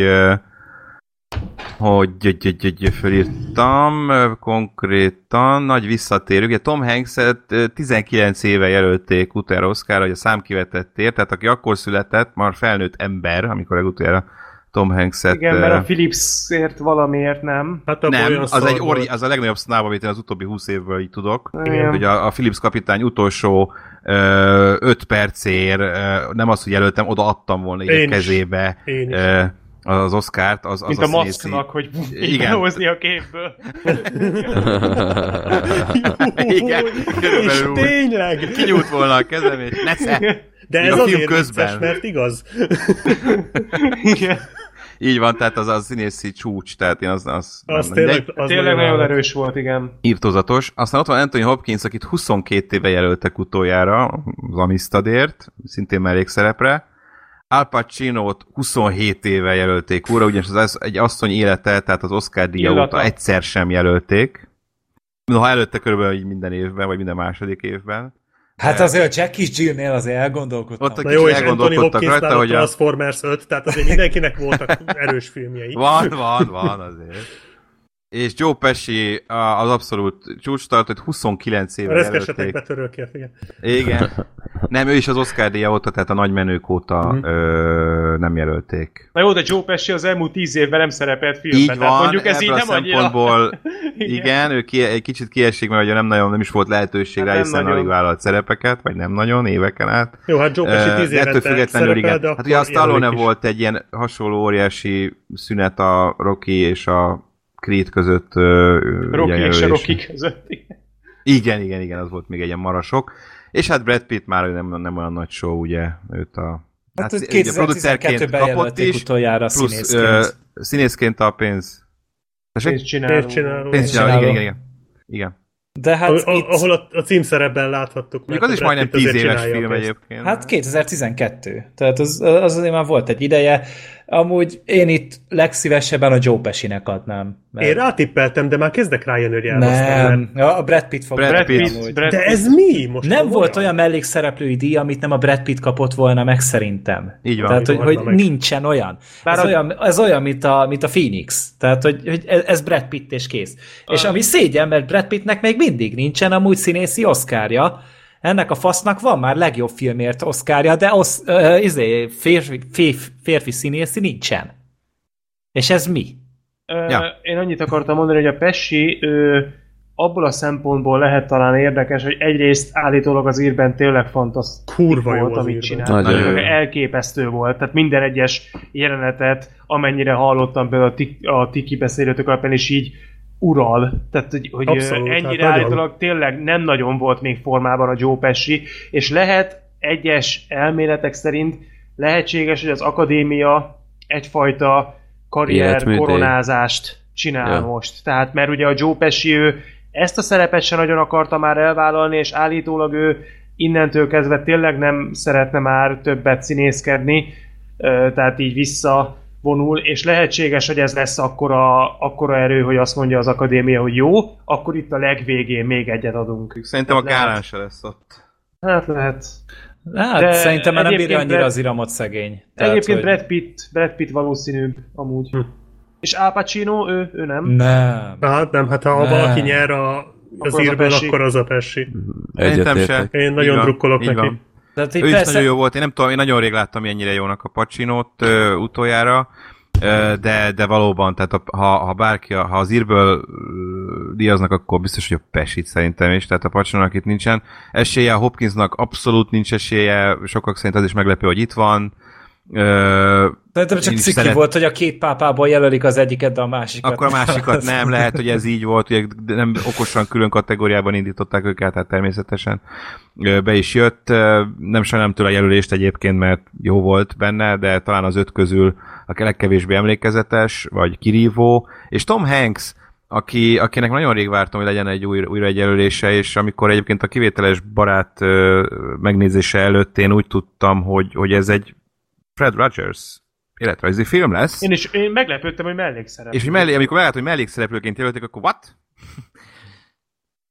hogy hogy- hogy- hogy fölírtam konkrétan, nagy visszatérő. Ugye Tom Hanks-et ö, 19 éve jelölték utoljára Oscarra, hogy a számkivetettért, tehát aki akkor született, már felnőtt ember, amikor legutoljára Tom Hanks-et... Igen, mert a Philipsért valamiért nem. Hát abban nem, az, egy ori, az a legnagyobb sznáv, amit én az utóbbi 20 évből így tudok. Igen. Hogy a, a Philips kapitány utolsó 5 percér, ö, nem az, hogy jelöltem, oda adtam volna Én a is. kezébe Én is. ö, az Oscárt, az, az Mint a, maszknak, hogy Igen. Hozni a képből. Igen, És körülbelül úgy. tényleg! Kinyúlt volna a kezem, és nesze! De Még ez a film azért közben. vicces, mert igaz. Igen. Így van, tehát az a színészi csúcs, tehát én az, az, Az mindegy. tényleg, az Tényleg nagyon erős volt, igen. írtózatos. Aztán ott van Anthony Hopkins, akit 22 éve jelöltek utoljára az Amistadért, szintén mellékszerepre. Al Pacino-t 27 éve jelölték újra, ugyanis az egy asszony élete, tehát az Oscar díja Illata. óta egyszer sem jelölték. Noha előtte körülbelül minden évben, vagy minden második évben. Hát azért a Jackie Jill-nél azért elgondolkodtam. Ott a Na jó, és Anthony rajta, a hogy a... Transformers 5, tehát azért mindenkinek voltak erős filmjei. Van, van, van azért. És Joe Pesci a- az abszolút csúcs tartott, 29 A éve reszkesetek jelölték. betörőkért, igen. Igen. Nem, ő is az Oscar díja óta, tehát a nagy menők óta Mhm. ö, nem jelölték. Na jó, de Joe Pesci az elmúlt tíz évben nem szerepelt filmben. Így van, mondjuk ez így ebből nem a annyira... szempontból igen, ő ki, egy kicsit kiesik, mert ugye nem nagyon, nem is volt lehetőség Hát rá, hiszen nagyon. alig vállalt szerepeket, vagy nem nagyon, éveken át. Jó, hát Joe Pesci Ö, tíz de ettől évente függetlenül igen. de Hát ugye a Stallone volt egy ilyen hasonló óriási szünet a Rocky és a Creed között. Rocky és a. Rocky között. Igen, igen, igen, az volt még egy ilyen marasok. És hát Brad Pitt már nem, nem olyan nagy show, ugye, őt a... Hát, ugye hát 2012-ben jelölték utoljára plusz színészként. ö, színészként a pénz... Pénzcsináló. Pénzcsináló. Pénzcsináló, igen, igen, igen. Igen. De hát Ah, itt, ahol a, a címszerepben láthattuk. Mert az is a majdnem Pitt 10 azért éves a film egyébként. Hát 2012. Tehát az, az azért már volt egy ideje. Amúgy én itt legszívesebben a Joe Pesci-nek adnám. Mert Én rátippeltem, de már kezdek rájönni, hogy elhoztam. nem, ja, a Brad Pitt fog Brad Brad Pitt. Amúgy. Brad De ez mi? Most Nem volt olyan mellékszereplői díj, amit nem a Brad Pitt kapott volna meg szerintem. Így van. Tehát, hogy, Így hogy meg. nincsen olyan. Bár ez, a- olyan. ez olyan, mint a, mint a Phoenix. Tehát, hogy, hogy ez Brad Pitt és kész. És ami szégyen, mert Brad Pittnek még mindig nincsen amúgy színészi oszkárja. Ennek a fasznak van már legjobb filmért oszkárja, de osz, uh, izé, férfi, férfi, férfi színészi nincsen. És ez mi? Ö, Ja. Én annyit akartam mondani, hogy a Pessi ö, abból a szempontból lehet talán érdekes, hogy egyrészt állítólag az írben tényleg fantasztikus Kurva volt, az amit csinált. Nagyon Nagyon elképesztő volt. Tehát minden egyes jelenetet, amennyire hallottam például a, tik, a Tiki beszélőtök alapján is így ural. Tehát, hogy, hogy Abszolút, hát ennyire nagyon. állítólag tényleg nem nagyon volt még formában a Joe Pesci, és lehet egyes elméletek szerint lehetséges, hogy az akadémia egyfajta karrier koronázást csinál Ja. most. Tehát, mert ugye a Joe Pesci ő ezt a szerepet sem nagyon akarta már elvállalni, és állítólag ő innentől kezdve tényleg nem szeretne már többet színészkedni, tehát így visszavonul, és lehetséges, hogy ez lesz akkora, akkora erő, hogy azt mondja az akadémia, hogy jó, akkor itt a legvégén még egyet adunk. Szerintem a Lehet. Gálán se lesz ott. Hát lehet. Hát De szerintem már nem bírja annyira Brad- az iramot szegény. Tehát, Egyébként hogy- Brad Pitt, Brad Pitt valószínűbb amúgy. Hm. És Al Pacino, ő, ő nem. Nem. Hát nem, hát ha Nem. valaki nyer a, az az a írben, Pesci. akkor az a Pessi. Egyetértek. Én nagyon drukkolok neki. van. Tehát Ő is persze, nagyon jó volt, én nem tudom, én nagyon rég láttam ennyire jónak a Pacinót ö, utoljára, ö, de, de valóban, tehát a, ha, ha bárki, a- ha az írből díjaznak, akkor biztos, hogy a Pesit szerintem is, tehát a Pacinónak itt nincsen esélye, a Hopkinsnak abszolút nincs esélye, sokak szerint az is meglepő, hogy itt van. Ö, Szerintem csak ciki szeret- volt, hogy a két pápából jelölik az egyiket, de a másikat. akkor a másikat nem, lehet, hogy ez így volt, ugye nem okosan külön kategóriában indították őket, tehát természetesen be is jött. Nem sajnálom tőle a jelölést egyébként, mert jó volt benne, de talán az öt közül a legkevésbé emlékezetes, vagy kirívó. És Tom Hanks, aki, akinek nagyon rég vártam, hogy legyen egy új, újra egy jelölése, és amikor egyébként a kivételes barát ö, megnézése előtt én úgy tudtam, hogy, hogy ez egy Fred Rogers életrajzi film lesz. Én is én meglepődtem, hogy mellékszerep. És hogy mellé, amikor meglát, hogy mellékszereplőként jelölték, akkor what?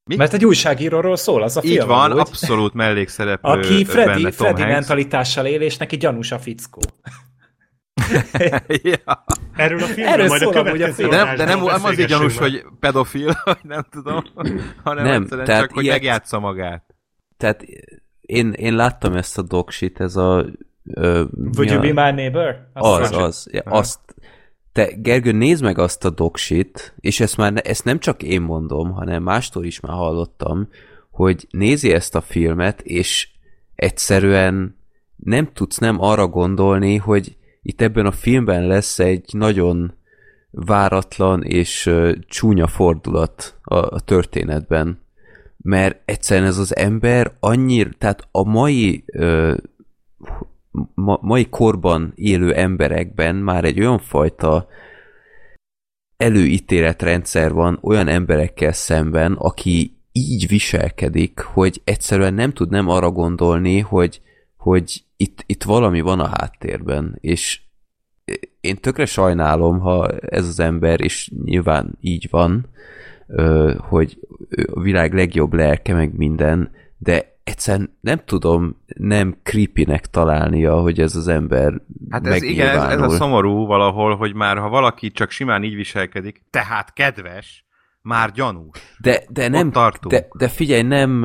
Mi? Mert egy újságíróról szól az a film. Így van, amúgy, abszolút mellékszereplő aki Freddy, benne Tom Freddy Hanks. mentalitással él, és neki gyanús a fickó. ja. Erről a filmről Erről majd a szól a következő film. De nem, de nem, nem azért gyanús, hogy pedofil, vagy nem tudom, hanem Nem, tehát csak, hogy ilyet- megjátsza magát. Tehát én, én láttam ezt a dogshit, ez a... Ö, Would you a- be my neighbor? Az, mondja. az. Ja, azt, te, Gergő, nézd meg azt a dogshit, és ezt már ezt nem csak én mondom, hanem mástól is már hallottam, hogy nézi ezt a filmet, és egyszerűen nem tudsz nem arra gondolni, hogy itt ebben a filmben lesz egy nagyon váratlan és ö, csúnya fordulat a, a történetben. Mert egyszerűen ez az ember annyira, tehát a mai ö, ma, mai korban élő emberekben már egy olyan fajta előítéletrendszer van olyan emberekkel szemben, aki így viselkedik, hogy egyszerűen nem tud nem arra gondolni, hogy, hogy itt, itt valami van a háttérben, és én tökre sajnálom, ha ez az ember, és nyilván így van, hogy a világ legjobb lelke, meg minden, de egyszerűen nem tudom nem creepynek találnia, hogy ez az ember Hát ez, igen, ez, ez a szomorú valahol, hogy már ha valaki csak simán így viselkedik, tehát kedves, már gyanús. De, de nem, de, de figyelj, nem,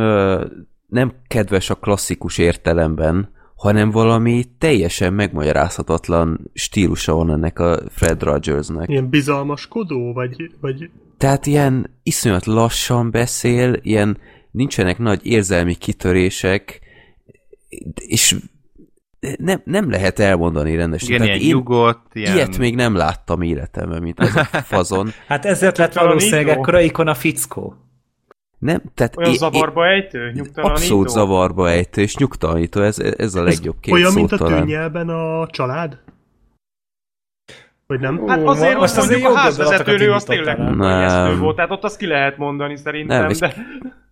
nem kedves a klasszikus értelemben, hanem valami teljesen megmagyarázhatatlan stílusa van ennek a Fred Rogersnek. Ilyen bizalmaskodó, vagy, vagy Tehát ilyen iszonyat lassan beszél, ilyen nincsenek nagy érzelmi kitörések, és nem, nem lehet elmondani rendesen. Igen, Tehát ilyen én nyugodt, ilyen... ilyet még nem láttam életemben, mint ez a fazon. Hát ezért lett valószínűleg ekkora ikon a fickó. Nem, tehát Olyan é- zavarba ejtő? Nyugtalanító? Abszolút zavarba ejtő és nyugtalanító, ez, ez a legjobb két Olyan, szó mint a talán. tűnnyelben a család? Vagy nem? Hát azért Most most azért mondjuk a házvezetőnő az tényleg Nem. volt, tehát ott azt ki lehet mondani szerintem, Nem, de...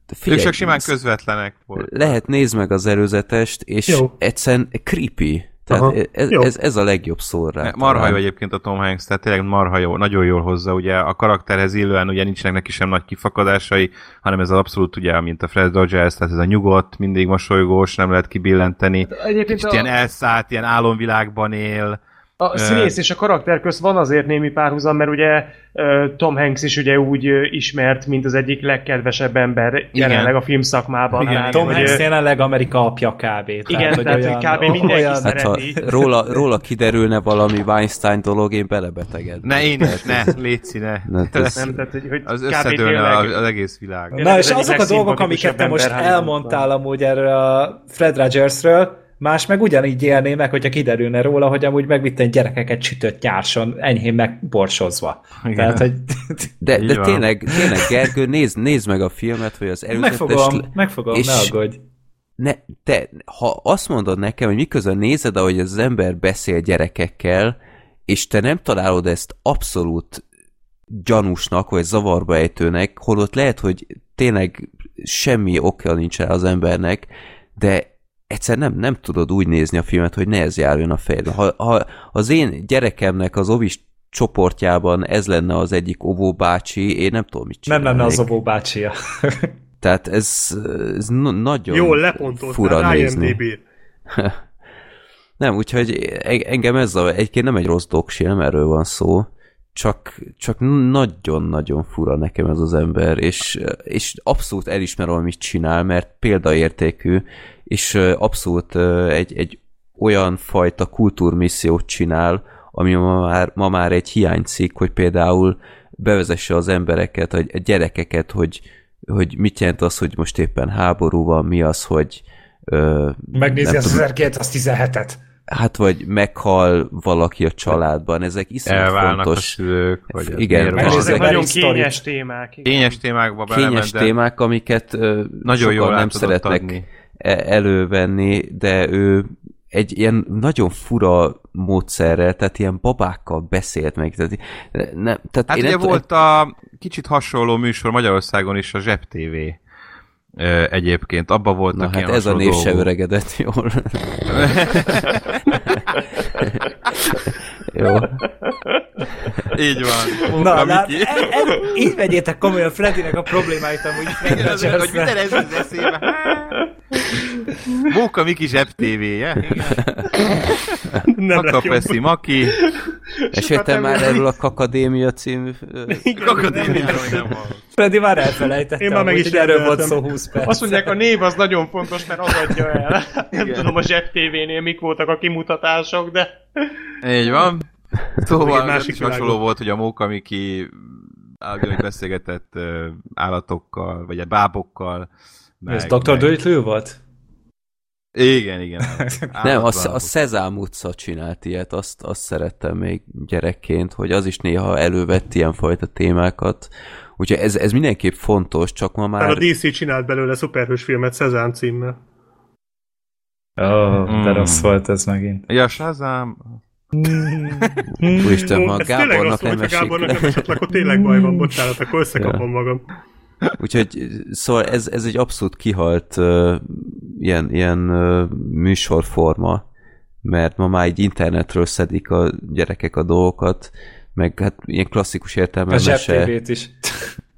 De Ők figyelj, csak simán közvetlenek volt. lehet nézd meg az előzetest, és Jó. egyszerűen creepy. Tehát Aha. ez, Jó. ez, ez, a legjobb szó rá. Marha jó egyébként a Tom Hanks, tehát tényleg marha jó, nagyon jól hozza, ugye a karakterhez illően ugye nincsenek neki sem nagy kifakadásai, hanem ez az abszolút ugye, mint a Fred Rogers, tehát ez a nyugodt, mindig mosolygós, nem lehet kibillenteni. Egyébként Kicsit ilyen elszállt, ilyen álomvilágban él. A színész és a karakter közt van azért némi párhuzam, mert ugye Tom Hanks is ugye úgy ismert, mint az egyik legkedvesebb ember jelenleg a filmszakmában. Igen, Tehát, Tom hogy, Hanks jelenleg Amerika apja kb. Igen, tehát, hogy kb. mindenki olyan, szeret. Hát ha Szereti. róla, róla kiderülne valami Weinstein dolog, én belebeteged. Ne, én is, ne, légy ne. Ne, ez, nem, tehát, hogy, hogy Az összedőlne az, az egész világ. Na és azok a dolgok, amiket te most elmondtál amúgy erről a Fred Rogersről, más meg ugyanígy élné meg, hogyha kiderülne róla, hogy amúgy megvitten gyerekeket sütött nyárson, enyhén megborsozva. Igen. Tehát, hogy de, de van. tényleg, tényleg, Gergő, nézd, nézd meg a filmet, hogy az előzetes... megfogom, megfogom, és- ne aggódj. Ne, te, ha azt mondod nekem, hogy miközben nézed, ahogy az ember beszél gyerekekkel, és te nem találod ezt abszolút gyanúsnak, vagy zavarba ejtőnek, holott lehet, hogy tényleg semmi okja nincs rá az embernek, de egyszer nem, nem tudod úgy nézni a filmet, hogy ne ez járjon a fejedbe. Ha, ha az én gyerekemnek az ovis csoportjában ez lenne az egyik óvóbácsi, én nem tudom, mit Nem csinálnék. lenne az obó bácsia. Tehát ez, ez na- nagyon Jól fura lepontoltál, nézni. IMDb. Nem, úgyhogy engem ez a, egyébként nem egy rossz doksi, nem erről van szó, csak, csak nagyon-nagyon fura nekem ez az ember, és, és abszolút elismerem, amit csinál, mert példaértékű, és abszolút egy, egy olyan fajta kultúrmissziót csinál, ami ma már, ma már egy hiánycikk, hogy például bevezesse az embereket, a a gyerekeket, hogy, hogy mit jelent az, hogy most éppen háború van, mi az, hogy ö, Megnézi az tudom, 1917-et. Hát vagy meghal valaki a családban, ezek iszonyat Elválnak a fontos szülők, vagy Igen, megnézzük Ezek nagyon kényes témák. igen. Kényes témákba kényes témák, amiket ö, nagyon jól nem szeretnek adni. E- elővenni, de ő egy ilyen nagyon fura módszerrel, tehát ilyen babákkal beszélt meg. Tehát, nem, tehát Hát én ugye nem volt a kicsit hasonló műsor Magyarországon is, a Zseb TV ö, egyébként. Abba voltak Na hát ez a név se dolgok. öregedett jól. Jó. Így van. Na, Munka, lát, Miki. e, e, így vegyétek komolyan Fredinek a problémáit amúgy Fred Igen, az, hogy minden ez az eszébe. Móka Miki Zseb TV-je. Nem Kaka lett jobb. Peszi Maki. Eséltem már erről a Kakadémia című... ö, Akadémiáról nem hallom. Freddy már elfelejtette, Én már meg is erről volt szó 20 perc. Azt mondják, a név az nagyon fontos, mert az adja el. Nem tudom, a Zseb TV-nél mik voltak a kimutatások, de... Így van. Szóval másik hasonló volt, hogy a Móka Miki állami beszélgetett állatokkal, vagy a bábokkal. Ez Dr. Dolittle volt? Igen, igen. Nem, a, a Szezám utca csinált ilyet, azt, azt szerettem még gyerekként, hogy az is néha elővett ilyenfajta témákat. Úgyhogy ez, ez mindenképp fontos, csak ma Már a már... DC csinált belőle szuperhős filmet Szezám címmel. Ó, oh, de Mm. rossz volt ez megint. Ja, Shazam. Úristen, ha ez tényleg Gábornak nem esik Gábornak nem le, akkor tényleg baj van, bocsánat, akkor összekapom magam. Úgyhogy szóval ez, ez egy abszolút kihalt uh, ilyen, ilyen uh, műsorforma, mert ma már egy internetről szedik a gyerekek a dolgokat, meg hát ilyen klasszikus A értelemben mese, zsebtévét is.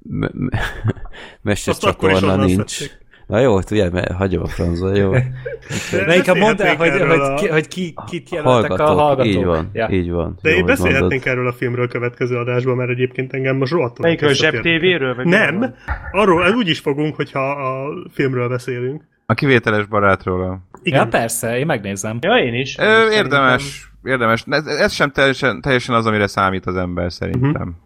me, me, mese Azt akkor is csatorna onnan nincs. Na jó, ugye, mert hagyom a francba, jó. Na inkább mondd el, hogy, erről hogy, ki, a- hogy ki, kit jelöltek a Hallgatók, hallgatók. így van, Ja. így van. De jó, én beszélhetnénk mondod. erről a filmről következő adásban, mert egyébként engem most rohadtul Melyikről, elkezdett Zseb érdekelni. TV-ről? Vagy Nem, arról úgy is fogunk, hogyha a filmről beszélünk. A kivételes barátról. Igen. Ja, persze, én megnézem. Ja, én is. Ö, Szerintem. érdemes, érdemes. Ez, ez sem teljesen, teljesen az, amire számít az ember szerintem.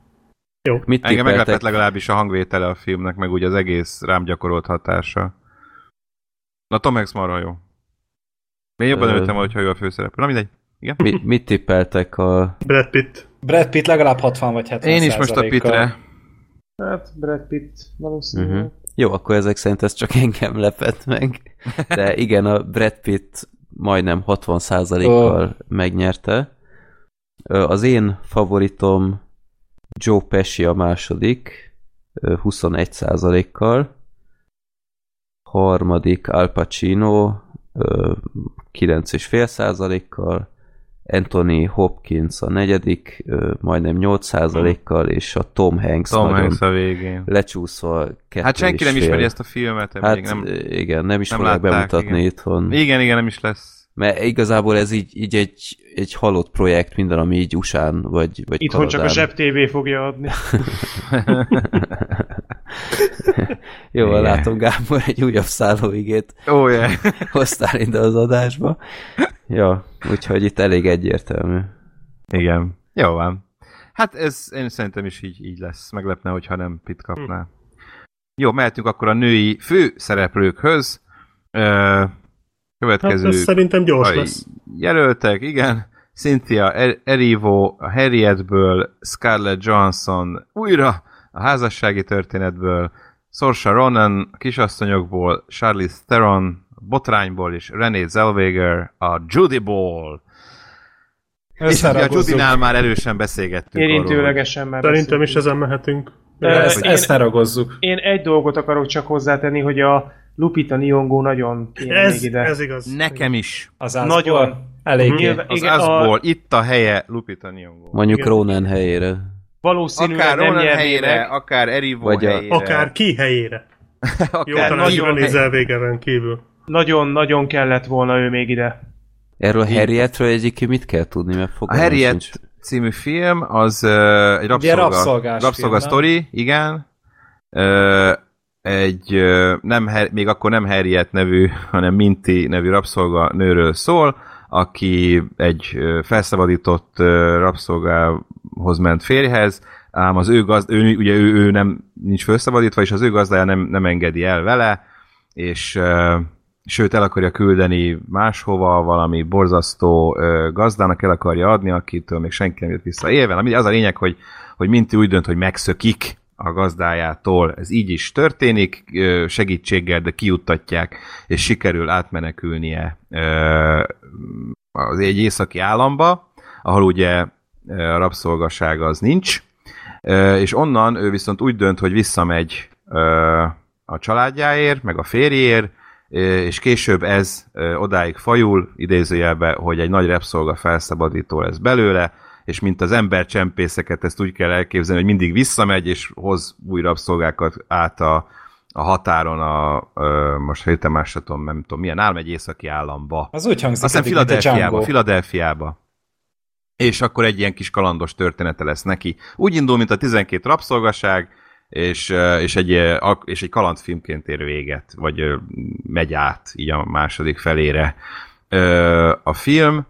Uh-huh. Mit Engem meglepett legalábbis a hangvétele a filmnek, meg úgy az egész rám gyakorolt hatása. Na Tom Hanks marha jó. Én jobban Ö. örültem, hogyha ő a főszereplő. Na mindegy. Igen? Mi, mit tippeltek a... Brad Pitt. Brad Pitt legalább 60 vagy 70 Én is most a. Pitre. Hát Brad Pitt valószínűleg. Uh-huh. Jó, akkor ezek szerint ez csak engem lepett meg. De igen, a Brad Pitt majdnem 60%-kal Ó. megnyerte. Az én favoritom Joe Pesci a második, ö, 21%-kal. Harmadik Al Pacino, ö, 9,5%-kal. Anthony Hopkins a negyedik, majdnem 8%-kal, és a Tom Hanks Tom nagyon Hanks a végén. lecsúszva Hát senki nem ismeri ezt a filmet, Hát nem... igen, nem is nem fogják látták, bemutatni igen. itthon. Igen, igen, nem is lesz. Mert igazából ez így, így egy, egy halott projekt, minden, ami így USA-n vagy, vagy Itthon csak a Kanadán. Zseb TV fogja adni. Jó, Igen. látom Gábor egy újabb szállóigét oh, yeah. hoztál ide az adásba. Ja, úgyhogy itt elég egyértelmű. Igen. Jó van. Hát ez én szerintem is így, így lesz. Meglepne, hogyha nem Pitt kapná. Hm. Jó, mehetünk akkor a női fő szereplőkhöz. Ö, Hát következő ez szerintem gyors lesz. jelöltek, igen. Cynthia Er- Erivo a Harrietből, Scarlett Johansson újra a házassági történetből, Saoirse Ronan a kisasszonyokból, Charlize Theron a botrányból, és Renée Zellweger a Judyból. És a. Judinál már erősen beszélgettünk arról, Érintőlegesen már Szerintem is ezen mehetünk. Ö, Ezt, én- ezt ne ragozzuk. Én egy dolgot akarok csak hozzátenni, hogy a Lupita Nyong'o nagyon kéne még Ez, ide. ez igaz. Nekem is. Az Nagyon. Nagyon. Eléggé. Az Igen, a- azból itt a helye Lupita Nyong'o. Mondjuk Igen. Ronan helyére. Valószínűleg Akár nem Ronan helyére, meg. akár Erivo Vagy a- helyére. Akár ki helyére. akár Jó, talán nagyon René hely- Zellwegeren kívül. Nagyon-nagyon kellett volna ő még ide. Erről a Harrietről egyébként mit kell tudni, mert A fogalmam Harriet sincs. című film, az uh, egy rabszolga, rabszolgás rabszolga film, sztori, igen. Uh, egy, nem, még akkor nem Harriet nevű, hanem Minty nevű rabszolga nőről szól, aki egy felszabadított rabszolgához ment férjhez, ám az ő gazd, ő, ugye ő, ő nem nincs felszabadítva, és az ő gazdája nem, nem engedi el vele, és sőt el akarja küldeni máshova, valami borzasztó gazdának el akarja adni, akitől még senki nem jött vissza élve. Ami az a lényeg, hogy, hogy Minti úgy dönt, hogy megszökik a gazdájától. Ez így is történik, segítséggel, de kiuttatják, és sikerül átmenekülnie az egy északi államba, ahol ugye rabszolgaság az nincs, és onnan ő viszont úgy dönt, hogy visszamegy a családjáért, meg a férjéért, és később ez odáig fajul, idézőjelbe, hogy egy nagy repszolga felszabadító lesz belőle, és mint az embercsempészeket, ezt úgy kell elképzelni, hogy mindig visszamegy, és hoz új rabszolgákat át a, a határon, a, ö, most hirtelen más sem tudom, nem tudom, milyen állam, egy északi államba. Az úgy hangzik, Aztán Filadelfiába. Filadelfiába. És akkor egy ilyen kis kalandos története lesz neki. Úgy indul, mint a 12 rabszolgaság, és, és, egy, és egy kalandfilmként ér véget, vagy megy át így a második felére. A film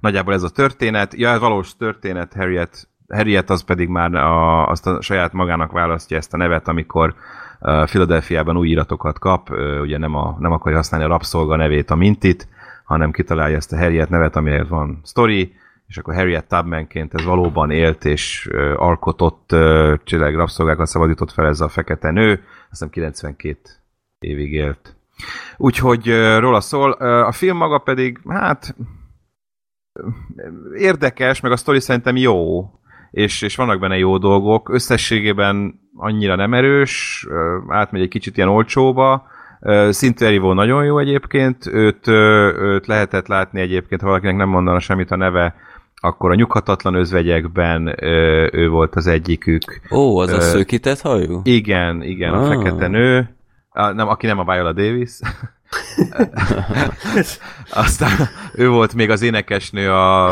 nagyjából ez a történet. Ja, valós történet, Harriet, Harriet az pedig már a, azt a saját magának választja ezt a nevet, amikor uh, Philadelphiában új iratokat kap, ugye nem, a, nem akarja használni a rabszolga nevét, a Mintit, hanem kitalálja ezt a Harriet nevet, amire van sztori, és akkor Harriet Tubmanként ez valóban élt és uh, alkotott, uh, rabszolgákat szabadított fel ez a fekete nő, azt hiszem 92 évig élt. Úgyhogy róla szól. A film maga pedig, hát érdekes, meg a sztori szerintem jó, és, és vannak benne jó dolgok. Összességében annyira nem erős, átmegy egy kicsit ilyen olcsóba. Szintű Erivó nagyon jó egyébként, őt, őt lehetett látni egyébként, ha valakinek nem mondana semmit a neve, akkor a nyughatatlan özvegyekben ö, ő volt az egyikük. Ó, az a Ö, szőkített hajú? Igen, igen, a Ah. fekete nő, a, nem, aki nem a Viola Davis. Aztán ő volt még az énekesnő a,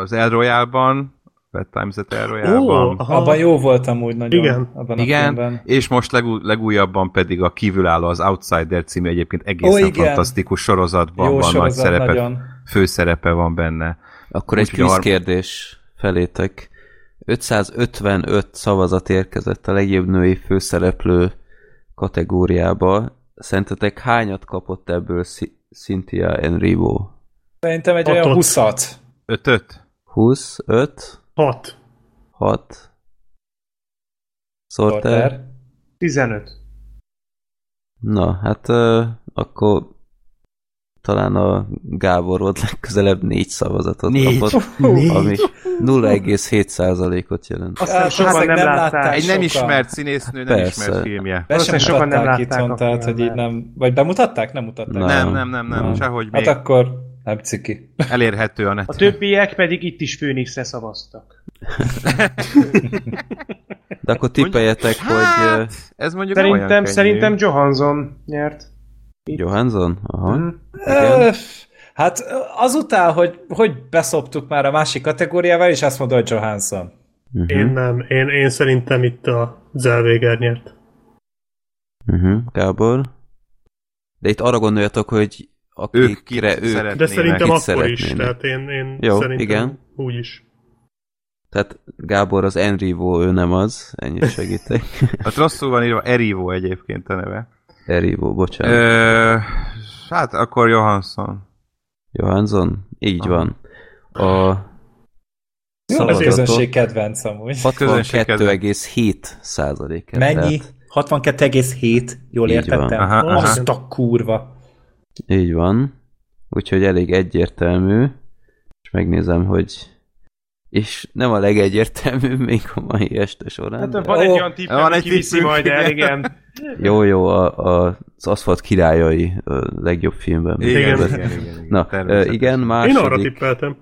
az El Royale-ban, Bad Times at El Royale-ban. aha. Abban jó voltam úgy nagyon. Igen. Abban a igen, filmben. és most legú, legújabban pedig a kívülálló az Outsider című egyébként egészen Ó, igen. fantasztikus sorozatban Jó van nagy sorozat, szerepe, nagyon. főszerepe van benne. Akkor egy Úgyhogy a harm- kvízkérdés felétek. 555 szavazat érkezett a legjobb női főszereplő kategóriába. Szerintetek hányat kapott ebből Cynthia Enrivo? Szerintem egy Hatot. olyan 20 Ötöt? 20, 5, Hat. 6, Sorter? Porter. 15. Na, hát uh, akkor talán a Gábor volt legközelebb négy szavazatot Négy. kapott, ami 0,7%-ot jelent. Azt hiszem Hát, sokan nem nem látták. látták. Egy nem ismert színésznő, nem Persze. ismert filmje. Be sem Valószínűleg sokan nem látták itthon, a tehát, hogy így nem... Vagy bemutatták? Nem mutatták? Nem, nem, nem, nem, Nem. sehogy Hát még akkor nem ciki. elérhető a A neten. többiek pedig itt is Phoenixre szavaztak. De akkor tippeljetek, hogy Hát, ez mondjuk olyan Szerintem, könnyű. szerintem Johansson nyert. Johansson? Aha. Mhm. Igen. Hát azután, hogy, hogy beszoptuk már a másik kategóriával, és azt mondta, hogy Johansson. Uh-huh. Én nem. Én, én szerintem itt a Zellweger nyert. Uh-huh. Gábor? De itt arra gondoljatok, hogy Ők akikre ők... szeretnének. De szerintem akkor is. szeretnének? Tehát én, én Jó, szerintem igen. úgy is. Tehát Gábor az Enrivo, ő nem az. Ennyit segítek. Ott rosszul van írva Erivo egyébként a neve. Erivo, bocsánat. Ö, hát akkor Johansson. Johansson? Így Aha. van. A Jó, az közönség kedvenc amúgy. Közönség 62,7 százalék. Mennyi? 62,7. Jól Így értettem? van. Aha, aha. Azt a kurva. Így van. Úgyhogy elég egyértelmű. És megnézem, hogy és nem a legegyértelműbb még a mai este során. Hát de- van egy olyan tipp, van ami egy kiviszi majd el, igen. Jó, jó, a, a, az aszfalt királyai a legjobb filmben. Igen, Igen. igen, igen. Na, igen, Én arra második, tippeltem.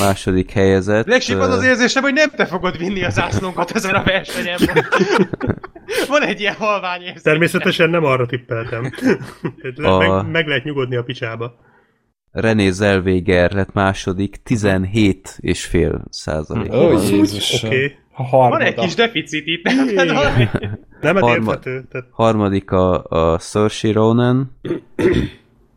második helyezett. Legsőbb az az érzésem, hogy nem te fogod vinni az ászlónkat ezen a versenyen. Van egy ilyen halvány érzés. Természetesen nem arra tippeltem. A- meg, meg lehet nyugodni a picsába. René Zellweger lett második, 17 és fél százalék. Ó, Jézus. Oké. Harmada. Van egy kis deficit itt. Nem, hát Harma- érthető. Tehát Harmadik a, a Saoirse Ronan,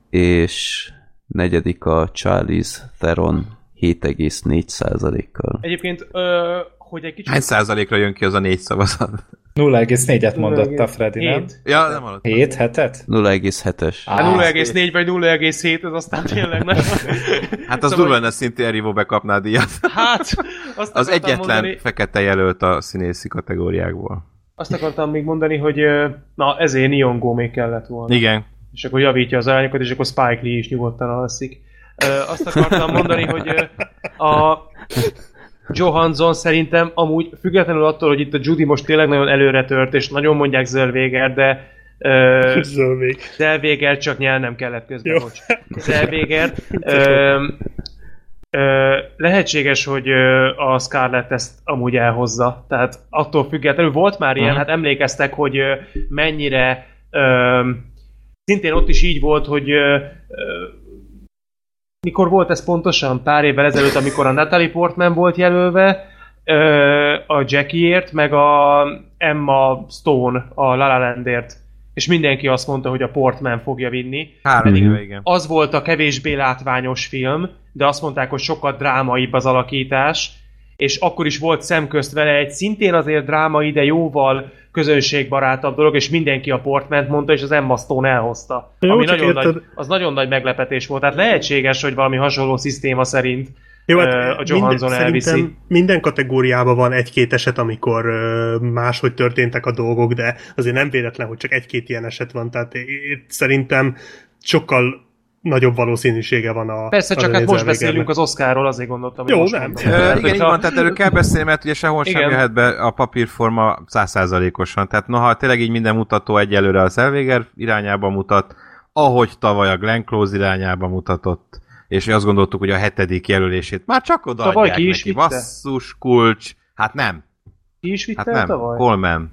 és negyedik a Charlize Theron 7,4 százalékkal. Egyébként, ö, hogy egy kicsit... Hány százalékra jön ki az a négy szavazat? 0,4-et mondott a Freddy, nem? Hét. Ja, nem hallottam. 7 hetet? 0,7-es. Hát 0,4 vagy 0,7, az aztán tényleg nagyon... Hát az Szóval- durva lenne szintén Erivo bekapná a díjat. Hát, azt Az egyetlen Mondani, fekete jelölt a színészi kategóriákból. azt akartam még mondani, hogy na ezért Neon Go még kellett volna. Igen. És akkor javítja az arányokat, és akkor Spike Lee is nyugodtan alszik. Azt akartam mondani, hogy a Johansson szerintem amúgy függetlenül attól, hogy itt a Judy most tényleg nagyon előre tört, és nagyon mondják Zellweger, de ö, Zölvég. Zellweger csak nyelnem kellett közben, Jó. bocs. Zellweger. Ö, ö, lehetséges, hogy a Scarlett ezt amúgy elhozza. Tehát attól függetlenül volt már ilyen, Mhm. hát emlékeztek, hogy mennyire ö, szintén ott is így volt, hogy ö, mikor volt ez pontosan? Pár évvel ezelőtt, amikor a Natalie Portman volt jelölve, ö, a Jackieért, meg a Emma Stone a La La Landért. És mindenki azt mondta, hogy a Portman fogja vinni. Három Mhm. éve, igen. Az volt a kevésbé látványos film, de azt mondták, hogy sokkal drámaibb az alakítás, és akkor is volt szemközt vele egy szintén azért drámai, de jóval közönségbarátabb dolog, és mindenki a Portment mondta, és az Emma Stone elhozta. Jó, ami nagyon érted- nagy, az nagyon nagy meglepetés volt. Tehát lehetséges, hogy valami hasonló szisztéma szerint Jó, hát a Johansson minden, elviszi. minden kategóriában van egy-két eset, amikor máshogy történtek a dolgok, de azért nem véletlen, hogy csak egy-két ilyen eset van, tehát itt szerintem sokkal nagyobb valószínűsége van a Persze, a csak hát most beszélünk az Oscarról, azért gondoltam, hogy Jó, most nem. mondom. Tehát, igen, így hogyha- van, tehát erről kell beszélni, mert ugye sehol sem Igen. jöhet be a papírforma százszázalékosan. Tehát noha tényleg így minden mutató egyelőre a Zellweger irányába mutat, ahogy tavaly a Glenn Close irányába mutatott, és azt gondoltuk, hogy a hetedik jelölését már csak Tavaly odaadják ki is neki. vitte? Basszus, kulcs. Hát nem. Ki is vitte Hát el nem. tavaly? Coleman.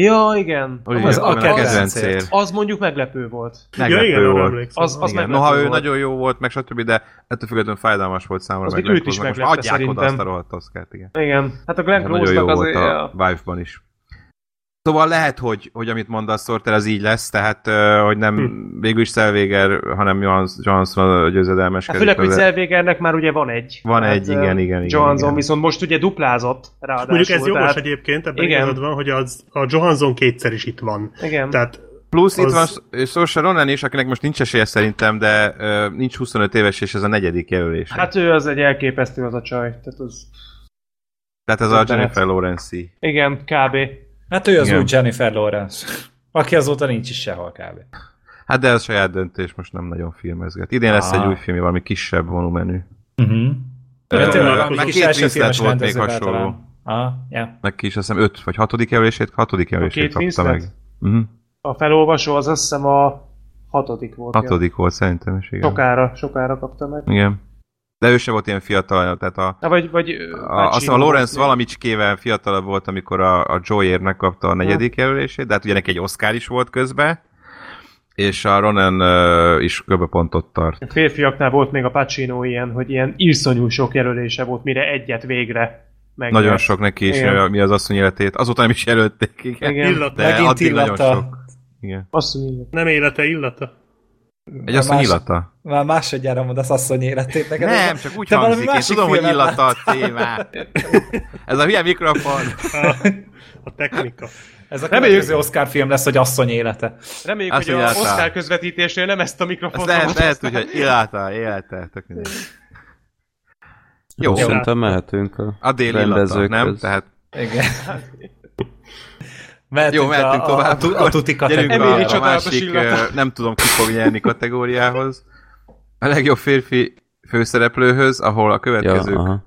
Ja, igen. Ugye, Az a kedvencér. Az mondjuk meglepő volt. Ja, Meglepő igen, arra volt. emlékszem. Az- az Igen. meglepő Noha ő volt. nagyon jó volt, meg stb., de ettől függetlenül fájdalmas volt számomra. Az meg őt is Close-nak. Most meglepte adják oda azt a szerintem. rohadt Oscart, igen. Igen. Hát a Glenn De nagyon jó Close-nak volt a Vive-ban is. Szóval lehet, hogy, hogy amit mondasz, Sorter, az így lesz, tehát hogy nem Hm. végül is Selvéger, hanem Johansson a Hát győzedelmeskedik. főleg, hogy Zellwegernek már ugye van egy. Van Tehát, egy, igen, ö, igen, igen, Johansson igen. viszont most ugye duplázott ráadásul. Mondjuk ez jogos tehát, egyébként, ebben Igen. igazad van, hogy az, a Johansson kétszer is itt van. Igen. Tehát Plusz itt az- van Saoirse Ronan is, akinek most nincs esélye szerintem, de uh, nincs 25 éves, és ez a negyedik jelölés. Hát ő az egy elképesztő az a csaj. Tehát az... Tehát ez a. Jennifer lawrence Igen, kb. Hát ő az Igen. új Jennifer Lawrence. Aki azóta nincs is sehol kb. Hát de ez saját döntés, most nem nagyon filmezget. Idén lesz Ah. egy új film, valami kisebb volumenű. Uh-huh. Ja, tényleg, meg két filmes volt még hasonló. Aha, ja. Neki is azt hiszem öt vagy hatodik jelölését, hatodik jelölését két kapta meg. Uh-huh. A felolvasó az azt hiszem a hatodik volt. Hatodik volt szerintem is, igen. Sokára, sokára kapta meg. Igen. De ő se volt ilyen fiatal, tehát a, Na, vagy, vagy a, azt hiszem a Lawrence valamicskével fiatalabb volt, amikor a, a Joyer megkapta a negyedik jelölését, de hát ugye neki egy Oscar is volt közben, és a Ronan uh, is kb. pontot tart. A férfiaknál volt még a Pacino ilyen, hogy ilyen irszonyú sok jelölése volt, mire egyet végre meg. Nagyon sok neki is, Igen. mi az asszony életét. Azóta nem is jelölték, igen. Igen. Illata. De Megint addig nagyon illata. sok. Igen. Mondja. Nem élete, illata. Egy asszony más- illata. Már másodjára mondasz asszony életét neked. Nem, csak úgy hangzik. Én másik tudom, hogy illata a témát. Ez a hülye mikrofon. A, a technika. Ez a Reméljük- következő Oscar film lesz, hogy asszony élete. Reméljük, Azt hogy a mondja, Oscar közvetítésnél nem ezt a mikrofont lehet, lehet, úgy, hogy illata, élete. Tök mindegy. Jó, Jó. Szerintem mehetünk a, a dél illata, rendezőkhöz. nem? Tehát Igen. Mehetünk Jó, mehetünk a, tovább. A, a, a tuti Gyerünk a, a másik, illata. nem tudom ki fog nyerni kategóriához. A legjobb férfi főszereplőhöz, ahol a ja, következők aha.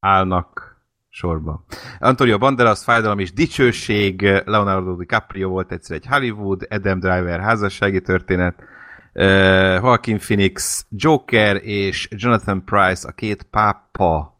állnak sorba. Antonio Banderas, Fájdalom és Dicsőség, Leonardo DiCaprio volt egyszer egy Hollywood, Adam Driver házassági történet, uh, Joaquin Phoenix, Joker és Jonathan Price, a két pápa.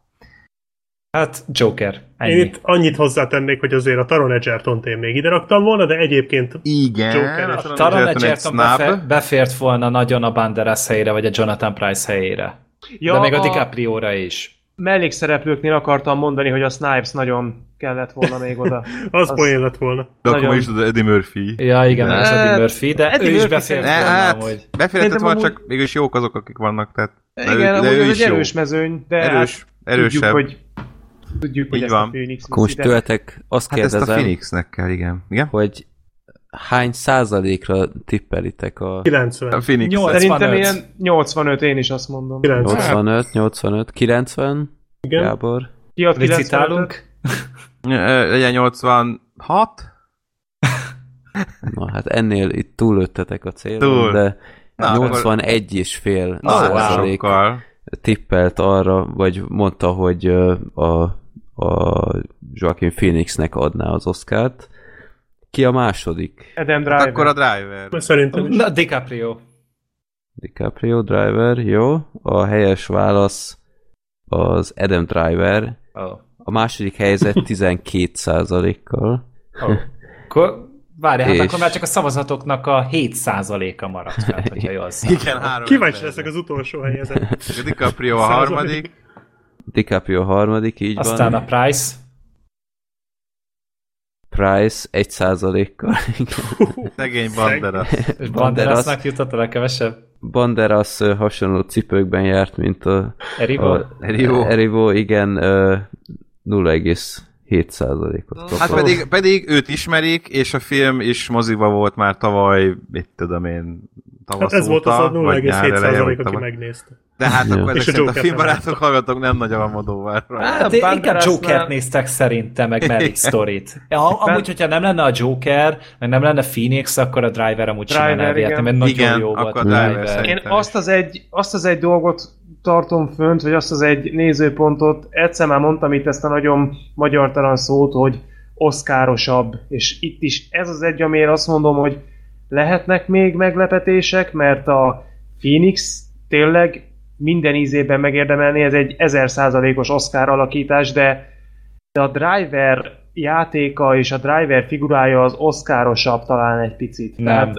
Hát Joker. Ennyi. Én itt annyit hozzátennék, hogy azért a Taron Egerton-t én még ide raktam volna, de egyébként Igen. Joker a Taron Egerton Egerton befe, befért volna nagyon a Banderas helyére, vagy a Jonathan Price helyére. Ja, De még a, a DiCaprio-ra is. mellékszereplőknél akartam mondani, hogy a Snipes nagyon kellett volna még oda. az, Az- poén lett volna. De akkor Nagyon. is tudod, Eddie Murphy. Ja, igen, De- ez Eddie Murphy, de Eddie ő is Murphy Ne, volna hát, amúgy. beférhetett volna, amúgy- csak mégis jók azok, akik vannak, tehát de, Igen, ő, de ő is egy jó. erős mezőny, de Erős, hát erősebb. tudjuk, hogy tudjuk, hogy Így ezt van. a Phoenix Akkor most tőletek azt Hát ezt a kérdezem, Phoenixnek kell, igen. Igen? hogy hány százalékra tippelitek a 90. A Phoenix. Nyolc. Szerintem 85. ilyen 85, én is azt mondom. 90. 85, 85, 90? Igen. Gábor? Ki ad 95-öt? Licitálunk? Legyen 86? Na hát ennél itt túlöttetek a célon, Túl. de Na, akkor- 81 és fél százalék tippelt arra, vagy mondta, hogy a, a Joaquin Phoenixnek adná az Oscárt. Ki a második? Adam Hát Driver. akkor a Driver. Szerintem is. Na, DiCaprio. DiCaprio Driver, jó. A helyes válasz az Adam Driver. Oh. A második helyzet 12 százalékkal. Oh. Akkor, várj, hát És- akkor már csak a szavazatoknak a 7%-a maradt fel, hogyha jól számolom. Igen, három. Kíváncsi leszek az utolsó helyezett. DiCaprio a harmadik. DiCaprio a harmadik, így Aztán van. a Price. Price 1 százalékkal. Szegény Banderas. És Banderasnak jutott a legkevesebb. Banderas hasonló cipőkben járt, mint a, Erivo? a Erivo. Erivo, igen, ö, 0,7 százalékot Hát kapott. pedig, pedig őt ismerik, és a film is moziba volt már tavaly, mit tudom én, tavasz Hát ez volt az a óta, vagy nyár eleje, vagy 0,7% aki megnézte. De hát Ja. akkor ezek a szerint a filmbarátok hallgatók nem nagy almodóvár. Hát inkább Banderasnál- Jokert néztek szerintem, meg Merit Story-t. Ja, amúgy, hogyha nem lenne a Joker, meg nem lenne Phoenix, akkor a Driver amúgy Driver, igen. mert nagyon Igen, jó volt Driver. Én azt az, egy, azt az egy dolgot tartom fönt, vagy azt az egy nézőpontot, egyszer már mondtam itt ezt a nagyon magyartalan szót, hogy oszkárosabb, és itt is ez az egy, amiért azt mondom, hogy lehetnek még meglepetések, mert a Phoenix tényleg minden ízében megérdemelni, ez egy 1000%-os Oscar alakítás, de, de a Driver játéka és a Driver figurája az oszkárosabb talán egy picit. Nem. Tehát,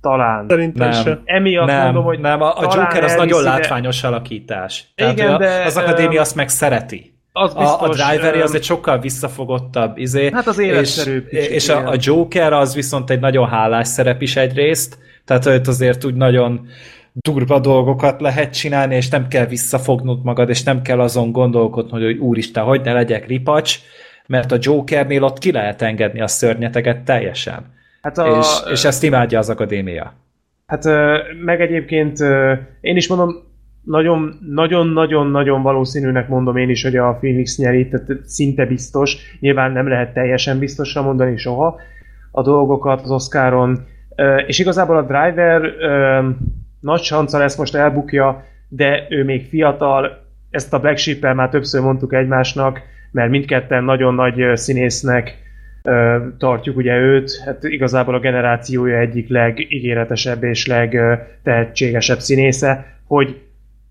talán. Szerintem Nem. se. Emiatt nem, mondom, hogy nem, a, a Joker az nagyon de- látványos alakítás. Tehát Igen, de, az akadémia azt meg szereti. Az A, biztos, a Driver öm, az egy sokkal visszafogottabb izé. Hát az és, életszerűbb kicsit, és a, a Joker az viszont egy nagyon hálás szerep is egyrészt, tehát őt azért úgy nagyon durva dolgokat lehet csinálni, és nem kell visszafognod magad, és nem kell azon gondolkodnod, hogy úristen, hogy ne legyek ripacs, mert a Jokernél ott ki lehet engedni a szörnyeteget teljesen. Hát, a, és, és ezt imádja az akadémia. hát meg egyébként én is mondom, nagyon, nagyon, nagyon, nagyon valószínűnek mondom én is, hogy a Phoenix nyeri, tehát szinte biztos. Nyilván nem lehet teljesen biztosra mondani soha a dolgokat az Oscaron. És igazából a Driver nagy sanca lesz most elbukja, de ő még fiatal, ezt a Black sheep már többször mondtuk egymásnak, mert mindketten nagyon nagy színésznek tartjuk ugye őt, hát igazából a generációja egyik legígéretesebb és legtehetségesebb színésze, hogy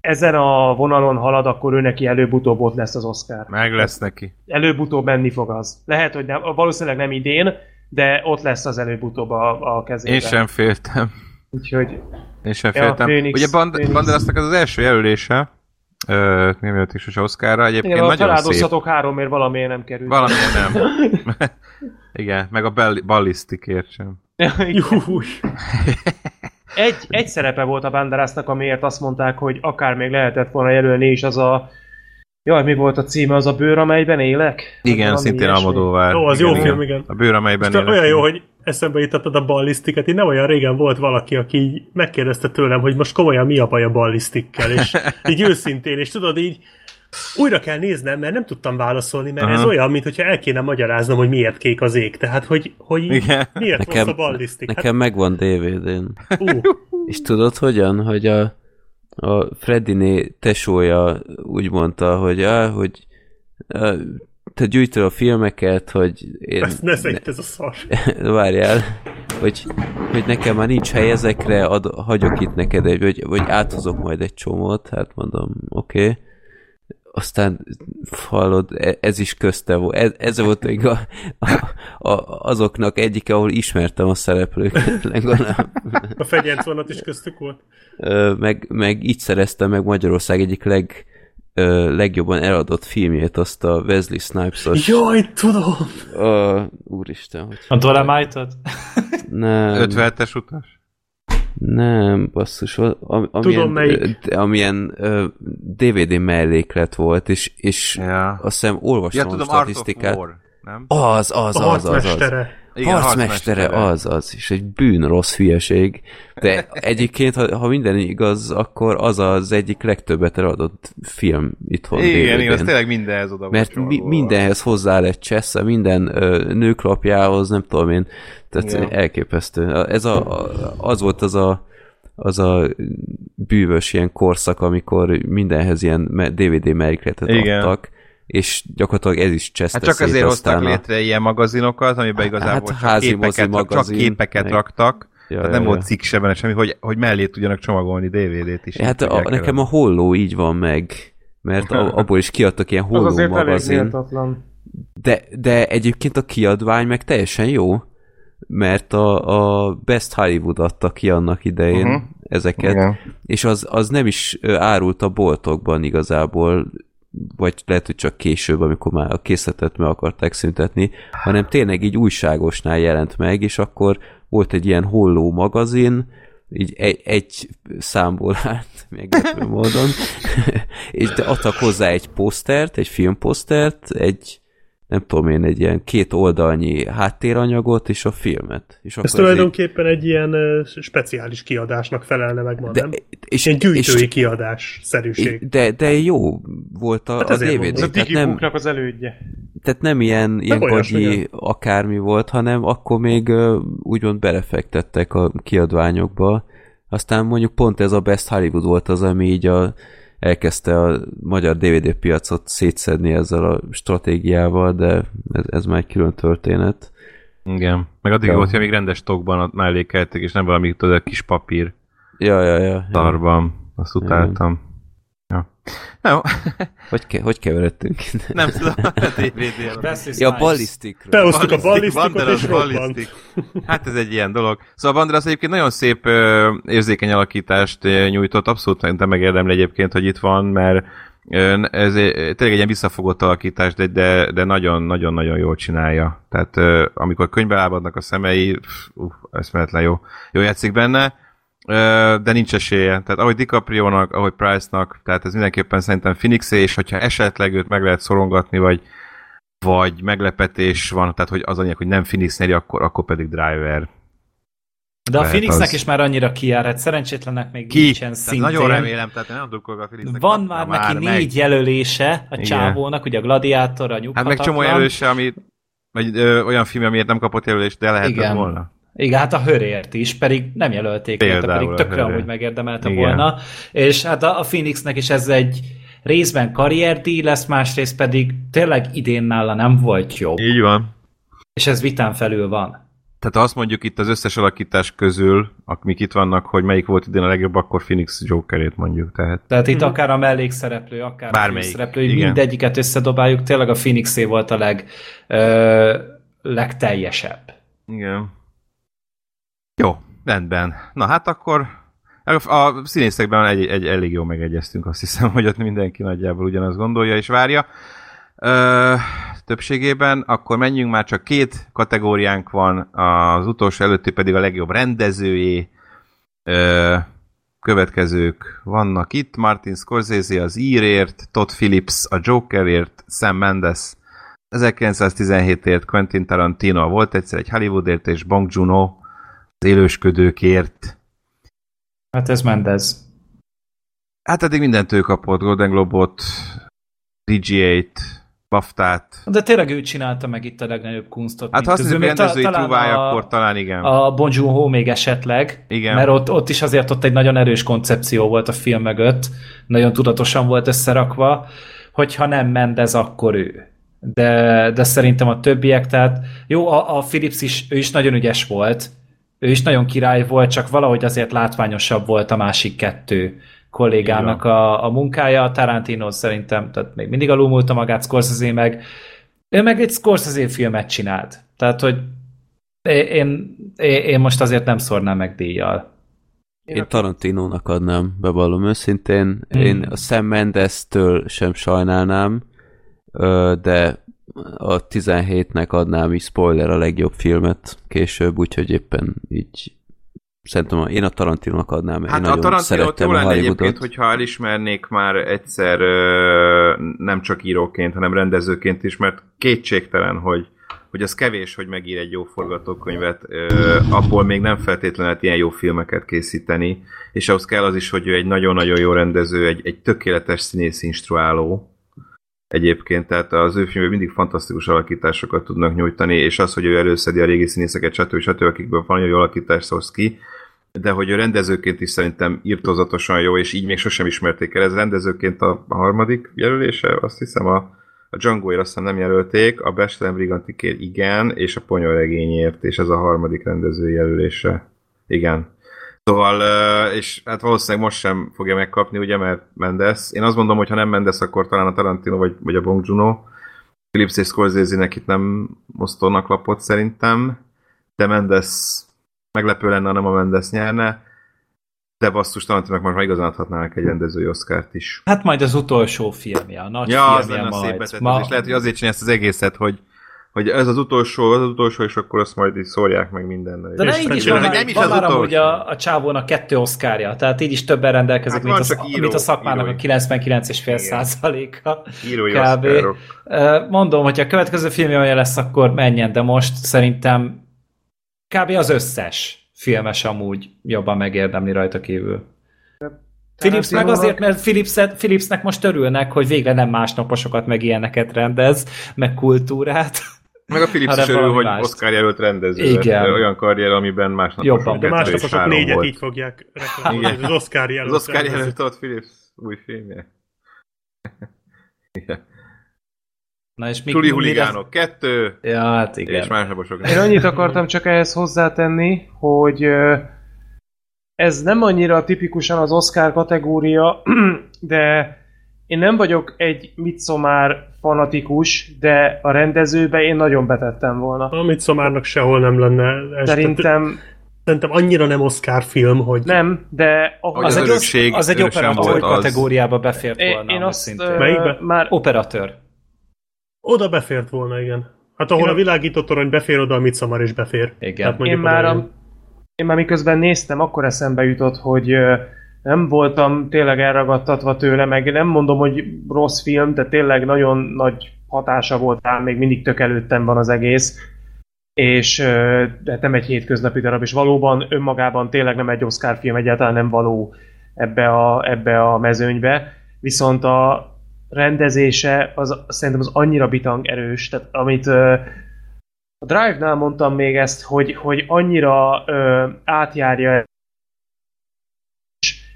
ezen a vonalon halad, akkor ő neki előbb-utóbb ott lesz az Oscar. Meg lesz neki. Előbb-utóbb menni fog az. Lehet, hogy nem, valószínűleg nem idén, de ott lesz az előbb-utóbb a, a kezében. Én sem féltem. Úgyhogy Én sem Ja, féltem. Phoenix- Ugye Band-. Banderasnak az az első jelölése, ö, nem jött is Oscarra, egyébként igen, nagyon szép. feláldozhatok háromért valamiért nem került. Valamiért nem. Igen, meg a ball- ballisztikért sem. Júj. egy, egy szerepe volt a Banderasnak, amiért azt mondták, hogy akár még lehetett volna jelölni is az a Jaj, mi volt a címe? Az a bőr, amelyben élek? Igen, valami szintén. Almodóvár. Ó, az igen, jó film, igen. A bőr, amelyben Most élek. olyan jó, hogy eszembe jutottad a ballisztiket. Én nem olyan régen volt valaki, aki így megkérdezte tőlem, hogy most komolyan mi a baj a ballisztikkel, és így őszintén, és tudod, így újra kell néznem, mert nem tudtam válaszolni, mert Aha. ez olyan, mintha el kéne magyaráznom, hogy miért kék az ég. Tehát, hogy, hogy Igen. miért Nekem, rossz a ballisztik. nekem megvan DVD-n. Hát, ú, És tudod hogyan? Hogy a, a Freddiné tesója úgy mondta, hogy, á, hogy á, te gyűjtöd a filmeket, hogy én... ezt ne szedj, ez a szar. Várjál, hogy, hogy nekem már nincs hely ezekre, ad, hagyok itt neked egy, vagy, vagy áthozok majd egy csomót, hát mondom, oké. Okay. Aztán hallod, e- ez is közte volt. Ez, ez volt még a, a, a, azoknak egyike, ahol ismertem a szereplőket legalább. A fegyenc vonat is köztük volt. Meg, meg így szereztem meg Magyarország egyik leg, legjobban eladott filmjét, azt a Wesley Snipes-os... Jaj, tudom! Ö, úristen, hogy... A Dolomite-ot? Nem. 57-es utas? Nem, basszus, am, amilyen, Tudom, melyik. amilyen DVD melléklet volt, és, és Ja. azt hiszem olvastam Ja, a tudom, Art of statisztikát. War, nem? Az, az, A az, az, az. Igen, harcmestere, az, az, és egy bűn rossz hülyeség. De egyébként, ha, ha minden igaz, akkor az az egyik legtöbbet eladott film itthon. Igen, DVD-n. igen, az tényleg mindenhez oda Mert mi, mindenhez hozzá lett csessze, minden ö, nőklapjához, nem tudom én, tehát Igen. elképesztő. Ez a, az volt az a az a bűvös ilyen korszak, amikor mindenhez ilyen DVD mellékletet Igen. adtak, és gyakorlatilag ez is cseszte Hát csak szét azért hoztak a- létre ilyen magazinokat, amiben igazából Hát csak, házi képeket, rak, csak magazin, képeket meg- raktak, Ja, tehát ja, nem ja. volt cikk se benne semmi, hogy, hogy mellé tudjanak csomagolni DVD-t is. Hát a, nekem a holló így van meg, mert a, abból is kiadtak ilyen Az holló magazin. De, de egyébként a kiadvány meg teljesen jó, mert a, a Best Hollywood adta ki annak idején uh-huh. ezeket, Igen. és az, az nem is árult a boltokban igazából, vagy lehet, hogy csak később, amikor már a készletet meg akarták szüntetni, hanem tényleg így újságosnál jelent meg, és akkor volt egy ilyen holló magazin, így egy, egy számból állt, meglepő módon, és de adtak hozzá egy posztert, egy filmposztert, egy nem tudom én, egy ilyen két oldalnyi háttéranyagot, és a filmet. És Ez akkor ez tulajdonképpen egy ilyen ö, speciális kiadásnak felelne meg ma, de, nem? és, Ilyen gyűjtői és, kiadás szerűség. de, de jó volt a, Hát a DVD. mondom. Ez a nem, az elődje. tehát nem ilyen, ilyen olyasmi, gagyi akármi volt, hanem akkor még úgymond belefektettek a kiadványokba. Aztán mondjuk pont ez a Best Hollywood volt az, ami így a, elkezdte a magyar DVD piacot szétszedni ezzel a stratégiával, de ez, ez már egy külön történet. Igen. Meg addig Ja. volt, hogy még rendes tokban ott mellékeltek, és nem valami tudod, kis papír Ja, ja, ja. ja. szarban. Azt utáltam. Ja. Jó, Hogy, ke, hogy keveredtünk? nem tudom, a. Wesley ja, Snipes. ballisztikről. Behoztuk a ballisztikot, és ballisztik. Hát ez egy ilyen dolog. Szóval Banderas egyébként nagyon szép ö, érzékeny alakítást nyújtott, abszolút szerintem megérdemli egyébként, hogy itt van, mert ez tényleg egy ilyen visszafogott alakítás, de, de, de nagyon-nagyon-nagyon jól csinálja. Tehát amikor könyvbe lábadnak a szemei, pff, uh, eszméletlen jó, jó játszik benne, de nincs esélye. Tehát ahogy DiCaprio-nak, ahogy Price-nak, tehát ez mindenképpen szerintem phoenix és hogyha esetleg őt meg lehet szorongatni, vagy vagy meglepetés van, tehát hogy az anyag, hogy nem Phoenix nyeri, akkor, akkor pedig Driver. De a Phoenixnek az. is már annyira kijár, hát szerencsétlennek még Ki? nincsen Tehát szintén. nagyon remélem, tehát én nem drukkolok a Philipsnek. Van Na, már neki meg. négy jelölése a Igen. csávónak, ugye a Gladiátor, a Hát nyughatatlan. meg csomó jelölése, ami vagy ö, olyan film, amiért nem kapott jelölést, de lehetett Igen. volna. Igen, hát a hörért is, pedig nem jelölték Például pedig tökre amúgy megérdemelte Igen. volna. És hát a, a Phoenixnek is ez egy részben karrierdíj lesz, másrészt pedig tényleg idén nála nem volt jobb. Így van. És ez vitán felül van. Tehát azt mondjuk itt az összes alakítás közül, amik itt vannak, hogy melyik volt idén a legjobb, akkor Phoenix Jokerét mondjuk. Tehát Tehát itt akár a mellékszereplő, akár Bármelyik, a főszereplő, igen. mindegyiket összedobáljuk, tényleg a Phoenixé volt a leg, ö, legteljesebb. Igen. Jó, rendben. Na hát akkor a színészekben egy, egy elég jó megegyeztünk, azt hiszem, hogy ott mindenki nagyjából ugyanazt gondolja és várja. Ö, többségében, akkor menjünk már csak két kategóriánk van, az utolsó előtti pedig a legjobb rendezőjé. Ö, következők vannak itt, Martin Scorsese az írért, Todd Phillips a Jokerért, Sam Mendes 1917-ért Quentin Tarantino volt egyszer egy Hollywoodért, és Bong Joon-ho élősködőkért. Hát ez Mendez. Hát eddig mindent ő kapott, Golden Globot, DG8, BAFTA-t. De tényleg ő csinálta meg itt a legnagyobb kunstot. Hát ha azt hiszem, rendezői trúvája, akkor talán igen. A Bon Joon-ho még esetleg, Igen. mert ott, ott is azért ott egy nagyon erős koncepció volt a film mögött, nagyon tudatosan volt összerakva, hogyha nem Mendez, akkor ő. De, de szerintem a többiek, tehát jó, a, a Philips is, ő is nagyon ügyes volt, ő is nagyon király volt, csak valahogy azért látványosabb volt a másik kettő kollégának a, a munkája. Tarantino szerintem, tehát még mindig alulmúlta magát, Scorsese meg, ő meg egy Scorsese filmet csinált. Tehát, hogy én, én, én most azért nem szórnám meg díjjal. Én Tarantinónak adnám, bevallom őszintén. Hmm. Én a Sam Mendes-től sem sajnálnám, de a 17-nek adnám is spoiler a legjobb filmet később, úgyhogy éppen így szerintem én a Tarantinónak adnám, Hát én a Tarantino jó lenne egyébként, hogyha elismernék már egyszer nem csak íróként, hanem rendezőként is, mert kétségtelen, hogy hogy az kevés, hogy megír egy jó forgatókönyvet, abból még nem feltétlenül lehet ilyen jó filmeket készíteni, és ahhoz kell az is, hogy ő egy nagyon-nagyon jó rendező, egy, egy tökéletes színész instruáló egyébként, tehát az ő filmben mindig fantasztikus alakításokat tudnak nyújtani, és az, hogy ő előszedi a régi színészeket, stb. stb., akikből van jó alakítás hoz ki, de hogy ő rendezőként is szerintem írtozatosan jó, és így még sosem ismerték el. Ez rendezőként a, harmadik jelölése, azt hiszem a, a Django-ért azt hiszem nem jelölték, a Bestem Brigantikért igen, és a Ponyoregényért, és ez a harmadik rendező jelölése. Igen. Szóval, és hát valószínűleg most sem fogja megkapni, ugye, mert Mendes. Én azt mondom, hogy ha nem Mendes, akkor talán a Tarantino vagy, vagy a Bong Joon-ho. Philips és Scorsese-nek itt nem osztónak lapot szerintem, de Mendes meglepő lenne, ha nem a Mendes nyerne, de basszus Tarantinak most már igazán adhatnának egy rendezői oszkárt is. Hát majd az utolsó filmje, a nagy Ja, az filmje lenne a szép majd. betetés, Ma, és lehet, hogy azért csinálja ezt az egészet, hogy hogy ez az utolsó, az, utolsó, és akkor azt majd így szórják meg mindennel. de ne, így is nem van, is már, az van már amúgy a, a csávónak kettő oszkárja, tehát így is többen rendelkezik, Hát mint, van a, író- mint a szakmának írói. a 99,5 Igen. százaléka. Írói kb. oszkárok. Mondom, hogy a következő filmje olyan lesz, akkor menjen, de most szerintem kb. az összes filmes amúgy jobban megérdemli rajta kívül. Philips meg azért, mert Philipset, Philipsnek most örülnek, hogy végre nem másnaposokat meg ilyeneket rendez, meg kultúrát. Meg a Philips is örül, hogy mást. Oscar jelölt rendező. Igen. Olyan karrier, amiben másnap Jobban. De kettő másnaposok négyet volt. így fogják reklámozni. Az Oscar jelölt. Az Oscar rendező. jelölt ott Philips új filmje. Igen. Na és mi, Tuli huligánok kettő, lesz- Ja, hát igen. és másnaposok Én annyit akartam csak ehhez hozzátenni, hogy ez nem annyira tipikusan az Oscar kategória, de én nem vagyok egy Midsommar fanatikus, de a rendezőbe én nagyon betettem volna. Amit szomárnak sehol nem lenne. Tehát, Szerintem szerintem annyira nem Oscar film, hogy nem, de ahogy Hogy Az, az egy, örökség az egy operatőr kategóriába befért én, volna. én amúgy azt szintén. ö, Melyikbe? már Operatőr. oda befért volna, igen. Hát ahol Én a- világító torony befér, oda a Midsommar is befér. Igen. Tehát én már, a, én már miközben néztem, akkor eszembe jutott, hogy nem voltam tényleg elragadtatva tőle, meg nem mondom, hogy rossz film, de tényleg nagyon nagy hatása volt rám, még mindig tök előttem van az egész. és de nem egy hétköznapi darab, és valóban önmagában tényleg nem egy Oscar film, egyáltalán nem való ebbe a, ebbe a mezőnybe, viszont a rendezése az szerintem az annyira bitang erős, tehát amit a Drive-nál mondtam még ezt, hogy, hogy annyira ö, átjárja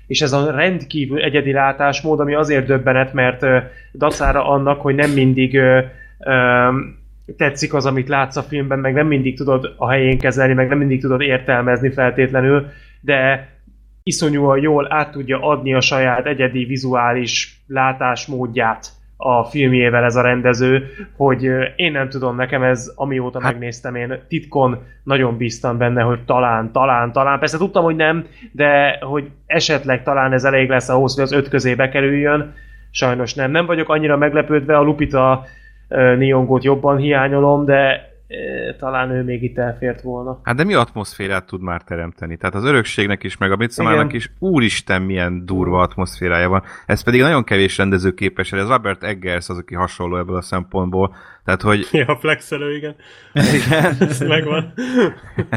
és ez a rendkívül egyedi látásmód, ami azért döbbenet, mert dacára annak, hogy nem mindig tetszik az, amit látsz a filmben, meg nem mindig tudod a helyén kezelni, meg nem mindig tudod értelmezni feltétlenül, de iszonyúan jól át tudja adni a saját egyedi vizuális látásmódját a filmjével ez a rendező, hogy én nem tudom, nekem ez, amióta hát, megnéztem, én titkon nagyon bíztam benne, hogy talán, talán, talán, persze tudtam, hogy nem, de hogy esetleg talán ez elég lesz ahhoz, hogy az öt közé bekerüljön, sajnos nem. Nem vagyok annyira meglepődve, a Lupita ö, Nyongót jobban hiányolom, de talán ő még itt elfért volna. Hát de mi atmoszférát tud már teremteni? Tehát az örökségnek is, meg a Midsommarnak Igen. is, úristen, milyen durva atmoszférája van. Ez pedig nagyon kevés rendező képes, ez Robert Eggers az, aki hasonló ebből a szempontból. Tehát, hogy Ja, flexelő, igen. Ez megvan.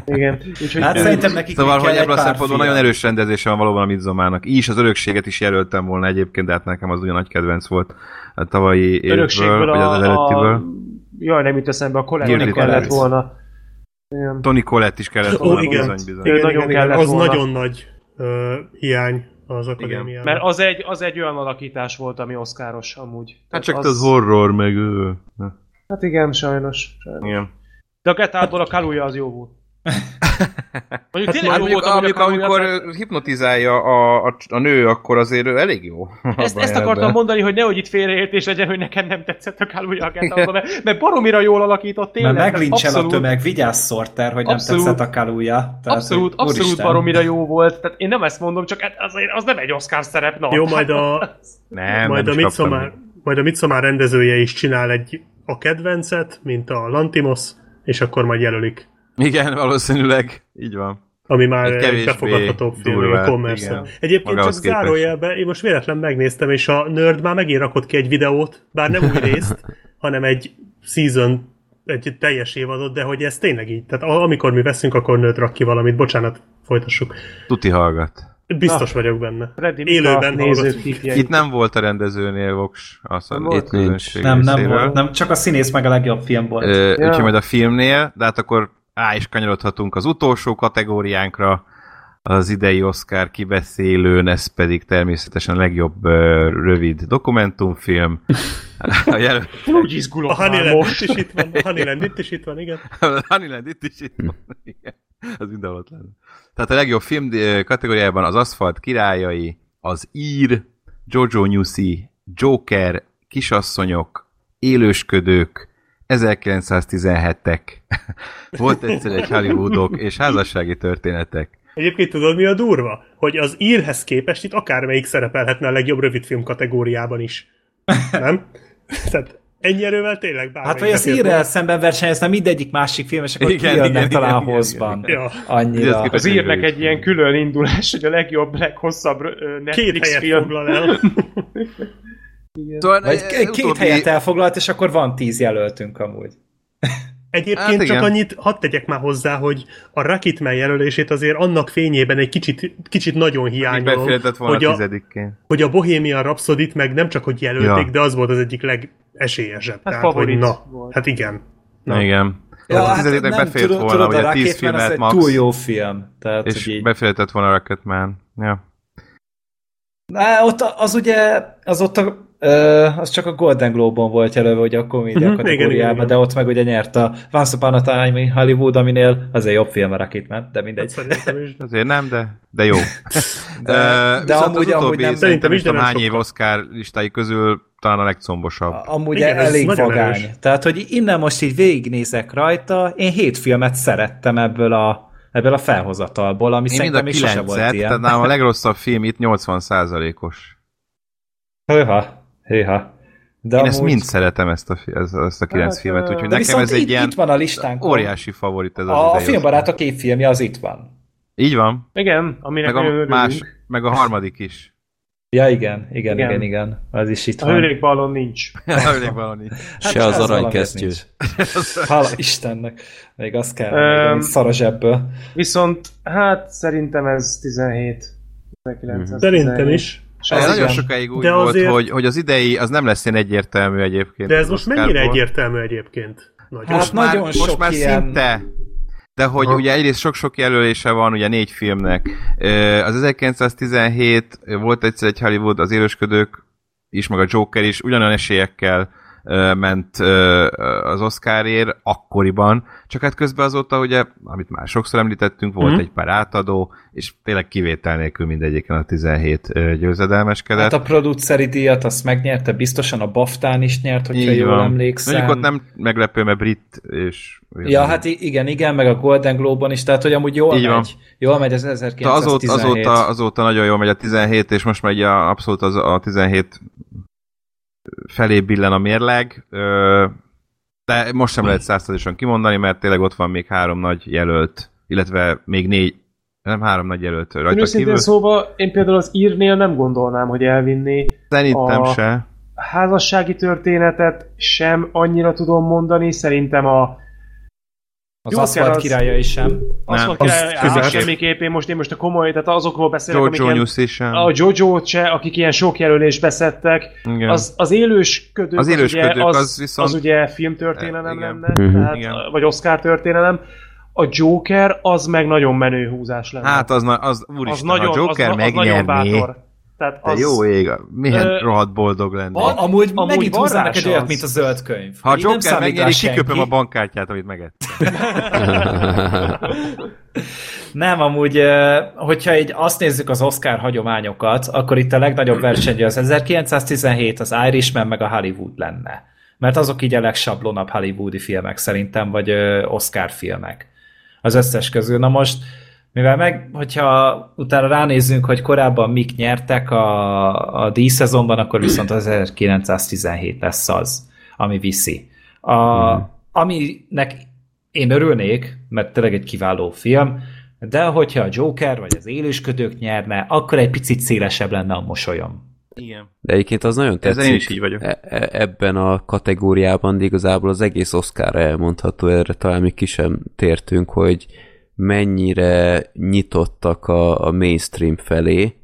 Igen. Úgyhogy Hát szerintem nekik Szóval, hogy ebből a szempontból film. nagyon erős rendezése van valóban a Midsommárnak. Is az örökséget is jelöltem volna egyébként, de hát nekem az ugyan nagy kedvenc volt a tavalyi évből, örökségből vagy az előttiből. a... Jaj, nem jut eszembe, a Colette kellett volna. Igen. Tony Collette is kellett Ó, volna, igen. bizony, bizony. Igen, nagyon igen, igen. Az volna. nagyon nagy ö, hiány az akadémiában. Mert az egy, az egy olyan alakítás volt, ami oszkáros amúgy. Hát Tehát csak az horror, meg ő. Hát igen, sajnos. sajnos. Igen. De a Get Out-ból a Kaluja az jó volt. Mondjuk tényleg Hát jó mondjuk, volt, amúgy a amikor, Kaluja, amikor hipnotizálja a, a, a nő, akkor azért ő elég jó. Ezt, ezt a akartam mondani, hogy nehogy itt félreértés legyen, hogy nekem nem tetszett a Kaluja a mert, mert baromira jól alakított tényleg. Mert meglincsel a abszolút, tömeg, vigyázz Sorter, hogy nem Abszolút. tetszett a. Tehát, Abszolút, hogy abszolút úristen. baromira jó volt. Tehát én nem ezt mondom, csak hát azért az nem egy Oscar szerep. Na, Jó, majd a, Nem, majd, nem a Midsommar, majd a Midsommar rendezője is csinál egy a kedvencet, mint a Lantimos, és akkor majd jelölik. Igen, valószínűleg. Így van. Ami már Egy egy, kevésbé befogadhatóbb film, a commerce. Egyébként csak Magához képest. zárójelbe, én most véletlen megnéztem, és a Nerd már megint rakott ki egy videót, bár nem új részt, hanem egy season, egy teljes évadot, de hogy ez tényleg így. Tehát amikor mi veszünk, akkor Nerd rak ki valamit. Bocsánat, folytassuk. Tuti hallgat. Biztos vagyok benne. Freddy, Élőben nézők. Itt nem volt a rendezőnél Vox, azt Nem a volt? közönség Nem, nem volt. Nem, csak a színész meg a legjobb film volt. Ö, Ja. Úgyhogy majd a filmnél, de hát akkor á, is kanyarodhatunk az utolsó kategóriánkra, az idei Oscar kibeszélőn, ez pedig természetesen a legjobb ö, rövid dokumentumfilm. A jel- Úgy izgulok A már Honeyland most. itt is itt van, a Honeyland itt is itt van, igen. Honeyland itt is itt van. Igen. Az mindenhol ott lenne. Tehát a legjobb film kategóriában az Aszfalt királyai, az Ír, Jojo Newsy, Joker, Kisasszonyok, Élősködők, 1917-ek, volt egyszer egy Hollywoodok és házassági történetek. Egyébként tudod, mi a durva? Hogy az írhez képest itt akármelyik szerepelhetne a legjobb rövidfilm kategóriában is. Nem? Tehát ennyi erővel tényleg bármelyik. Hát vagy az írrel szemben versenyezne mindegyik másik film, és akkor Igen, kijönnek igen, talán igen, igen, hozban. igen. Ja. Annyira. Az írnek egy ilyen külön indulás, hogy a legjobb, leghosszabb ö, Két Netflix helyet film. foglal el. Szóval, Vagy két utóbbi- helyet elfoglalt, és akkor van tíz jelöltünk amúgy. Egyébként Hát hát csak igen. annyit hadd tegyek már hozzá, hogy a Rocketman jelölését azért annak fényében egy kicsit, kicsit nagyon hiányolom, hogy a tizedikén. hogy a Bohemian Rhapsody-t meg nem csak hogy jelölték, Ja. de az volt az egyik legesélyesebb. Hát Tehát, hogy na, volt. hát igen. Na. Igen. Ja, a tizediknek befért tudod, volna, tudod, hogy a a tíz Rocketman az filmet egy max, túl jó film. Tehát, és hogy így... beférhetett volna a Rocketman. Ja. Na, ott az ugye, az ott a, az csak a Golden Globe-on volt jelölve, ugye a komédia Mhm, kategóriában, igen, igen, de ott meg ugye nyert a Once Upon a Time in Hollywood, aminél azért jobb film a Rocketman, de mindegy. Hát Szerintem is. Azért nem, de, de jó. De- de viszont amúgy- az amúgy utóbbi, nem- szerintem Szerintem is de nem hány év. Oscar listái közül talán a legcombosabb. Amúgy Igen, elég vagány. erős. Tehát, hogy innen most így végignézek rajta, én hét filmet szerettem ebből a, ebből a felhozatalból, ami Én mind a szerintem még sose volt tehát ilyen. nálam a legrosszabb film itt 80% os Hőha, hőha. De Én ezt mind szeretem, ezt a, ezt, ezt a kilenc Hát, filmet, úgyhogy de nekem viszont ez egy itt, ilyen itt van a listánkon. óriási favorit ez az A, a filmbarátok évfilmje az itt van. Így van. Igen, aminek Meg a, örülünk. más, meg a harmadik is. Ja, igen, igen, Igen. igen, igen. Az is itt A van. hőlékballon nincs. Elég valami. Se az valamiért aranykesztyű. nincs. Hála Istennek. Még azt kell, um, szar a zsebből. Viszont, hát szerintem ez 17. 1917. Szerintem is. Az nagyon igen. sokáig úgy De volt, azért- hogy, hogy az idei az nem lesz ilyen egyértelmű egyébként. De ez most mennyire Oscarból. egyértelmű egyébként? Nagyon. Hát most már, nagyon most sok már ilyen- szinte. De hogy Aha. ugye egyrészt sok-sok jelölése van, ugye négy filmnek. Az 1917 volt egyszer egy Hollywood, az élősködők is, meg a Joker is, ugyanolyan esélyekkel ment az Oscarért akkoriban, csak hát közben azóta ugye, amit már sokszor említettünk, volt Mhm. egy pár átadó, és tényleg kivétel nélkül mindegyiken a 17 ö, győzedelmeskedett. Hát a produceri díjat azt megnyerte, biztosan a BAFTA-n is nyert, hogyha Így jól van. emlékszem. Mondjuk ott nem meglepő, mert brit, és... Ja, hát igen, igen, meg a Golden Globe-on is, tehát hogy amúgy jól Így megy. van. Jól megy az De 1917. azóta, azóta, azóta nagyon jól megy a 17, és most megy a, abszolút az, a 17 felé billen a mérleg, de most sem lehet százszerzésen kimondani, mert tényleg ott van még három nagy jelölt, illetve még négy, nem három nagy jelölt rajta őszintén kívül. szóval én például az írnél nem gondolnám, hogy elvinni. Szerintem a- se. Házassági történetet sem annyira tudom mondani, szerintem a Az Joker aszfalt az- királyai sem. Nem, mondja, az semmiképp, én most, én most a komoly, tehát azokról beszélek, amik Jojo ilyen, Newsy a Jojo-t se, akik ilyen sok jelölésbe szedtek, Igen. az, az élősködők, Az élősködők, ugye, az, az viszont- az ugye filmtörténelem Igen. lenne, Mhm. tehát, Igen. vagy Oscar történelem. A Joker az meg nagyon menő húzás lenne. Hát az, na- az úristen, az nagyon, a Joker az, az nagyon bátor. Tehát de az, jó ég, milyen Ö, rohadt boldog lenne. A, amúgy, amúgy megint van hozzának rá egy olyat, mint a zöld könyv. Ha a Joker megnyeri, kiköpöm a bankkártyát, amit megettem. Nem, amúgy, hogyha így azt nézzük az Oscar hagyományokat, akkor itt a legnagyobb versenyző az 1917, az Irishman meg a Hollywood lenne. Mert azok így a legsablonabb hollywoodi filmek szerintem, vagy Oscar filmek. Az összes közül. Na most, mivel meg, hogyha utána ránézzünk, hogy korábban mik nyertek a, a díjszezonban, akkor viszont az 1917 lesz az, ami viszi. A, Aminek én örülnék, mert tényleg egy kiváló film, de hogyha a Joker vagy az élősködők nyerne, akkor egy picit szélesebb lenne a mosolyom. Igen. De egyébként az nagyon tetszik én is így vagyok. e- e- ebben a kategóriában, de igazából az egész Oscar elmondható, erre talán még ki sem tértünk, hogy mennyire nyitottak a, a mainstream felé,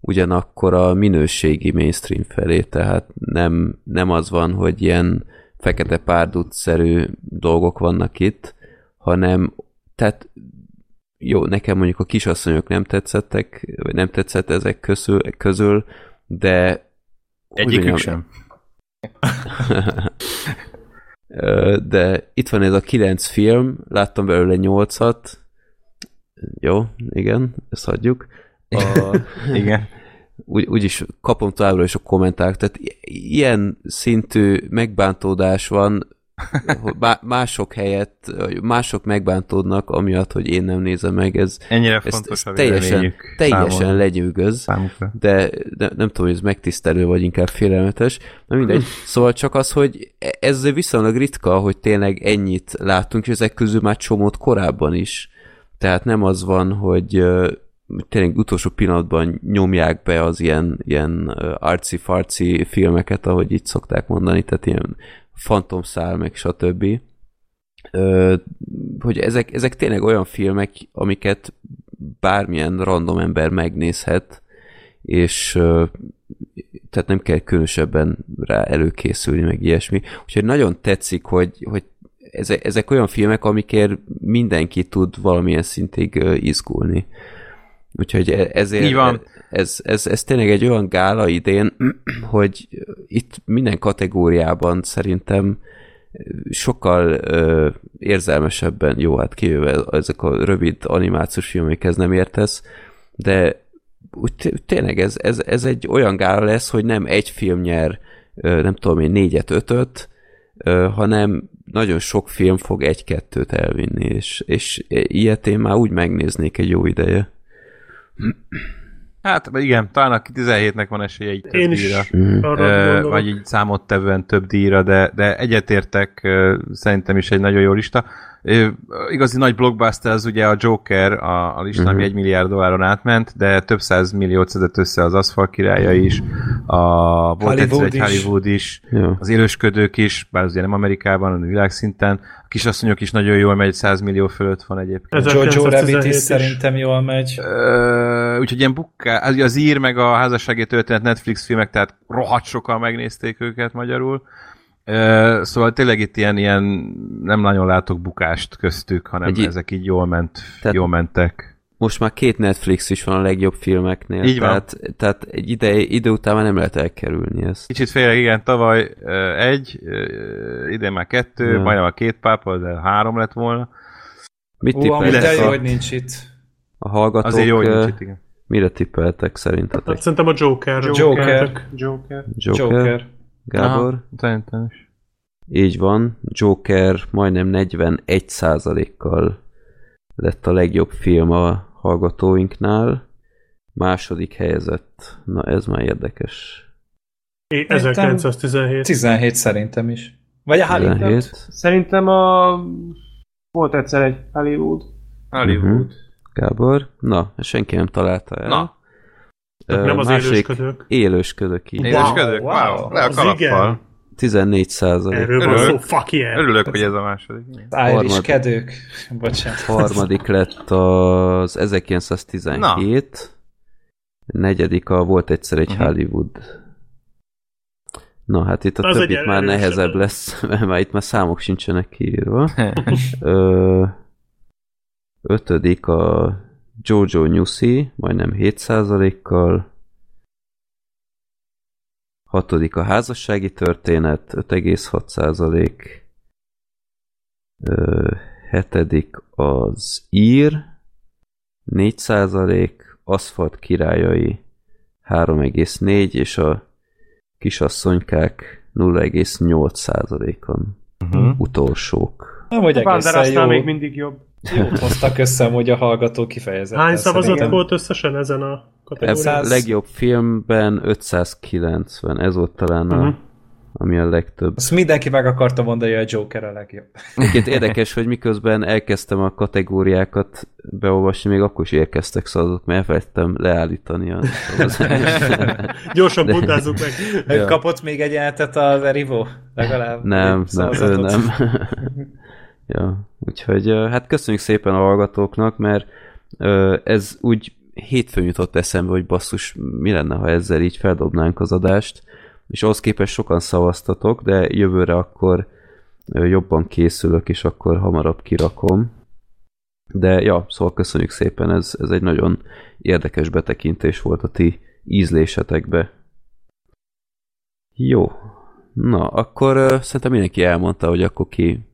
ugyanakkor a minőségi mainstream felé, tehát nem, nem az van, hogy ilyen fekete párduc-szerű dolgok vannak itt, hanem tehát jó, nekem mondjuk a kisasszonyok nem tetszettek, vagy nem tetszett ezek közül, közül de Egyikük mondjam, sem. De itt van ez a kilenc film, láttam belőle nyolcat. Jó, igen, ezt hagyjuk. A, Igen. úgy, úgyis kapom továbbra is a kommentárt, tehát ilyen szintű megbántódás van, mások helyett, mások megbántódnak, amiatt, hogy én nem nézem meg, ez, Ennyire ez, fontos ez teljesen, teljesen lenyűgöz Számukra. de, de nem tudom, hogy ez megtisztelő, vagy inkább félelmetes. Na mindegy. Szóval csak az, hogy e- ez viszonylag ritka, hogy tényleg ennyit látunk, és ezek közül már csomót korábban is. Tehát nem az van, hogy tényleg utolsó pillanatban nyomják be az ilyen, ilyen arci-farci filmeket, ahogy itt szokták mondani, tehát ilyen fantomszál, meg stb. Hogy ezek, ezek tényleg olyan filmek, amiket bármilyen random ember megnézhet, és tehát nem kell különösebben rá előkészülni, meg ilyesmi. Úgyhogy nagyon tetszik, hogy, hogy ezek, ezek olyan filmek, amikért mindenki tud valamilyen szintig izgulni. Úgyhogy e- ezért Így van. Ez, ez, ez tényleg egy olyan gála idén, hogy itt minden kategóriában szerintem sokkal ö, érzelmesebben, jó, hát kijöve ezek a rövid animációs filmekhez nem értesz, de úgy té- tényleg ez, ez, ez egy olyan gála lesz, hogy nem egy film nyer, ö, nem tudom én, négyet, ötöt, ö, hanem nagyon sok film fog egy-kettőt elvinni, és, és ilyet én már úgy megnéznék egy jó ideje. Hát igen, talán a 17-nek van esélye így több Én is díjra. arra Ö, gondolok. vagy így számottevően több díjra, de, de egyetértek, ö, szerintem is egy nagyon jó lista. Igazi nagy blockbuster az ugye a Joker, a, a listán, ami Mhm. egy milliárd dolláron átment, de több száz milliót szedett össze az Aszfalt királya is, a volt Hollywood egy is. Hollywood is, Jó. az élősködők is, bár az ugye nem Amerikában, hanem világszinten. A kisasszonyok is nagyon jól megy, 100 millió fölött van egyébként. Ez- Jojo 1917 Rabbit is is. szerintem jól megy. Ö, úgyhogy ilyen bukká, az, az ír meg a házassági történet Netflix filmek, tehát rohadt sokan megnézték őket magyarul. Szóval tényleg itt ilyen, ilyen nem nagyon látok bukást köztük, hanem Egy- ezek így jól, ment, Tehát- jól mentek. Most már két Netflix is van a legjobb filmeknél. Így van. tehát, Tehát egy ide, idő után már nem lehet elkerülni ezt. Kicsit félre, igen, tavaly egy, idén már kettő, Ja. majdnem a két pápa, de három lett volna. Mit Ú, amúgy de jó, hogy nincs itt. a hallgatók? Azért jó, hogy nincs itt, igen. Mire tippeltek szerintetek? Hát szerintem a Joker. Joker. Joker. Joker? Joker. Gábor? Aha, Szerintem is. Így van. Joker majdnem 41%-kal lett a legjobb film a hallgatóinknál. Második helyezett. Na ez már érdekes. É, 1917. 17 szerintem is. Vagy a Hollywood. 17. Szerintem a... Volt egyszer egy Hollywood. Hollywood. Mhm. Gábor? Na, senki nem találta el. Na. Nem az élősködők. Élősködök így. Wow, Élősködők? wow. Wow, le a Az kalappal. igen. 14 százalék. Erről van Örülök. szó, fuck yeah. Örülök, hogy ez a második. Irish kedők. Bocsánat. Harmadik lett az 1917. Negyedik a volt egyszer egy Mhm. Hollywood. Na hát itt a Az többit már nehezebb lesz, mert már itt már számok sincsenek kiírva. Ö, ötödik a Jojo Newsy, majdnem 7%-kal. Hatodik a házassági történet, 5,6%. Ö, hetedik az ír, 4%, aszfalt királyai 3,4, és a kisasszonykák 0,8%-on Uh-huh. utolsók. Nem, hogy A egészen jó. még mindig jobb. Jót hoztak össze, hogy a hallgató kifejezetten. Hány szavazat szerintem. volt összesen ezen a kategórián? A 500. legjobb filmben 590, ez volt talán a, Mhm. ami a legtöbb. Azt mindenki meg akarta mondani, hogy a Joker a legjobb. Egyébként érdekes, hogy miközben elkezdtem a kategóriákat beolvasni, még akkor is érkeztek szavazatok, mert elfelejtettem leállítani a. Gyorsan De- bundázzuk meg. Ja. Kapott még egy eltet a Verivo? Legalább? Nem, nem, ő nem. ja, úgyhogy hát köszönjük szépen a hallgatóknak, mert ez úgy hétfőn jutott eszembe, hogy basszus, mi lenne, ha ezzel így feldobnánk az adást, és ahhoz képest sokan szavaztatok, de jövőre akkor jobban készülök, és akkor hamarabb kirakom. De ja, szóval köszönjük szépen, ez, ez egy nagyon érdekes betekintés volt a ti ízlésetekbe. Jó. Na, akkor szerintem mindenki elmondta, hogy akkor ki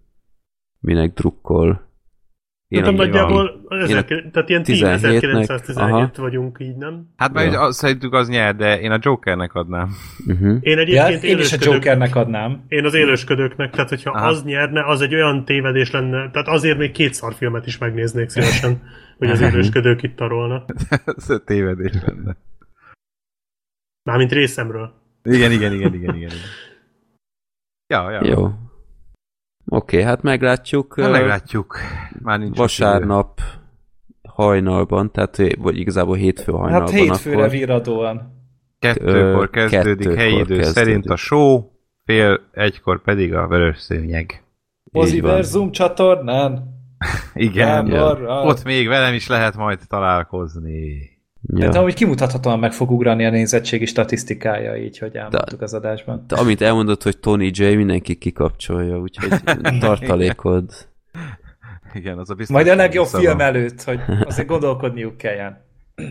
minek drukkol. Szerintem aki- nagyjából, ezek, tehát ilyen 17-nek, 1917 aha. vagyunk így, nem? Hát mert Ja. ja. szerintük az nyer, de én a Jokernek adnám. Uh-huh. Én Ja, egyébként én is a Jokernek adnám. Én az élősködőknek, tehát hogyha Aha. az nyerne, az egy olyan tévedés lenne, tehát azért még két szarfilmet is megnéznék szívesen, hogy az élősködők itt tarolna. Ez a tévedés lenne. Mármint részemről. Igen, igen, igen, igen, igen. igen. Ja, ja. Jó. Oké, hát meglátjuk. Na, meglátjuk. Már nincs Vasárnap hajnalban, tehát vagy igazából hétfő hajnalban. Hát hétfőre akkor. idő. Kettőkor kezdődik kettőkor helyi idő kezdődik. szerint a show, fél egykor pedig a vörös szőnyeg. Moziverzum csatornán. Igen. Gáborral. Ott még velem is lehet majd találkozni. Ja. De amúgy kimutathatóan meg fog ugrani a nézettségi statisztikája, így, hogy elmondtuk az adásban. De amint elmondod, hogy Tony J, mindenki kikapcsolja, úgyhogy tartalékod. Igen, az a biztos. Majd a legjobb szava. film előtt, hogy azért gondolkodniuk kelljen.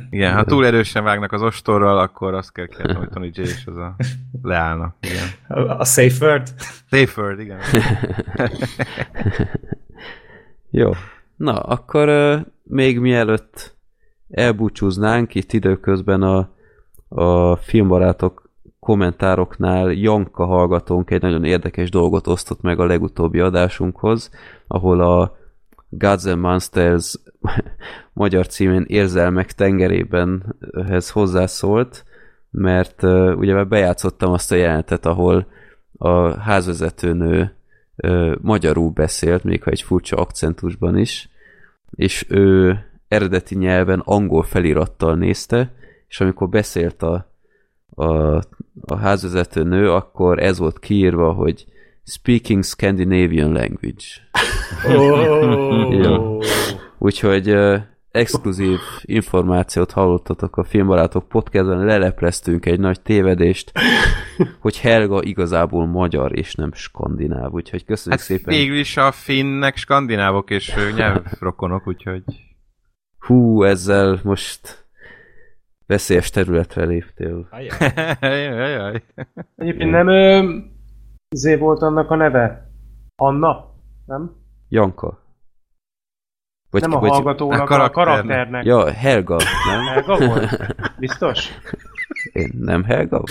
Igen, ha túl erősen vágnak az ostorral, akkor azt kell kérni, hogy Tony J és az a leállnak. Igen. A, a safe word? Safe word, igen. Jó. Na, akkor uh, még mielőtt elbúcsúznánk, itt időközben a, a filmbarátok kommentároknál. Janka hallgatónk egy nagyon érdekes dolgot osztott meg a legutóbbi adásunkhoz, ahol a Gods and Monsters magyar címén Érzelmek tengerében ehhez hozzászólt, mert uh, ugye bejátszottam azt a jelenetet, ahol a házvezetőnő ö, magyarul beszélt, még ha egy furcsa akcentusban is, és ő eredeti nyelven angol felirattal nézte, és amikor beszélt a, a, a házvezető nő, akkor ez volt kiírva, hogy Speaking Scandinavian Language. Oh. Jó. Úgyhogy uh, exkluzív információt hallottatok a Filmbarátok podcastben, lelepleztünk egy nagy tévedést, hogy Helga igazából magyar és nem skandináv, úgyhogy köszönjük Hát szépen. végül is a finnek skandinávok és nyelvrokonok, úgyhogy... Hú, ezzel most veszélyes területre léptél. Jajjaj. Egyébként nem ö, izé volt annak a neve? Anna? Nem? Janka. Vagy, nem a vagy, hallgatónak, a a karakternek. Ja, Helga, nem? Helga volt? Biztos? Én nem Helga?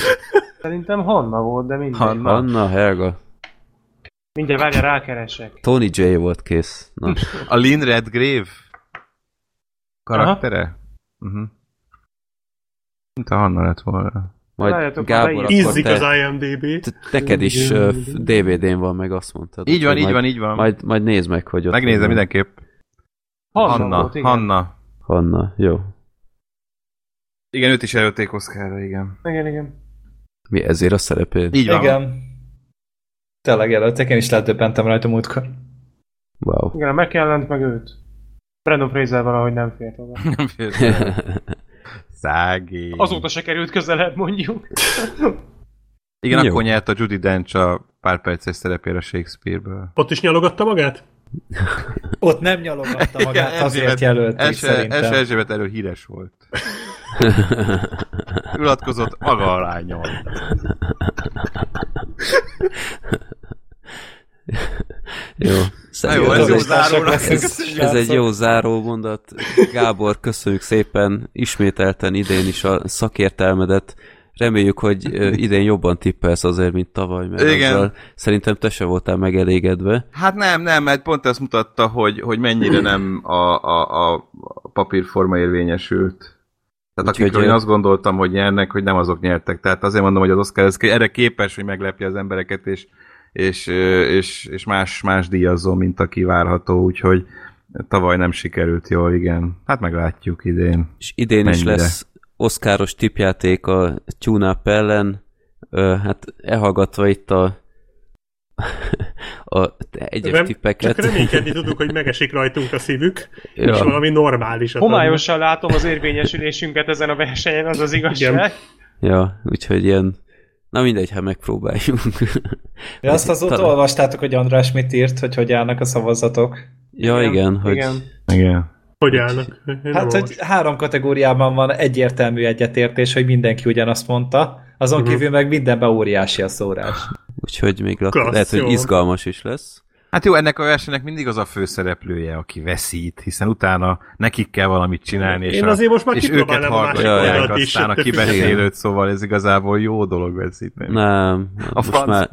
Szerintem Hanna volt, de mindegy. Hanna. Anna, Helga. Mindjárt várja, rákeresek. Tony J volt kész. Na, A Lynn Redgrave karaktere? Uh-huh. Mint a Hanna lett volna. majd Várjatok, Gábor, Ízzik az te, IMDB. te- neked is uh, DVD-n van, meg azt mondtad. Így van, így majd, van, így van. Majd, majd nézd meg, hogy ott Megnézem van. mindenképp. Hanna, Hanna, volt, igen. Hanna. Hanna, jó. Igen, őt is előtték Oszkárra, igen. Igen, igen. Mi ezért a szerepét? Így van. Igen. Tényleg előttek, én is ledöbbentem rajta múltkor. Wow. Igen, a McKellent meg őt. Brandon Fraser valahogy nem fért oda. Nem fél. Szági. Azóta se került közelebb, mondjuk. Igen, Jó. akkor nyert a Judy Dench a pár perces szerepére Shakespeare-ből. Ott is nyalogatta magát? Ott nem nyalogatta magát, Igen, azért jelölték szerintem. Ese Erzsébet erről híres volt. Ulatkozott maga alá nyom. Jó. Na jó, ez jó leszünk. Köszönjük. Ez egy jó záró mondat. Gábor, köszönjük szépen ismételten idén is a szakértelmedet. Reméljük, hogy idén jobban tippelsz azért, mint tavaly, mert Igen. azzal szerintem te se voltál megelégedve. Hát nem, nem, mert pont azt mutatta, hogy, hogy mennyire nem a, a, a papírforma érvényesült. Tehát Úgyhogy, akikről én azt gondoltam, hogy nyernek, hogy nem azok nyertek. Tehát azért mondom, hogy az Oscar ez erre képes, hogy meglepje az embereket, és, és, és, és más, más díjazó, mint aki várható, úgyhogy tavaly nem sikerült jól, igen. Hát meglátjuk idén. És idén is Mennyire? lesz oszkáros tipjáték a tune ellen. Ö, hát elhallgatva itt a, a egyes Nem, tippeket. Csak reménykedni tudunk, hogy megesik rajtunk a szívük, és ja. valami normálisat Homályosan látom az érvényesülésünket ezen a versenyen, az az igazság. Igen. ja, úgyhogy ilyen Na mindegy, ha megpróbáljuk. Ja, azt azóta Talán- olvastátok, hogy András mit írt, hogy hogy állnak a szavazatok? Ja, igen, igen hogy Igen. Igen. Hogy állnak? Én Hát, hogy három kategóriában van egyértelmű egyetértés, hogy mindenki ugyanazt mondta, azon Mhm. kívül meg mindenben óriási a szórás. úgyhogy még Klassz, lehet, hogy izgalmas is lesz. Hát jó, ennek a versenynek mindig az a főszereplője, aki veszít, hiszen utána nekik kell valamit csinálni, és, Én a, azért most már és őket a hallgatják aztán a kibeszélőt, szóval ez igazából jó dolog veszíteni. Nem, a most már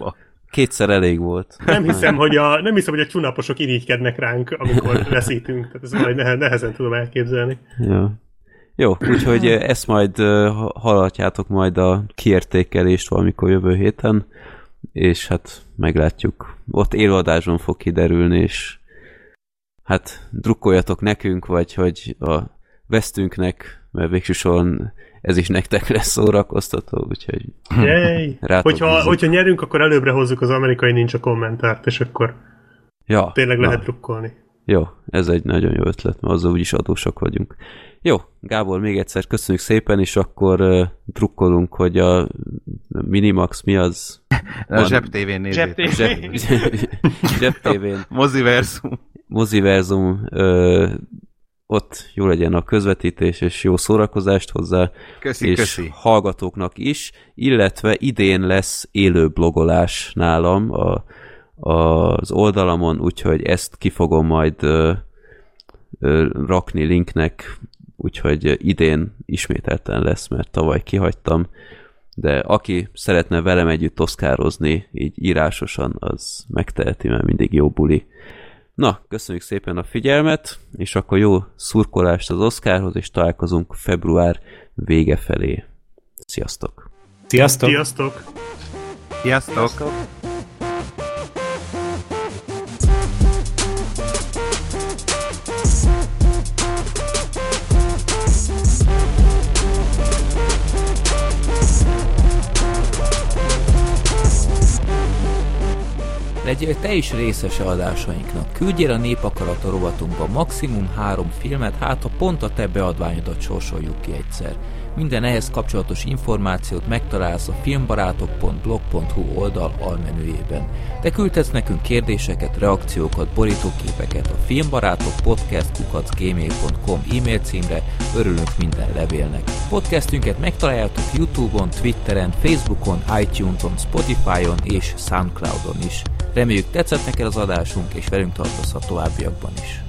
kétszer elég volt. Nem hiszem, hogy a, nem hiszem, hogy a csunaposok irigykednek ránk, amikor veszítünk. Tehát ez majd nehe- nehezen tudom elképzelni. Ja. Jó, úgyhogy ezt majd ha- hallhatjátok majd a kiértékelést valamikor jövő héten, és hát meglátjuk. Ott élőadásban fog kiderülni, és hát drukkoljatok nekünk, vagy hogy a vesztünknek, mert végső soron ez is nektek lesz szórakoztató, úgyhogy Hogyha, bízok. hogyha nyerünk, akkor előbbre hozzuk az amerikai nincs a kommentárt, és akkor ja, tényleg na, lehet drukkolni. Jó, ez egy nagyon jó ötlet, mert azzal úgyis adósak vagyunk. Jó, Gábor, még egyszer köszönjük szépen, és akkor uh, drukkolunk, hogy a Minimax mi az? A zsebtévén nézzétek. Zsebté- Zseb, Zseb TV-n, Moziverzum. Moziverzum, ö, ott jó legyen a közvetítés, és jó szórakozást hozzá, Köszi, és köszi. hallgatóknak is, illetve idén lesz élő blogolás nálam a, az oldalamon, úgyhogy ezt ki fogom majd ö, rakni linknek, úgyhogy idén ismételten lesz, mert tavaly kihagytam, de aki szeretne velem együtt oszkározni, így írásosan, az megteheti, mert mindig jó buli. Na, köszönjük szépen a figyelmet, és akkor jó szurkolást az Oscarhoz, és találkozunk február vége felé. Sziasztok! Sziasztok! Sziasztok! Sziasztok! Sziasztok. Legyél te is részese adásainknak. Küldjél a népakarata rovatunkba maximum három filmet, hát ha pont a te beadványodat sorsoljuk ki egyszer. Minden ehhez kapcsolatos információt megtalálsz a filmbarátok.blog.hu oldal almenüjében. Te küldhetsz nekünk kérdéseket, reakciókat, borítóképeket a filmbarátok podcast.gmail.com e-mail címre, örülünk minden levélnek. Podcastünket megtaláljátok Youtube-on, Twitteren, Facebookon, iTunes-on, Spotify-on és Soundcloud-on is. Reméljük tetszett neked az adásunk, és velünk tartozhat továbbiakban is.